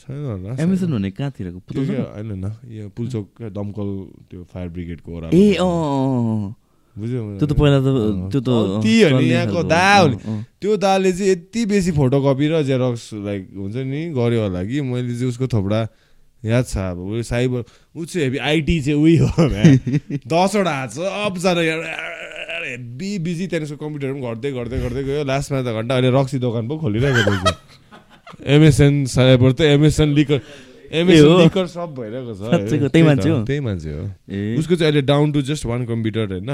छैन होला एमएसएन भन्ने कहाँतिरको छ होइन न यो पुल्चोक दमकल त्यो फायर ब्रिगेडको ओरा ए अँ। बुझ्यो त्यो त पहिला त। त्यो त ती हो नि, चल्ने यहाँको। दा। त्यो दाले चाहिँ यति बेसी फोटोकपी र जेरक्स लाइक हुन्छ नि गर्यो होला कि मैले चाहिँ उसको थोपडा याद छ अब उयो साइबर ऊ चाहिँ हेभी आइटी चाहिँ उयो हो। दसवटा हात छ सबजना हेभी बिजी त्यहाँदेखि उसको कम्प्युटर पनि घट्दै घट्दै गर्दै गयो लास्टमा त घन्टा अहिले रक्सी दोकान पो खोलिरहेको रहेछ एमएसएन साइबर त एमएसएन लिकर एमएसएन सब भइरहेको छ। त्यही मान्छे हो? त्यही मान्छे हो ए उसको चाहिँ अहिले down to just one computer होइन।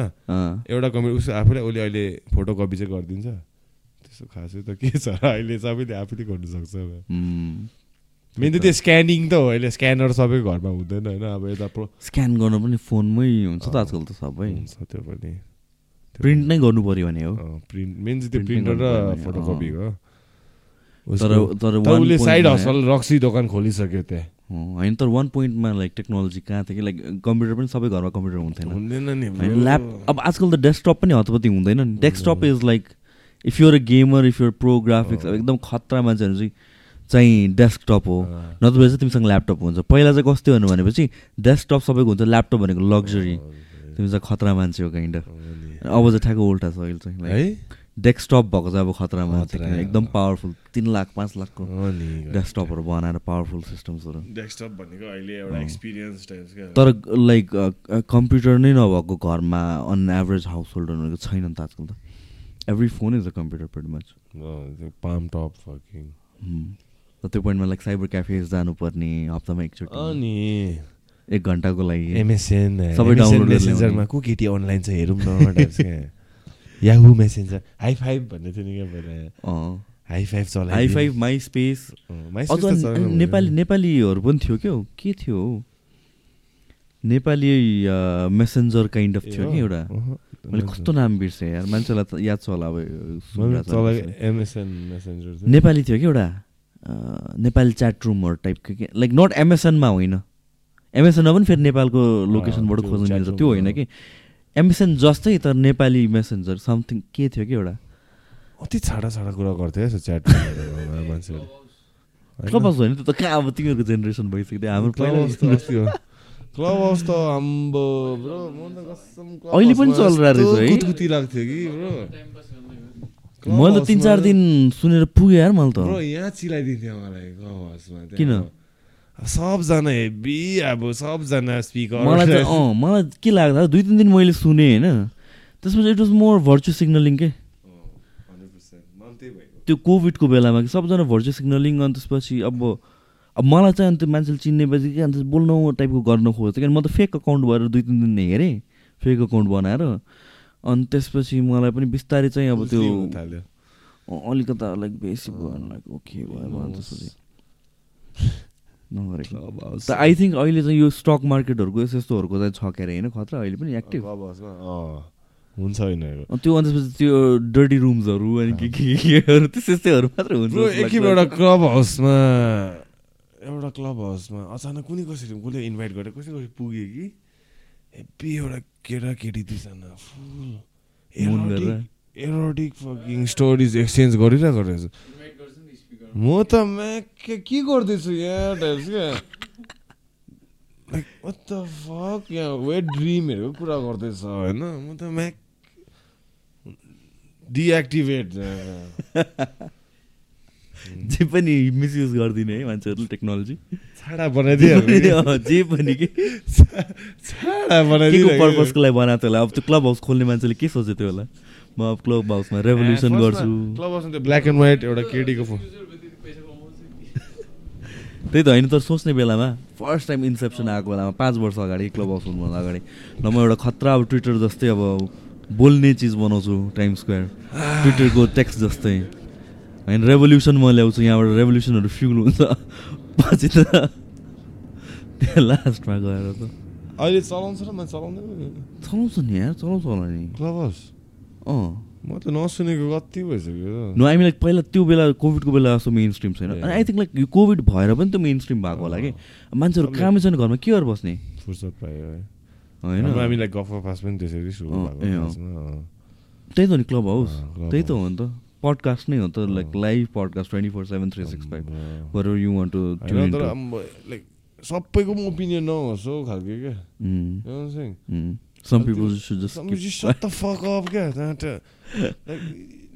एउटा कम्प्युटर उसको आफूले उसले अहिले फोटोकपी चाहिँ गरिदिन्छ त्यस्तो खासै त के छ अहिले सबैले आफैले गर्नु सक्छ। मेन त त्यो स्क्यानिङ त हो अहिले स्क्यानर सबैको घरमा हुँदैन होइन अब यता स्क्यान गर्नु पनि फोनमै हुन्छ त आजकल त सबै हुन्छ त्यो पनि प्रिन्ट नै गर्नु पर्यो भने हो प्रिन्ट मेन चाहिँ त्यो प्रिन्टर र गर्नुपर्ने, फोटोकपी हो तर उसको- तर तर one उसले साइड हसल रक्सी दोकान खोलिसक्यो त्यहाँ। होइन तर वान पोइन्टमा लाइक टेक्नोलोजी कहाँ थियो कि लाइक कम्प्युटर पनि सबै घरमा कम्प्युटर हुन्थेन। हुँदैन। ल्याप अब आजकल त डेस्कटप पनि हतपति हुँदैन। नि desktop is like if you're a gamer if you're pro graphics अब एकदम खतरा मान्छेहरू चाहिँ चाहिँ डेस्कटप हो। नत्र चाहिँ तिमीसँग ल्यापटप हुन्छ। पहिला चाहिँ कस्तो हुनु भनेपछि डेस्कटप सबैको हुन्छ ल्यापटप भनेको लग्जरी तिमी चाहिँ खतरा मान्छे हो काइन्ड अफ अब चाहिँ ठ्याक्क उल्टा छ अहिले चाहिँ है? डेस्कटप भएको चाहिँ अब खतरा मान्छे खतरा। एकदम पावरफुल तिन लाख पाँच लाखको डेस्कटपहरू बनाएर पावरफुल सिस्टम्सहरू डेस्कटप भनेको अहिले एउटा। एक्सपिरियन्स तर लाइक कम्प्युटर नै नभएको घरमा अन एभरेज हाउस होल्डरहरूको छैन नि त आजकल त। Every phone is a computer pretty much palm top fucking त्यो पोइन्टमा लाइक साइबर क्याफेज जानुपर्ने हप्तामा एकचोटि। अनि एक घन्टाको लागि। एमएसएन सबै गरेर मेसेन्जरमा। को केटी अनलाइन छ हेरौँ न याहु मेसेन्जर हाई फाइभ भन्ने थियो नि क्या पहिला। हाई फाइभ चलाइ हाई फाइभ माई स्पेस अझ नेपाली नेपालीहरू पनि थियो क्या के थियो हौ? नेपाली मेसेन्जर काइन्ड अफ थियो कि एउटा। मैले कस्तो नाम बिर्सेँ यार? मान्छेलाई त याद छ होला अब नेपाली थियो कि एउटा। नेपाली च्याट रुमहरू टाइपको के लाइक नट एमएसएनमा होइन। एमएसएनमा पनि फेरि नेपालको लोकेसनबाट खोज्नु मिल्छ। त्यो होइन। कि? एमएसएन जस्तै तर नेपाली मेसेन्जर समथिङ के थियो कि एउटा? अति छाडा छाडा कुरा गर्थ्यो है च्याट मान्छेहरू। क्लब हाउस होइन त्यो त कहाँ अब तिमीहरूको जेनेरेसन भइसक्यो? हाम्रो पहिला हाउस त अस्ति हो। क्लब हाउस त आम्बो ब्रो अहिले पनि चलिरहेको रहेछ है? कुतकुती लाग्थ्यो कि ब्रो। मैले त तिन चार दिन सुनेर पुगेँ यार मैले त। यहाँ चिलाइदिन्थ्यो मलाई क्लब हाउसमा किन? सबजना हेभी अब सबजना स्पिकर मलाई चाहिँ अँ मलाई के लाग्दा दुई तिन दिन मैले सुनेँ होइन। त्यसपछि it was more virtue signalling के। त्यो कोभिडको बेलामा कि सबजना भर्चुअल सिग्नलिङ अनि त्यसपछि अब अब मलाई चाहिँ अन्त मान्छेले चिन्नेपछि कि अन्त बोल्नु टाइपको गर्न खोज्थेँ किन म त फेक अकाउन्ट भएर दुई तिन दिन हेरेँ फेक अकाउन्ट बनाएर। अनि त्यसपछि मलाई पनि बिस्तारै चाहिँ अब त्यो अलिकता लाइक बेसी भयो लाइक ओके भयो त्यसपछि। नगरेको। त आई थिङ्क अहिले चाहिँ यो स्टक मार्केटहरूको यस्तो यस्तोहरूको चाहिँ छ के अरे होइन खतरा? अहिले पनि एक्टिभ। हुन्छ होइन त्यो अन्त त्यो डर्टी रुम्सहरू अनि के केहरू त्यस्तै यस्तैहरू मात्र हुन्छ एकखेप। एउटा क्लब हाउसमा एउटा क्लब हाउसमा अचानक कुनै कसरी कसले इन्भाइट गरेर कसै कसरी पुग्यो कि? हेप्पी एउटा केटा केटी दुईजना full. Erotic fucking stories exchange गरिरहेको रहेछ। म त के गर्दैछु यहाँ टाइप्स क्या लाइक fuck? यहाँ वेट ड्रिमहरूको कुरा गर्दैछ होइन म त म्याक डिएक्टिभेट जे पनि मिसयुज गरिदिने है मान्छेहरूले टेक्नोलोजी छाडा? अँ, जे पनि के छाडा को पर्पजको लागि बनाएको थियो होला अब त्यो क्लब हाउस खोल्ने मान्छेले के सोचेको थियो होला म अब क्लब हाउसमा रेभोल्युसन गर्छु क्लब हाउसमा त्यो ब्ल्याक एन्ड व्हाइट एउटा केटीको फोन त्यही त होइन तर सोच्ने बेलामा। फर्स्ट टाइम इन्सेप्सन आएको बेलामा पाँच वर्ष अगाडि क्लब हाउस हुनुभन्दा अगाडि। ल म एउटा खतरा अब ट्विटर जस्तै अब बोल्ने चिज बनाउँछु टाइम स्क्वायर ट्विटरको टेक्स्ट जस्तै। होइन रेभोल्युसन म ल्याउँछु यहाँबाट रेभोल्युसनहरू फ्युल हुन्छ। पछि त त्यो लास्टमा गएर त। अहिले चलाउँछ र चलाउँदैन चलाउँछ नि यार चलाउँछ होला नि। क्लब हाउस अँ। म त नसुनेको कति भइसक्यो नो आई लाइक पहिला त्यो बेला कोभिडको बेला जस्तो मेन स्ट्रिम छैन. अनि आई थिङ्क लाइक यो कोभिड भएर पनि त मेन स्ट्रिम भएको होला कि मान्छेहरू कामै छैन घरमा के गरेर बस्ने फुर्सद पायो है होइन हाम्रो हामीलाई गफ पास पनि त्यसरी सुरु। त्यही त नि क्लब हाउस त्यही त. हो नि त पडकास्ट नै हो त like. Live podcast twenty four seven three six five. Where you want to तर लाइक सबैको पनि ओपिनियन नहोस् हौ खालको क्या Mm, And पिपल त्यो- should just Some just shut the fuck up क्या uh, like,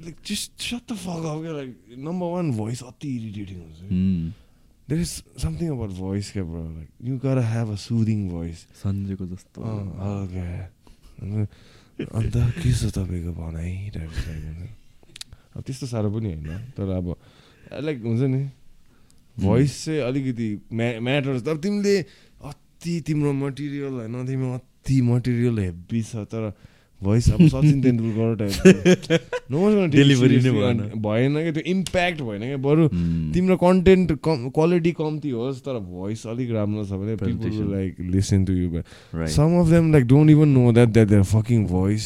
like just shut the fuck up क्या like number one voice अति irritating हुन्छ। Mm. there is something about voice क्या bro like you gotta have a soothing voice सन्जेको जस्तो अँ, हल्का अन्त अन्त के छ तपाईँको भनाइ अब त्यस्तो साह्रो पनि होइन तर अब लाइक हुन्छ नि भोइस चाहिँ अलिकति म्या म्याटर्स तर तिमीले अति तिम्रो मटेरियल होइन तिमी अति मटेरियल हेभी छ तर भोइस अब सचिन तेन्दुलकर टाइप नै भएन। भएन क्या त्यो इम्प्याक्ट भएन क्या बरु Mm. तिम्रो कन्टेन्ट कम क्वालिटी कम्ती होस् तर भोइस अलिक राम्रो छ भने people. Like listen to you. Some of them like don't even know that that their fucking voice.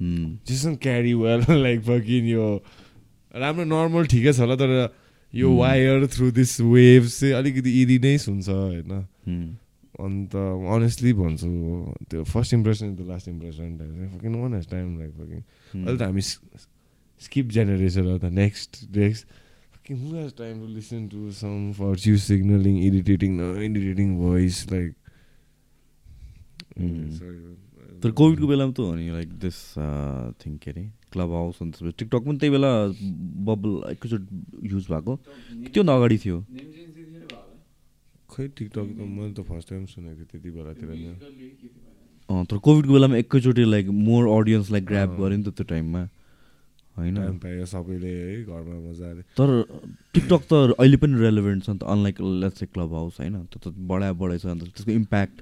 Just carry well like fucking यो राम्रो नर्मल ठिकै छ होला तर यो Hmm. Wire through this waves चाहिँ अलिकति इरी नै सुन्छ होइन Mm. अन्त अनेस्टली भन्छु त्यो first impression the last impression fucking one has time like fucking. अहिले त हामी स्किप जेनेरेसन हो त next next fucking who has time to listen to some फर्च्यु signalling irritating irritating voice like. तर कोभिडको बेलामा त हो नि लाइक दिस थिङ के अरे क्लब हाउस अन्त त्यसपछि टिकटक पनि त्यही बेला बबल एकैचोटि युज भएको त्योभन्दा अगाडि थियो खै टिकटक त मैले त फर्स्ट टाइम सुनेको थिएँ त्यति बेलातिर तर कोभिडको बेलामा एकैचोटि लाइक मोर अडियन्सलाई ग्राप। गऱ्यो नि त त्यो टाइममा। होइन? सबैले है घरमा मजाले। तर टिकटक त अहिले पनि रेलेभेन्ट छ नि त अनलाइक लेट्स चाहिँ क्लब हाउस होइन? त्यो त बढा बढाइ छ अन्त त्यसको इम्प्याक्ट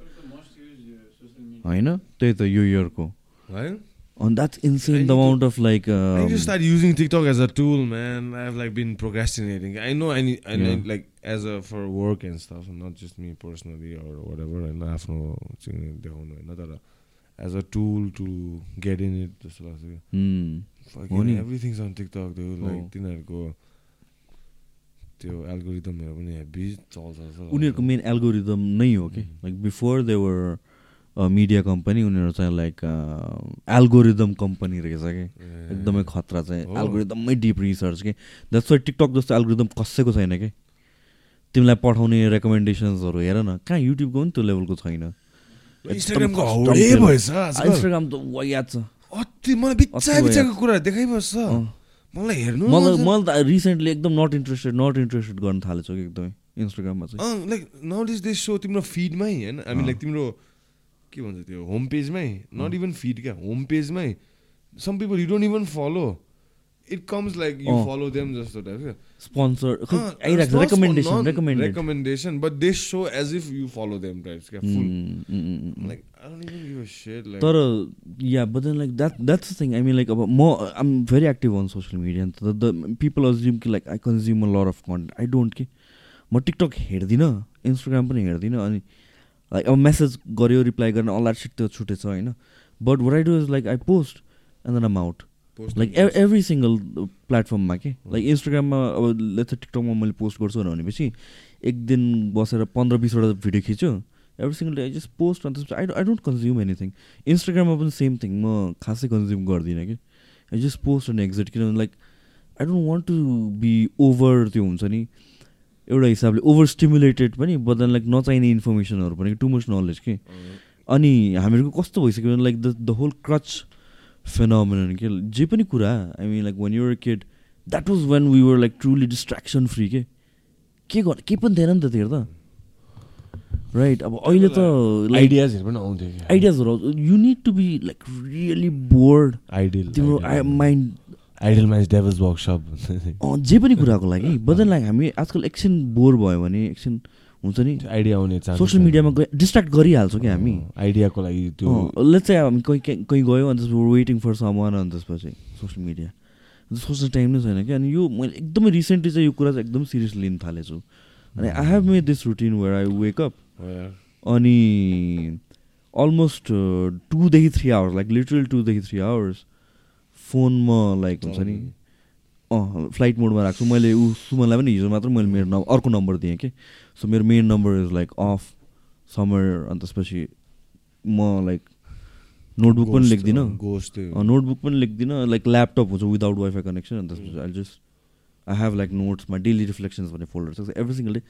होइन? त्यही त यो इयरको है? अनि that's insane the amount of like I just started using TikTok as a tool, man. I've like been procrastinating. I know I need, I Yeah. need like as a for work and stuff, not just me personally or whatever. And आफ्नो चाहिँ देखाउनु होइन तर as a tool to get in it जस्तो लाग्छ क्या हो Fucking नि। everything's on TikTok dude. हो। Like तिनीहरूको त्यो एल्गोरिदमहरू पनि हेभी चल्छ जस्तो। उनीहरूको मेन एल्गोरिदम नै हो कि. Like before their media company उनीहरू चाहिँ लाइक एल्गोरिदम कम्पनी रहेछ कि. एकदमै खतरा चाहिँ हो। एल्गोरिदममै डिप रिसर्च कि द्याट्स वाइ टिकटक जस्तो एल्गोरिदम कसैको छैन कि तिमीलाई पठाउने रेकमेन्डेसन्सहरू हेर न। कहाँ युट्युबको पनि त्यो लेभलको छैन। इन्स्टाग्राम त छ। मलाई हेर्नु मलाई छ। त रिसेन्टली एकदम नट इन्ट्रेस्टेड नट इन्ट्रेस्टेड गर्न थालेछ कि एकदमै इन्स्टाग्राममा चाहिँ। Like now is this so तिम्रो फिडमै होइन? अँ। लाइक तिम्रो के भन्छ त्यो होम पेजमै नट इभन फिड क्या home पेजमै some people you don't even follow it comes like you. Follow them जस्तो टाइप स्पोन्सर आइरहेको recommendation recommended recommendation but they so as if you follow them types क्या full like I don't even give a shit like तर yeah but then like that that's the thing I mean like अब म I am very active on social media the the people assume कि like I consume a lot of content I don't कि म TikTok हेर्दिनँ Instagram पनि हेर्दिनँ अनि like अब मेसेज गऱ्यो रिप्लाई गर्न अल द्याट सिट त्यो छुटेछ होइन but what I do is like I post and then am out like every single प्लेटफर्ममा के? लाइक इन्स्टाग्राममा अब लेट्स टिकटकमा मैले पोस्ट गर्छु भनेपछि एक दिन बसेर पन्ध्र बिसवटा भिडियो खिच्यो every single day I just post अन्त I I don't consume anything इन्स्टाग्राममा पनि सेम थिङ म खासै कन्ज्युम गर्दिनँ कि? I just post and exit किनभने like I don't want to be over त्यो हुन्छ नि एउटा हिसाबले ओभर स्टिमुलेटेड पनि बदन लाइक नचाहिने इन्फर्मेसनहरू पनि टु मच नलेज के? अनि हामीहरूको कस्तो भइसक्यो भने like the the whole crutch phenomenon के जे पनि कुरा I mean like when you're kid that was when we were like truly distraction free के के गर केही पनि थिएन नि त त्यो त? राइट अब अहिले त आइडियाजहरू पनि आउँथ्यो आइडियाजहरू you need to be like really bored ideal तिम्रो mind ideal mind devil's workshop जे पनि कुराको लागि। बदन लाइक हामी आजकल एकछिन बोर भयो भने एकछिन हुन्छ नि? आइडिया आउने सोसियल मिडियामा गए डिस्ट्र्याक्ट गरिहाल्छौँ कि हामी। आइडियाको लागि त्यो लेट्स चाहिँ हामी कहीँ कहीँ गयो अनि त्यसपछि वेटिङ फर सम वान अनि त्यसपछि सोसियल मिडिया सोच्ने टाइम नै छैन कि अनि यो मैले एकदमै रिसेन्टली चाहिँ यो कुरा चाहिँ एकदम सिरियसली लिन थालेछु। अनि I have made this routine where I wake up हो यार। अनि अलमोस्ट टूदेखि थ्री आवर्स लाइक लिटरल टूदेखि थ्री आवर्स फोनमा लाइक हुन्छ नि? अँ फ्लाइट मोडमा राख्छु। मैले ऊ सुमनलाई पनि हिजो मात्र मैले मेरो नम्बर अर्को नम्बर दिएँ कि। सो मेरो main number is like off summer अनि त्यसपछि म लाइक नोटबुक पनि लेख्दिनँ। नोटबुक पनि लेख्दिनँ। लाइक ल्यापटप हुन्छ विदाउट वाइफाई कनेक्सन अनि त्यसपछि I just I have like नोट्समा daily reflections भन्ने फोल्डर छ every single day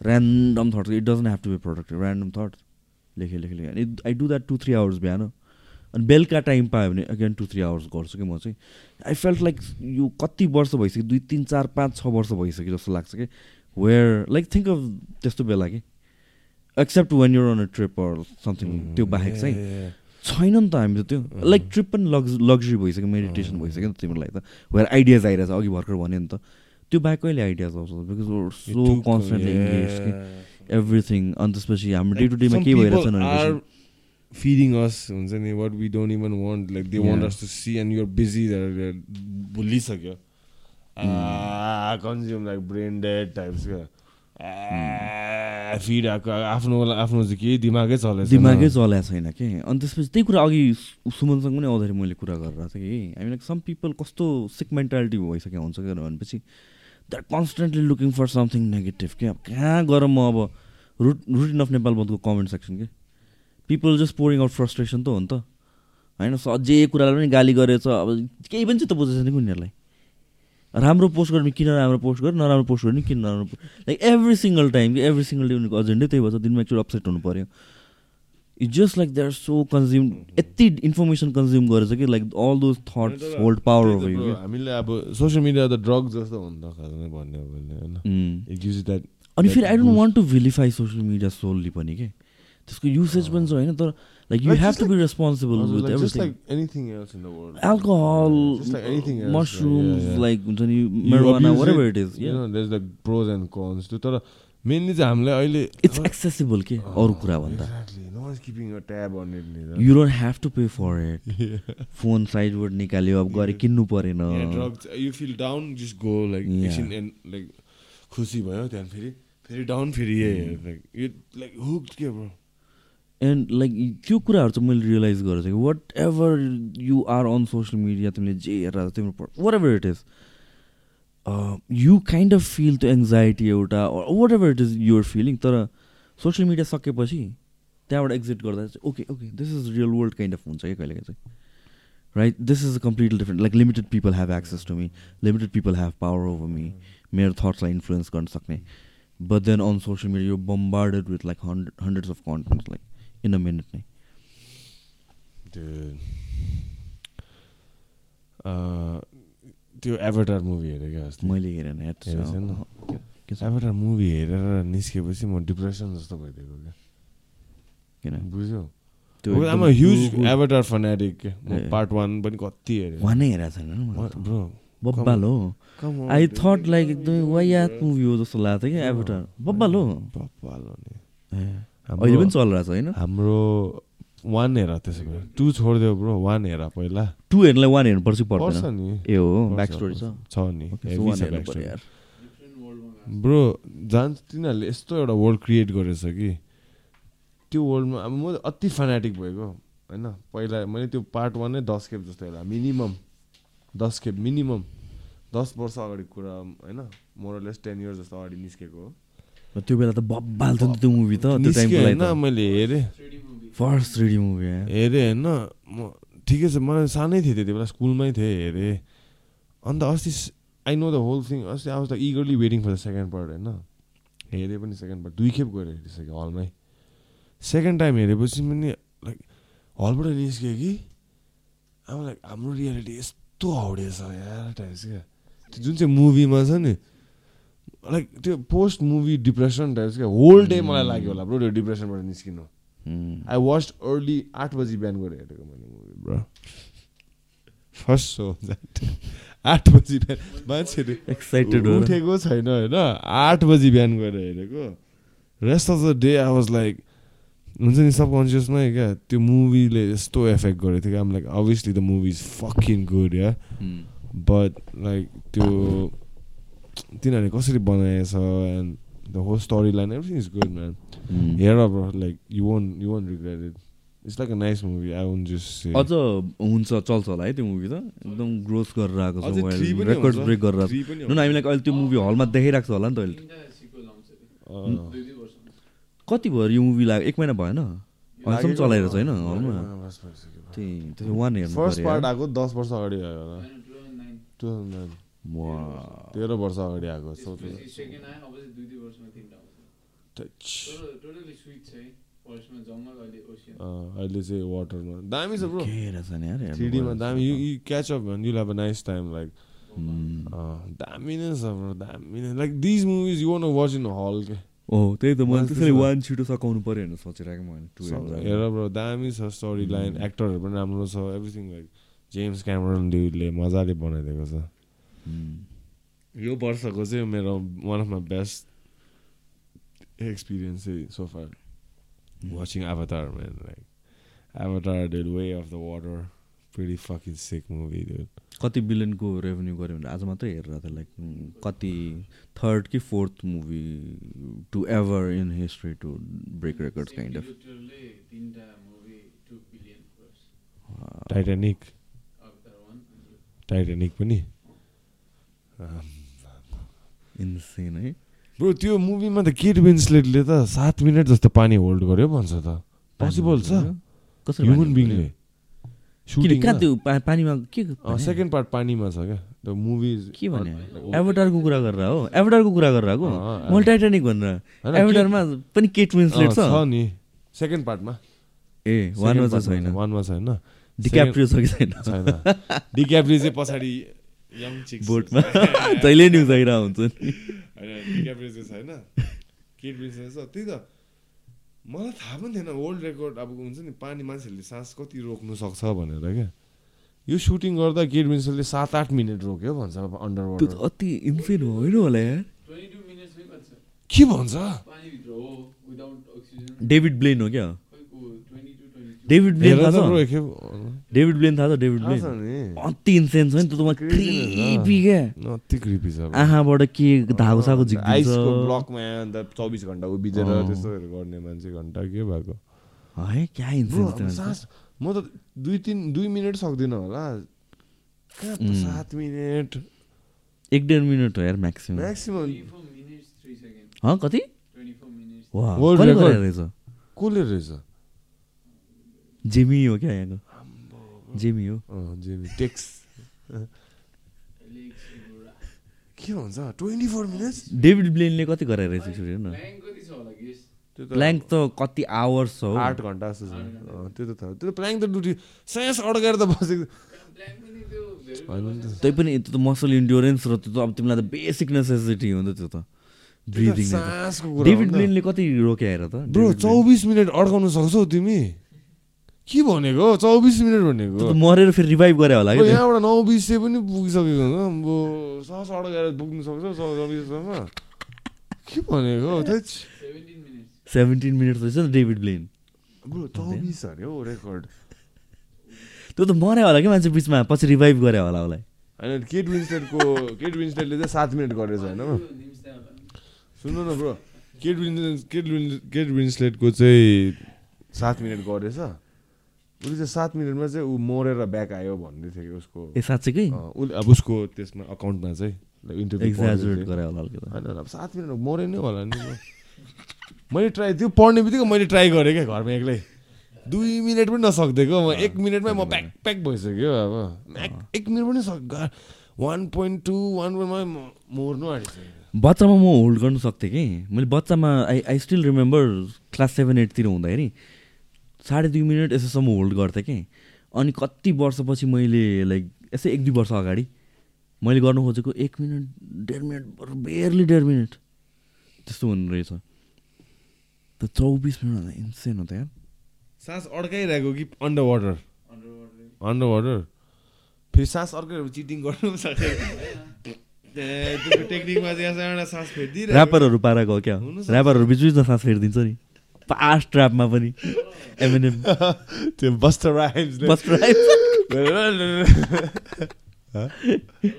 random thoughts it doesn't have to be productive random thoughts लेखेँ लेखेँ लेखेँ। I do that two three hours बिहान अनि बेलुका time पायो भने अगेन टु थ्री आवर्स गर्छु कि म चाहिँ। आई फेल्ट लाइक यो कति वर्ष भइसक्यो दुई तिन चार पाँच छ वर्ष भइसक्यो जस्तो लाग्छ कि। वेयर लाइक थिङ्क अफ त्यस्तो बेला कि। Except when you're on a trip or something त्यो बाहेक चाहिँ छैन नि त हामी त त्यो लाइक ट्रिप पनि लग्ज लग्जरी भइसक्यो मेडिटेसन भइसक्यो नि त तिम्रो लागि त। वेयर आइडियाज आइरहेछ अघि भर्खर भन्यो नि त। त्यो बाहेक कहिले आइडियाज आउँछ? बिकज सो कन्सटेन्टली एभ्रिथिङ अनि त्यसपछि हाम्रो डे टु डेमा के भइरहेछ feeding us हुन्छ नि what we don't even want like they want Yeah. us to see and you're busy they're भुलिसक्यो consume like brain dead types क्या फिड आएको आफ्नो आफ्नो चाहिँ के दिमागै चलेछ दिमागै चलाएको छैन कि? अनि त्यसपछि त्यही कुरा अघि सु- सुमनसँग पनि आउँदाखेरि मैले कुरा गरेर थिएँ कि। हामी लाइक सम पिपल कस्तो सिक मेन्टालिटी भइसक्यो हुन्छ क्या भनेपछि they are constantly looking for something negative क्या? कहाँ गएर म अब? रुट रुटिन अफ नेपाल बन्दको कमेन्ट सेक्सन के? People just pouring out frustration त हो नि त होइन जे कुरालाई पनि गाली गरेछ अब केही पनि चाहिँ त बुझेको छैन कि उनीहरूलाई राम्रो पोस्ट गर्ने किन राम्रो पोस्ट गर नराम्रो पोस्ट गर्ने किन नराम्रो लाइक एभ्री सिङ्गल टाइम कि एभ्री सिङ्गल डे उनीहरूको एजेन्डै त्यही भएर दिनमा एकचोटि अपसेट हुनु पऱ्यो it's just like they are so consume यति इन्फर्मेसन कन्ज्युम गरेछ कि like all those thoughts hold power हामीले अब सोसियल मिडिया त ड्रग जस्तो होइन इट अनि फेरि I don't want to vilify social media solely पनि के त्यसको युसेज पनि छ होइन? तर like you have to be responsible with everything alcohol mushrooms like हुन्छ नि it is pros and cons तर मेनली चाहिँ हामीलाई अहिले इट्स एक्सेसिबल के अरू कुरा भन्दा। You don't have to pay for it phone साइडबाट निकाल्यो अब गरे किन्नु परेन। You feel down just go like like खुसी भयो त्यहाँदेखि फेरि फेरि डाउन फेरि लाइक लाइक हुक्ड के ब्रो एन्ड लाइक त्यो कुराहरू चाहिँ मैले रियलाइज गरेको छु कि whatever you are on social media तिमीले जे हेरेर तिम्रो whatever it is you kind of feel त्यो एङ्जाइटी एउटा whatever it is your feeling तर सोसियल मिडिया सकेपछि त्यहाँबाट एक्जिट गर्दा चाहिँ okay okay this is real world kind of हुन्छ क्या कहिलेकाहीँ चाहिँ right this is completely different like limited people have access to me limited people have power over me मेरो थट्सलाई इन्फ्लुएन्स गर्न सक्ने. But then on social media you bombarded with like hundred hundreds of contents like in a minute नै त्यो avatar movie हेरेँ क्या मैले हेरेन avatar movie हेरेर निस्केपछि म डिप्रेसन जस्तो भइदिएको क्या? किन? बुझ्यो? आम huge Avatar fanatic. Part one पनि कति हेरेँ वानै हेरेको छैन ब्रो बब्बाल हो। आई थट लाइक एकदमै वायात मुभी हो जस्तो लाग्थ्यो क्या एभटार बब्बाल हो। बब्बाल हो नि। अहिले पनि चलिरहेको छ होइन? हाम्रो वान हेर त्यसो टू छोडिदियो ब्रो वान हेर पहिला। टु हेर्नलाई वान हेर्नुपर्छ कि पर्छ नि। ए हो ब्याक स्टोरी छ। नि। हेर्नु ब्रो जान्छ तिनीहरूले यस्तो एउटा वर्ल्ड क्रिएट गरेछ कि त्यो वर्ल्डमा अब म अति फनाटिक भएको होइन? पहिला मैले त्यो पार्ट वान नै दस खेप जस्तो हेर्दा मिनिमम दस खेप मिनिमम दस वर्ष अगाडिको कुरा होइन? मोरलेस टेन इयर्स जस्तो अगाडि निस्केको हो। त्यो बेला त बब्बाल थियो नि त त्यो मुभी त त्यो टाइमको मैले हेरेँ। फर्स्ट थ्री डी मुभी हेरेँ होइन। म ठिकै छ मलाई सानै थिएँ त्यति बेला स्कुलमै थिएँ हेरेँ। अन्त अस्ति I know the whole thing अस्ति I was the eagerly waiting for the second part होइन। हेरेँ पनि सेकेन्ड पार्ट दुई खेप गएर हेरिसकेँ हलमै सेकेन्ड टाइम हेरेपछि पनि लाइक हलबाट निस्क्यो कि अब लाइक हाम्रो रियालिटी यस्तो हाउडेछ यार टाइप्स क्या। त्यो जुन चाहिँ मुभीमा छ नि लाइक त्यो पोस्ट मुभी डिप्रेसन टाइप्स क्या होल डे मलाई लाग्यो होला ब्रो त्यो डिप्रेसनबाट निस्किनु। आई वाच अर्ली आठ बजी बिहान गएर हेरेको मैले मुभी ब्रो फर्स्ट सो आठ बजी बिहान मान्छेहरू एक्साइटेड उठेको छैन होइन? आठ बजी बिहान गएर हेरेको। Rest of the day I was like हुन्छ नि सबकन्सियसमै क्या त्यो मुभीले यस्तो एफेक्ट गरेको थियो कि आम like obviously the movie is fucking good yeah but like त्यो तिनीहरूले कसरी बनाएछ and the whole story line everything is good man हेर bro like you won't you won't regret it it's like a nice movie I won't just say अझ हुन्छ चल्छ होला है त्यो मुभी त? एकदम ग्रोथ गरेर आएको छ रेकर्ड। ब्रेक गरेर नु हामीलाई अहिले त्यो मुभी हलमा देखाइरहेको छ होला नि त अहिले। कति भयो यो मुभी लाग्यो एक महिना भएन? अहिलेसम्म चलाइरहेको हलमा? बस, बस, बस। त्यही त्यो वान हेर्नु फर्स्ट पार्ट। आएको दस वर्ष अगाडि आयो होला। होइन, 2009 टु थाउजन्ड वाह। तेह्र वर्ष अगाडि आएको सोच है। अहिले चाहिँ वाटरमा दामी छ ब्रो के रहेछ नि यार हेर्नु थ्री डीमा पर्यो। दामी। यु क्याच अप भने you have a nice time like. दामी नै छ ब्रो दामी नै। Like these movies you want watch in hall के? ओ त्यही त मैले मलाई त्यसरी त्यसो- वान छिटो सकाउनु पर्यो भनेर सोचिरहेको मैले टु हेर ब्रो दामी छ स्टोरी लाइन एक्टरहरू पनि राम्रो छ। एभ्रिथिङ लाइक जेम्स क्यामरन ड्युडले मजाले बनाइदिएको छ। यो वर्षको चाहिँ मेरो one of my best experience चाहिँ so far watching Avatar man like Avatar the way of the water pretty fucking sick movie dude. कति बिलियनको रेभेन्यू गऱ्यो भने आज मात्रै हेरेर त लाइक कति थर्ड कि fourth movie to ever in history to break records kind of. Titanic. Titanic पनि? इन्सेन है? ब्रो त्यो मुभीमा त केट विन्सलेटले त सात मिनट जस्तो पानी होल्ड गर्यो भन्छ त। पोसिबल छ? कसरी ह्युमन बिङले कहाँ त्यो पानीमा के सेकेन्ड पार्ट पानीमा छ क्या। त्यो मुभी के भने एभटारको कुरा गरेर हो? एभटारको कुरा गरेर अँ, मैले टाइटानिक भनेर। एभटारमा पनि केट विन्सलेट छ? नि। सेकेन्ड पार्टमा ए वानमा चाहिँ छैन। वानमा छैन। डिक्याप्रियो छ कि छैन? छैन। डिक्याप्री चाहिँ पछाडि बोटमा। जहिले न्युज आइरहेको हुन्छ नि। होइन केट विन्सलेट छ त्यही त। मलाई थाहा पनि थिएन वर्ल्ड रेकर्ड अब हुन्छ नि पानी मान्छेहरूले सास कति रोक्नु सक्छ भनेर क्या। यो सुटिङ गर्दा केट विन्सलेटले सात आठ मिनट रोक्यो भन्छ अन्डर वाटर अति इन्सेन होइन होला यार? 22 minutes मै कति छ? के भन्छ। डेभिड ब्लेन हो क्या? खै को 22, 22 डेभिड ब्लेन त डेभिड ब्लेन थाहा छ डेभिड ब्लेन अति इन्सेन छ नि त Crazy रहेछ। क्रिपी क्या अति क्रिपी छ आँखाबाट के धागो सागो झिक्दिन्छ। आइसको ब्लकमा अन्त चौबिस घन्टा उभिजेर। त्यस्तोहरू गर्ने मान्छे घन्टा के भएको? है क्या Bro, इन्सेन अब सास म त दुई तिन दुई मिनट सक्दिनँ होला। कहाँ त. सात मिनट? एक डेढ मिनट हो यार म्याक्सिमम् म्याक्सिमम 24 minutes, 3 seconds। हँ कति? 24 minutes। वा World कसले record? गरेर रहेछ? कसले रहेछ? जेमी हो क्या यहाँको? जेमी हो। Jamie takes. के भन्छ? ट्वेन्टी फोर मिनट्स डेभिड ब्लेनले कति गराएर हेर्न? Blank कति छ होला guess? त्यो त प्ल्याङ्क त कति आवर्स हो। आठ घन्टा जस्तो छ। त्यो त थाहा। त्यो त प्लाङ त ड्युटी सास अड्काएर त बसेको। नि त। पनि त्यो त मसल इन्ड्योरेन्स र त्यो त अब तिमीलाई त बेसिक नेसेसिटी हो नि त त्यो त। ब्रिदिङ डेभिड नि। ब्लेनले कति रोक्यो हेर त ब्रो। चौबिस मिनट अड्काउनु सक्छौ तिमी। के भनेको चौबिस मिनट भनेको मरेर फेरि रिभाइभ गरे होला क्या यहाँबाट नौ बिस सय पनि पुगिसकेको हुन्छ। अब सास अड्काएर पुग्नु सक्छौ चौबिससम्म के भनेको थैट 17 minutes। सेभेन्टिन मिनट रहेछ नि डेभिड ब्लेन ब्रो चौबिस अरे। हौ रेकर्ड त्यो त मर्यो होला कि मान्छे बिचमा? पछि रिभाइभ गरे होला उसलाई। होइन केट विन्सलेटको केट विन्सलेटले चाहिँ सात मिनट गरेछ होइन। सुन्नु न bro Kate Winslet Kate Wins Kate विन्सलेटको चाहिँ सात मिनट गरेछ। उसले चाहिँ सात मिनटमा चाहिँ ऊ मरेर ब्याक आयो भन्दै थियो कि उसको। ए साँच्चैकै? उसले अब उसको त्यसमा अकाउन्टमा चाहिँ इन्टरभ्यू एक्जाजुरेट गरे होला होइन सात मिनट मरे नै होला नि। मैले ट्राई त्यो पढ्ने बित्तिकै मैले ट्राई गरेँ क्या घरमा एक्लै। दुई मिनट पनि नसक्दिएको म एक मिनटमै म प्याक प्याक भइसक्यो अब। एक- एक मिनट पनि सक् वान पोइन्ट टू वान पोइन्टमा मर्नु आँटिसक्यो बच्चामा म होल्ड गर्नु सक्थेँ कि? मैले बच्चामा I I still remember class seven एटतिर हुँदाखेरि साढे दुई मिनट यसोसम्म होल्ड गर्थेँ कि। अनि कति वर्षपछि मैले लाइक यसै एक दुई वर्ष अगाडि मैले गर्नु खोजेको एक मिनट डेढ मिनट बेयरली डेढ मिनट। त्यस्तो हुने रहेछ। त चौबिस मिनट भन्दा इन्सेन हो त यार। सास अड्काइरहेको कि अन्डर वाटर। अन्डर वाटर फेरि सास अर्कै चिटिङ गर्नु पनि सक्छ टेक्निकमा चाहिँ यहाँ सास फेरिदिइरहेको। ऱ्यापरहरू पाराको हो क्या। ऱ्यापरहरू बिच बिचमा सास फेरिदिन्छ नि। फास्ट ऱ्यापमा पनि एमएनएम त्यो बस्टर राइम्स।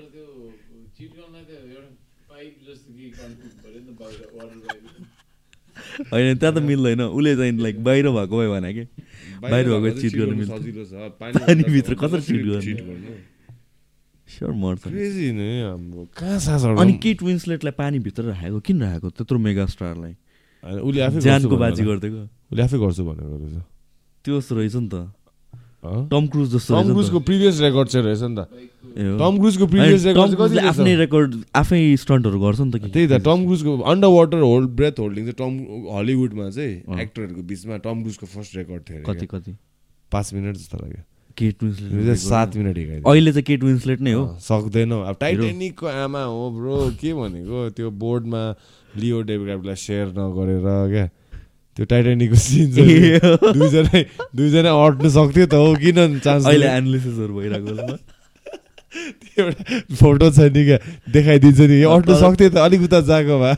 होइन त्यहाँ त मिल्दैन। उसले चाहिँ लाइक बाहिर भएको भए भने कि? बाहिर भएको cheat गर्नु मिल्छ। सजिलो छ। पानीभित्र कसरी cheat गर्नु? स्योर मर्छ। अनि किट विन्सलेटलाई पानीभित्र राखेको? किन राखेको? त्यत्रो मेगा स्टारलाई उसले आफै ज्यानको बाजी गरिदिएको उसले आफै गर्छु भनेको रहेछ त्यो जस्तो रहेछ नि त? टम क्रुज जस्तो टम क्रुजको प्रिभियस रेकर्ड चाहिँ रहेछ नि त। टम क्रुजको प्रिभियस रेकर्ड क्रुजले आफ्नै रेकर्ड आफै स्टन्टहरू गर्छ नि त त्यही त Tom क्रुजको under water hold breath holding चाहिँ टम हलिउडमा चाहिँ। एक्टरहरूको बिचमा टम क्रुजको फर्स्ट रेकर्ड थियो कति। कति? पाँच मिनट जस्तो लाग्यो। केट विन्सलेट सात मिनट अहिले चाहिँ केट विन्सलेट नै हो। सक्दैन। अब टाइटेनिकको आमा हो ब्रो के भनेको? त्यो बोर्डमा लियो डेबिकाबलाई सेयर नगरेर क्या? त्यो टाइटेनिकको सिन दुईजना दुईजना अट्नु सक्थ्यो त हो किन चान्स अहिले एनालिसिसहरू भइरहेको बेलामा एउटा फोटो छ नि क्या? देखाइदिन्छ नि अट्नु सक्थ्यो त अलिक उता जाएको भए।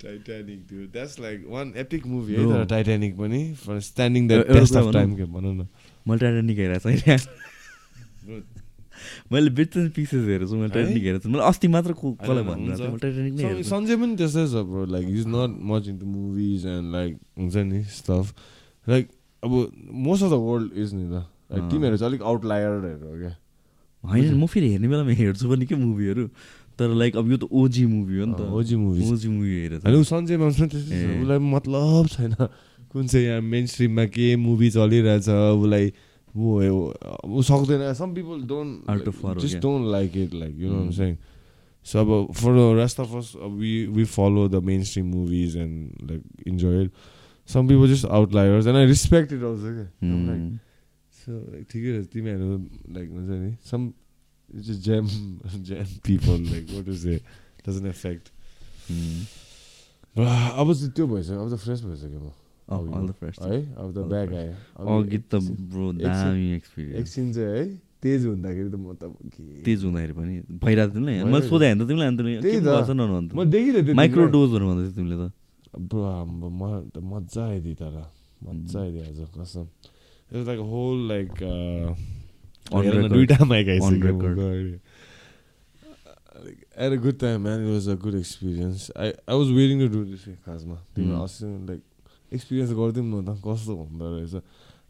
टाइटानिक त्यो that's like one epic movie है. तर टाइटानिक पनि for standing the test of? Time के भनौँ न। मैले टाइटानिक हेरेको छैन। मैले बिट्स एन्ड पिसेस हेरेको छु मैले टाइटानिक हेरेको छु मैले अस्ति मात्र कसलाई भन्नु टाइटानिक नै सं- हेरेको छु। सञ्जय पनि त्यस्तै छ bro like is not much into movies and like हुन्छ नि स्टफ लाइक अब most of the world is नि त। तिमीहरू चाहिँ अलिक आउटलायरहरू हो क्या? होइन म फेरि हेर्ने बेलामा हेर्छु पनि के मुभीहरू तर लाइक अब यो त ओजी मुभी हो नि त। ओजी मुभिज ओजी मुभी हेरेको होइन पनि त्यस्तै। उसलाई मतलब छैन। कुन चाहिँ यहाँ मेन स्ट्रिममा के मुभी चलिरहेछ उसलाई ऊ सक्दैन some people don't just. Don't like it like you know. Saying so अब for the rest of us we we follow the main stream movies and like enjoy it some people just outliers and I respect it also क्या like, ठिकै रहेछ तिमीहरू like हुन्छ नि some gem gem people like what is a doesn't effect. अब त्यो भइसक्यो अब त फ्रेस भइसक्यो म best. है अब त. आयो अब अघि त एकछिन- ब्रो एकछिन- दामी एक्सपिरियन्स एकछिन चाहिँ है तेज हुँदाखेरि त म त के- तेज हुँदाखेरि पनि भइरहेको थियो नि मैले भइरहेको सोधेँ भने त तिमीले अन्त त्यही के त। गर्छ न अन्त। म देखिरहेको थिएँ माइक्रो तिमीलाई। डोजहरू भन्दै थियो तिमीले त। ब्रो आम्बो, म त मजा आइदियो तर। मजा आइदियो आज कसम। Like whole like. दुइटा माइक. आइसक्यो at a good time man it was a good experience I I was waiting to do this खासमा Mm. अस्ति लाइक एक्सपिरियन्स गरिदिउँ न त कस्तो हुँदो रहेछ।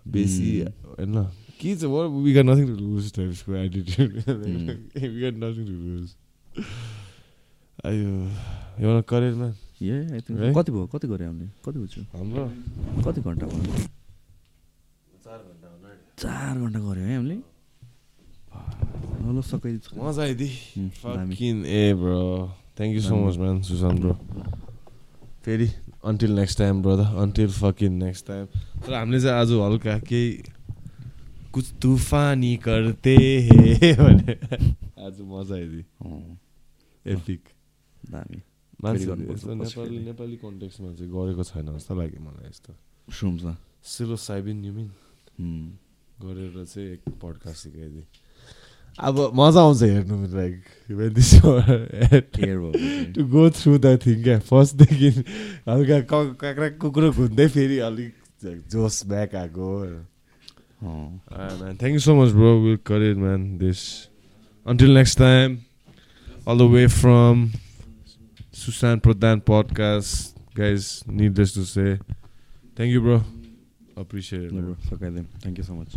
बेसी. होइन के छ we got nothing to lose टाइप्सको attitude. We got nothing to lose आयो एउटा करियरमा ए? कति भयो कति गऱ्यो हामीले? कति बुझ्यो हाम्रो। कति घन्टा भयो? चार घन्टा गऱ्यो है हामीले? मजा bro. Thank you so दामी। much, man, Susan, bro. फेरि। Until next time brother until fucking next time तर हामीले चाहिँ आज हल्का केही कुछ तुफानी करते हे भने आज मजा आइदियो एपिक दामी। नेपाली। नेपाली कन्टेक्समा चाहिँ गरेको छैन जस्तो लाग्यो मलाई यस्तो। सुम्स। सिलो साइबिन युमिन गरेर चाहिँ एक पडकास्ट सिकाइदिए। अब मजा आउँछ हेर्नु like to go through the thing क्या फर्स्टदेखि हल्का क- काक्रा कुकुरो घुम्दै फेरि अलिक जोस ब्याक आएको thank you so much bro will career man this until next time all the way from Sushan Pradhan podcast guys needless to say thank you bro appreciate सकाइदिउँ thank you so much